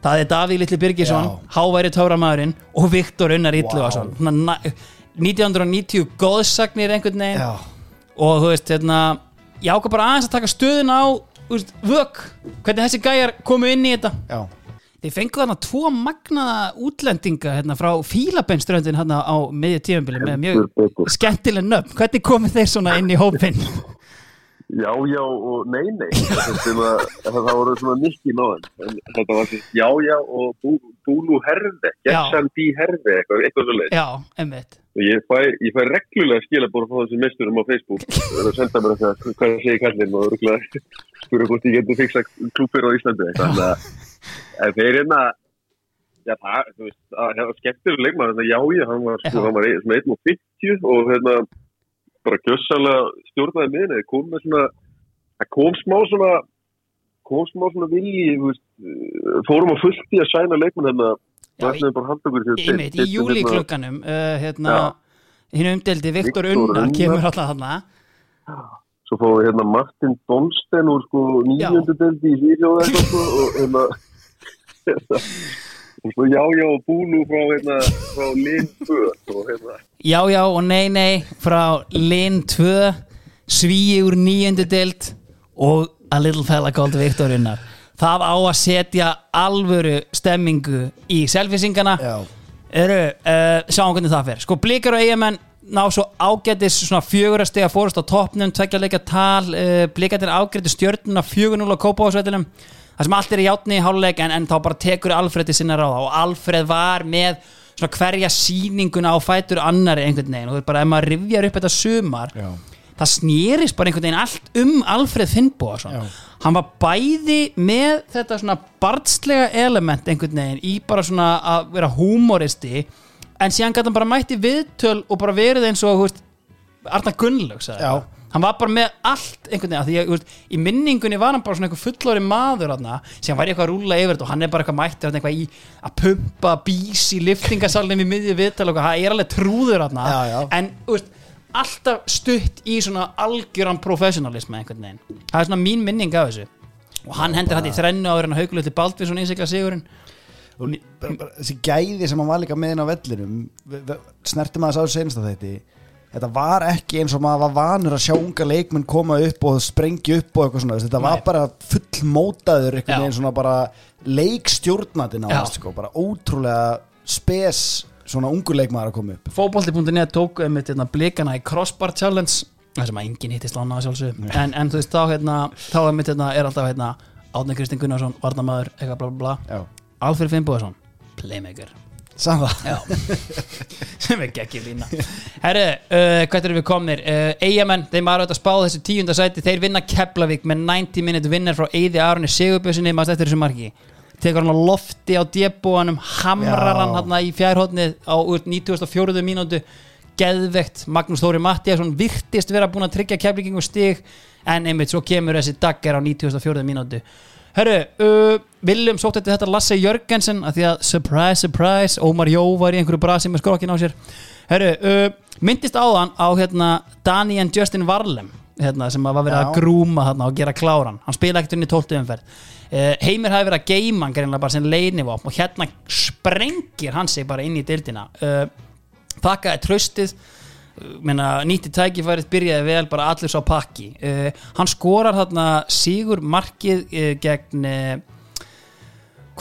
það er Davíð Littli Birgisson Já. Háværi Tauramæðurinn og Viktor Unnar Ítluvarsson wow. 1990 góðsagnir einhvern veginn. Já og þú veist, hérna ég ákvað bara aðeins að taka stöðun á þú veist, vök, hvernig þessi gæjar komu inn í þetta Já, Þið fengu þarna tvo magnaða útlendinga hérna, frá Fílabeinströndin hérna á miðju tífambili með mjög skemmtileg nöfn. Hvernig komið þeir svona inn í hópinn? [laughs] Já, já og nei, nei. Að, [laughs] það voru svona nikki náðan. Þetta var svona já, já og bú, búlú herði, gessan bí herði, eitthvað, eitthvað svo leið. Og ég fæ, ég fæ reglulega skilabóra frá þessum mesturum á Facebook. Það er að senda mér þetta, hvað það segir kallinn og rúglega [laughs] spura hvort ég getur fixa klúpir á Íslandi. Þannig að þeir hérna, já það, þú veist, að það var skemmtileg leikmann, þetta já, já, hann var, sko, hann var ein- svona 1.50 og hérna, bara gjössalega stjórnaði miðinni, það kom með svona, það kom smá svona, kom smá svona vilji, veist, eh, fórum á fullt í að sæna leikmann hérna, Já, það er bara handtökur sér Einmitt, í júliklukkanum uh, hérna, hinn umdeldi Viktor Unnar kemur alltaf þarna. Svo fáum við hérna Martin Donsten úr sko nýjöndu deldi í eitthvað sko og hérna [laughs] [laughs] og svo já já og búlu frá hérna frá Linn 2 og hérna. Já, já og nei, nei frá Linn 2 Svíi úr nýjöndu deild og a little fella called Viktor Unnar það á að setja alvöru stemmingu í selfisingana Já. eru, uh, sjáum hvernig það fer. Sko blikar og eigamenn ná svo ágætis svona fjögurastega fórust á toppnum tveggja leika tal, uh, blikarnir ágæti stjörnuna 4-0 á Kópavásvellinum það sem allt er í játni í háluleik en, en þá bara tekur Alfred til sinna ráða og Alfred var með svona hverja sýninguna á fætur annari einhvern veginn og þú veist bara ef maður rifjar upp þetta sumar Já. það snýrist bara einhvern veginn allt um Alfred Já. hann var bæði með þetta svona barnslega element einhvern veginn í bara svona að vera húmoristi en síðan gæti hann bara mætti viðtöl og bara verið eins og þú veist, Arna Gunnlaug sagði það. Hann var bara með allt einhvern veginn því að þú veist, í minningunni var hann bara svona einhver fullori maður þarna, sem var eitthvað að rúla yfir þetta og hann er bara eitthvað mættir eitthvað í að pumpa bís í liftingasalnum í miðju viðtal og það er alveg trúður þarna. Já, já. en veist, alltaf stutt í svona algjöran professionalism einhvern veginn. Það er svona mín minning af þessu. Og hann hendur þetta í þrennu áður en að haugulegt til Baldvinsson innsikla sigurinn. Og þessi gæði sem hann var líka með inn á vellinum v- snerti maður sá að þetta þetta var ekki eins og maður var vanur að sjá unga leikmenn koma upp og sprengja upp og eitthvað svona, þetta var Nei. bara full mótaður Já. einhvern veginn svona bara leikstjórnandi náðast Já. sko, bara ótrúlega spes svona ungu leikmaður að koma upp fótbolti.net tók um þetta blikana í crossbar challenge það sem að enginn hittist lána að sjálfsög en, en þú veist þá hérna þá er mitt hérna er alltaf hérna Átni Kristinn Gunnarsson, Varnamaður, eitthvað bla bla bla Já. Alfred Finnbúðarsson, playmaker Já. [laughs] Sem er ekki lína. Herru, uh, hvað erum við komnir? Uh, Eyjamenn, þeim var auðvitað að spá þessu tíunda sæti. Þeir vinna Keflavík með 90 minute vinnar frá Eyði Arunni Sigurbjörnsinni maður eftir þessu marki. Tekur hann á lofti á djebúanum hamrar hann hann í fjærhóttnið á úr 94. mínútu. Geðvegt, Magnús Þóri Mattiasson virtist vera búin að tryggja keflingingu stig. En einmitt svo kemur þessi dagger á 94. mínútu Herru, uh, Viljum sótt eftir þetta Lasse Jörgensen að því að surprise, surprise, Ómar Jó var í einhverju brasi með skrokkin á sér. Herru, uh, myndist áðan á hérna Dani and Justin Varlem hérna, sem að var verið að Já. grúma hérna, og gera kláran. Hann spila ekkert unni 12 umferð. Uh, Heimir hafi verið að geima hann greinlega bara sem leinivopn og hérna sprengir hann sig bara inn í dildina uh, þakkaði tröstið menna, nýtti tækifærið byrjaði vel bara allir svo pakki. Uh, hann skorar þarna sigur markið uh, gegn uh,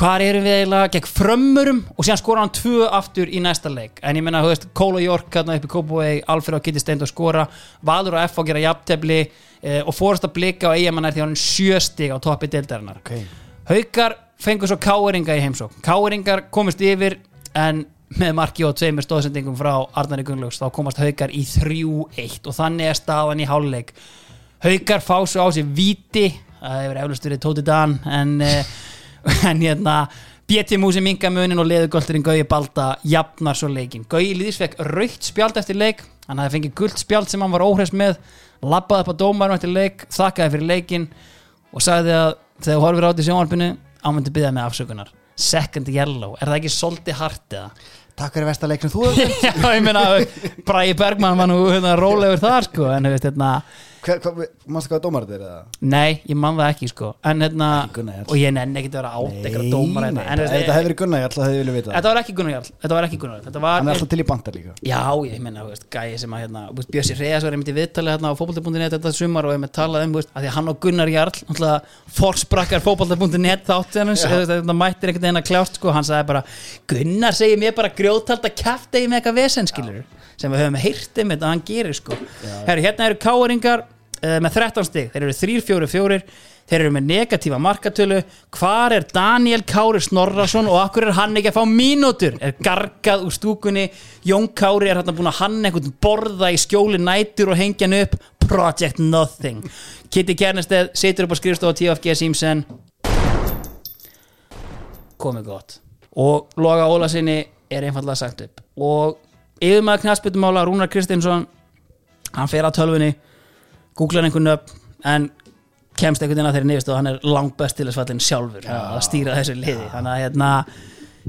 hvar erum við eiginlega? Gegn frömmurum og síðan skorar hann tvö aftur í næsta leik. En ég menna, þú veist, Kóla York hérna upp í Kópavegi, Alfred og Kitty Steind að skora Valur og F að gera jafntefli uh, og fórst að blika á eigamann er því hann er sjöstig á toppi deildarinnar. Okay. Haukar fengur svo káeringa í heimsók Káeringar komist yfir en með marki og tveimur stóðsendingum frá Arnari Gunnlaugs þá komast Haukar í 3-1 og þannig er staðan í háluleik Haukar fá svo á sig víti það hefur eflust verið Tóti Dan en, eh, [laughs] en hérna BT Músi mingamunin og leðugölturinn Gauji Balda jafnar svo leikin Gauji Lýðis fekk raukt spjald eftir leik hann hafði fengið gult spjald sem hann var óhress með labbaði upp á dómarum eftir leik þakkaði fyrir leikin og sagði að þegar horfir á þetta í sjónvarpinu ámyndi byggða með afsökunar. Second yellow, er það ekki svolítið hart eða? Takk fyrir versta leik sem þú [laughs] Já, ég meina, Bræði Bergmann var nú hérna, rólegur þar sko, en þú veist, hérna Hver, hver, Mástu hvað dómar þetta er eða? Nei, ég man það ekki sko. En hérna, og ég nenni ekki að vera átt eitthvað dómar nei, hérna. En ef þetta hefði verið Gunnar Jarl þá hefði ég viljað vita Þetta var ekki Gunnar Jarl Þetta var ekki Gunnar Jarl Þetta var Hann er alltaf til í banta líka. Já, ég meina, þú veist, gæi sem að hérna, þú veist, Bjössi Reyðas var einmitt í viðtalið hérna á fótbolti.net þetta sumar og einmitt talað um, þú veist, að því að hann og Gunnar Jarl náttúrulega forsprakkar klárt sko, hann sagði bara, Með sem við höfum heyrt um þetta að hann gerir sko. Herru, hérna eru káringar uh, með 13 stig, þeir eru 3-4-4 þeir eru með negatífa markatölu. Hvar er Daniel Kári Snorrason og akkur er hann ekki að fá mínútur? Er gargað úr stúkunni. Jón Kári er hann búin að hann einhvern borða í skjóli nætur og hengja hann upp. Project Nothing. Kitty Kernesteð situr upp á skrifstofa TFG Simpson. Komið gott. Og Loga Ólasinni er einfallega sagt upp. Og yfirmaður knastbyttumála Rúnar Kristinsson hann fer á tölvunni googlar einhvern upp en kemst einhvern veginn að þeirri nefist og hann er langt best til þess fallin sjálfur að stýra þessu liði. Þannig að hérna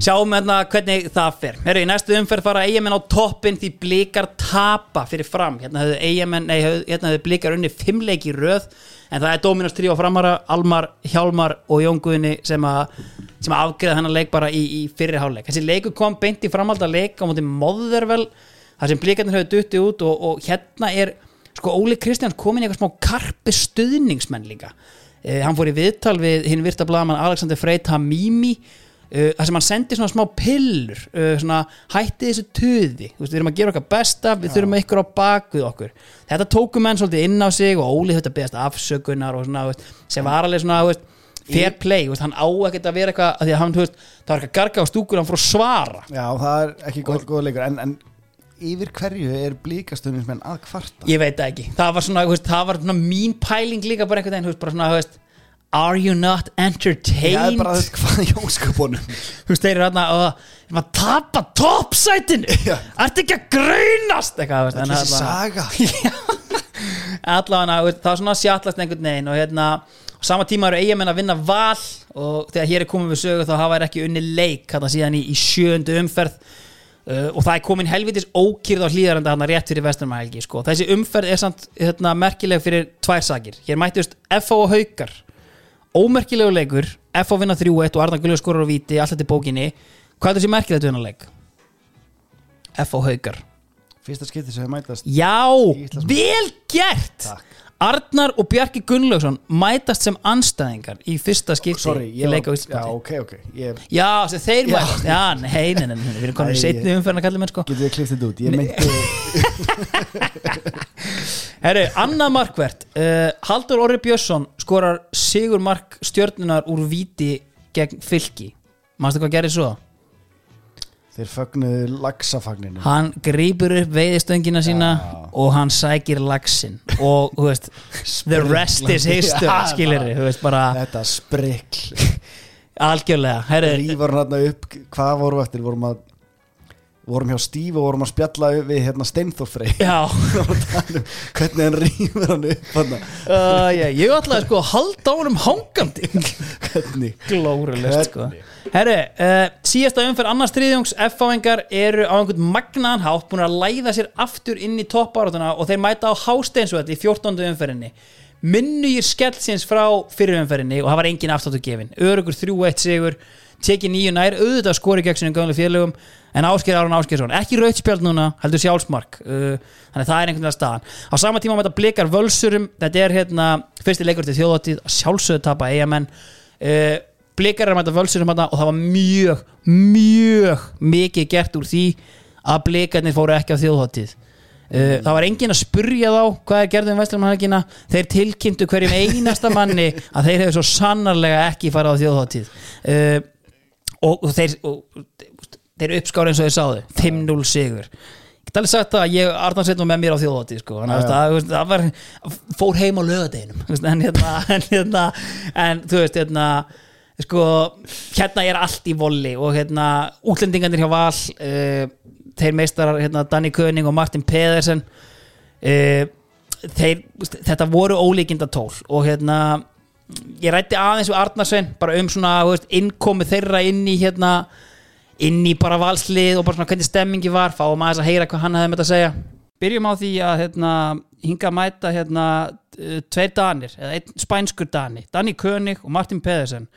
sjáum hérna hvernig það fer. Heru, í næstu umferð fara eigamenn á toppin því blikar tapa fyrir fram. Hérna höfðu, hérna höfðu blikar unni fimmleik í röð en það er Dominos 3 á framara, Almar, Hjálmar og Jón Guðni sem að sem að afgreða hennar leik bara í, í fyrri háleik þessi leiku kom beint í framhalda leik á móti Móðurvel þar sem blikarnir höfðu dutti út og, og hérna er sko Óli Kristjáns komin í eitthvað smá karpi stuðningsmenn líka. Uh, hann fór í viðtal við hinn virta blaðmann Alexander Frey Tamimi uh, þar sem hann sendi svona smá pillur uh, svona hætti þessu töði við erum að gera okkar besta, við þurfum ykkur á bak við okkur. Þetta tóku menn svolítið inn á sig og Óli þetta beðast afsökunar og svona, sem var alveg svona fair play, hann á ekkert að vera eitthvað því að hann, það var eitthvað garga á stúkur hann fór að svara. Já, það er ekki góð, leikur en, en yfir hverju er blíkastundinsmenn að kvarta? ég veit ekki, það var svona, þú veist, það var svona mín pæling líka bara einhvern veginn, are you not Já, það er entertained? bara þetta hvað í óskapunum þú veist, þeir eru hérna og að tapa toppsætinu. Já. ertu ekki að grunast eitthvað, veist, en Þessi saga. [laughs] Allavega, það var svona sjallast einhvern veginn og hérna, á sama tíma eru eigamenn að vinna val og þegar hér er komið við sögu þá hafa þær ekki unni leik hérna síðan í, í sjöndu umferð. Uh, og það er komin helvitis ókýrð á hlýðarenda hérna rétt fyrir vesturmahelgi sko. þessi umferð er samt hérna, merkileg fyrir tvær sakir, hér mættust FO og Haukar ómerkilegu leikur FO vinna 3-1 og Arna Gullur skorur á víti allt þetta í bókinni, hvað er þessi merkilegt vinnarleik? FO Haukar Fyrsta skipti sem þau mætast Já, vel gert Takk. Arnar og Bjarki Gunnlaugsson mætast sem anstæðingar í fyrsta skipti Sorry, ég Já, ok, ok ég, Já, sem þeir Já. mætast. Já, nei, nei, nei, við erum komin í setni umferðin að kalla mér sko. Getur við klift þetta út? Ég meinti [laughs] Herru, annað markvert uh, Haldur Orri Björnsson skorar sigur mark stjörnunar úr víti gegn fylki. Manstu hvað gerir svo? Þeir fögnuðu laxafagninu Hann grípur upp veiðistöngina sína og hann sækir laxin og, þú veist, the rest is history Já, skilir bara- þú veist, bara Þetta sprikl. [laughs] Algjörlega Rífur hann upp Hvað vorum við eftir? Vorum að Vorum hjá Stíf og vorum að spjalla við hérna Steinþórfrey Já, [laughs] Hvernig hann rífur hann upp hann uh, já, ég ætlaði sko að halda á honum hangandi. [laughs] Hvernig? Glórulegt sko? Herru, uh, síðasta umferð annars þriðjungs F-fáingar eru á einhvern magnaðan hátt búin að læða sér aftur inn í toppárátuna og þeir mæta á Hásteinsvöld í 14. umferðinni. Minnugir skellsins frá fyrir umferðinni og það var engin afstáttu gefin örugur 3-1 sigur tekið nýju nær, auðvitað skori gegn sinni gömlu félögum en Ásker Aron Áskersson ekki rautspjald núna, heldur sjálfsmark uh, þannig að það er einhvern veginn að staðan. Á sama tíma mæta blikar völsurum þetta er hérna fyrsti leikur til þjóðatíð sjálfsögðu tapa eigamenn uh, blikar er að mæta völsurum hérna og það var mjög, mjög mikið gert úr því að blikarnir fóru ekki á þjóðatíð Uh, það var enginn að spurja þá hvað er gerðum vestlumannhelgina þeir tilkynntu hverjum einasta manni að þeir hefur svo sannarlega ekki farið á þjóðháttíð uh, og, og þeir þeir uppskára eins og þeir sáðu. 5-0 sigur. Ég get alveg sagt að ég Arnar Sveinn var með mér á þjóðháttíð sko. Það, var, fór heim á lögadeginum en hérna [laughs] en, hérna, en þú veist hérna sko, hérna er allt í volli og hérna útlendingarnir hjá Val uh, þeir meistarar hérna, Danny König og Martin Pedersen uh, þeir, þetta voru ólíkinda tól og hérna ég rætti aðeins við Arnarsvein bara um svona veist, innkomi þeirra inn í hérna inn í bara valslið og bara svona hvernig stemmingi var. Fáum aðeins að heyra hvað hann hefði með þetta að segja. Byrjum á því að hérna, hinga að mæta hérna, tveir danir, eða einn spænskur dani Danny König og Martin Pedersen.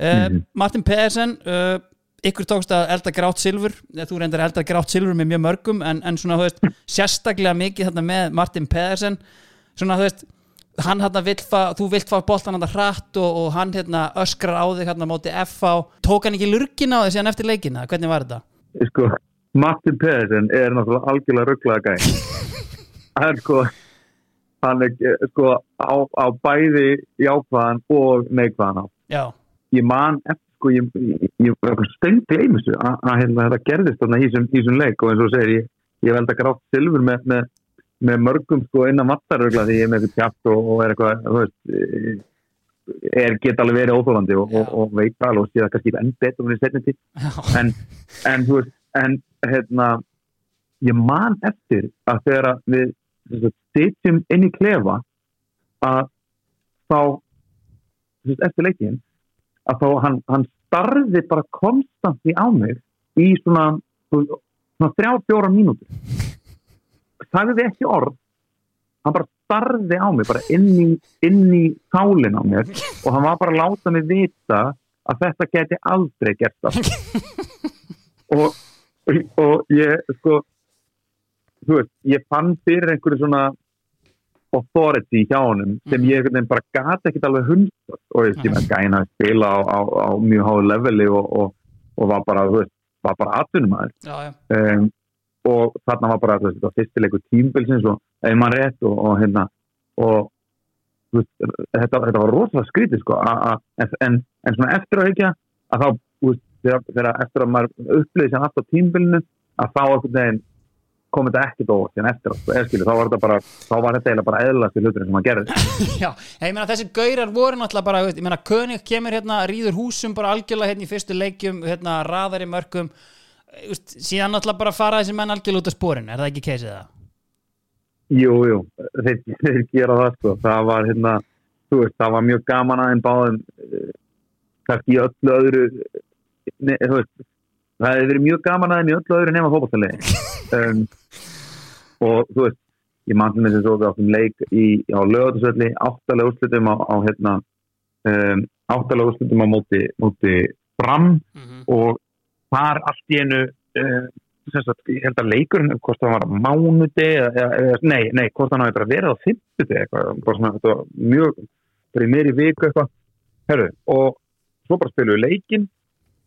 Uh, Martin Pedersen uh, ykkur tókst að elda grátt silfur eða þú reyndar að elda grátt silfur með mjög mörgum en, en svona, þú veist, sérstaklega mikið þarna með Martin Pedersen. Svona, þú veist hann hérna vill fá, þú vilt fá boltan hann hratt og, og hann hérna öskrar á þig hérna móti FH, tók hann ekki lurkin á þig síðan eftir leikina, hvernig var þetta? sko, Martin Pedersen er náttúrulega algjörlega rugglaða gæn hann [laughs] er sko hann er eh, sko á, á bæði jákvæðan og neikvæðan á Já, ég man eftir sko ég, ég, ég, steindi einmistu að hérna, þetta gerðist þarna í þessum- leik og eins og segir ég, ég velda grátt silfur með, með, með mörgum sko innan vattarugla því ég er með eitthvað tjátt og, og er eitthvað þú veist eh, er geta alveg verið óþólandi og, og, og veit alveg og sé það kannski enn betur en í setni já, en, en þú veist en hérna ég man eftir að þegar við sitjum inn í klefa að þá þú veist, eftir leikin að þá hann, hann starði bara konstanti á mig í svona, svona þrjá, fjóra mínútur sagði ekki orð. Hann bara starði á mig bara inn í, inn í sálinn á mér [laughs] og hann var bara að láta mig vita að þetta geti aldrei gert aftur [laughs] og, og ég sko þú veist, ég fann fyrir einhverju svona authority hjá honum sem ég einhvern veginn bara gati ekkert alveg hundar og ég skil að gæna að spila á, á, á mjög háðu leveli og, og, og var bara, þú veist, var bara já, já, um, og þarna var bara þetta fyrstileikur tímbilsins og ef mann rétt og, og hérna og veist, þetta, þetta var rosalega skrítið sko en, en, en svona eftir að ekki að þá veist, þegar, þegar eftir að maður upplýði allt á tímbilinu að þá einhvern veginn kom þetta ekkert óvart en eftir að sko, skilu, þá var þetta bara þá var þetta eiginlega bara eðlast í hluturinn sem maður gerði. [laughs] Já ég meina þessi gaurar voru náttúrulega bara, ég meina König kemur hérna, rýður húsum bara algjörlega hérna í fyrstu leikjum, hérna raðar í mörgum veist, síðan náttúrulega bara fara þessi menn algjörlega út af spórin, er það ekki keisið það? Jú, jú, þeir, þeir gera það sko, það var hérna, þú veist, það var mjög gaman aðeins báðum, eh, kannski í öllu öðru, ne, þú veist, það hefur verið mjög gaman aðeins í öllu öðru nema fótballtalegi. [laughs] um, og þú veist, ég mann til þess að svo áttum leik í, á lögatusvelli, áttalega úrslutum á, á hérna, um, áttalega úrslutum á móti, móti fram og þar allt í einu, sem sagt, ég held að leikurinn hvort það var mánudi eða, eða, nei, nei, hvort hann hafi bara verið á fimmtuti eitthvað, mjög bara í meiri viku eitthvað. Herru, og svo bara spilum við leikin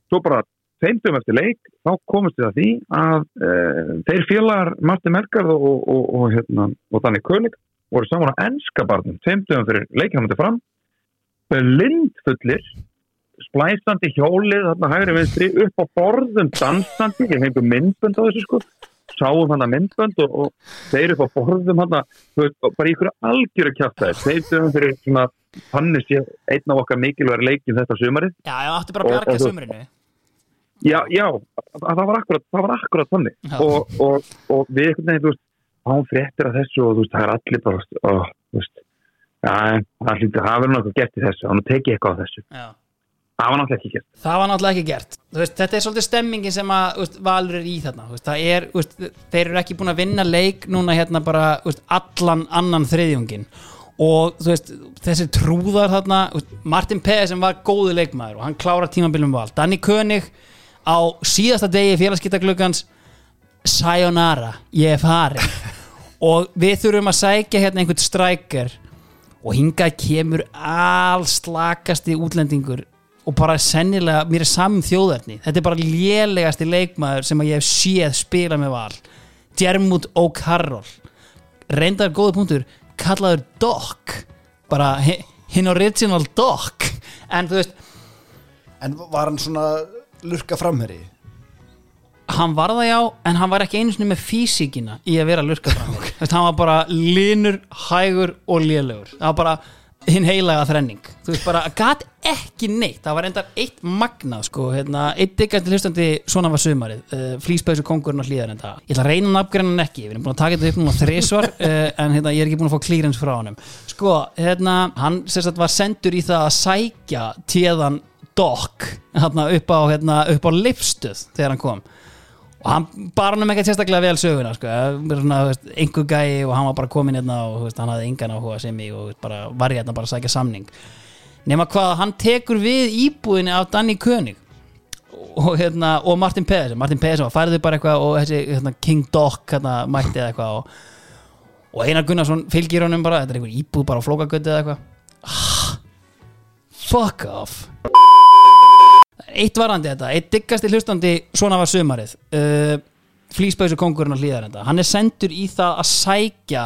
svo bara þeimtum eftir leik, þá komist við að því að e, þeir félagar Martin Merkard og, og, og, hérna og þannig König voru saman á ennska barnum, þeimtum fyrir leikin hann fram lindfullir splæsandi hjólið þarna hægri vinstri upp á borðum dansandi, ég fengið myndbönd á þessu sko. Sáum hann að myndbönd og, og þeir upp á borðum hann bara í ykkur algjöru kjáttæði þeir döfum fyrir svona þannig sé einn af okkar mikilvægur leikin þetta sumarið. Já, já, áttu bara að Og- bjarga og sumrinu. Já, já, það var akkurat það var akkurat þannig. Og, og, og við einhvern veginn, þú veist, án fréttir af þessu og þú veist, það er allir bara ó, þú veist, það hlýtur það verður náttúrulega gert í þessu, þannig tekið eitthvað á þessu. Já það var náttúrulega ekki gert. Það var náttúrulega ekki gert. Veist, Þetta er svolítið stemmingin sem að veist, Valur er í þarna. Veist, er, Þeir eru ekki búin að vinna leik núna hérna bara allan annan þriðjungin og þessi trúðar þarna Martin Peði sem var góðu leikmaður og hann klára tímabilum val Danny König á síðasta degi félagskiptagluggans Sayonara, ég er farin [laughs] og við þurfum að sækja hérna einhvern strækjar og hingað kemur allslakasti útlendingur og bara sennilega, mér er saman þjóðarni þetta er bara lélegasti leikmaður sem ég hef séð spila með val. Dermot O'Carroll reyndar góða punktur kallaður Doc. Bara hi- hinn original Doc. En þú veist, En var hann svona lurka framherri? hann var það já en hann var ekki einu sinni með físíkina í að vera lurka fram mér [laughs] Þú veist, hann var bara linur, hægur og lélegur. Það var bara hinn heilaga þrenning. Þú veist bara, gat ekki neitt. Það var endar eitt magnað sko hérna, eitt diggandi hlustandi svona var sumarið. Uh, flýspausu kongurinn og hlýðar en það ég ætla að reyna hann ekki, við erum búin að taka þetta upp núna þrisvar uh, [laughs] en hérna, ég er ekki búin að fá klírens frá honum. Sko, hérna, hann sagt var sendur í það að sækja tíðan Doc hérna, upp á, hérna, á lifstuð þegar hann kom og hann bara hann ekkert sérstaklega vel söguna sko, einhver gæi og hann var bara komin hérna og veist, hann hafði engan áhuga sem ég og bara var hérna bara að sækja samning. Nema hvað, hann tekur við íbúðinni af Danny König og, hérna, og Martin Pedersen. Martin Pedersen var færði bara eitthvað og þessi hérna, King Doc hérna, mætti eða eitthvað og, og Einar Gunnarsson fylgir honum bara, þetta er einhver íbúð bara á flókagötu eða eitthvað. Ah, fuck off eitt varandi þetta, eitt diggasti hlustandi svona var sumarið. Uh, flýspausu kongurinn á hlýðarenda hann er sendur í það að sækja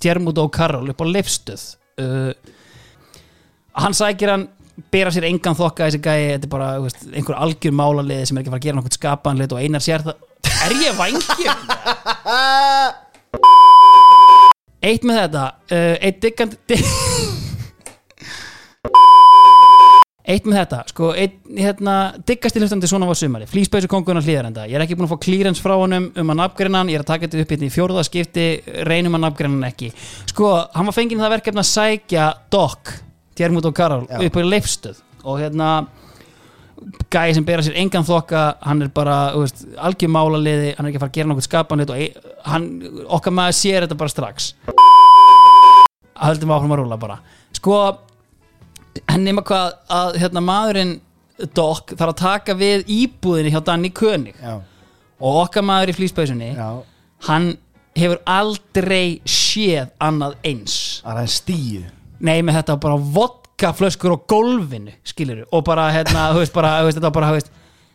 Djermút og Karol upp á leifstöð uh, hann sækir hann bera sér engan þokka þessi gæi. Þetta er bara veist, einhver algjör málaliði sem er ekki að fara að gera nokkuð skapanlit og einar sér það. Er ég vangir? [laughs] eitt með þetta. Uh, eitt diggandi [laughs] Eitt með þetta, sko, einn, hérna, diggast í hlustandi svona var sumari, flýspeysu kongurinn hlýðarenda, ég er ekki búin að fá klírens frá honum um að nafngreina hann, ég er að taka þetta upp hérna í fjórða skipti, reynum að nafngreina hann ekki. Sko, hann var fenginn það verkefni að sækja Doc, Djermút og Karol, Já. upp á leifstöð og hérna, gæði sem bera sér engan þokka, hann er bara, þú veist, algjör málaliði, hann er ekki að fara að gera nokkuð skapanlit og hann, okkar maður sér þetta bara strax. Höldum við áfram að rúla bara. Sko, en nema hvað að hérna, maðurinn Doc þarf að taka við íbúðinni hjá Danny König. Já, og okkar maður í flýspausunni já, hann hefur aldrei séð annað eins. Það er stíu. Nei með þetta bara vodkaflöskur á gólfinu skilur og bara hérna þú veist bara, þú veist, þetta bara þú veist,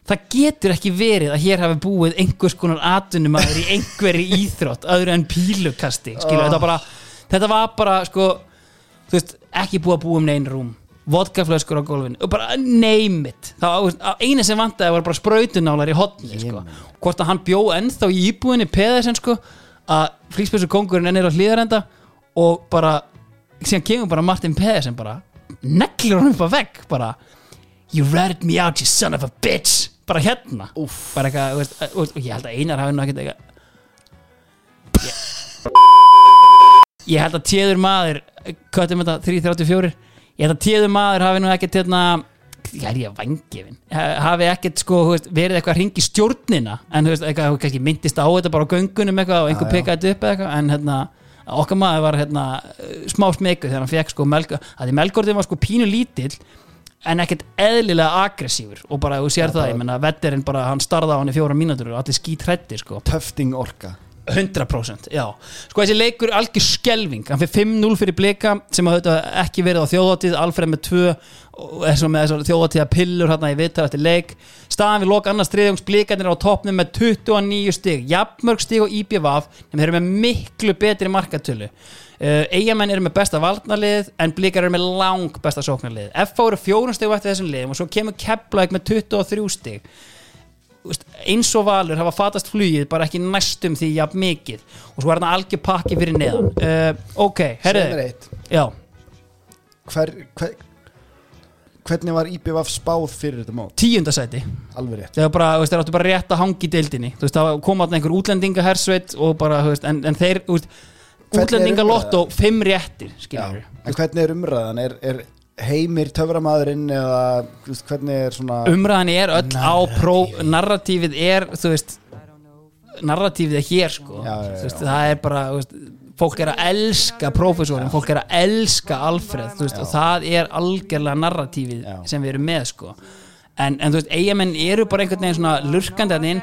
það getur ekki verið að hér hafi búið einhvers konar atvinnumæður í einhverri [laughs] íþrótt öðru en pílukasti skilur þetta, var bara, þetta var bara sko þú veist, ekki búið að búa um neinn rúm vodkaflöskur á gólfinu og bara name it. Eina sem vantaði var bara sprautunálar í hotni sko. hvort að hann bjó ennþá í íbúinni peðisen sko að flýspessu kongurinn ennir á hlýðarenda og bara síðan kemur bara Martin Pedersen bara neglir hann upp á vegg bara you ratted me out you son of a bitch. Bara hérna. Úf. bara eitthvað, þú veist, og, ég held að einar hafi ekkert eitthvað ég, ég held að téður maður köttum þetta 334 ég held að téður maður hafi nú ekkert hérna ég er ég að vangifin hafi ekkert sko veist, verið eitthvað að ringi stjórnina en veist, eitthvað, kannski myndist á þetta bara á göngunum eitthvað og einhver pekaði þetta upp eitthvað en hérna, okkar maður var hérna smá smeku þegar hann fekk sko melg, að því melgordin var sko pínu lítill en ekkert eðlilega aggressífur og bara þú sér það, ég menna vetterinn bara hann starða á hann í fjóra mínútur og allir skít hrættir sko. Töfting orka 100% já. Sko þessi leikur algjör skelving hann fyrir 5-0 fyrir blika sem þetta ekki verið á þjóðháttið Alfred með 2 og þessum með þjóðháttíða pillur hérna í viðtal eftir leik. Staðan við lok annars þriðjóngs blikarnir á toppnum með 29 stig. Jafnmörg stig og IBVF en þeir eru með miklu betri markatölu. Eigamenn eru með besta valdnarlið en blikar eru með lang besta sóknarlið FH eru fjórun stig eftir þessum liðum og svo kemur Keflavík með 23 stig eins og valur hafa fatast flugið bara ekki næstum því jafn mikið. Og svo er hann algjör pakki fyrir neðan. Uh, ok, herriði hver, hver, Hvernig var IBVF spáð fyrir þetta mót? tíundasæti þegar bara, þú veist, þeir áttu bara rétt að hangi deildinni. Þú veist, það kom að einhver útlendinga hersveit og bara, þú veist, en, en þeir þú veist, útlendinga lott umræðan? og fimm réttir, En hvernig er umræðan? Er, er heimir töframadurinn eða þú veist, hvernig er svona umræðan er öll á pró narratífið er, þú veist narratífið er hér, sko. Já, já, já. Veist, það er bara, veist fólk er að elska prófessorin, fólk er að elska Alfred, og það er algjörlega narratífið Já. sem við erum með, sko. En, en þú veist, eigamenn eru bara einhvern veginn svona lurkandi að inn.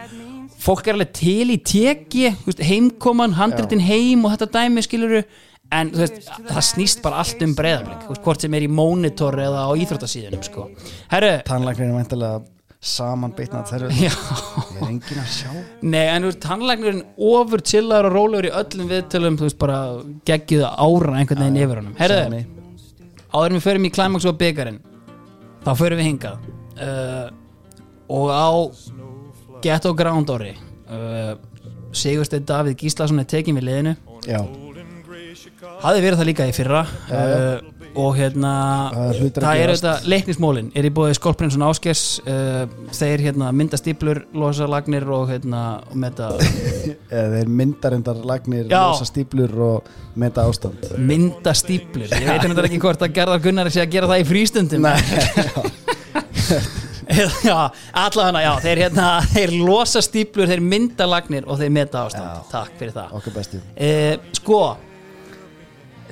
Fólk er alveg til í teki heimkoman, handritin heim og þetta dæmi skiluru, en veist það snýst bara allt um breyðablik veist, hvort sem er í monitor eða á íþróttasíðunum sko. herru, Tannlæknirinn er væntalega saman já. Ég er engin að sjá. Nei, en þú veist, tannlæknirinn ofur chillaður og rólegur í öllum viðtölum þú veist, bara geggjuð ára einhvern veginn yfir honum. Herru, áður en við förum í Climax og byggarinn þá förum við hingað. Uh, og á Ghetto Ground orri. Uh, Sigursteinn Davíð Gíslason er tekin við liðinu. Já, hafði verið það líka í fyrra uh, og hérna Það það er þetta leiknismólin. Er í bóði Skolprinsson Áskers uh, þeir hérna mynda stíplur losa lagnir og hérna og meta [laughs] þeir myndarindar lagnir Já. losa stíplur og meta ástand. Mynda stíplur ég veit hérna ekki hvort að Gerðar Gunnar sé að gera það í frístundum. [laughs] Já, allavega, já, þeir hérna þeir losa stíplur, þeir mynda lagnir og þeir meta ástand, takk fyrir það. Eh, sko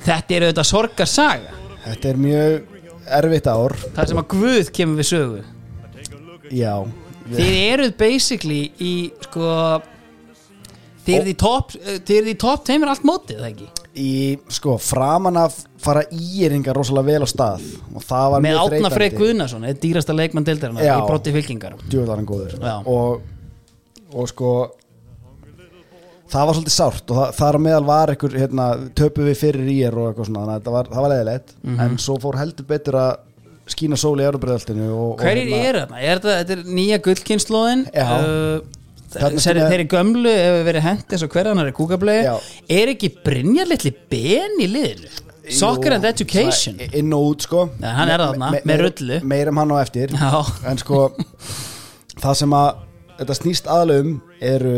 þetta er auðvitað sorgarsaga. Þetta er mjög erfitt ár. Það sem að Guð kemur við sögu. Já. Þið eruð basically í sko þið eruð í topp þið eruð í topp teimur allt mótið, það ekki? Í, sko, framan af fara íringar rosalega vel á stað. Og það var með mjög Átna Freyr Guðnason, eða dýrasta leikmann deildarinnar Já. í brotti fylkingar. Djúðlarinn góður. Já. og, og sko það var svolítið sárt og það, þar meðal var einhver hérna, töpu við fyrir í er og eitthvað svona þannig að þetta var, það var leðilegt Mhm. en svo fór heldur betur að skína sól í og hverjir eru þarna? Er þetta, þetta er nýja gullkynnslóðin uh, Þarna þeir, sem er- þeir eru gömlu hefur verið hent eins og hverjanar er kúkablei Já. er ekki Brynjar litli ben í liðinu? Soccer and Education inn og út sko Nei, hann er þarna, með rullu. meirum hann á eftir Já. en sko [laughs] það sem að þetta snýst aðalum eru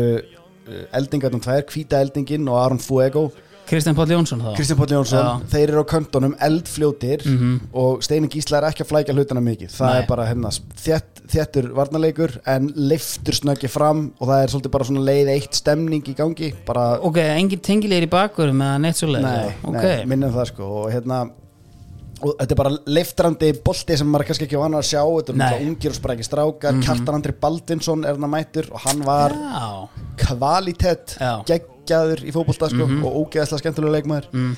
eldingarnum tvær, hvíta eldingin og Aron Fuego. Kristján Páll Jónsson þá. Kristján Páll Jónsson, þeir eru á köntunum eldfljótir og Steini Gísla er ekki að flækja hlutana mikið, það Nei. er bara hérna, þétt, þéttur varnarleikur en liftur snöggi fram og það er svolítið bara svona leið eitt stemning í gangi bara, ok, engin tengilegir í bakverðum eða neitt svo leið nei, ok, nei, minnum það sko og hérna og þetta er bara liftrandi bolti sem maður er kannski ekki vanað að sjá. Þetta er náttúrulega ungir og sprækir strákar. Kjartan Andri Baldvinsson er hann mættur og hann var já, kvalitet Já. geggjaður í fótbolta sko, og ógeðslega skemmtilega leikmaður. Mm.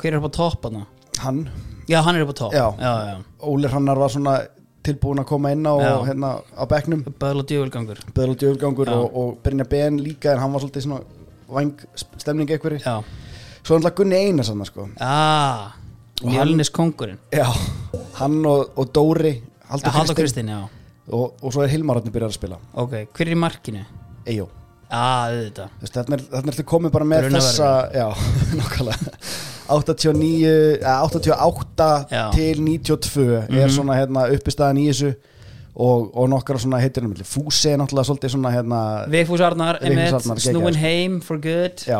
hver er upp á topp hana? hann. Já, hann er upp á topp. Já. já, já. Óli Hrannar var svona tilbúin að koma inn á, hérna, á bekknum. Böðl og djöfulgangur. Böðl og Djöfulgangur Já. og, og Brynja Ben líka en hann var svolítið svona vang stemning einhverju. Já, svo hann Gunni Einar sann sko. ah, Mjölnis kongurinn já, hann og, og Dóri Haldur Haldur Kristinn já. Og, og svo er Hilmar hann byrjar að spila. Ok, hver er í markinu? Eyjó. Ah, Þarna er, þið komið bara með Brunavörður. þessa Já, nokkulega 89, eh, 88 Já. til 92 er svona hérna, uppistæðan í þessu. Og, og nokkara svona heitir hann Fúsi er náttúrulega svolítið svona hérna Vigfús Arnar, Vigfús Emmett, Arnar, geggjað. snúin heim for good. Já.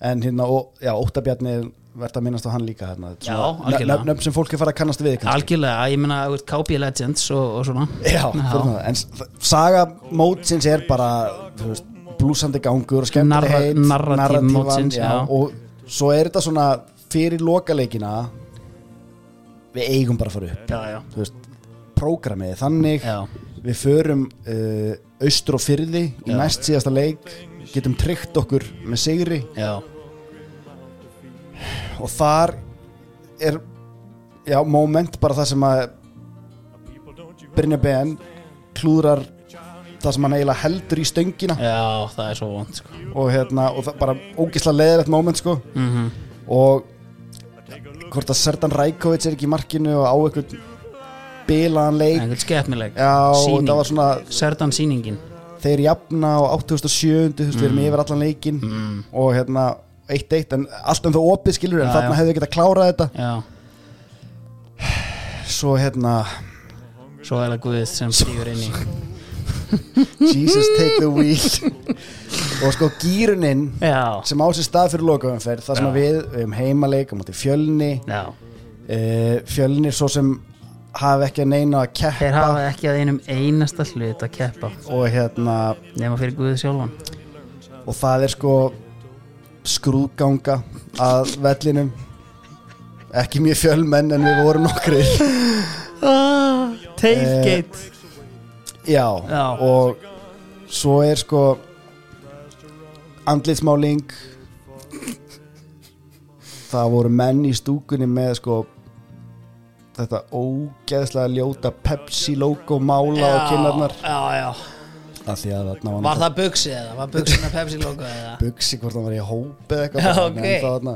En hérna, og, já, Óttabjarni verðt að minnast á hann líka hérna, Já, algjörlega. Nöfn sem fólk er fara að kannast við kannski. algjörlega, ég veist, KB Legends og, og svona Já, það. en saga mótsins er bara veist, blúsandi gangur og skemmt Narra- narratív mótsins, já. og svo er þetta svona fyrir lokaleikina við eigum bara að fara upp já, já, veist, prógramið þannig já, við förum uh, austur og fyrði í Já. næst síðasta leik getum tryggt okkur með sigri já. Og þar er já, moment bara það sem að Brynja Ben klúðrar það sem hann eiginlega heldur í stöngina. Já það er svo vond sko. og, hérna, og það bara ógislega leðilegt moment sko. Mm og hvort að Serdan Rækovic er ekki í markinu og á einhvern bilaðan leik. Einhvern svona Serdan sýningin. Þeir jafna á 87. þú veist, við erum yfir allan leikin mm. og hérna 1-1 en allt um það opið skilur en þarna hefðu getað klárað þetta. Já, svo hérna svo er það Guð sem stígur inn í. [laughs] Jesus take the wheel. Og sko gýruninn sem á sér stað fyrir lokaumferð það sem við, við um heimaleik móti fjölni. Uh, fjölni svo sem hafa ekki að neina að þeir keppa hafa ekki að einum einasta hlut að keppa. Og hérna nema fyrir Guð sjálfan. Og það er sko skrúðganga að vellinum. Ekki mjög fjölmenn en við vorum nokkri ah, Tailgate. Já, Já. og svo er sko andlitsmáling. Það voru menn í stúkunni með sko þetta ógeðslega ljóta Pepsi logo mála á kinnarnar. já, já. Af því að þarna var það buksi eða var buksin að Pepsi logo eða [laughs] bugsi hvort hann var í hópi eða eitthvað Já, ok. en það þarna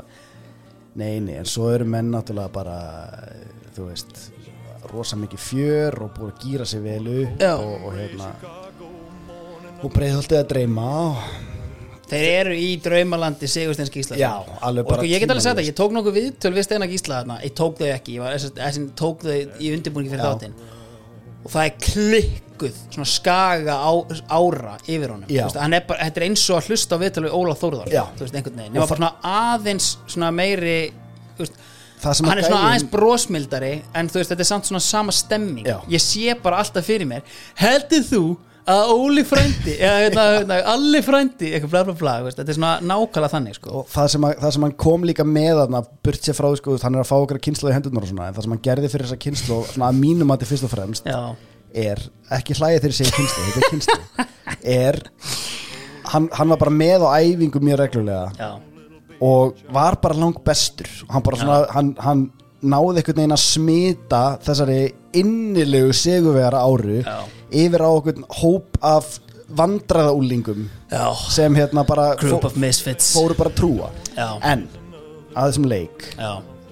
nei, nei, en svo eru menn náttúrulega bara þú veist rosa mikið fjör og búið að gýra sig vel upp Já. og, og hérna og breiðholtið að dreyma og Þeir eru í draumalandi Sigursteins Gísla Já, alveg Og bara sko ég get alveg sagt það, tímalaust. ég tók nokkuð viðtöl við Steinar Gísla þarna Ég tók þau ekki, ég var, þess, þess, tók þau í undirbúningi fyrir Já. þáttinn Og það er klikkuð Svona skaga á, ára yfir honum. Veist, er bara, Þetta er eins og að hlusta á viðtöl við Óla Þórðar Nefna bara svona aðeins Svona meiri veist, hann er svona aðeins brósmildari en veist, þetta er samt svona sama stemming. Já. ég sé bara alltaf fyrir mér heldur þú að Óli frændi hérna, hérna, Alli frændi eitthvað bla bla bla, þetta er svona nákvæmlega þannig sko. og það sem, að, það sem hann kom líka með þarna, burt sér frá því, sko, hann er að fá okkar kynslu í hendurnar og svona, en það sem hann gerði fyrir þessa kynslu svona að mínum að þetta fyrst og fremst já, er, ekki hlæja þegar ég segi kynslu þetta er er hann, hann var bara með á æfingu mjög reglulega já, og var bara lang bestur hann bara svona, hann, hann náði einhvern veginn að smita þessari innilegu seguvegara áru Já. Yfir á okkur hóp af vandræðaúlingum já. sem hérna bara fó, of misfits. fóru bara að trúa. Já. en að þessum leik já,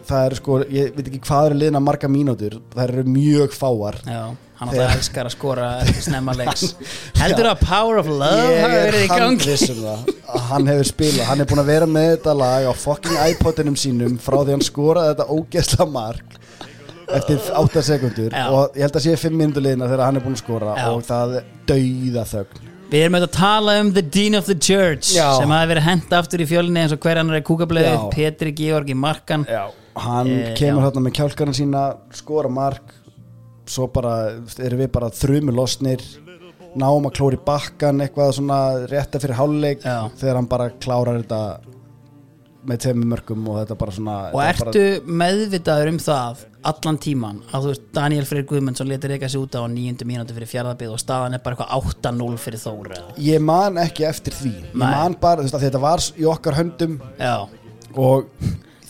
það eru sko, ég veit ekki hvað eru liðna marga mínútur, það eru mjög fáar. Já, hann Þegar- alltaf elskar að skora eftir snemma [laughs] leiks. Heldur að Power of Love hafi er verið í gangi? um það að hann hefur spilað, hann er búin að vera með þetta lag á fucking iPodinum sínum frá því hann skoraði þetta ógeðsla mark eftir 8 sekundur Já. og ég held að sé 5 minútur liðina þegar hann er búin að skora Já. og það dauða þögn Við erum auðvitað að tala um The Dean of the Church Já. sem hafi verið hent aftur í fjölni eins og hver annar er kúkablaðið, Já. Petri Georg í markan Já. hann Eh, kemur já. hérna með kjálkarna sína skora mark svo bara erum við bara þrjumur losnir náum að klóri bakkan eitthvað svona rétta fyrir hálfleik Já. þegar hann bara klárar þetta með tveimur mörgum og þetta bara svona og ertu meðvitaður um það allan tíman að þú veist Daniel Freyr Guðmundsson letur reyka sig út á nýjundu mínúti fyrir fjárðabíð og staðan er bara eitthvað 8-0 fyrir bara, ég man ekki eftir því. Ég Nei. man bara, veist, að þetta var í okkar höndum Já, og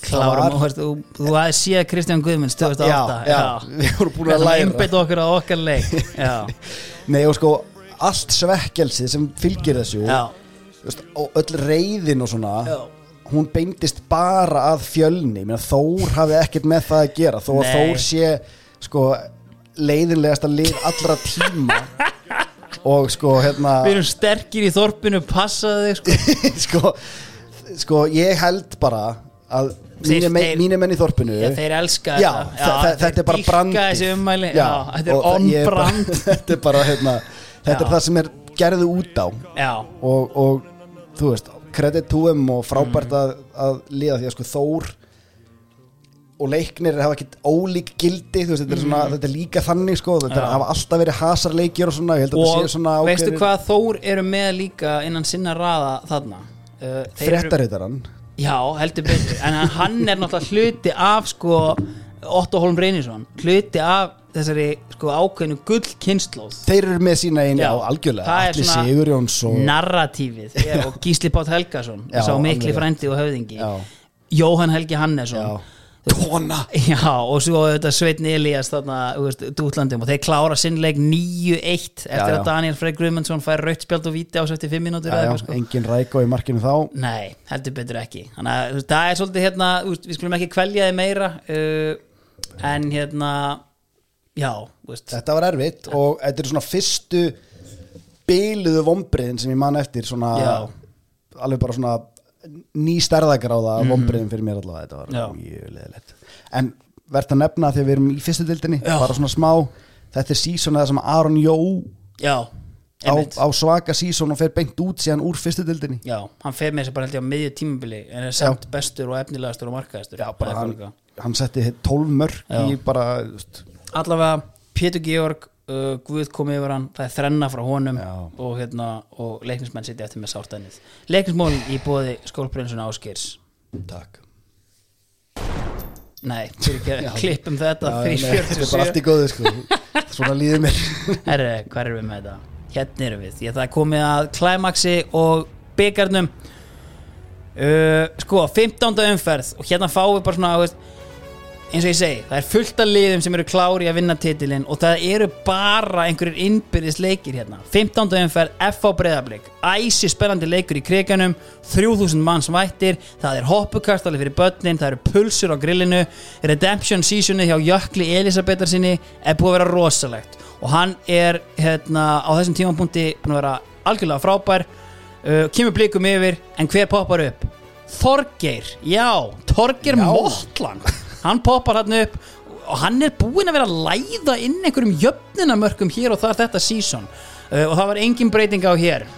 klárum var- þú, þú aðeins séð Kristján Guðmunds 2008 já, já, [laughs] við vorum búin að læra. einbeitt okkur á okkar leik. [laughs] Nei og sko allt svekkelsi sem fylgir þessu og öll reyðin og svona já. Hún beindist bara að fjölni. Meina, Þór hafi ekkert með það að gera. Þó að Nei. Þór sé sko leiðinlegasta lið allra tíma. Og sko hérna Við erum sterkir í þorpinu, passaðu þig sko. [laughs] sko, sko ég held bara að Þeir- mínir me, þeir- mínu menn í þorpinu Já, þeir elska Já, þetta. þe- þe- þetta er bara þeir dýrka brandi þessi ummæli, já, þetta er og það- on ég bara- brand [laughs] Þetta er bara hérna Þetta Já. er það sem er gerðu út á. Já, og, og þú veist them og frábært Mm. að, að liða því að sko Þór og leiknir hafa ekkert ólík gildi veist, þetta er, svona, Mm. þetta er líka þannig sko, þetta Já. hafa alltaf verið hasarleikir og svona, og svona veistu ákveðin- hvað Þór eru með líka innan sinna raða þarna uh, þeir eru- Já, heldur betur En hann er náttúrulega hluti af sko Otto Holm Reynisson Hluti af þessari sko ákveðinu gull kynnslóð þeir eru með sína einu á algjörlega. það er Allir svona Sigurjóns og narratífið. [laughs] Er, og Gísli Pátt Helgason Já, sá mikli alveg. frændi og höfðingi. Já. Jóhann Helgi Hannesson. Já. Kona. Já, og svo þetta Sveitn Elías þarna, þú veist, dútlandum og þeir klára sinnleik 9-1 eftir Já, að Daniel Freyr Guðmundsson fær rautt spjald og víti ás eftir 5 mínútur eða já, eitthvað, sko. engin rækó í markinu þá. Nei, heldur betur ekki. Þannig að þú veist, það er svolítið hérna þú veist, við skulum ekki kvelja þið meira uh, en hérna já, veist. Þetta var erfitt og þetta er svona fyrstu byluðu vombriðin sem ég man eftir svona Já. alveg bara svona ný stærðagráða mm vombriðin fyrir mér allavega. Þetta var mjög leðilegt en verðt að nefna þegar við erum í fyrstu dildinni Já. bara svona smá þetta er sísona það sem Aron Jó Já, á, á svaka sísón og fer beint út síðan úr fyrstu dildinni Já, hann fer með þessi bara held ég á miðju tímabili en er samt bestur og efnilegastur og markaðastur Já, bara hann, hann setti 12 mörg í bara þú veist, Allavega, Pétur Georg uh, Guð komið yfir hann, það er þrenna frá honum Já. og, hérna, og leiknismenn sitja eftir með sártænið Leiknismól í bóði skólprinsuna Áskers takk. Nei, klippum þetta Já, nei, þetta er 347 bara allt í góðu sko. Svona líður mér. Herri, hvað erum við með þetta? Hérna erum við, ég það er komið að klæmaksi og byggarnum uh, Sko, 15. umferð og hérna fáum við bara svona þú veist, eins og ég segi, það er fullt af liðum sem eru klári að vinna titilinn og það eru bara einhverjir innbyrðis leikir hérna. 15. umferð, FH Breiðablík æsi spennandi leikur í kriganum 3000 manns vættir það er hoppukastali fyrir börnin, það eru pulsur á grillinu. Redemption seasoni hjá Jökli Elisabetar sinni er búið að vera rosalegt og hann er hérna á þessum tímapunkti búin að vera algjörlega frábær. Uh, kemur blikum yfir en hver poppar upp? Þorgeir, já, Þorgeir Mottland hann poppar hann upp og hann er búinn að vera að læða inn einhverjum jöfnunamörkum hér og það er þetta season uh, og það var engin breyting á hér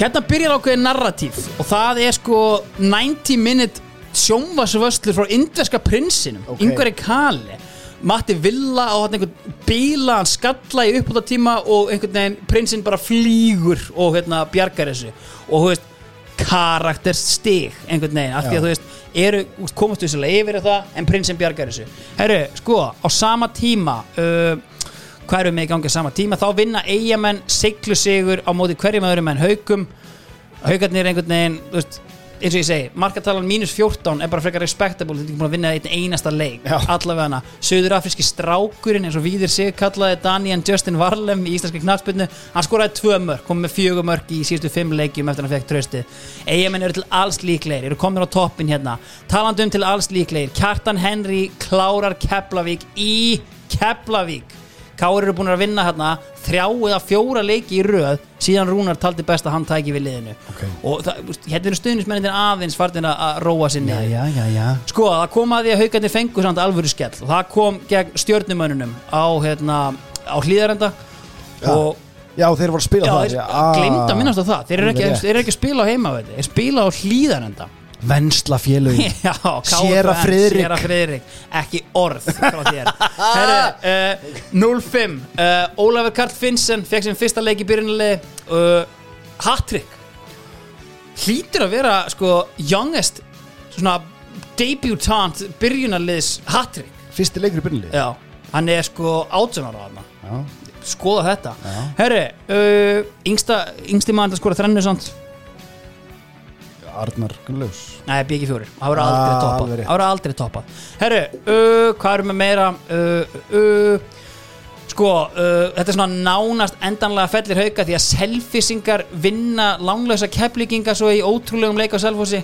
Hérna byrjar ákveðin narratív og það er sko 90 minute sjónvarsvöslur frá indverska prinsinum, Ok. okay. Yngvari Kali Matti Villa á hann einhvern bíla, hann skalla í uppbúta tíma og einhvern veginn prinsinn bara flýgur og hérna bjargar þessu og þú veist, karakterstig einhvern veginn, af því að þú veist eru, þú komast vissulega yfir það en prinsinn bjargar þessu. Herru, sko á sama tíma uh, hvað eru með í gangi á sama tíma, þá vinna eigamenn siglu sigur á móti hverjum öðrum en haugum haugarnir einhvern veginn, þú veist eins og ég segi, markatalan mínus 14 er bara frekar respectable, þetta er ekki búin að vinna einn einasta leik Já. allavega hana, söðurafriski strákurinn eins og Víðir sig kallaði Daniel Justin Varlem í íslenski knafspilnu hann skoraði tvö mörg, kom með fjögur mörg í síðustu fimm leikjum eftir hann fekk tröstið eigamenn eru til alls líklegir, eru komin á toppin hérna, talandi um til alls líklegir Kjartan Henry klárar Keflavík í Keflavík Káur eru búin að vinna hérna þrjá eða fjóra leiki í röð síðan Rúnar taldi best að hann tæki við liðinu. Ok. og það, hérna eru stuðnismennin aðeins fartin að- róa sinni Já, já, já, sko það kom að því að haugarnir fengu samt alvöru skell og það kom gegn stjörnumönnunum á, hérna, á hlýðarenda og Já, þeir voru að spila já, það að minnast á það. Þeir eru ekki, eru ekki að spila á heimavelli þeir spila á hlýðarenda Vensla félögin. [laughs] Já, Séra KFN, Friðrik. Ekki orð Herru, uh, 0-5 uh, Ólafur Karl Finnsen fekk sem fyrsta leik í byrjunalegi uh, Hattrick. Hlýtur að vera sko youngest svona debutant byrjunaliðs Hattrick. Fyrsti leikur í byrjunli Já, hann er sko 18 ára þarna. Já. Skoða þetta. Já. Herru, uh, yngsta, yngsti að skora þrennu samt Arnar Gunnlaus Nei, BG fjórir, það voru Ah, aldrei alveg toppað. Það voru aldrei toppað. Herru, uh, hvað erum við meira uh, uh, Sko, uh, þetta er svona nánast endanlega fellir hauka því að selfisingar vinna langlösa keflíkinga svo í ótrúlegum leik á selfossi.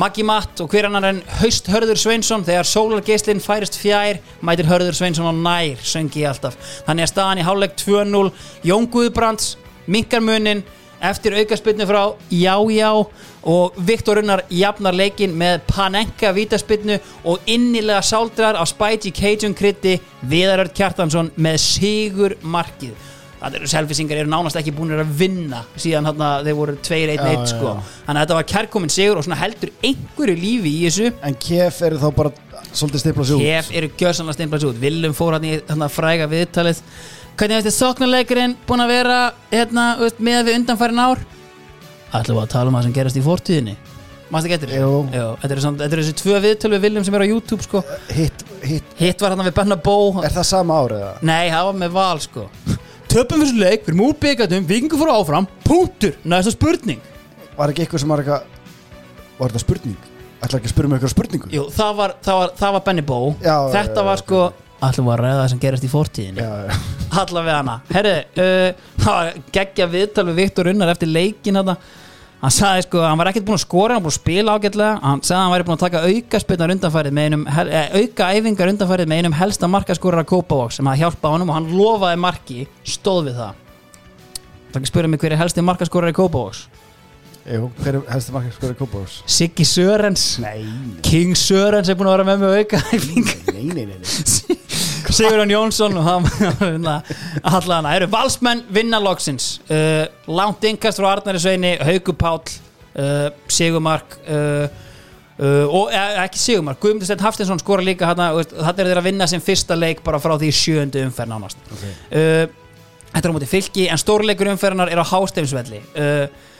Maggi Matt og hver annar en Haust Hörður Sveinsson þegar sólargeislinn færist fjær mætir Hörður Sveinsson á nær söngi alltaf. Þannig að staðan í hálfleik 2-0 Jón Guðbrands, minkar munin eftir aukaspinnu frá Já Já og Viktor Unnar jafnar leikinn með Panenka vítaspinnu og innilega sáldrar á Spidey Cajun krytti Viðarörd Kjartansson með sigur markið það eru selfisingar eru nánast ekki búin að vinna síðan hann að þeir voru 2-1-1 Já, já, sko. þannig að þetta var kærkomin sigur og svona heldur einhverju lífi í þessu. En KF eru þá bara svolítið stipla sig út. Kef eru gjössanlega stimplast út. Willum fór hann í hann að fræga viðtalið. Hvernig veist þið sóknarleikurinn búin að vera hérna, með við undanfærin ár Ætlum við að tala um það sem gerast í fortíðinni Mástu ekki eftir? Jú. Þetta eru eru þessi tvö viðtölu við Willum sem eru á YouTube sko Hitt, hitt Hitt var hann við Benna Bó Er það sama árið eða? Nei, það var með val sko Töpum fyrir leik, við erum úr byggatum Vikingur fór áfram, punktur, næsta spurning Var ekki eitthvað sem var eitthvað Var þetta spurning? Ætla ekki að spyrja mig eitthvað spurningu? Jú, það var, það var, það var Benny Bó Já, Þetta já, var já, sko Ætlum við að ræða það sem gerast í fortíðinni já allavega hana herru, uh, [laughs] það geggja viðtal við Viktor Unnar eftir leikin hana. Hann sagði sko, hann var ekkert búinn að skora hann var búinn að spila ágætlega, hann sagði að hann væri búinn að taka auka spilnar undanfærið með einum eh, auka æfingar undanfærið með einum helsta markaskorara Kópavox sem að hjálpa honum og hann lofaði marki stóð við það. Það ekki spyrja mig hver er helsti markaskorari Kópavox Jú, hver er helsti markið skoður Kópavós? Siggi Sörens. Nei, King Sörens er búinn að vera með með auka æfingar. Nei, nei, nei, nei. [laughs] Sigurðan Jónsson og hann allan, það eru valsmenn vinna loksins. Uh, langt innkast frá Arnari Sveini Hauku Páll uh, Sigurmark uh, og eh, ekki Sigurmark, Guðmundur Steinn Haftinsson skora líka hann er þeirra að vinna sem fyrsta leik bara frá því sjöndu umferð nánast. Okay. Þetta er á móti fylki en stórleikur umferðarnar er á hástefnsvelli uh,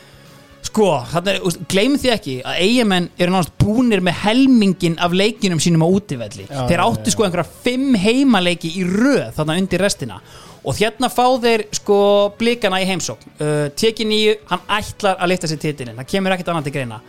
Sko, er, gleym því ekki að eigamenn eru náttúrulega búnir með helmingin af leikinum sínum á útivelli. Já, þeir áttu já. sko einhverja fimm heimaleiki í röð þarna undir restina. Og hérna fá þeir sko blikana í heimsókn. Uh, teki nýju, hann ætlar að lifta sér titilin það kemur ekkert annað til greina.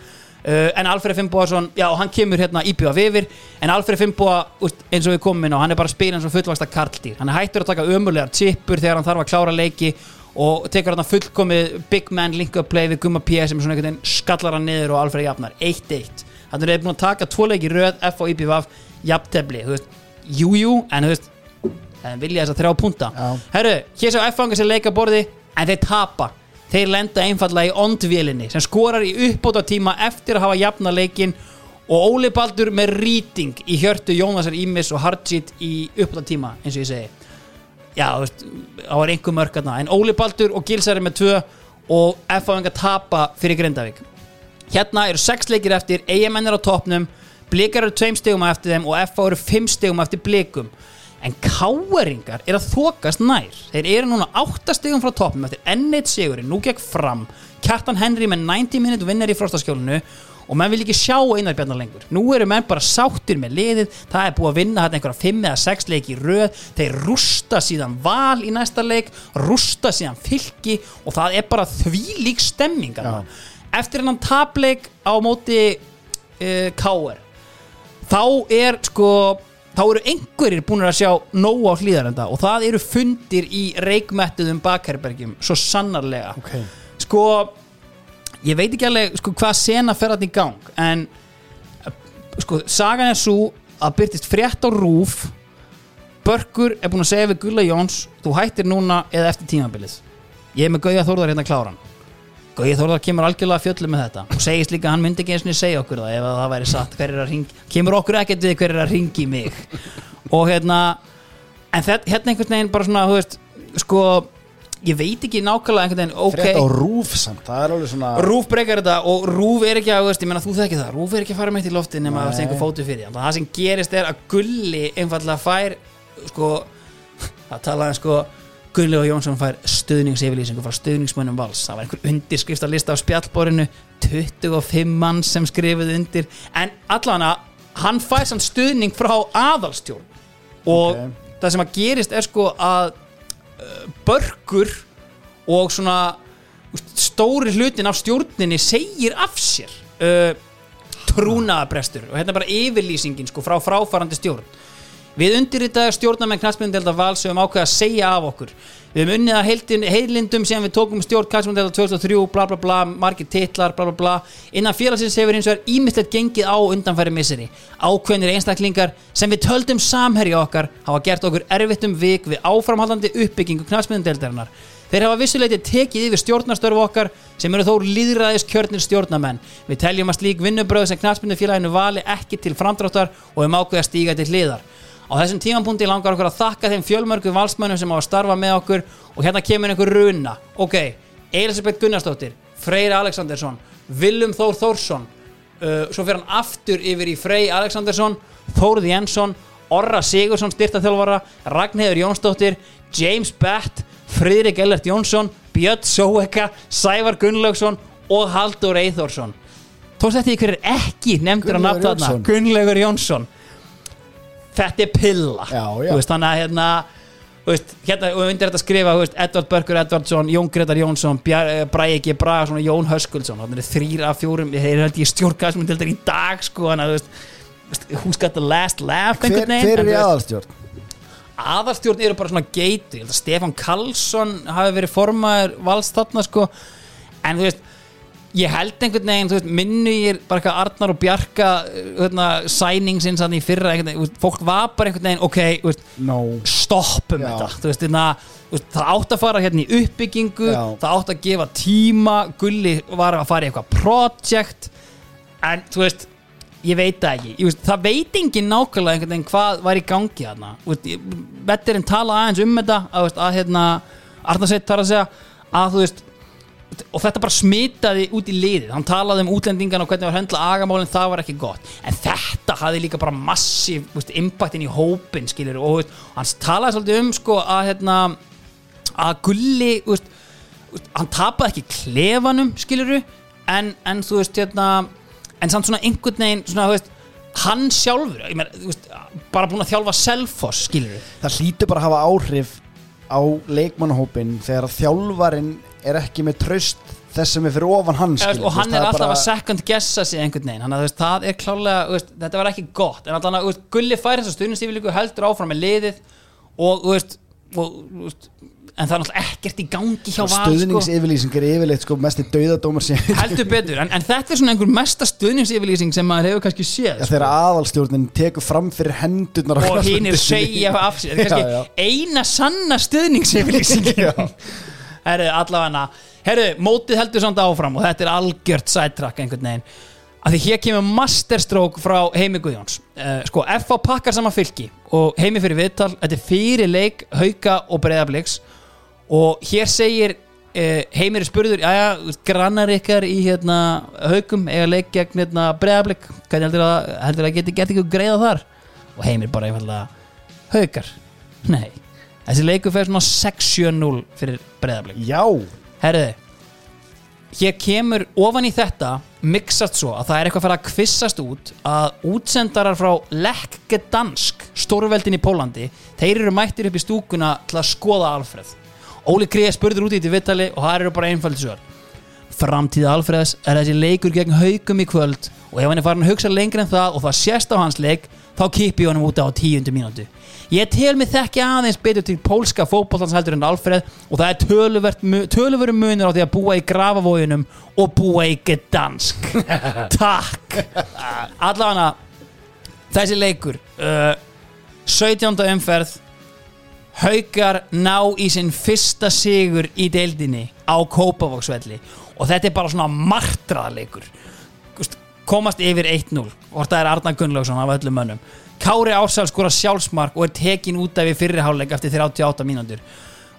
Uh, en Alfred Fimboðarsson, já hann kemur hérna íbjöða vifir, en Alfred Fimboða úst, eins og við komum inn á, hann er bara eins og fullvaksta karldýr, hann er hættur að taka ömurlegar tippur þegar hann þarf að klára leiki og tekur hann fullkomið big man link up play við Gumma P sem svona einhvern veginn skallar hann niður og Alfred jafnar 1-1 þannig er búin að taka tvo leiki í röð F og IPVF jafntefli þú veist, jú jú en þú veist vilja þess að þrjá punta. Herru, hér svo F-fangar sem leika borði en þeir tapa. Þeir lenda einfallega í ondvélinni sem skorar í uppbóta tíma eftir að hafa jafna leikin og Óli Baldur með rýting í hjörtu Jónasar Ímis og Hardshit í uppbóta tíma eins og ég segi já, veist, það var einhver mörkarna en Óli Baldur og Gilsari með tvö og F.A. enga tapa fyrir Grindavík hérna eru sex leikir eftir eigamenn er á toppnum blikar eru tveim stegum eftir þeim og F.A. eru fimm stegum eftir blikum en káeringar er að þokast nær þeir eru núna átta stegum frá toppnum eftir N1 sigurinn, nú gekk fram Kjartan Henry með 90 minút vinnar í frostaskjólinu og menn vil ekki sjá einar bjarnar lengur nú eru menn bara sáttir með liðið það er búið að vinna hérna einhverja 5 eða 6 leik í röð þeir rústa síðan val í næsta leik rústa síðan fylki og það er bara þvílík stemming ja. eftir hennan tapleik á móti uh, K.R. þá er sko þá eru einhverjir búin að sjá nóg á hlýðarenda og það eru fundir í reikmettuðum bakherbergjum svo sannarlega okay. sko ég veit ekki alveg sko, hvað sena fer hann í gang en sko, sagan er svo að byrtist frétt á rúf Börkur er búin að segja við Gulla Jóns þú hættir núna eða eftir tímabilið. Ég er með Gauja Þórðar hérna kláran. Gauja Þórðar kemur algjörlega fjöldlu með þetta. Og segist líka að hann myndi ekki eins og segja okkur það ef það væri satt hver er að ringi kemur okkur ekkert við hver er að ringi mig. Og hérna en þetta, hérna einhvern veginn bara svona þú veist, sko ég veit ekki nákvæmlega einhvern veginn ok, Frétt á rúf samt, það er alveg svona Rúf breykar þetta og Rúf er ekki að, veist, ég meina þú þekki það, Rúf er ekki að fara meitt í lofti nema að einhver fótu fyrir hann. það sem gerist er að Gulli einfallega fær sko, [laughs] það talaði sko Gulli og Jónsson fær stuðningsyfirlýsingu frá stuðningsmönnum vals, það var einhver undirskrift að lista á spjallborinu, 25 mann sem skrifuð undir, en allan hann fær samt stuðning frá aðalstjórn. Og Ok. það sem að gerist er sko að börkur og svona stóri hlutin af stjórninni segir af sér uh, trúnaðabrestur og hérna bara yfirlýsingin sko frá fráfarandi stjórn við undirritaði stjórnarmenn knastmyndelda vals sem ákveða að segja af okkur við höfum unnið að heilindum sem við tókum stjórn knastmyndelda 2003 bla bla bla, margir titlar bla bla bla innan félagsins hefur eins og er ímyndilegt gengið á undanfæri misseri ákveðnir einstaklingar sem við töldum samherja okkar hafa gert okkur erfitt um vik við áframhaldandi uppbyggingu knastmyndeldarinnar Þeir hafa vissuleiti tekið yfir stjórnarstörfu okkar sem eru þó líðræðis kjörnir stjórnamenn. Við teljum að slík vinnubröð sem knastmyndu félaginu vali ekki til framdráttar og við ákveða stíga til hliðar. Á þessum tímanpunkti langar okkur að þakka þeim fjölmörgu valsmönnum sem hafa starfað með okkur og hérna kemur einhver runa. Ok, Elisabeth Gunnarsdóttir, Freyr Alexandersson, Willum Þór Þórsson, uh, svo fyrir hann aftur yfir í Frey Alexandersson, Þórð Jensson, Orra Sigursson styrtaþjálfara, Ragnheður Jónsdóttir, James Batt, Friðrik Ellert Jónsson, Björn Sóeka, Sævar Gunnlaugsson og Haldur Eithórsson. Tókst þetta hverju er ekki nefndur að nafna þarna? Gunnlaugur Jónsson. Þetta er pilla. Já, já. Veist, þannig að hérna, veist, hérna, og undir þetta skrifa, þú veist, Edvard Börkur Edvardsson, Jón Gretar Jónsson, eh, Bragi G. Bragason og Jón Höskuldsson. Þannig er þrýra af fjórum, þeir held ég stjórnkastmynd til þetta í dag, sko, að, veist, who's got the last laugh, Hver, hver er í aðalstjórn? aðalstjórn eru bara svona geitu ég held að Stefán Karlsson hafi verið formaður valst þarna sko en þú veist ég held einhvern veginn, þú veist, minnu ég bara eitthvað Arnar og Bjarka hérna, sæningsins hann í fyrra einhvern veginn, fólk var bara einhvern veginn, ok veist, No stoppum Já. þetta þú veist, hérna, það átt að fara hérna í uppbyggingu Já. það átt að gefa tíma Gulli var að fara í eitthvað project en þú veist ég veit það ekki, ég veist, það veit engin nákvæmlega einhvern veginn hvað var í gangi ég- vettirinn tala aðeins um þetta að, að hérna Arnarsveit þarf að segja að þú veist og þetta bara smitaði út í liðið. Hann talaði um útlendingan og hvernig var höndla agamálinn, það var ekki gott. En þetta hafði líka bara massív veist, impact inn í hópin skilur og veist, hann talaði svolítið um sko að hérna að gulli veist, hann tapaði ekki klefanum skiluru en, en þú veist hérna en samt svona einhvern veginn svona, þú veist, hann sjálfur ég meina, bara búin að þjálfa Selfoss skiluru Það hlýtur bara að hafa áhrif á leikmannahópin þegar að þjálfarin er ekki með traust þess sem er fyrir ofan hans veist, og hann er alltaf að second guessa sig einhvern veginn, þannig að veist, það er klálega veist, þetta var ekki gott, en alltaf veist, Gulli fær þess að stuðningsyfirlíku heldur áfram með liðið og veist, og, veist en það er náttúrulega ekkert í gangi hjá val sko. Stöðningsyfirlýsing er yfirleitt sko mest í dauðadómar heldur betur, en, en þetta er svona einhver mesta stuðningsyfirlýsing sem maður hefur kannski séð Ja, þegar aðalstjórnin tekur fram fyrir hendurnar og hinn er segja af sér. Þetta er kannski [laughs] eina sanna stuðningsyfirlýsingin [laughs] herru, allavega herru, mótið heldur samt áfram og þetta er algjört sidetrack einhvern veginn. Að því hér kemur masterstroke frá Heimi Guðjóns. Uh, sko, F á pakkar saman fylki og Heimi fyrir viðtal, þetta er fyrir leik Hauka og Breiðabliks og hér segir eh, Heimir spurður, jæja, grannar ykkar í hérna haugum eiga leik gegn hérna breðablik hvernig heldur að, heldur að geti gert ykkur greiða þar? Og Heimir bara einfallega haugar, nei. Þessi leikur fer svona 6-7-0 fyrir breðablik Já, Herriði Hér kemur ofan í þetta mixast svo að það er eitthvað að fara að kvissast út að útsendarar frá Lech Gdansk, stórveldin í Pólandi þeir eru mættir upp í stúkuna til að skoða Alfreð Óli Greið spurður út í þetta vittali og það eru bara einfald svör. Framtíða Alfreðs er þessi leikur gegn haugum í kvöld og ef hann er farin að hugsa lengur en það og það sést á hans leik þá kipi honum út á tíundu mínútu. Ég tel mig þekki aðeins betur til pólska fótbollans heldur en Alfreð og það er töluveru munur á því að búa í grafavóginum og búa í Gdansk. [laughs] Takk. Allavega þessi leikur uh, 17. umferð Haukar ná í sinn fyrsta sigur í deildinni á Kópavogsvelli. Og þetta er bara svona martraðleikur Gúst, komast yfir 1-0 og það er Arnar Gunnlaugsson af öllum mönnum. Kári Ársæl skora sjálfsmark og er tekin út af í fyrriháleik eftir 38 mínútur.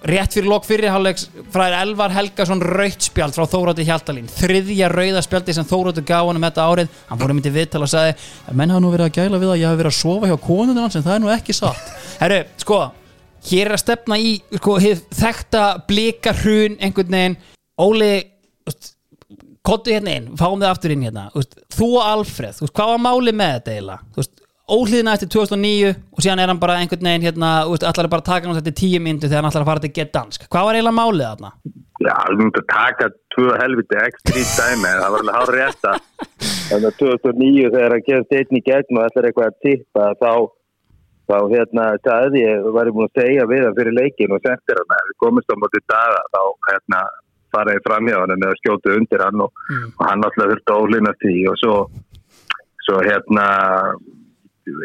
Rétt fyrir lok fyrriháleiks fræðir Elvar Helgason rautt spjald frá Þóróti Hjaltalín. Þriðja rauða spjaldi sem Þóróti gaf honum þetta árið. Hann fór um í viðtal og sagði menn hafa nú verið að gæla við að ég hafi verið að sofa hjá konunum hans en það er nú ekki satt. [laughs] Herru, sko, hér er að stefna í sko, hið þekkta blika hrun einhvern veginn. Óli, kottu hérna inn fáum þið aftur inn hérna. Úst, þú og Alfreð, úst, hvað var máli með þetta eiginlega? Úst, óhlýðina eftir 2009 og síðan er hann bara einhvern veginn hérna, úst, allar bara að taka hann þetta tíu myndu þegar hann allar að fara til get dansk. Hvað var eiginlega málið þarna? Já, þú mútti að taka tvö helviti ekstra í dæmi, það var alveg hár rétt að þannig að 2009 þegar hann gerði einn í gegn og ætlar eitthvað að tippa þá, þá hérna sagði ég, var ég búin að segja við hann fyrir leikin og sendir hann að við komist á móti daga þá hérna faraði fram hjá hann eða skjótu undir hann og, og hann alltaf þurfti að ólina því. Og svo, svo hérna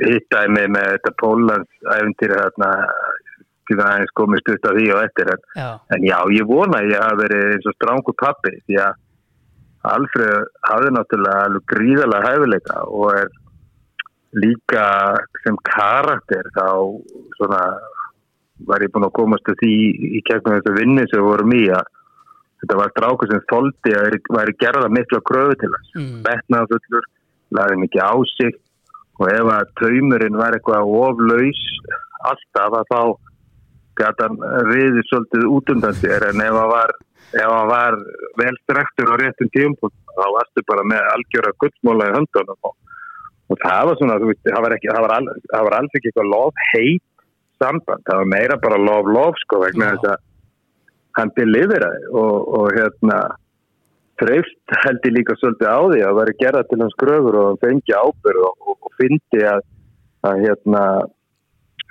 hittaði mig með þetta Pólans æfintýri hérna til að aðeins komist upp af því og eftir en Já, En já, ég vona að ég hafi verið eins og strángu pappi því að Alfred hafði náttúrulega gríðalega hæfileika og er líka sem karakter þá svona var ég búin að komast að því í kegnum þessu vinni sem við vorum í að þetta var stráku sem þóldi að væri gerða miklu kröfu til hans Mm. betnaðfullur, lagði mikið á sig og ef að taumurinn var eitthvað oflaus alltaf að þá gæti hann riðið svolítið út undan sér en ef hann var, var vel strektur á réttum tímpun þá varstu bara með algjöra gullmóla í höndunum og, og það var svona þú veist, það var, ekki, það var, all, það var alls ekki eitthvað lof heit samband, það var meira bara lof lof sko vegna þess að hann deliveraði og, og hérna treyft held ég líka svolítið á því að vera gerða til hans gröfur og fengi ábyrð og, og, og fyndi að, að hérna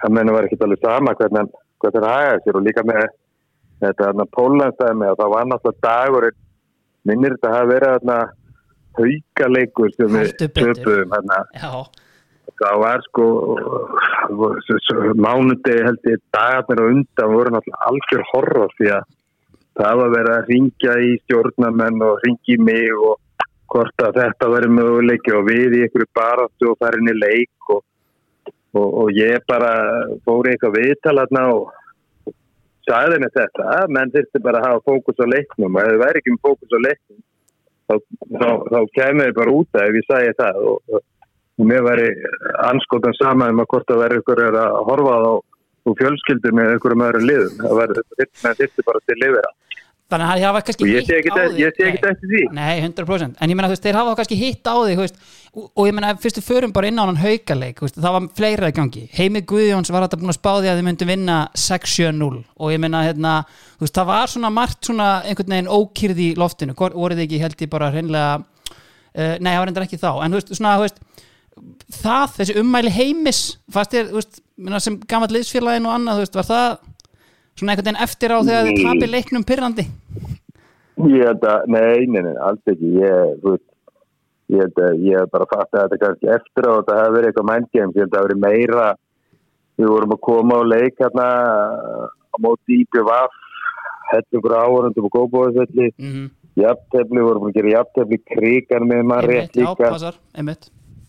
að menna var ekki alveg sama hvernig hvernig hann hagaði sér. Og líka með þetta hérna Pólandstæmi að það var náttúrulega dagur minnir þetta hafi verið hérna haukaleikur sem við já, það var sko mánudegi held ég dagarnir á undan voru náttúrulega algjör horror því að það var verið að ringja í stjórnamenn og ringja í mig og hvort að þetta verið möguleiki og við í einhverju baráttu og farin í leik og, og, og ég bara fór eitthvað viðtalarna og sagði henni þetta að menn þurfti bara að hafa fókus á leiknum og ef það væri ekki með fókus á leiknum þá, þá, þá kemur ég bara út að ef ég sagði það og, og mér væri anskotan sama um að hvort að vera ykkur að horfa á og fjölskyldu með einhverjum öðrum liðum. Það verður bara til lifira þannig að það hafa kannski hitt á þig. ég sé ekki eftir því. Nei, 100% En ég meina, þú veist, þeir hafa kannski hitt á þig og, ég meina, fyrstu förum bara inn á hann veist, það var fleira í gangi. Heimi Guðjóns var þetta búin að spá því að þið myndum vinna 6-7-0 og ég meina, hérna, þú veist, það var svona margt svona einhvern veginn ókýrð í loftinu. Voruð þið ekki, held ég bara hreinlega uh, Nei, það var endur ekki þá. En þú veist, svona, þú veist það, þessi ummæli heimis fast svona einhvern veginn eftir á þegar þið tapir leiknum pyrrandi ég held að, nei, nei, nei, alls ekki. Ég, þú veist ég held að ég hef bara fatt að þetta kannski eftir á þetta hefur verið eitthvað mindgames, ég held að það hefur verið meira við vorum að koma á leik hérna á móti IPVF hellingur áhörundum og góðbóðsvelli mm -hmm. jafntefli, vorum að gera jafntefli krigan með maður rétt líka.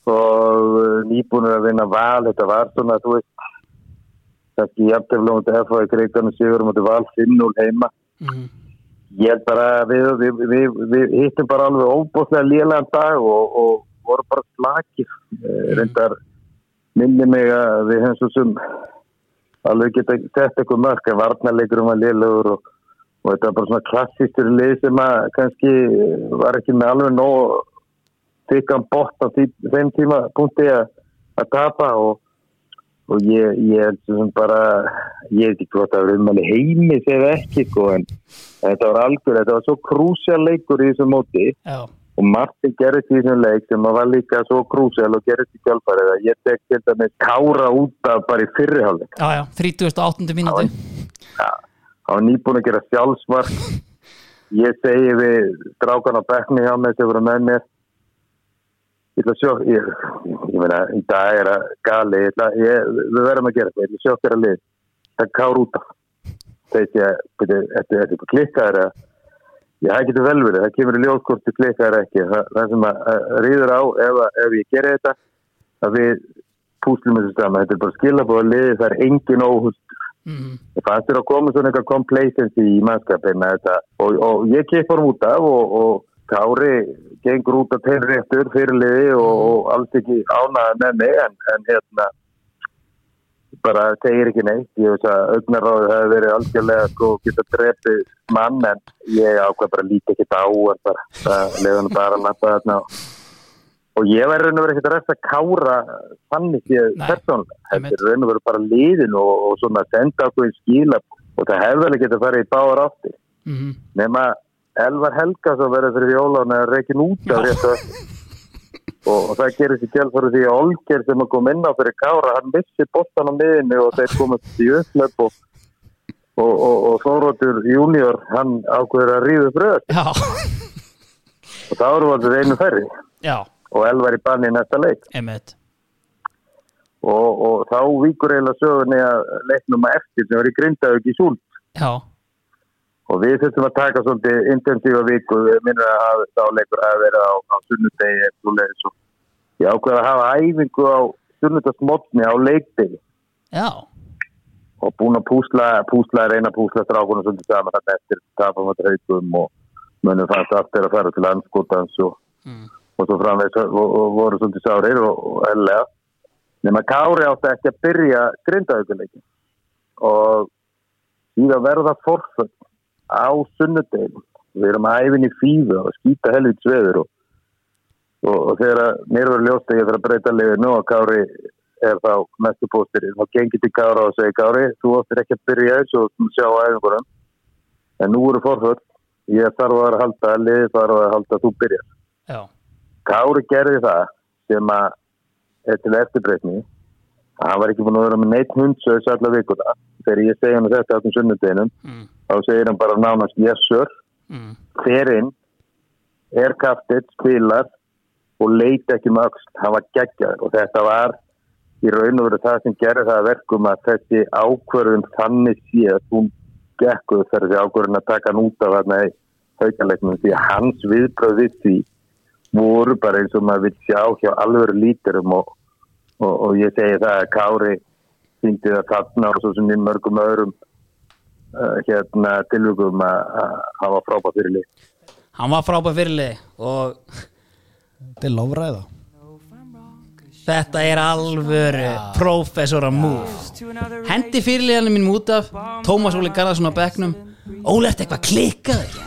og uh, nýbúinur að vinna val þetta var svona, þú veist kannski jafntefla mútið FH í kriganum sigur mútið val 5-0 heima mm. Ég held bara að við, við, við, við hittum bara alveg óbúslega lélegan dag og, og vorum bara slakir. Mm. Reyndar minni mig að við hefum svo sem alveg geta sett eitthvað mörg að varnarleikurum var lélegur og, og þetta var bara svona klassistur lið sem að kannski var ekki með alveg nóg þykkan bort á þeim tíma punkti að, að tapa og og ég, ég held sem bara ég veit ekki hvort það var umhverju heimis eða ekki sko en þetta var algjör, þetta var svo krúsjál leikur í þessum móti. Já, og Martin gerist í þessum leik sem var líka svo krúsjál og gerist í kjálfarið að ég tek til dæmis kára út af bara í fyrriháleik já, já, 38. mínúti hann var nýbúin að gera sjálfsmark. [laughs] Ég segi við strákan á bekni hjá mig sem voru með mér ég ætla að sjó ég, ég meina, í dag er það gali ég ætla, ég, við verðum að gera þetta ég ætla að sjó þér að lið það er kár út af ég, þetta er klikkaður að Já, það getur vel verið, það kemur í ljós hvort þú klikkar ekki. Það, það sem að, að rýður á ef, að- ef ég gerir þetta að við púslum þessu saman. Þetta er bara skilabóða liði, það er engin óhust. mm, Það fannst þér að koma svona eitthvað complacency í mannskapin og, og ég kemur út af og, og Kári gengur út af tegnréttur fyrir liði og, og alls ekki ánaði með mig en, en hérna bara segir ekki neitt. Ég veist að augnaráðu hefur verið algjörlega sko geta drepið mann en ég ákveð bara lítið ekki á en bara, það leiðum bara að lappa þarna. Og, ég væri raun og verið ekkert að resta kára þannig ég persónulega. Þetta er raun og verið bara liðin og, og svona senda okkur í skíla og það hefur vel ekki að fara í báðar áttir. Mm, nema Elvar Helgason verður fyrir jólun eða reikin út af rétt og, það gerist í kjálfari því að Olger sem að kom inn á fyrir Kára hann missi bóttan á miðinni og þeir komast í upplöp og, og, og, og Þóróttur junior hann ákveður að ríðu bröð já, og þá eru við einu ferri já, og Elvar í banni næsta leik. Og, og þá víkur eiginlega sögunni að leiknum að eftir sem var í Grindavík í Súld. Já, og við þurftum að taka svolítið intensífa viku, við minnum að hafa þá leikur að vera á, á sunnudegi eða svoleiðis og ég ákveða að hafa æfingu á sunnudagsmotni á leikdegi. Já, og búin að púsla, púsla reyna að púsla strákunum svolítið saman þarna eftir tapum að haugum og munum fannst aftur að fara til landskotans og, Mm. og svo framvegis og, og voru svolítið sárir og, og ellega nema Kári átti ekki að byrja grindaðuguleikin og síðan verða forföll á sunnudegin við erum æfin í fíðu og skýta helvits veður og, og, og þegar að mér verður ljóst að ég þarf að breyta liðið nú að Kári er þá mestu póstir þá gengir til Kára og segir Kári þú áttir ekki að byrja þessu og sjá æfingurum en nú eru forföll. Ég þarf að vera að halda liðið þarf að halda að þú byrjar. Já, Kári gerði það sem að til eftirbreytni. Að hann var ekki búin að vera með neitt hundsöðs alla vikuna þegar ég segi hann þetta á þessum sunnudeginum mm, þá segir hann bara nánast yes sir. Mm, fer inn er kaftið, spilar og leiti ekki með öxt, hann var geggjaður og þetta var í raun og veru það sem gerði það að verkum að þessi ákvörðun þannig sé að hún gekkuð þegar þessi ákvörðun að taka hann út af þarna í haugaleiknum því að hans viðbröð við því voru bara eins og maður vil sjá hjá alvöru líturum og, og, og ég segi það að Kári syngdi það þarna og svo sem í mörgum öðrum uh, hérna tilvökum að að hann var frábæð fyrir lið hann var frábær fyrirlið og Þetta er lofræða. Þetta er alvöru professora move. Hendi fyrirliðanum mínum út af Tómas Óli Garðarsson á bekknum. Óli, ertu eitthvað klikkaður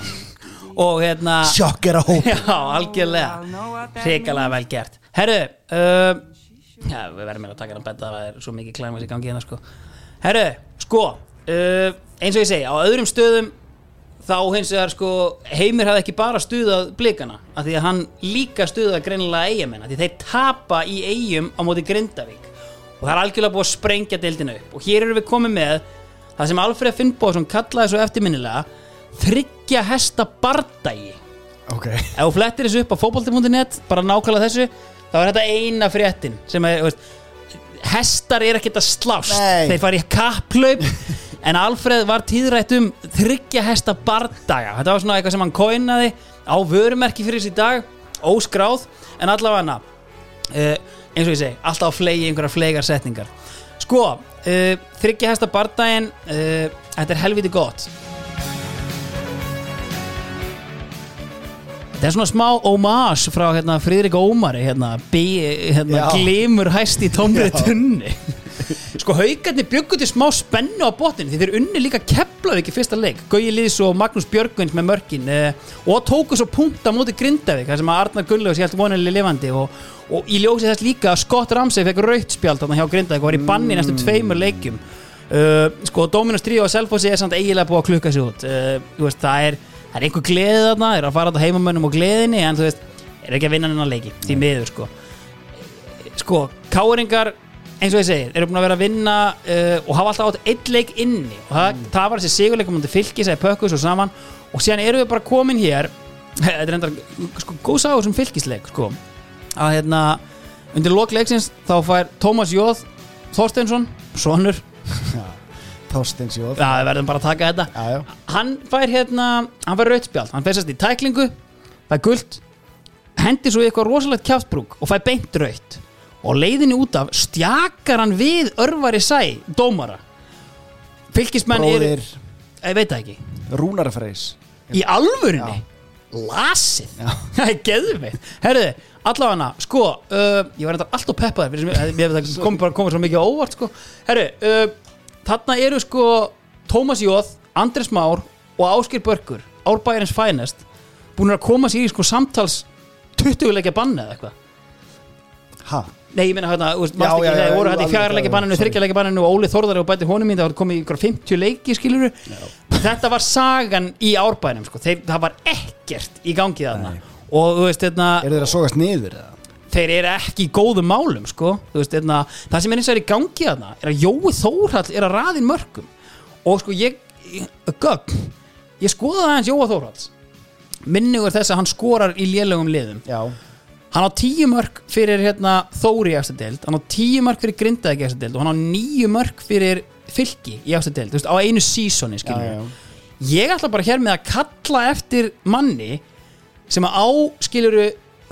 og hérna Sjokkera hóp Já, algjörlega. Hrikalega vel gert. Herru, uh, já, við verðum meira að taka hann betta það er svo mikið klæmis í gangi hérna sko. Herru, sko uh, eins og ég segi, á öðrum stöðum þá hins vegar sko Heimir hafði ekki bara stuðað blikana af því að hann líka stuðað greinilega eigamenn af því þeir tapa í eigum á móti Grindavík. Og það er algjörlega búið að sprengja deildina upp. Og hér erum við komið með það sem Alfred Finnbóðsson kallaði svo eftirminnilega þryggja hesta bardagi. Ok. Ef þú flettir þessu upp á fótbolti.net bara nákvæmlega þessu þá er þetta eina fréttin sem þú veist, hestar er ekkert að slást. Nei. þeir fara í kapplaup [laughs] en Alfreð var tíðrætt um þryggja hesta bardaga. Þetta var svona eitthvað sem hann kóinaði á vörumerki fyrir þessi dag óskráð en allavega hana uh, eins og ég segi, alltaf á flegi einhverja flegar setningar. Sko, uh, þryggja hesta bardagin uh, þetta er helviti gott Það er svona smá homage frá hérna, Friðrik Ómari hérna, hérna, glimur hæst í tómri tunni [laughs] Sko haugarnir byggu til smá spennu á botnin því þeir unni líka Keflavík í fyrsta leik. Gauji Lýðs og Magnús Björgvind með mörkin eh, og tóku svo punta móti Grindavík þar sem að Arnar Gunnlaugs held vonanlega lifandi og, og í ljósi þess líka að Scott Ramsey fekk raut spjald þarna hjá Grindavík og var í banni næstu tveimur leikjum. Uh, sko Dominus 3 og Selfossi er samt eiginlega búið að klukka sig út. Uh, veist, það er, það er einhver gleði þarna er að fara þetta heimamönnum og gleðinni en þú veist, er ekki að vinna hennar leiki því miður sko. Sko, káringar eins og ég segir, eru búin að vera að vinna uh, og hafa alltaf átt eitt leik inni. Og það, það var þessi sigurleikum mútið fylki segir pökkus og saman. Og síðan eru við bara komin hér [laughs] þetta er enda sko, góð sáður sem fylkisleik sko, að hérna undir lokleiksins þá fær Tómas Jóð Þorsteinsson, sonur Þorsteins Jóð Já, við verðum bara að taka þetta. Já, já. Hann fær hérna, hann fær rautspjald Hann fær sérst í tæklingu, fær guld Hendi svo í eitthvað rosalegt kjáftbrúk Og fær beint raut Og leiðinni út af stjakar hann við Örvari sæ, dómara. Fylkismenn eru Bróðir. Ég veit það ekki. Rúnar Freys Í alvörinni Lasið? [laughs] Það er geðveikt. Herðu, allavega sko uh, Ég var enda alltaf peppaður fyrir sem- [laughs] Mér það kom bara komið svo mikið á óvart sko. Herðu, uh, þarna eru sko Tómas Jóð, Andres Már Og Áskir Börkur, Árbæjarins Finest Búin að koma sér í sko samtals 20 leikja banni eða eitthvað Ha? Nei, ég meina hérna, þú veist, mást ekki já, voru jú, hérna í alveg, fjara leikja banninu, sorry. þryggja leikja banninu og Óli Þórðar og bæti honum mín, það komið í ykkur 50 leiki, skiluru Þetta var sagan í árbænum, sko, þeir, það var ekkert í gangi þarna og þú veist, hérna, Eru þeir að sogast niður? eða? Þeir eru ekki í góðum málum, sko. Veist, hérna, það sem er eins og er í gangi þarna er að Jói Þórhall er að raðin mörgum. Og sko, ég, ég gögn, ég skoðaði aðeins Jói Þórhalls. Minnugur þess að hann skorar í lélögum liðum. Já. Hann á tíu mörg fyrir hérna, Þóri í deild, hann á tíu mörg fyrir Grindavík í deild. Og hann á níu mörg fyrir Fylki í deild, þú veist, á einu sísoni já. ég ætla bara hér með að kalla eftir manni sem að á skiluru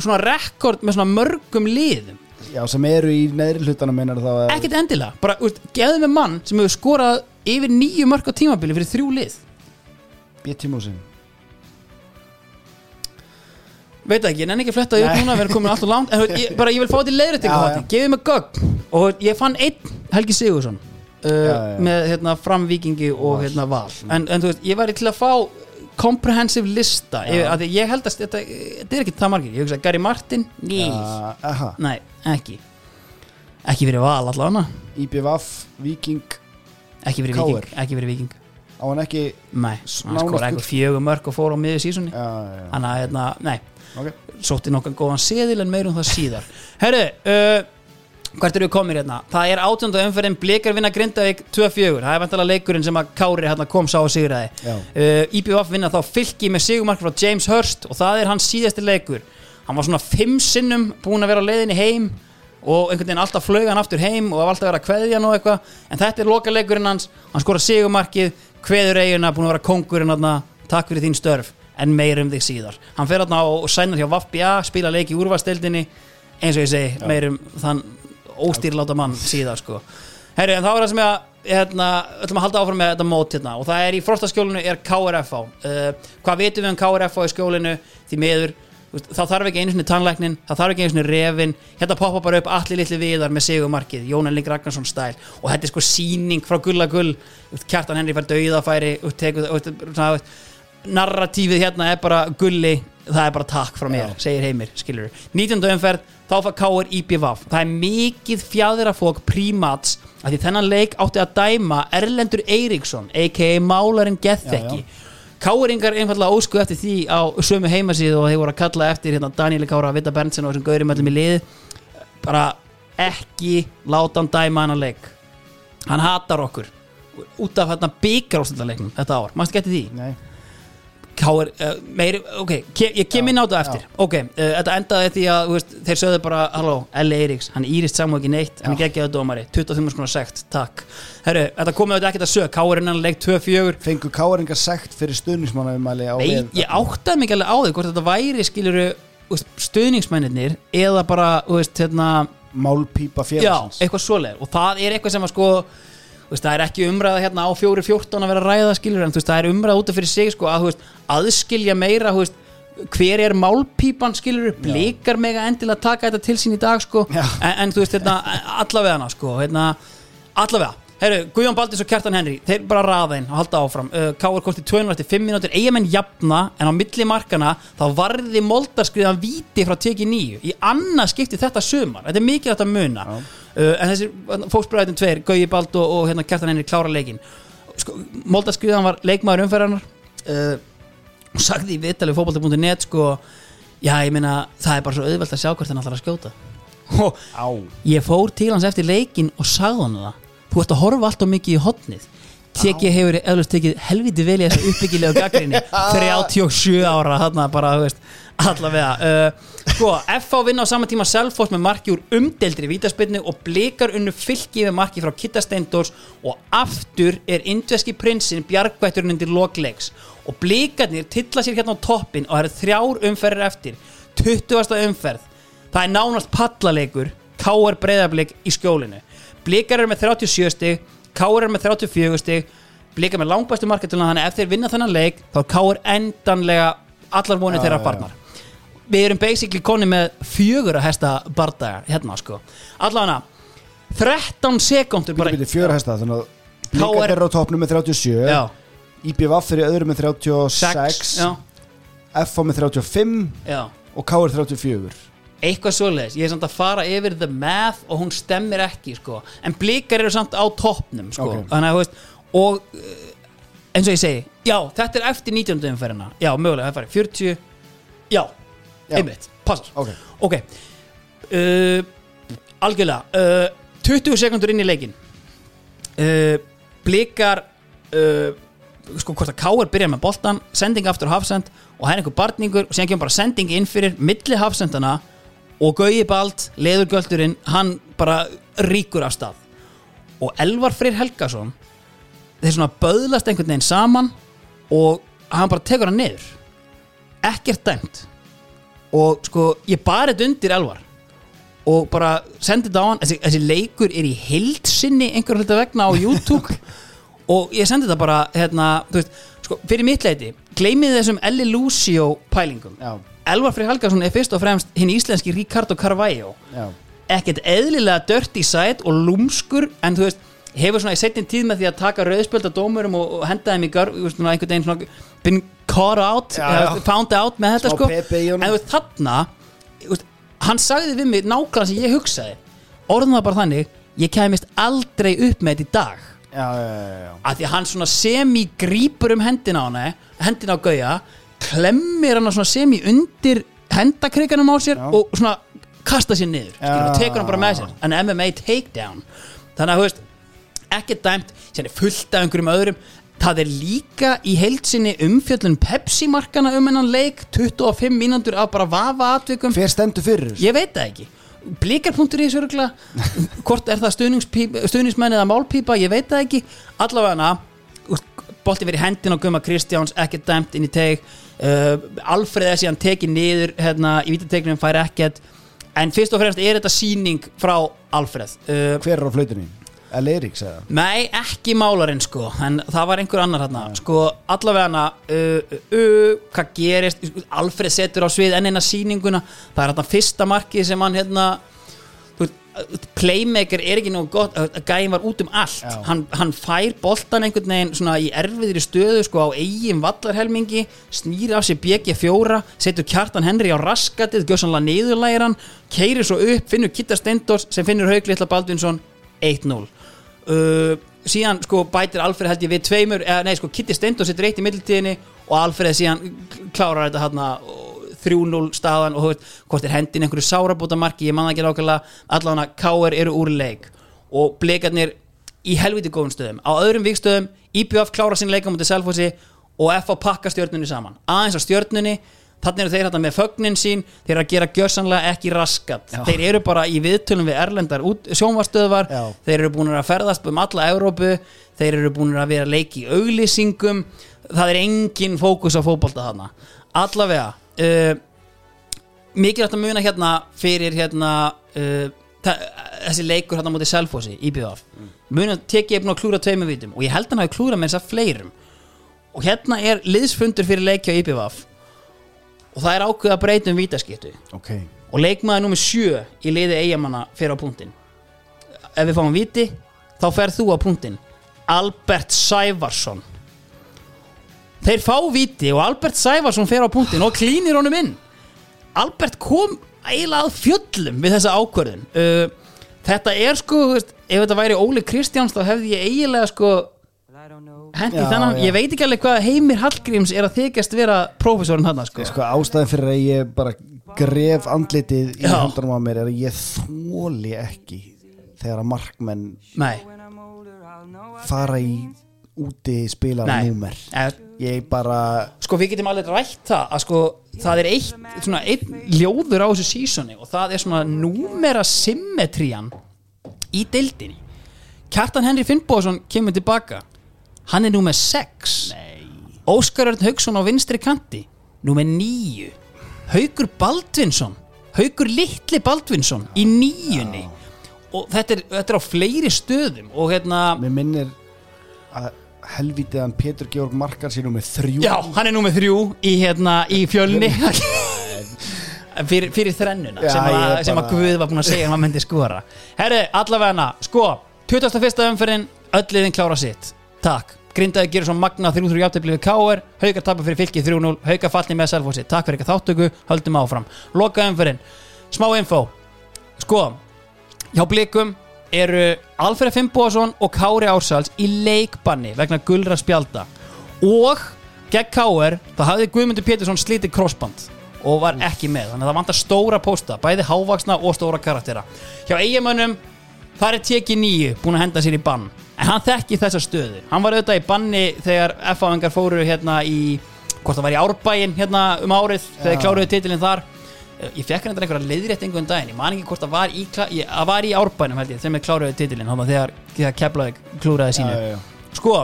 svona rekord með svona mörgum liðum. Já, sem eru í neðri hlutanum meinar þá að ekkert endilega, bara, þú veist, geðu með mann sem hefur skorað yfir níu mörg á tímabili fyrir þrjú lið. B.T. Músin veit það ekki, en enn ekki að fletta því upp núna við erum komin alltaf langt, en þú ég, bara ég vil fá þetta í leiðrættingu gefið mig gögn. Og ég fann einn Helgi Sigursson uh, Já, já. með hérna, framvíkingi og hérna, val. En, en þú veist, ég væri til að fá comprehensive lista. Ég, að ég held að þetta, þetta er ekki það margir. Ég hugsa Gary Martin, ný uh, Aha. Nei, ekki. Ekki fyrir val allavega. IBVF, Viking ekki KR. viking, ekki fyrir viking Á hann ekki nei, hann skor eitthvað fjögur mörg og fór á miður sísunni. Já þannig að, hérna, nei. Ok. Sótti nokkan góðan seðil en meir um það síðar. Herru, uh, hvert eru við komir hérna? Það er átjönda umferðin Blikar vinna Grindavík 2-4 Það er vantalega leikurinn sem að Kári hérna, kom sá og sigraði. Já. uh, IBF vinna þá fylki með sigumark frá James Hurst og það er hans síðasti leikur. Hann var svona fimm sinnum búin að vera á leiðinni heim og einhvern veginn alltaf flög hann aftur heim og alltaf vera að kveðja og eitthvað. En þetta er lokaleikurinn hans, hann skora sigumarkið kveður eiguna, búin að vera kongurinn þarna, takk fyrir þín störf en meir um þig síðar. Hann fer þarna og sænar hjá VFBA spila leik í úrvasteldinni eins og ég segi, meir um þann óstýrláta mann síðar sko. Herri, en þá er það sem ég að hérna, ætlum að halda áfram með þetta mót hérna. Og það er í frostaskjólinu er KRFA uh, hvað vitum við um KRFA í skjólinu? Því miður, þá þarf ekki einu sinni tannlæknin, það þarf ekki einu sinni refin hérna poppa bara upp allir litli viðar með sigumarkið Jón Elling Ragnarsson stæl og þetta er sko síning frá gull. Þú veist, kjartan Henry fær dauðafæri þú veist, tekur, narratífið hérna er bara gulli það er bara takk frá mér, segir Heimir skilur 19. umferð, þá fær Káur IPVaf það er mikið fjæðirafók prímats, að því þennan leik átti að dæma Erlendur Eiríksson a.k.a. Málarinn Gethekki Káuringar einfallega ósku eftir því á sömu heimasíðu og þeir voru að kalla eftir hérna, Danieli Kára, Vita Berntsen og þessum gaurum öllum í lið bara ekki láta hann dæma hann að leik. Hann hatar okkur. Út af hérna byggarástöldaleiknum þetta ár, mannstu getið því? Nei Káir, uh, meiri, ok, ke, ég kem inn á þetta eftir. ok, uh, þetta endaði því að veist, þeir sögðu bara, halló, L. Eiríks hann írist saman ekki neitt, hann geggjaðu dómari 25 skona sekt, takk. Herru, þetta komið auðvitað ekkert að sög, Káir innan leik 2-4 Fengu káringar sekt fyrir stuðnismannumæli á Nei, leið ég áttaði mig alveg á því hvort þetta væri skiluru stuðningsmennir eða bara, veist, hérna Málpípa já, félagsins eitthvað svoleið og það er eitthvað sem að sko veist, það er ekki umræða hérna á 4.14 að vera að ræða skilur en veist, það er umræða út af fyrir sig sko að veist, aðskilja meira hver er málpípan skilur blikar mega endilega taka þetta til sín í dag sko, Já. en, en þú veist hérna, allavega sko, hérna, allavega Herru, Guðjón Baldins og Kjartan Henry þeir bara raða inn og halda áfram. Uh, Káur kosti 200 eftir 5 mínútur. Eigamenn jafna en á milli markana þá varði moldarskriðan víti frá teki nýju í annað skipti þetta sumar. Þetta er mikilvægt að muna. Uh, en þessi fóksbræðin tveir, Guðji Bald og, og hérna, Kjartan Henry klára leikin sko, moldarskriðan var leikmaður umferðarnar uh, og sagði í vitali fótbolti.net sko, já ég meina það er bara svo auðvelt að sjá hvert hann ætlar að skjóta. Og ég fór til hans eftir leikin og sagði hann það þú ert að horfa alltaf mikið í hotnið tekið hefur eflust tekið helviti vel í þessu uppbyggilega gaggrinni 37 [laughs] ára þarna bara þú veist allavega. Uh, sko FH vinna á sama tíma Selfoss með marki úr umdeldri vítaspinnu og blikar unnu fylki með marki frá Kitta Steindors og aftur er indveski prinsinn bjargvætturinn undir lokleiks og blikarnir tilla sér hérna á toppin og það eru þrjár umferðir eftir. 20. umferð. Það er nánast pallaleikur K.R. breyðarblik í skjólinu Blikar eru með 37 stig K.R. eru með 34 stig. Blikar með langbæstu marketulina þannig að ef þeir vinna þennan leik þá er K.R. endanlega allar vonið þeirra já, barnar við erum basically koni með fjögur að hesta bardaga hérna sko. Allavega 13 sekundur bara fjögur hesta Þannig að Blíkar eru á topnum með 37 já, IBVF fyrir öðru með 36 sex. Já, FH með 35 já. Og K er 34 eitthvað svoleiðis, ég er samt að fara yfir the math og hún stemmir ekki sko. en blikar eru samt á toppnum sko. Ok. þannig að þú veist og uh, eins og ég segi, já, þetta er eftir 19. umferðina, já, mögulega, það fari 40, já, Já. einmitt passar, Ok. ok uh, algjörlega uh, 20 sekundur inn í leikin uh, blikar uh, sko hvort að Káar byrjar með boltan sending aftur hafsend og það er einhver barningur og síðan kemur bara sending inn fyrir milli hafsendana og Gauji Bald, leðurgöldurinn hann bara ríkur af stað. Og Elvar Freyr Helgason þeir svona böðlast einhvern veginn saman og hann bara tekur hann niður. Ekkert dæmt. Og sko ég þetta undir Elvar. Og bara sendi þetta á hann. Þessi, þessi leikur er í heildsinni einhver hluta vegna á YouTube. [laughs] Og ég sendi þetta bara hérna, veist, sko, fyrir mitt leiti gleymið þessum Elli Lucio pælingum. Já, Elvar Freyr Helgason er fyrst og fremst hinn íslenski Ricardo Carvalho. Ekkert eðlilega dirty side og lúmskur en þú veist hefur svona í setjum tíð með því að taka rauðspölda dómurum og, og henda þeim í gar þú veist, svona einhvern veginn svona been caught out Já, já. found out með þetta Smá sko. Pepe en þú veist þarna veist, hann sagði við mig nákvæmlega sem ég hugsaði. Orðum það bara þannig ég kæmist aldrei upp með þetta í dag. Já, já, já, já. að því að hann svona semi grípur um hendina á hana hendina á gauja klemmir hann svona semi undir hendakrikanum á sér Já. og svona kasta sér niður skilur, og tekur hann bara með sér. En MMA takedown. Þannig að þú veist ekki dæmt, sér er fullt af einhverjum öðrum. Það er líka í heilsinni umfjöllun Pepsi markana um hennan leik 25 mínútur af bara vafa atvikum Hver stendur fyrir ég veit það ekki. Blikarpunktur í þessu örgla hvort er það stuðningspíp- stuðningsmenn eða málpípa, ég veit það ekki. Allavega bolti verið hendin á Guma Kristjáns, ekki dæmt inn í teg uh, Alfreð er síðan tekið niður hérna, í vítategnum fær ekkert. En fyrst og fremst er þetta síning frá Alfreð uh, Hver er á flautunni? L. Eiríks eða? Nei, ekki málarinn sko. En það var einhver annar hérna Sko, allavega hana uh, uh, uh, Hvað gerist? Alfred setur á svið enn eina sýninguna. Það er hérna fyrsta markið sem hann hérna Playmaker er ekki nú gott uh, Gæin var út um allt. Hann, hann fær boltan einhvern veginn Svona í erfiðri stöðu Sko á eigin vallarhelmingi Snýr af sér BG fjóra Setur kjartan Henry á raskatið Gjössanlega niðurlægir hann Keirir svo upp, finnur Kitta Stendors Sem finnur Haug Litla Baldvinsson 1-0 uh, síðan sko bætir Alfred held ég við tveimur eða nei sko Kitty Steindor setur eitt í middeltíðinni og Alfred síðan klárar þetta hérna 3-0 staðan og veist hvort er hendin einhverju sárabúta marki ég manna ekki rákala allan að K.R. eru úr leik og blekarnir í helviti góðum stöðum á öðrum vikstöðum IBF klára sín leika mútið Selfossi og F pakka stjörnunni saman aðeins á stjörnunni þannig eru þeir hérna með fögnin sín þeir eru að gera gjörsanlega ekki raskat Já. þeir eru bara í viðtölum við erlendar sjónvarstöðvar Já. þeir eru búin að ferðast um alla Evrópu þeir eru búin að vera leiki auglýsingum það er engin fókus á fótbolta þarna allavega uh, mikilvægt að muna hérna fyrir hérna uh, þessi leikur hérna móti Selfossi í BF mm. muna tek ég búin að klúra tveimur vítum og ég held hann hafi klúra með þess að fleirum. Og hérna er liðsfundur fyrir leikja í BF og það er ákveð að breyta um vítaskiptu ok. Og leikmaður nummer sjö í liði eigamanna fer á punktin ef við fáum viti þá fer þú á punktin Albert Sævarsson þeir fá viti og Albert Sævarsson fer á punktin og klínir honum inn. Albert kom eiginlega að fjöllum við þessa ákvörðun. Uh, þetta er sko veist, ef þetta væri Óli Kristjáns þá hefði ég eiginlega sko hendi já. ég veit ekki alveg hvað Heimir Hallgríms er að þykjast vera prófessorinn hann sko. sko ástæðin fyrir að ég bara gref andlitið í hundanum á mér er að ég þóli ekki þegar að markmenn nei, fara í úti spila númer. Eh, ég bara sko við getum alveg rætt það að sko það er eitt, svona einn ljóður á þessu sísoni og það er svona númera symmetrían í deildinni. Kjartan Henry Finnbóðsson kemur tilbaka. Hann er númer 6 Óskar Örn Haugsson á vinstri kanti númer 9 Haugur Baldvinsson Haugur Litli Baldvinsson í níunni. Og þetta er, þetta er á fleiri stöðum og hérna mér minnir að helvitiðan Pétur Georg Markar sér nú með þrjú Já, hann er númer þrjú í, hérna, í fjölni. [laughs] fyrir, fyrir þrennuna Já, sem, ég að, er sem að bara- Guð var búin að segja að maður myndi skora. Herri, allavega sko 21. umferðin, öll liðin klára sitt. Takk, Grindaði gerir svo magna 3-3 jafntefli við K.R. Haukar tapar fyrir fylki 3-0 Haukar fallni með Selfossi. Takk fyrir eitthvað þáttöku, höldum áfram. Loka umferðin, smá info. Sko, hjá blikum eru Alfred Fimboðsson og Kári Ársals í leikbanni vegna gulra spjalda. Og gegn Káir það hafði Guðmundur Pétursson slítið crossband og var ekki með. Þannig að það vantar stóra pósta bæði hávaksna og stóra karaktera. Hjá eigamönnum þar er teki nýju búin að henda sér í bann. En hann þekki þessa stöðu. Hann var auðvitað í banni þegar F-áengar fóru hérna í hvort það var í Árbæin hérna um árið þegar þeir kláruðu titilin þar ég fekk hann einhverja leiðréttingu um daginn. Ég man ekki hvort það var í, það var í árbænum held ég, þegar við kláruðu titilin að þegar, þegar Keflavík klúraði sínu. Já, já, sko,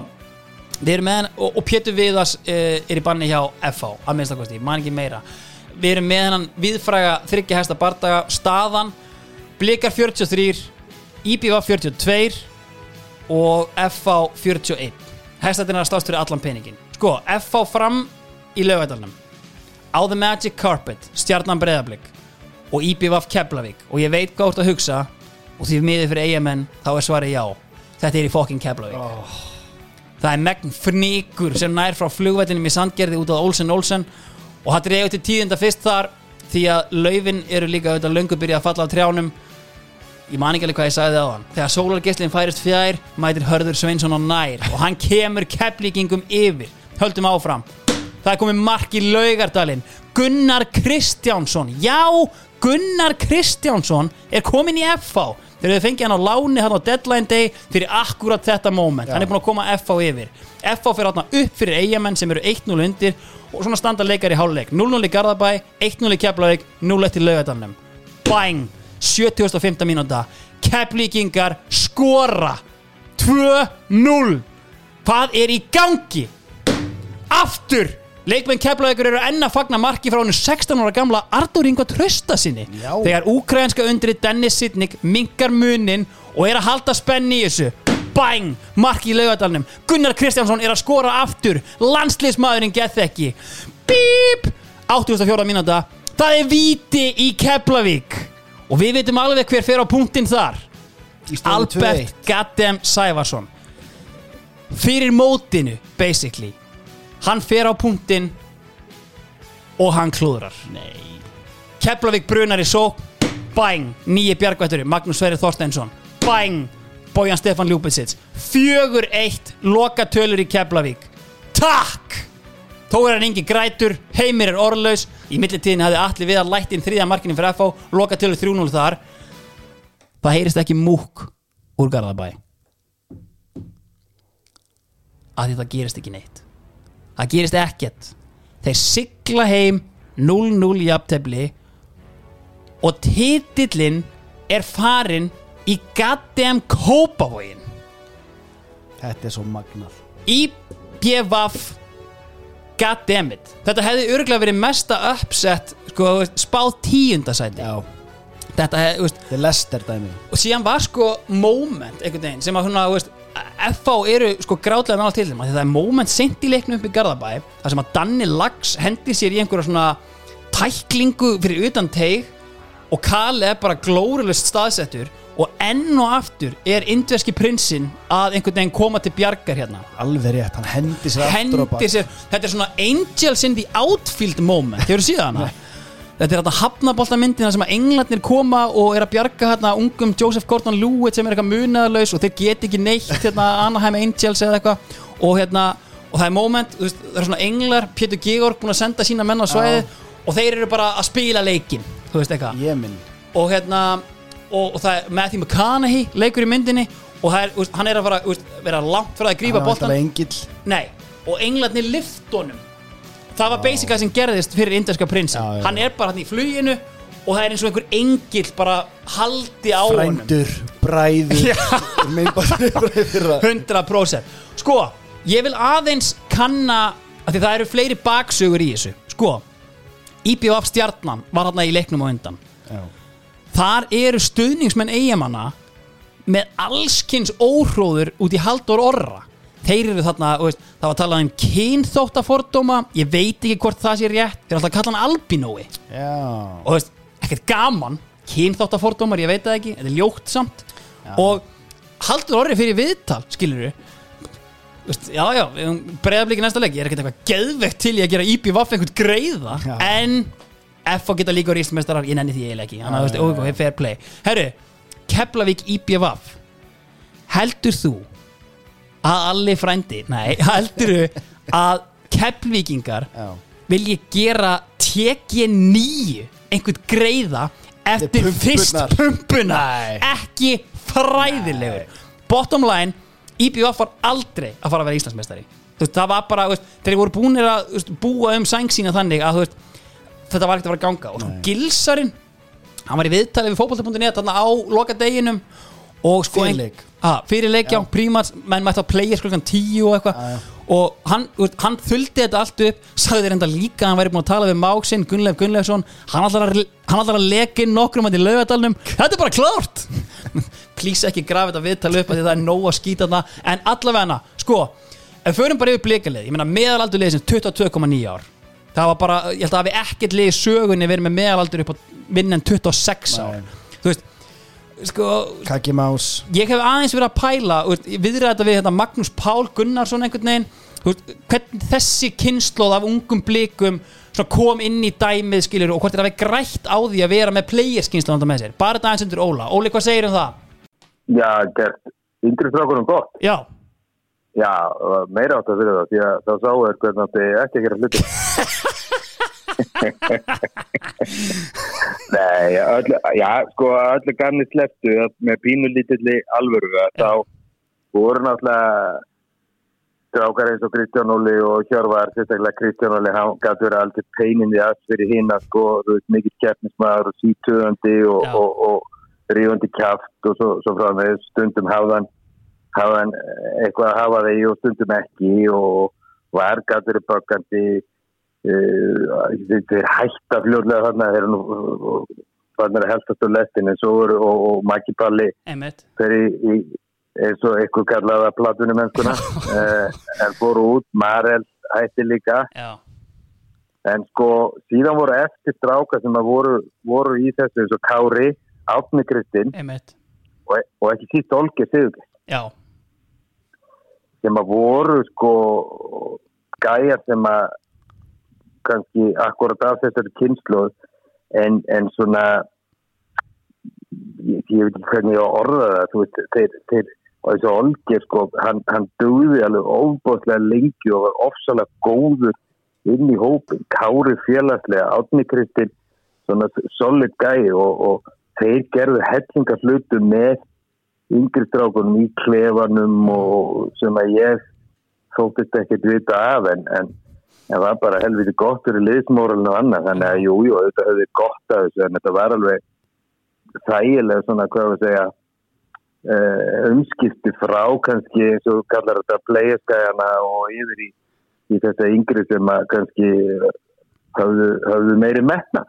við erum með hann og, og Pétur Viðas uh, er í banni hjá FH að minnstakosti, man ekki meira. Við erum með hann viðfræga þryggja hesta bardaga, staðan Blikar 43 IBV 42 og FH 41 hestatina er stást fyrir allan peningin sko, FH fram í lögadalnum á The Magic Carpet stjarnan breyðablík og IBVF Keflavík. Og ég veit ert að hugsa og því miður fyrir eigamenn þá er svarið já. Þetta er í fokkin Keflavík. Það er megn fníkur sem nær frá flugvellinum í Sandgerði út á Olsen Olsen og það dregur til tíðinda fyrst þar því að laufin eru líka auðvitað löngu byrjað að falla á trjánum. Ég man ekki alveg hvað ég sagði á hann þegar sólargeslinn færist fjær mætir Hörður Sveinsson á nær og hann kemur keflíkingum yfir. Höldum áfram það er komið mark í laugardalinn. Gunnar Kristjánsson. Já, Gunnar Kristjánsson er komin í FH þegar þau fengið hann á láni hann á deadline day fyrir akkurat þetta moment. Hann er búin að koma FH yfir. FH fyrir hann upp fyrir eigamenn sem eru 1-0 undir og svona standa leikar í háluleik 0-0 í Garðabæ, 1-0 í Keflavík 0-1 í laugardalnum. Bang 75. mínúta. Keflíkingar skora 2-0 hvað er í gangi? Aftur leikmenn Keflavíkur eru enn að fagna marki frá hennu 16 ára gamla Artur Ingvar Trausta sinni. Já. þegar úkrainska undrið Dennis Sidnik minkar munin og er að halda spenni í þessu bang, marki í laugadalnum Gunnar Kristjánsson er að skora aftur. Landsliðsmaðurinn gett ekki. Bíp! 84. mínúta. Það er víti í Keflavík. Og við veitum alveg hver fer á punktinn þar. Albert 2-1. Gaddem Sævarsson. Fyrir mótinu basically hann fer á punktinn og hann klúðrar. Nei. Keflavík brunar í sók. Bang, nýji bjargvætturi Magnús Sverri Þorsteinsson. Bang, Bojan Stefan Ljúbitsits fjögur eitt, loka tölur í Keflavík. Takk! Þó er hann engi grætur, heimir er orðlaus. Í millitíðin hafði allir við að lætt inn þriðja markinu fyrir FH, loka til 3-0 þar. Það heyrist ekki múk úr Garðabæ. Að það gerist ekki neitt Það gerist ekkert. Þeir sigla heim 0-0 jafntefli og titillinn er farin í goddamn Kópavógin Þetta er svo magnað. IBVF goddammit þetta hefði örgulega verið mesta uppset sko, spáð tíundasæti Já, þetta hefði, þú veist, þetta er Lester dæmi og síðan var sko moment einhvern veginn sem að svona, þú veist FH eru sko grátlega nála til þeim það er moment sent í leiknum upp í Garðabæ þar sem að Danni Lax hendir sér í einhverja svona tæklingu fyrir utan teig og Kale er bara glórulust staðsettur og enn og aftur er indverski prinsinn að einhvern veginn koma til bjargar hérna. Alveg rétt, hann hendi sér aftur á bak. hendir sér, þetta er svona angels in the outfield moment, hefur þú síðan hana? Þetta er þetta hafnaboltamyndina sem að englarnir koma og er að bjarga hérna ungum Joseph Gordon-Lewitt sem er eitthvað munaðlaus og þeir get ekki neitt hérna Anaheim Angels eða eitthvað. Og hérna, og það er moment, veist, það er svona englar, Pétur Georg búin að senda sína menn á svæði og þeir eru bara að spila leikin, þú veist eitthvað. Og hérna og, og það er Matthew McConaughey leikur í myndinni og er, veist, hann er að fara, veist, vera langt frá að grípa boltan og englarnir liftunum Það var basic að sem gerðist fyrir inderska prinsin. Hann er bara hann í fluginu og það er eins og einhver engill bara haldi á honum. Frændur, bræður [laughs] Minn bara bræður fyrra 100% Sko, ég vil aðeins kanna því það eru fleiri baksögur í þessu. Sko, IBF stjarnan var hann í leiknum á undan. Já. Þar eru stuðningsmenn eigamanna með allskins óhróður út í Halldór Orra Þeir eru þarna, þú veist, það var talað um kynþóttafordóma. Ég veit ekki hvort það sé rétt. Þeir eru alltaf að kalla hann albinói. Já. Og þú veist, ekkert gaman. Kynþáttafordómar, ég veit það ekki. Þetta er ljótt samt. Og haldur orðið fyrir viðtal, skilur veist, já, já, breyðabliki næsta leik, ég er ekkert eitthvað geðvegt til ég að gera íbí vaff einhvern greiða. Já. en F.A. geta líka rísmestarar, ég nenni því eiginlega ekki. Þannig að, þú veist, ok, fair play. Herru, Keflavík íbí vaff heldur þú að allir frændi, nei, [laughs] heldur þú að Keflvíkingar Já. vilji gera TG9 einhvern greiða eftir pumpurnar. fyrst pumpuna? Nei. ekki fræðilegur. Bottom line, IBF var aldrei að fara að vera Íslandsmeistari. Veist, það var bara, veist, þeir voru búinir að veist, búa um sæng sína þannig að þetta var ekkert að fara að ganga. Og sko Gilsarinn, hann var í viðtali við fótbolta.net þarna á lokadeginum og sko ein-. Ah, fyrir leik, já, prímats, menn mætti að playa sklokkan tíu og eitthvað. Já. og hann, hann þuldi þetta allt upp sagði þér enda líka að hann væri búin að tala við Máksinn, Gunnleif Gunnleifsson. Hann ætlar að, að inn nokkrum að í laugadalnum, þetta er bara klárt! [laughs] Please ekki grafa þetta viðtal upp af því það er nóg að skýta þarna. En allavega sko, ef við förum bara yfir blikalið ég meina meðalaldur liðið sem 22,9 ár. Það var bara, ég held að hafi ekkert lið í sögunni verið með meðalaldur upp á vinna en 26 ár Nei. þú veist, sko Kaki Más ég hef aðeins verið að pæla viðræða þetta við þetta Magnús Pál Gunnarsson einhvern veginn hvernig þessi kynnslóð af ungum blikum kom inn í dæmið skilur og hvort er að við grætt á því að vera með playerskynslóðanda með sér bara þetta aðeins undir Óla Óli hvað segir um það? Já, gert yngri strákunum gott. Já, Já, meira átt að fyrir það, því að þá sáu er hvernig átti ekki að gera hluti. [laughs] Nei, öll, já, sko, öllu gamni sleftu með pínu lítilli alvöru þá voru náttúrulega strákar eins og Kristján Óli og Hjörvar, sérstaklega Kristján Óli, hann gæti verið aldrei peinin í allt fyrir hinn að sko, þú veist, mikill keppnismæður og sítöðandi og, Já. og, og rífandi kjaft og svo, svo frá með stundum hafðan hafðan eitthvað að hafa þeir og stundum ekki og var gæti verið bökkandi uh, þeir hætta fljóðlega þarna þeir eru nú þarna er helstast á lestin en svo eru og, og Maggi Palli einmitt. fer í, í eins og eitthvað kallaða platunum mennskuna uh, [laughs] en fóru út, Marel hætti líka. Já, en sko síðan voru eftir stráka sem að voru, voru í þessu eins og Kári, Átni Kristinn og, og ekki síst Olgi Sigur sem að voru sko gæjar sem að kannski akkurat af þessari kynsluð en, en svona ég, ég veit ekki hvernig ég orða það þú veist, þeir, þeir og þessu Olgir sko, hann, hann dugði alveg ofbóðslega lengi og var ofsalega góður inn í hópin, Kári félagslega, Átni Kristinn svona solid gæi og, og þeir gerðu hellinga hlutu með yngri strákunum í klefanum og sem að ég þóttist ekkert vita af en, en, en var bara helviti gott fyrir liðsmóralinu og annað. Þannig að jú, jú, þetta höfði gott af þessu en þetta var alveg þægilega svona, hvað að segja uh, umskipti frá kannski eins og kallar þetta playerskæjana og yfir í, í þetta yngri sem að kannski höfðu, höfðu meiri metna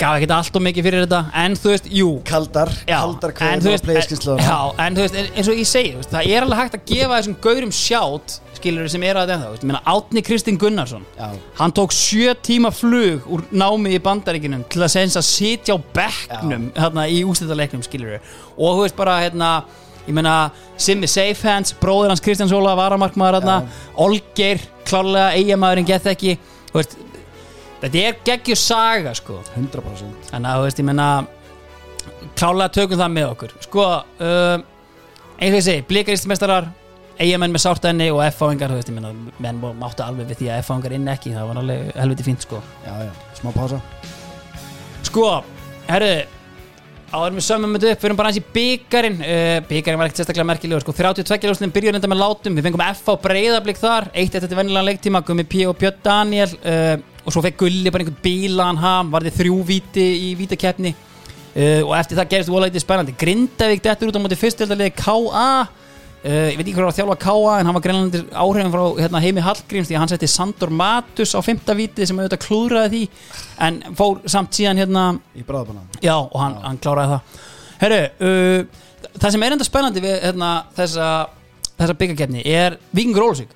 gaf ekkert allt og mikið fyrir þetta en þú veist, jú. Kaldar, Já, kaldar og veist, playskynslaður já, en þú veist, en- eins og ég segi veist, það er alveg hægt að gefa þessum gaurum sjátt skilur sem eru að þetta, þú veist, ég meina Átni Kristinn Gunnarsson, Já. hann tók sjö tíma flug úr námi í bandaríkinum til að segja að sitja á bekknum hérna í ústættaleiknum, skilur og þú veist bara, hérna ég meina, Simmi Safehands, bróður hans Kristján Sóla varamarkmaður hérna, Olgeir klárlega, eigamæðurinn gett ekki þú veist, þetta er geggjur saga, sko. 100% Þannig að þú veist, ég menna klálega tökum það með okkur. Sko, uh, eins og ég segi Blíkaristmestarar, eigamenn með sártæðinni og F-fáingar, þú veist, ég menna menn má- máttu alveg við því að F-fáingar inn ekki það var alveg helviti fínt, sko. Já, já, smá pása. Sko, herru áður við sömum þetta upp, við erum bara hans í byggarinn uh, byggarinn var ekkert sérstaklega merkilegur sko, 32 ljóstin byrjun enda með látum. Við fengum F á breyðablík þar, eitt eftir þetta vennilega leiktíma Gummi P og Björn Daniel uh, og svo fekk Gulli bara einhvern bílan ham, varði þrjú víti í vítakeppni. Uh, og eftir það gerist eitthvað spennandi, Grindavík dettur út á móti fyrstöldalegi KA Uh, ég veit ekki hvað var þjálfa Káa en hann var greinlandir áhrifin frá hérna, heimi Hallgríms því að hann setti Sandor Matus á fymta vítið sem auðvitað klúðraði því en fór samt síðan hérna Í bráðabanna Já, og hann, hann kláraði það. Herru, uh, það sem er enda spennandi við hérna, þessa, þessa byggakefni er Víkingur Ólusvík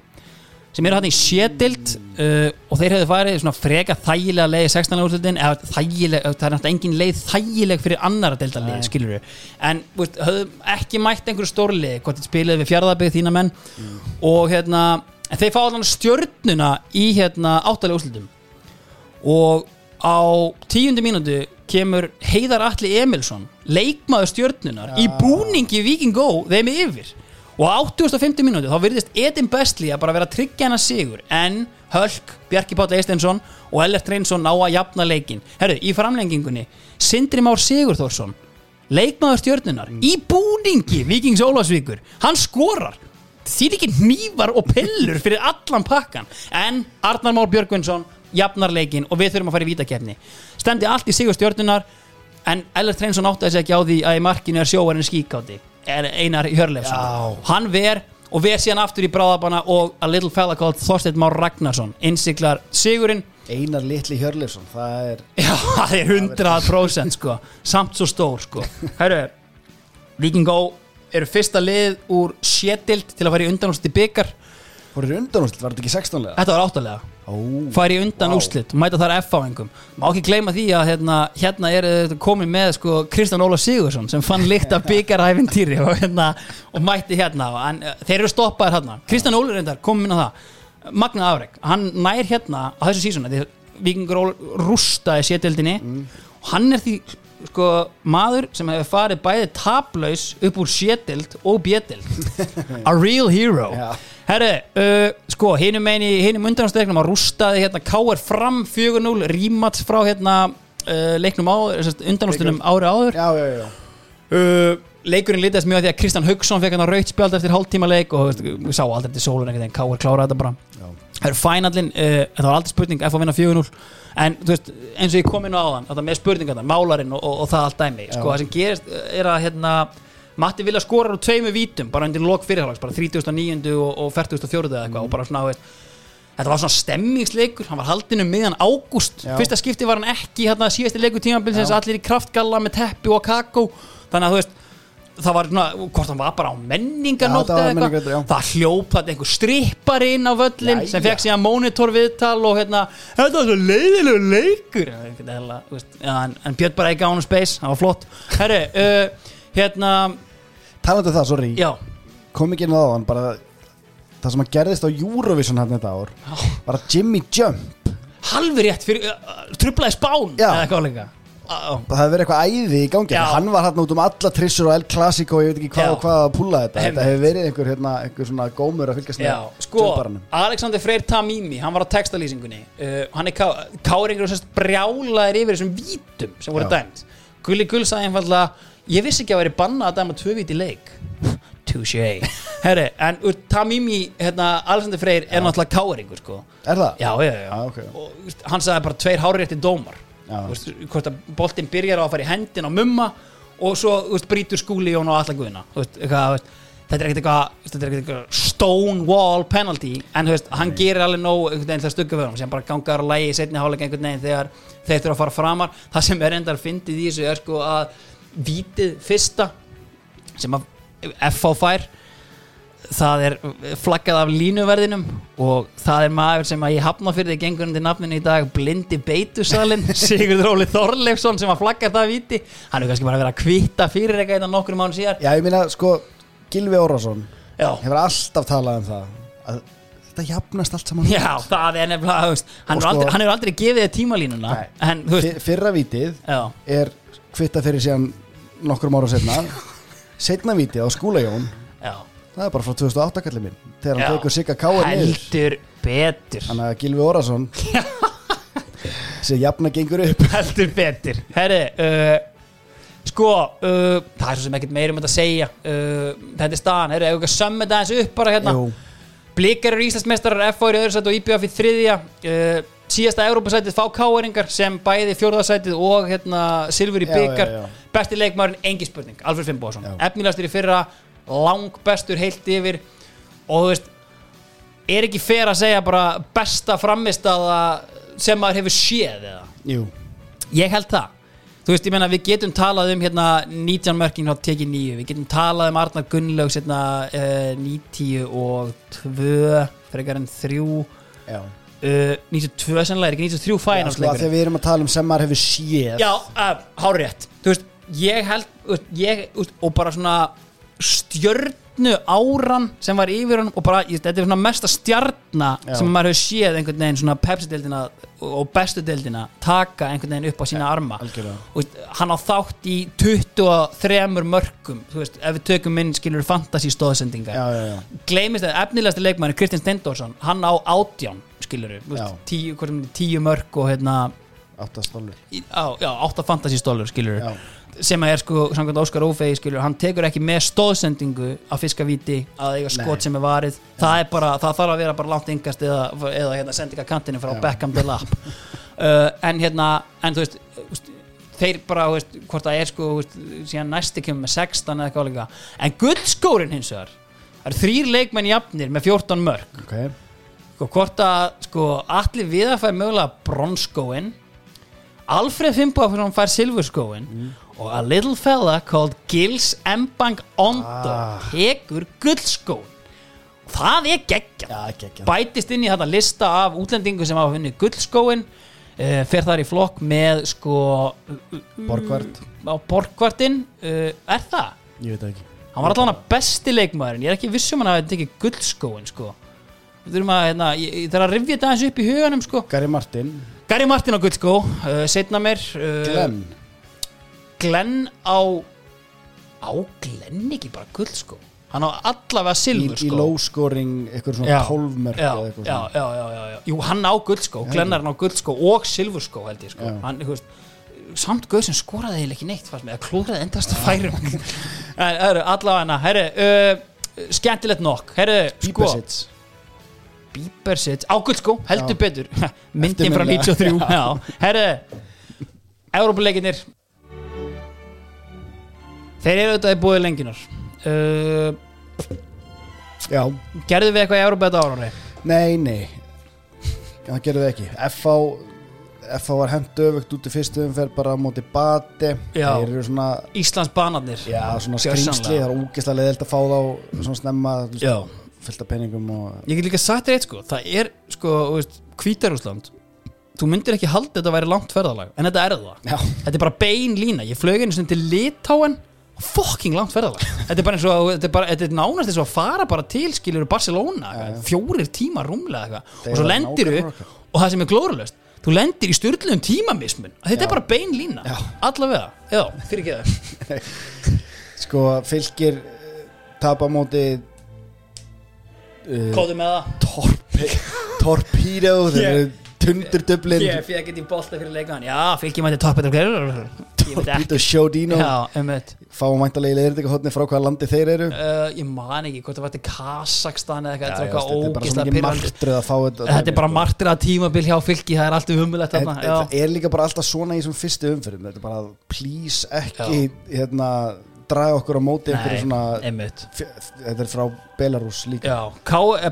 sem eru hann í sétild uh, og þeir hefðu farið svona freka þægilega leið í 16. úrslutin eða þægileg, það er náttúrulega engin leið þægileg fyrir annara deildar leið, skilur við en veist, höfðu ekki mætt einhverju stórlið hvort þið spilaði við fjárðabið þína menn. Og hérna en þeir fá allan stjörnuna í hérna áttalega úrslutum og á tíundu mínútu kemur Heiðar Atli Emilsson leikmaður stjörnunar í búningi Viking Go þeim yfir og á 8050 mínútu þá virðist Edin Bestli að bara vera að tryggja hana sigur. En Hölk, Bjarki Páll Eisteinsson og Ellert Reynsson ná að jafna leikin herru, í framlengingunni Sindri Már Sigurþórsson leikmaður stjörnunar í búningi Vikings Ólafsvíkur hann skorar. Þýr ekki hnífar og pillur fyrir allan pakkan. En Arnar Már Björgvinsson jafnar leikin og við þurfum að fara í vítakefni stendi allt í sigur stjörnunar en Ellert Reynsson átti þessi ekki á því að í markinu er sjóarinn skíkáti Einar Hjörleifsson. Hann ver og ver síðan aftur í bráðabana og a little fella called Þorsteinn Már Ragnarsson innsiklar sigurinn. Einar litli Hjörleifsson Það er [laughs] Já, það er 100% sko. Samt svo stór sko. Herru, Víkingó eru fyrsta lið úr sétild til að fara í undanúrslit í byggar Fórir undanúrslit, var þetta ekki 16 lega? Þetta var áttalega. Ó, fara í undan Vá. úrslit mæta þar F-fáingum má ekki gleyma því að hérna, hérna er komið með sko Kristján Óla Sigursson sem fann líkt af byggaræfintýri og, hérna, og mætti hérna og hann, þeir eru stoppaðir hérna. Kristján Óli reyndar komið inn á það. Magna Afrek, hann nær hérna á þessu sísona því Víkingur Ól rústaði sétildinni og hann er því sko maður sem hefur farið bæði taplaus upp úr sétild og bjetild [laughs] a real hero. Já. Herri, uh, sko, hinum megin í hinum undanástöðleiknum að rústaði hérna K.R. fram 4-0, rímats frá hérna uh, leiknum undanástöðnum ári áður. Já, já, já. Uh, leikurinn litast mjög að því að Kristján Haugsson fekk hann að raut spjald eftir hálftíma leik og við sá aldrei til sólun einhvern veginn, K.R. kláraði þetta bara. Það er fænallin, uh, en það var aldrei spurning F að vinna 4-0 en veist, eins og ég kom inn á áðan þetta með spurningarna, málarinn og, og, og það allt dæmi. Sko, það sem gerist uh, er að hérna, Matti vilja skora úr tveimu vítum bara undir lok fyrirhálags, bara 39. og, og 44. eða eitthvað og bara svona, veist Þetta var svona stemmingsleikur, hann var haldinn um miðjan ágúst. Fyrsta skipti var hann ekki hérna síðasti leikur tímabilsins allir í kraftgalla með teppi og kakó Þannig að þú veist, það var svona, hvort hann var bara á menninganótt eða eitthvað. Það hljóp þetta einhver strippar inn á völlin sem fekk síðan monitor viðtal og hérna Þetta var svo leiðilegu leikur en, en Björn bara ekki á hann space, það var flott Herri, uh, hérna, Talandi um það, sorry já, Kom ekki inn á það, bara Það sem að gerðist á Eurovision hann þetta ár Var að Jimmy Jump halvi rétt fyrir, uh, trublaði spán Já. eða eitthvað líka Já, Það hefði verið eitthvað æði í gangi Já. Hann var hann út um alla trissur og El Clasico Ég veit ekki hvað Já. og hvað að púla þetta Einmitt. Þetta hefur verið einhver, hérna, einhver svona gómur að fylgjast Já, með sko, jumparanum. Alexander Freyr Tamimi hann var á textalýsingunni uh, hann er ká, káringur og sérst brjálaðir yfir þessum vítum sem voru Já. dæmt Gulli Gull sagði einfallega ég vissi ekki að veri bannað að dæma tvö víti í leik. Touché. Herri, en úr Tamimi hérna, Alexander Freyr er náttúrulega káringur sko. Er það? já, já, já, Já, ok. og hann sagði bara tveir hárétti dómar. Veist, hvort að boltinn byrjar á að fara í hendin á mumma og svo þú veist, brýtur skúli Jón og alla guðina þetta er ekkert eitthvað eitthvað stonewall penalty en þú veist, hann gerir alveg nóg einhvern veginn það stugga fyrir hann sem bara gangar að lægi í setni hálfleik einhvern veginn þegar þeir þurfa að fara framar. Það sem er endar fyndið í þessu er sko að vítið fyrsta sem að FH fær. Það er flaggað af línuverðinum og það er maður sem að ég hafna fyrir því gengur undir nafninu í dag blindi beitusalinn [laughs] Sigurður Óli Þorleifsson sem að flagga það víti. Hann er kannski bara verið að kvitta fyrir eitthvað þetta nokkur mánu síðar. Já, ég meina, sko, Gilvi Órásson hefur alltaf talað um það að þetta jafnast allt saman Já það er nefnilega veist, hann, sko, sko- aldrei, hefur aldrei gefið þér tímalínuna Nei. en Fyrra vítið já, er kvitta fyrir síðan nokkrum ára setna Setna vítið á skúlajón já. Það er bara frá 2008 kallið minn Þegar hann Já. tekur Sigga niður. Heldur betur. Þannig að Gilvi Órásson sem [laughs] jafna gengur upp. Heldur betur. Herri uh, sko uh, það er svo sem ekkert meira um þetta að segja. Uh, þetta er staðan, herri, ef við ekki að sömma þetta eins upp bara hérna, Jú, blikar eru Íslandsmeistarar er í öðru sæti og IBF í þriðja. Uh, síðasta Európa-sætið fá káeringar sem bæði fjórðasætið og hérna Silfur í Já, byggar já, já. besti leikmaðurinn, engi spurning, Alfred Finnbóðsson Já. efnilegastur í fyrra, lang bestur heilt yfir. Og þú veist er ekki fer að segja bara besta framistaða sem maður hefur séð eða? Jú. Ég held það. Þú veist, ég meina, við getum talað um hérna 19 mörkin á teki 9 Við getum talað um Arnar Gunnlaugs hérna uh, 90 og 2 frekar en 3 uh, Já 92 sennilega, er ekki 93 Já, sko, að fænarsleikur þegar við erum að tala um sem maður hefur séð. Já, uh, hárétt Þú veist, ég held veist, ég, og bara svona stjörnu áran sem var yfir hann og bara, ég, þetta er svona mesta stjarna Já. sem maður hefur séð einhvern veginn svona Pepsi-deildina og bestu deildina taka einhvern veginn upp á sína arma algjörlega. og veist, hann á þátt í 23 mörgum þú veist, ef við tökum inn skilur fantasy stóðsendingar gleymist að efnilegasti leikmæri Kristinn Stendorsson hann á átján skilur Já. tíu, tíu mörg og hérna Áttastólur í- á, já, átta fantasy stólur skilur Já, sem að er sko, samkvæmt Óskar Ófegi skilur hann tekur ekki með stóðsendingu að fiskavíti að eiga skot sem er varið. Það er bara, það þarf að vera bara langt yngast eða, eða hérna sendinga kantinu frá Já. Beckham til Lapp. [laughs] Uh, en hérna, en þú veist þeir bara, þú veist, hvort það er sko veist, síðan næsti kemur með 16 eða eitthvað líka. En guldskórin hins vegar það eru þrýr leikmenn jafnir með 14 mörg ok. Sko, hvort að sko, allir við að fæ mögulega bronskóin Alfred Fimboðsson fær silfurskóin og a little fella called Gils Mbang Ondo Ah. tekur guldskóin það er geggja ekki bætist inn í þetta lista af útlendingu sem hafa vunnið guldskóin uh, fer þar í flokk með sko Borgvart á Borgvartin uh, er það? Ég veit ekki. Hann var allan að besti leikmaðurinn. Ég er ekki vissum hann að þetta ekki guldskóin sko. Við þurfum að, hérna, ég, ég þarf að rifja þetta aðeins upp í huganum sko. Gary Martin. Gary Martin á guldskó, uh, setna mér uh, Glenn Glenn á á Glenn ekki bara guldskó hann á allavega Í, silfur í sko. low scoring Eitthvað svona Já. 12 mörg já, já, já, já, já, jú hann á guldskó Glenn er hann á guldskó og silfurskó held ég sko. Hann, þú veist samt gauð sem skoraði eiginlega ekki neitt mér, að klúðraði endast að færum allavega hana herru, uh, skemmtilegt nokk. Herru, sko. Bíbersits Bíbersits, á guldskó, heldur betur. [laughs] Myndin frá Eftirminnilega. [laughs] 93 já, herru Európa-leikinir þeir eru auðvitað í búið lenginar. Uh, Já. gerðu við eitthvað í Európa þetta ára Nei, nei. Það gerðu við ekki. FH FH var hent öfugt út í fyrstu umferð bara á móti bati. Svona Íslands banarnir. Já, svona skrýmsli, það er ógeðslega leðilt að fá þá svona snemma af peningum og ég get líka sagt þér eitt sko. Það er sko, Hvítarúsland þú myndir ekki halda þetta að væri langt ferðalag en þetta er það. Já, þetta er bara bein lína. Ég flög einu sinni til Litáen fucking langt ferðalag. Þetta er bara eins og þetta er, bara, þetta er nánast eins og að fara bara til skilur Barcelona Já, já. fjórir tímar rúmlega eitthvað. Og svo lendir þú og það sem er glórulöst þú lendir í styrluðum tímamismun. Þetta Já. er bara bein lína. Allavega. Já fyrir ekki það. [laughs] Sko fylgir tapa móti uh, kóðu með það. torpe, [laughs] Torpedo þeir Ég- eru tundurdöblin ég fekk ekki bolta fyrir leikaðan já fylgjum mætti toppið ég um þetta fáum væntalegi leðrindika hotni frá hvaða landi þeir eru? Uh, ég man ekki hvort það var til Kazakstan eða eitthvað, Já, já, þetta er bara svo mikið martröð að fá þetta Þetta er bara martrið að tímabil hjá fylki, það er allt umulegt En- þarna en já. Það er líka bara alltaf svona í þessum fyrstu umfyrir Þetta er bara please ekki hérna, draga okkur á móti Nei, svona einmitt. þetta er frá Belarus líka. Já, Ká, eh,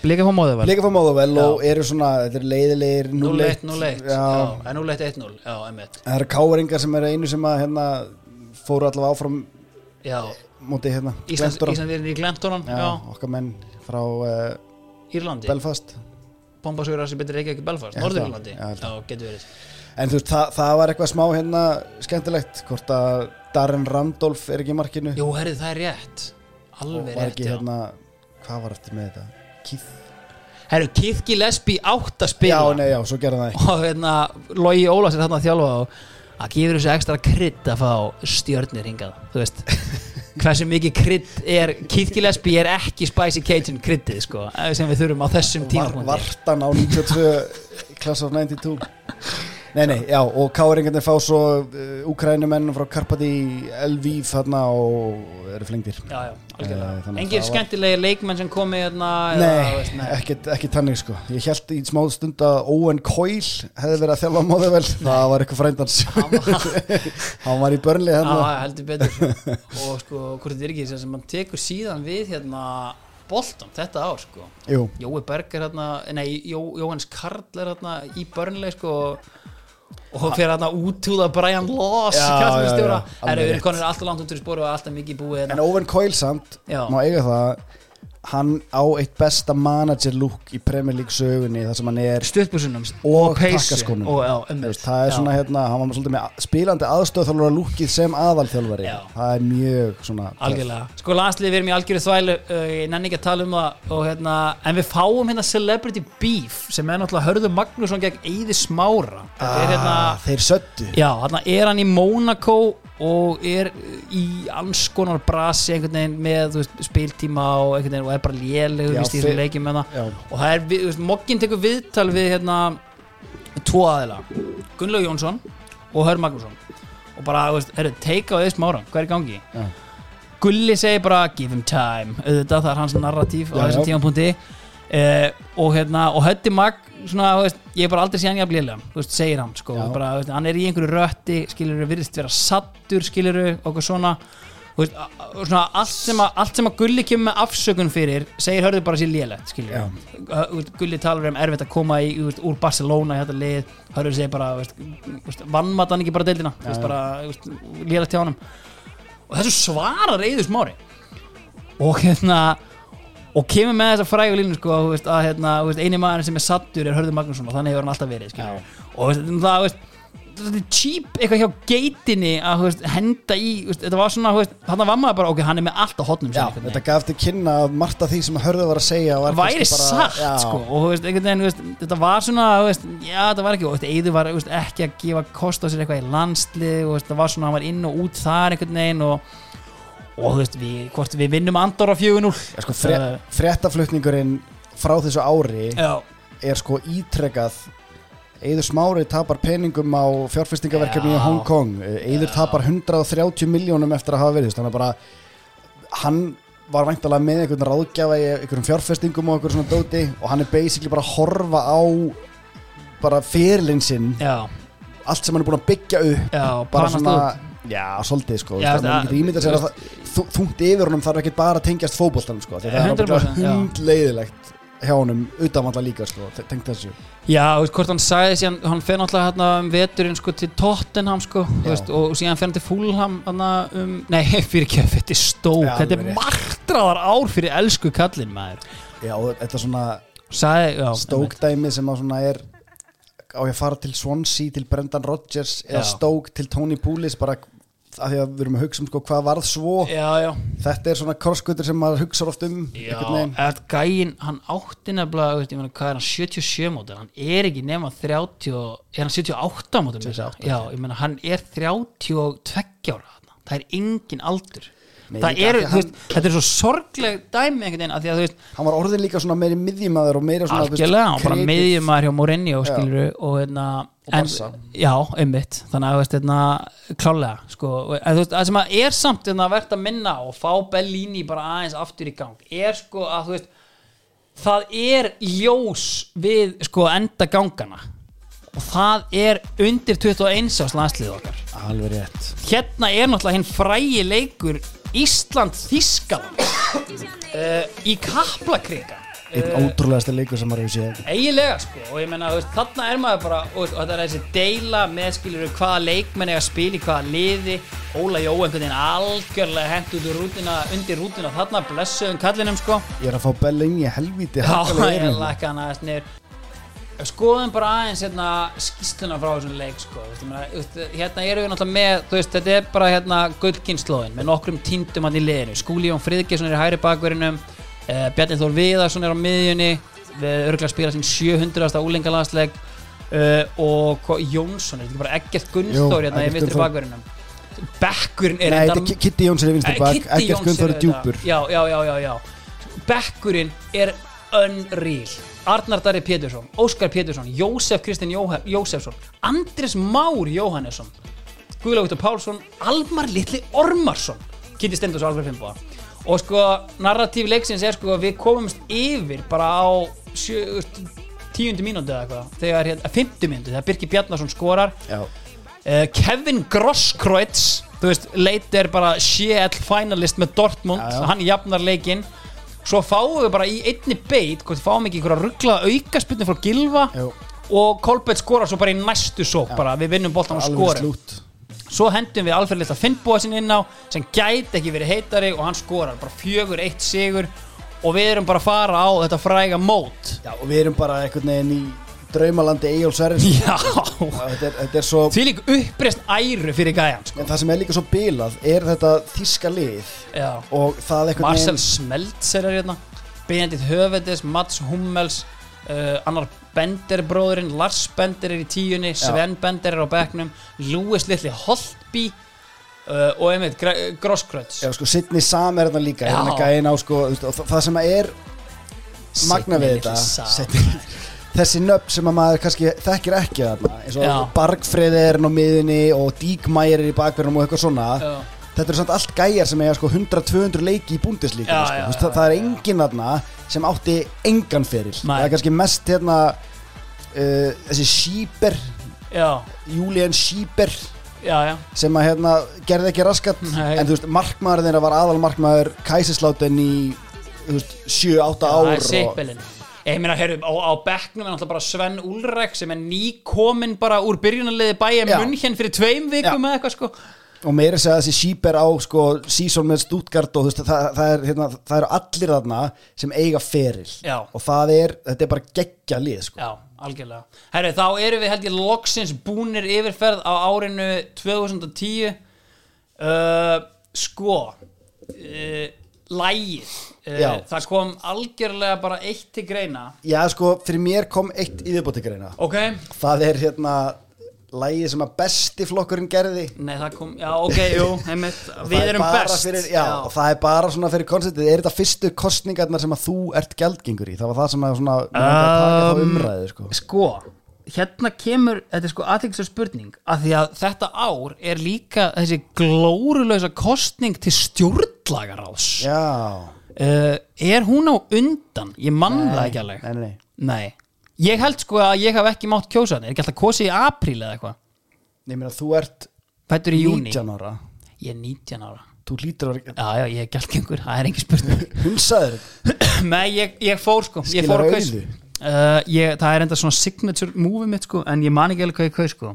Blika fá móðurvel Blika fá móðuvel og eru svona þetta er leiðilegir 0-1, 0-1 0-1 Já. Já, en 0-1, 1-0 Já, einmitt. Það eru káringar sem eru einu sem að hérna fóru allavega áfram Já, móti hérna Íslands, Glentoran. Ísland er í Glentoran Já, Já, okkar menn frá uh, Írlandi? Belfast. Bombasugur sem betur ekki ekki Belfast. Norður-Írlandi Já, Já, getur verið. En þú veist, það, það var eitthvað smá hérna skemmtilegt hvort að Darren Randolph er ekki í markinu? Jú, herrið, það er rétt. Og Alveg var rétt, ekki já. hérna hvað var eftir með þetta? Keith Herru, Keith Gillespie átt að Já, spila nei, já, svo gerði það ekki. Og hérna Logi Ólafs er þarna að þjálfa og að gefur þessu ekstra krydd að fá stjörnir hingað, þú veist. [laughs] Hversu mikið krydd er Keith Gillespie er ekki Spicy Cajun kryddið sko, sem við þurfum á þessum tímapunkti. Vartan á 92 Class of 92 Nei, nei, já, og káringarnir fá svo uh, Ukrænumenn frá Karpati Lviv þarna og eru flengdir. Já, já, Eh, algjörlega. að Engir skemmtilegi leikmenn sem komi hérna Nei, nei. ekki tannig sko. Ég held í smá stund að Owen Coyle hefði verið að þjálfa móðu vel. Það var eitthvað frændans. Hann var [laughs] í börnli Já, hérna heldur betur sko. [laughs] og sko, hvort þetta er ekki sem hann tekur síðan við hérna Bolton þetta ár sko. Jú, Jói Berg er hérna, nei, Jó, Jóhannes Karl er hérna í börnleg sko og fyrir hérna útúða Brian alveg við rétt. erum konur alltaf langt út úr spóru og alltaf mikið búið en hérna. Owen Coyle samt má eiga það hann á eitt besta manager look í Premier League sögunni þar sem hann er stuttbusunum Og veist, það er svona hérna, hann var svolítið með spilandi aðstöðþjálfara lúkið sem aðalþjálfari. Já. það er mjög svona algjörlega, sko landslið við erum í algjöru þvælu uh, ég nenni ekki að tala um það og, hérna, en við fáum hérna Celebrity Beef sem er náttúrulega Hörður Magnússon gegn Eyði Smára. Þetta er hérna ah, þeir söttu Já, þarna er hann í Monaco og er í alls konar brasi einhvern veginn með veist, spiltíma og einhvern veginn og er bara það Já. og það er, við- veist, Moggin tekur viðtal við hérna tvo aðila Gunnlaug Jónsson og Hör Magnússon og bara, veist, herru, teika á þess mára hvað er gangi? Já. Gulli segir bara give him time, auðvitað það er hans narratív á þessum já. tímapunkti uh, og hérna, og Hötti Magg svona, veist, ég er bara aldrei síðan þú veist, segir hann, sko, bara, veist, hann er í einhverju rötti, skilur virðist vera sattur, skilur okkur svona veist, svona allt sem, að, allt sem að Gulli kemur með afsökun fyrir segir hörðu bara sér Já. Gulli talar um erfitt að koma í, úr Barcelona þetta lið, hörðu segir bara þú veist, þú veist, vannmat hann ekki bara deildina lélegt hjá honum og þessu svarar Eiður Smári og hérna og kemur með þessa frægu línu sko, að hérna, eini maður sem er sattur er Hörður Magnússon og þannig hefur hann alltaf verið skilur. og veist, það, veist er cheap eitthvað hjá geitinni að veist, henda í, þetta var svona þannig var maður bara, ok, hann er með allt á hotnum Já, þetta gaf til kynna að margt af því sem hörðu var að segja var væri bara- satt já, sko, og veginn, þetta var svona já, þetta var ekki, og Eiður var ekki að gefa kost á sér eitthvað í landslið og það var svona, hann var inn og út þar einhvern veginn og, og þú veist, við, hvort við vinnum Andorra 4-0 Já, sko, fre fréttaflutningurinn frá þessu ári já, er sko ítrekað. Eður Smári tapar peningum á fjárfestingaverkefni í. Hong Kong. Eður tapar 130 miljónum eftir að hafa verið þannig að bara hann var væntalega með einhvern ráðgjafa í einhverjum fjárfestingum og einhverjum svona dóti og hann er basically bara að horfa á bara fyrirlinn sinn. Já, allt sem hann er búin að byggja upp. Já, bara svona út já, svolítið sko Já, það sér að það þú- þungt yfir honum þarf ekki bara að tengjast fótboltanum sko, það er 100%, bara já. hundleiðilegt hjá honum utanvalla líka sko, te- tengt þessu. Já, veist hvort hann sagði síðan hann fer náttúrulega hérna um veturinn sko til Tottenham sko, veist, og síðan fer hann til Fulham hérna um, nei, [laughs] fyrir ekki að þetta er stók, Já, þetta er rétt. martraðar ár fyrir elsku kallinn maður. Já, þetta er svona stókdæmi sem að svona er á ég að fara til Swansea til Brendan Rodgers eða stók til Tony Poulis bara af því að við erum að hugsa um sko hvað varð svo? Já, já, þetta er svona krosskutur sem maður hugsa oft um já eða gæinn, hann átti nefnilega, ég meina, hvað er hann 77 mótil, hann er ekki nema 30, og- er hann 78 mótil 78, já, ég meina, hann er 32 ára það er engin aldur Nei, það að þú veist, þetta er svo sorgleg dæmi einhvern veginn, af því að þú veist hann var orðin líka svona meiri miðjumæður og meira svona algjörlega, hann bara creative. miðjumæður hjá Mourinho Já. skilur og hérna Og en, já, einmitt, þannig að þú veist, hérna, klálega, sko, en veist, það sem að er samt hérna, verðt að minna og fá Bellini bara aðeins aftur í gang, er sko að þú veist, það er ljós við sko enda gangana og það er undir 21 ás landslið okkar. Alveg rétt. Hérna er náttúrulega hinn frægi leikur Ísland-Þískaland uh, í Kaplakrika. Einn ótrúlegasta leikur sem maður hefur séð. Eiginlega sko. Og ég menna þarna er maður bara og, og þetta er þessi deila með skilur hvaða leikmenn eiga að spila í hvaða liði. Óla Jó einhvern veginn algjörlega hent út úr rútina, undir rútina þarna blessuðum kallinum sko. Ég er að fá Bellingi helvíti Já, [laughs] ég lakka hann aðeins niður Skoðum bara aðeins hérna skýsluna frá þessum leik sko. Hérna erum við náttúrulega með veist, Þetta er bara hérna gullkynnslóðin með nokkrum týndum hann í liðinu Skúli Jón Friðgjesson er í hægri bakverðinum uh, Bjarni Þór Viðarsson er á miðjunni við örgulega spila sín 700. úlingalansleik uh, og Jónsson er þetta ekki bara Eggert Jú, Gunnþór hérna í Gunnþór. bakverðinum Bekkurinn er Nei, þetta er Kitty Jóns er Eh, bak ekkert Gunnþór er djúpur já, já, já, já, já Bekkurinn er unreal Arnar Darri Pétursson, Óskar Pétursson Jósef Kristinn Jósefsson Andres Már Jóhannesson Guðlaug Viktor Pálsson, Almar Litli Ormarsson. Kitty Stendos og Alfred Fimboa og sko, narratív leiksins er sko að við komumst yfir bara á sjö, tíundu mínútu eða eitthvað. Þegar, hérna, fymtu mínútu, þegar Birki Bjarnason skorar. Já, Uh, Kevin Grosskreutz þú veist, leit er bara CL finalist með Dortmund, Já, já. hann jafnar leikinn svo fáum við bara í einni beit, hvort við fáum ekki einhverja ruggla aukaspilni frá Gilva Jú. og Kolbett skorar svo bara í næstu sók bara, við vinnum boltan og alveg skorum. svo hendum við Alfred Lilla Finnbúa sinni inn á sem gæti ekki verið heitari og hann skorar bara fjögur, eitt sigur og við erum bara að fara á þetta fræga mót. Já, og við erum bara einhvern veginn í draumalandi Egil [laughs] já, er- er svo því líka uppreist æru fyrir gæjan sko. en það sem er líka svo bilað er þetta þíska lið já og það einhvern Marcel veginn Smeltzer er hérna Benedikt Höfedis, Mats Hummels uh, annar Bender bróðurinn Lars Bender er í tíunni Sven Bender er á bekknum Lewis Litli Holtby uh, og einmitt já, sko, Sidney Sam er þetta líka Já. hérna á, sko, það- sem er magna við Sidney þetta litli Sam. Þessi nöfn sem að maður kannski þekkir ekki þarna eins og Já. Bargfreð er á miðinni og Díkmæir er í bakverðinum og eitthvað svona Já. þetta eru samt allt gæjar sem eiga sko 100-200 leiki í búndislíka Já, sko. já, Þú veist, já, það, það er já. enginn þarna sem átti engan fyrir Nei. það er kannski mest hérna uh, þessi Schieber já, Julian Schieber já, já sem að hérna gerði ekki raskat Nei. en þú veist markmaður þeirra var aðal markmaður Kæsisláten í þú veist 7-8 það ár er og, sippilinn ég meina, heyrðu, á, á bekknum er náttúrulega bara Sven Ulrek sem er nýkominn bara úr byrjunarliði bæja munn hérna fyrir tveim vikum eða eitthvað sko. Og meira segja þessi Schieber á sko season með Stuttgart og veist það, það, er, hérna, það eru allir þarna sem eiga feril. Já. og það er, þetta er bara geggja lið sko. Já, algjörlega. Herri, þá erum við held ég loksins búnir yfirferð á árinu 2010 uh, Sko uh, Lægið Já. uh, Það kom algjörlega bara eitt til greina. Já, sko, fyrir mér kom eitt í viðbóti greina. Ok. Það er hérna lægið sem að besti flokkurinn gerði. Nei, það kom, já, ok, jú, [laughs] einmitt. Og Við það er erum bara best. fyrir, já, og það er bara svona fyrir konceptið. Er þetta fyrstu kostningarnar sem að þú ert gjaldgengur í? Það var það sem að svona mig langaði að taka þá Um, umræðu sko. Sko, hérna kemur Þetta er sko aðeinslega spurning Af því að þetta ár er líka þessi glórulösa kostning til stjórnlagaráðs. Já, uh, Er hún á undan? Ég mann það ekki alveg. nei, nei, nei. Ég held sko að ég haf ekki mátt kjósa Er ekki alltaf kosið í apríl eða eitthvað? Nei, meina, þú ert Fættur í júni 19 ára. Ég er 19 ára. Þú lítur að Já, já, ég er gælgengur, það er engin spurning. [laughs] Hunsaður Nei, ég, ég fór sko. Ég Skilar fór að kaus. Auðu. uh, ég, Það er enda svona signature movie mitt sko En ég man ekki alveg hvað ég kaus sko.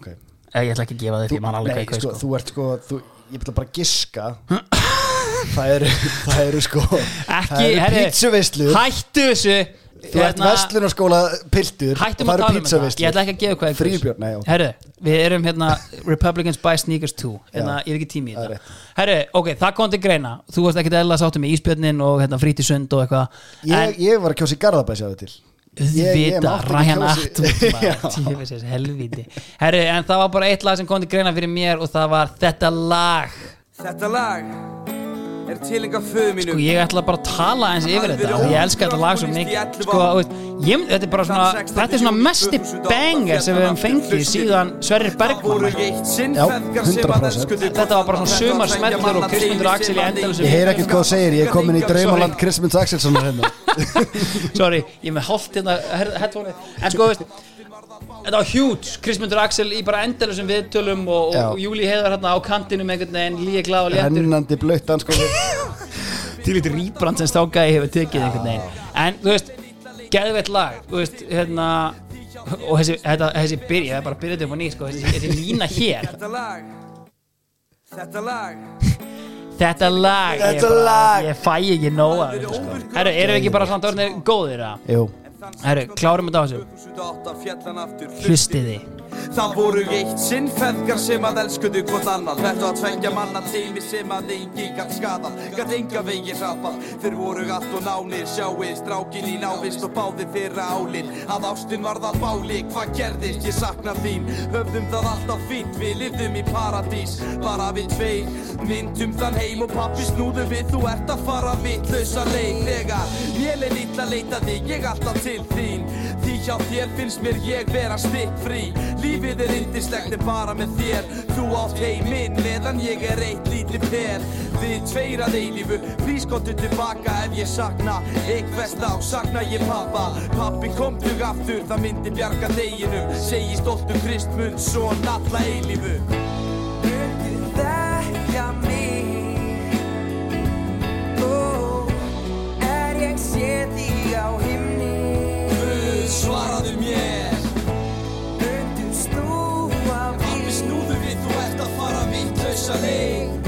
Okay. Eh, Ég ætla ekki að gefa þetta, ég man alveg hvað ég kaus sko, sko. þú ert sko þú, ég vil bara giska [clears throat] það eru, [laughs] það eru sko það Ekki, eru herri, pítsuveislu hættu þessu. Þú ert vestlunarskóla piltur Hættum að tala um þetta. Ég ætla ekki að gefa hvað Fríbjörn, nei. Herru, við erum hérna Republicans buy sneakers 2 Hérna, Já, ég er ekki tími í þetta. Herru, ok, það kom til greina. Þú varst ekkert eðla sáttum með íspjörnin og hérna frítisund og eitthvað. Ég, ég var að kjósa í Garðabæ sjáðu til. Ekki Ryan. Atwood [laughs] helvíti. Herru, en það var bara eitt lag sem kom til greina fyrir mér og það var þetta lag. Þetta lag er tilenga föðu mínu Sko, ég ætla bara að tala eins yfir þetta. Ég elska þetta lag svo mikið. Sko, ég, þetta er bara svona þetta er svona mesti banger sem við höfum fengið síðan Sverrir Bergman Já, feðgar sem 100%. að elskuðu Þetta var bara svona sumar smellur og Kristmundur Axel í endalausum- ég heyr ekkert hvað þú segir, ég er komin í draumaland Kristmunds Axelssonar hérna. [laughs] Sorry, ég með hálft hérna En sko, þú veist þetta var huge. Krismundur Axel í bara endalusum viðtölum og, og, og Júli heiðar hérna á kantinum einhvern veginn, líka glað og léttur. Hennandi blöytan sko. Til eitthvað rýbrand sem stákaði hefur tekið einhvern veginn. En þú veist, geðveitt lag þú veist, hérna og þessi, þetta, þessi byrja, ég er bara að byrja þetta upp á nýtt sko, þessi, þessi lína hér. Þetta lag Þetta lag. Þetta lag, ég, Þetta bara, lag. ég fæ ekki nóga sko. herru, erum við ekki bara samt orðinir góðir eða? Jú herru, klárum þetta á þessu. 2008 fjallan aftur hlustiði Það voru eitt sinn feðgar sem að elskuðu hvort annan Þetta var tveggja manna teimi sem að engi gætt skadað Gætt enga vegi hrapað Þeir voru allt og nánir Sjáið strákin í návist og báði þeirra álin. Að ástin var það báli Hvað gerðist? Ég sakna þín. Höfðum það alltaf fínt Við lifðum í paradís. Bara við tveir Myndum þann heim og pappi snúðu við. Þú ert að fara vitlausa leið Þegar mér er lilla leitaði ég alltaf til þín. Því hjá þér finnst mér ég vera stipp frí Lífið er yndislegt en bara með þér. Þú átt heiminn meðan ég er eitt lítið per Við tveir að eilífu, plís gottu tilbaka ef ég sakna. Eitthvað þá sakna ég pappa Pappi komdu aftur, það myndi bjarga deginum Segi stoltur Kristmund, son alla eilífu. Myndir þekkja mig. Ó, er ég sé þig á himni Guð, svaraðu mér. Undum snúa við Pappi snúðu við, þú ert að fara vittlausa leið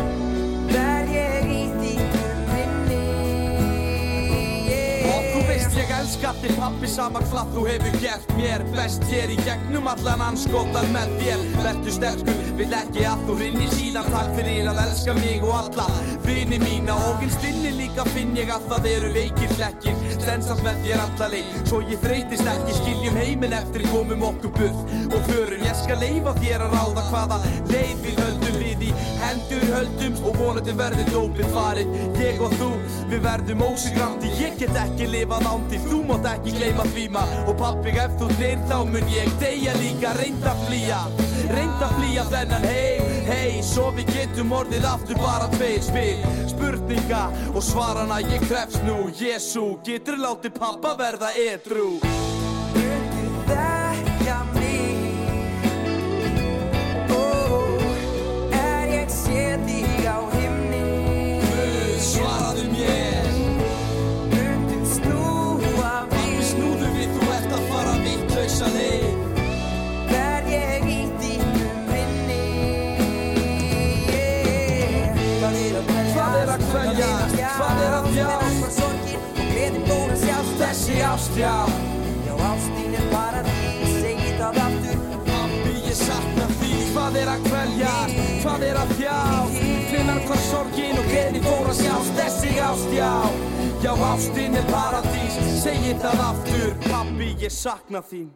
þig pappi sama hvað þú hefur gert mér Best hér í gegnum allan anskotan með þér. Vertu sterkur, vil ekki að þú rinni síðan. Takk fyrir að elska mig og alla vini mína. Og innst inni líka finn ég að það eru veikir hlekkir Stensast með þér alla leið Svo ég þreytist ekki, skiljum heiminn eftir komum okkur burt. Og förum, ég skal leifa þér að ráða hvaða leið við höldum við í Hendur höldum. Og vonandi verður dópið farið. Ég og þú, við verðum ósigrandi Ég get ekki lifað án því, þú mátt ekki gleyma því ma. Og pappi, ef þú deyr þá mun ég deyja líka. Reynda flýja, reynda flýja þennan heim Hei, svo við getum orðið aftur bara tveir spil. Spurninga og svarana ég krefst nú Jésu, getur látið pappa verða edru ég sé þig á Hvað er kvelja? Hvað er að þjást? Þessi ástjá Já, ástin er bara því Segi það aftur Pappi, ég sakna því Hvað er að kvelja? Hvað er að þjást? Hvinnar hvar sorgin og gleði fór að sjást Þessi ástjá Já, ástin er paradís Segi það aftur Pappi, ég sakna þín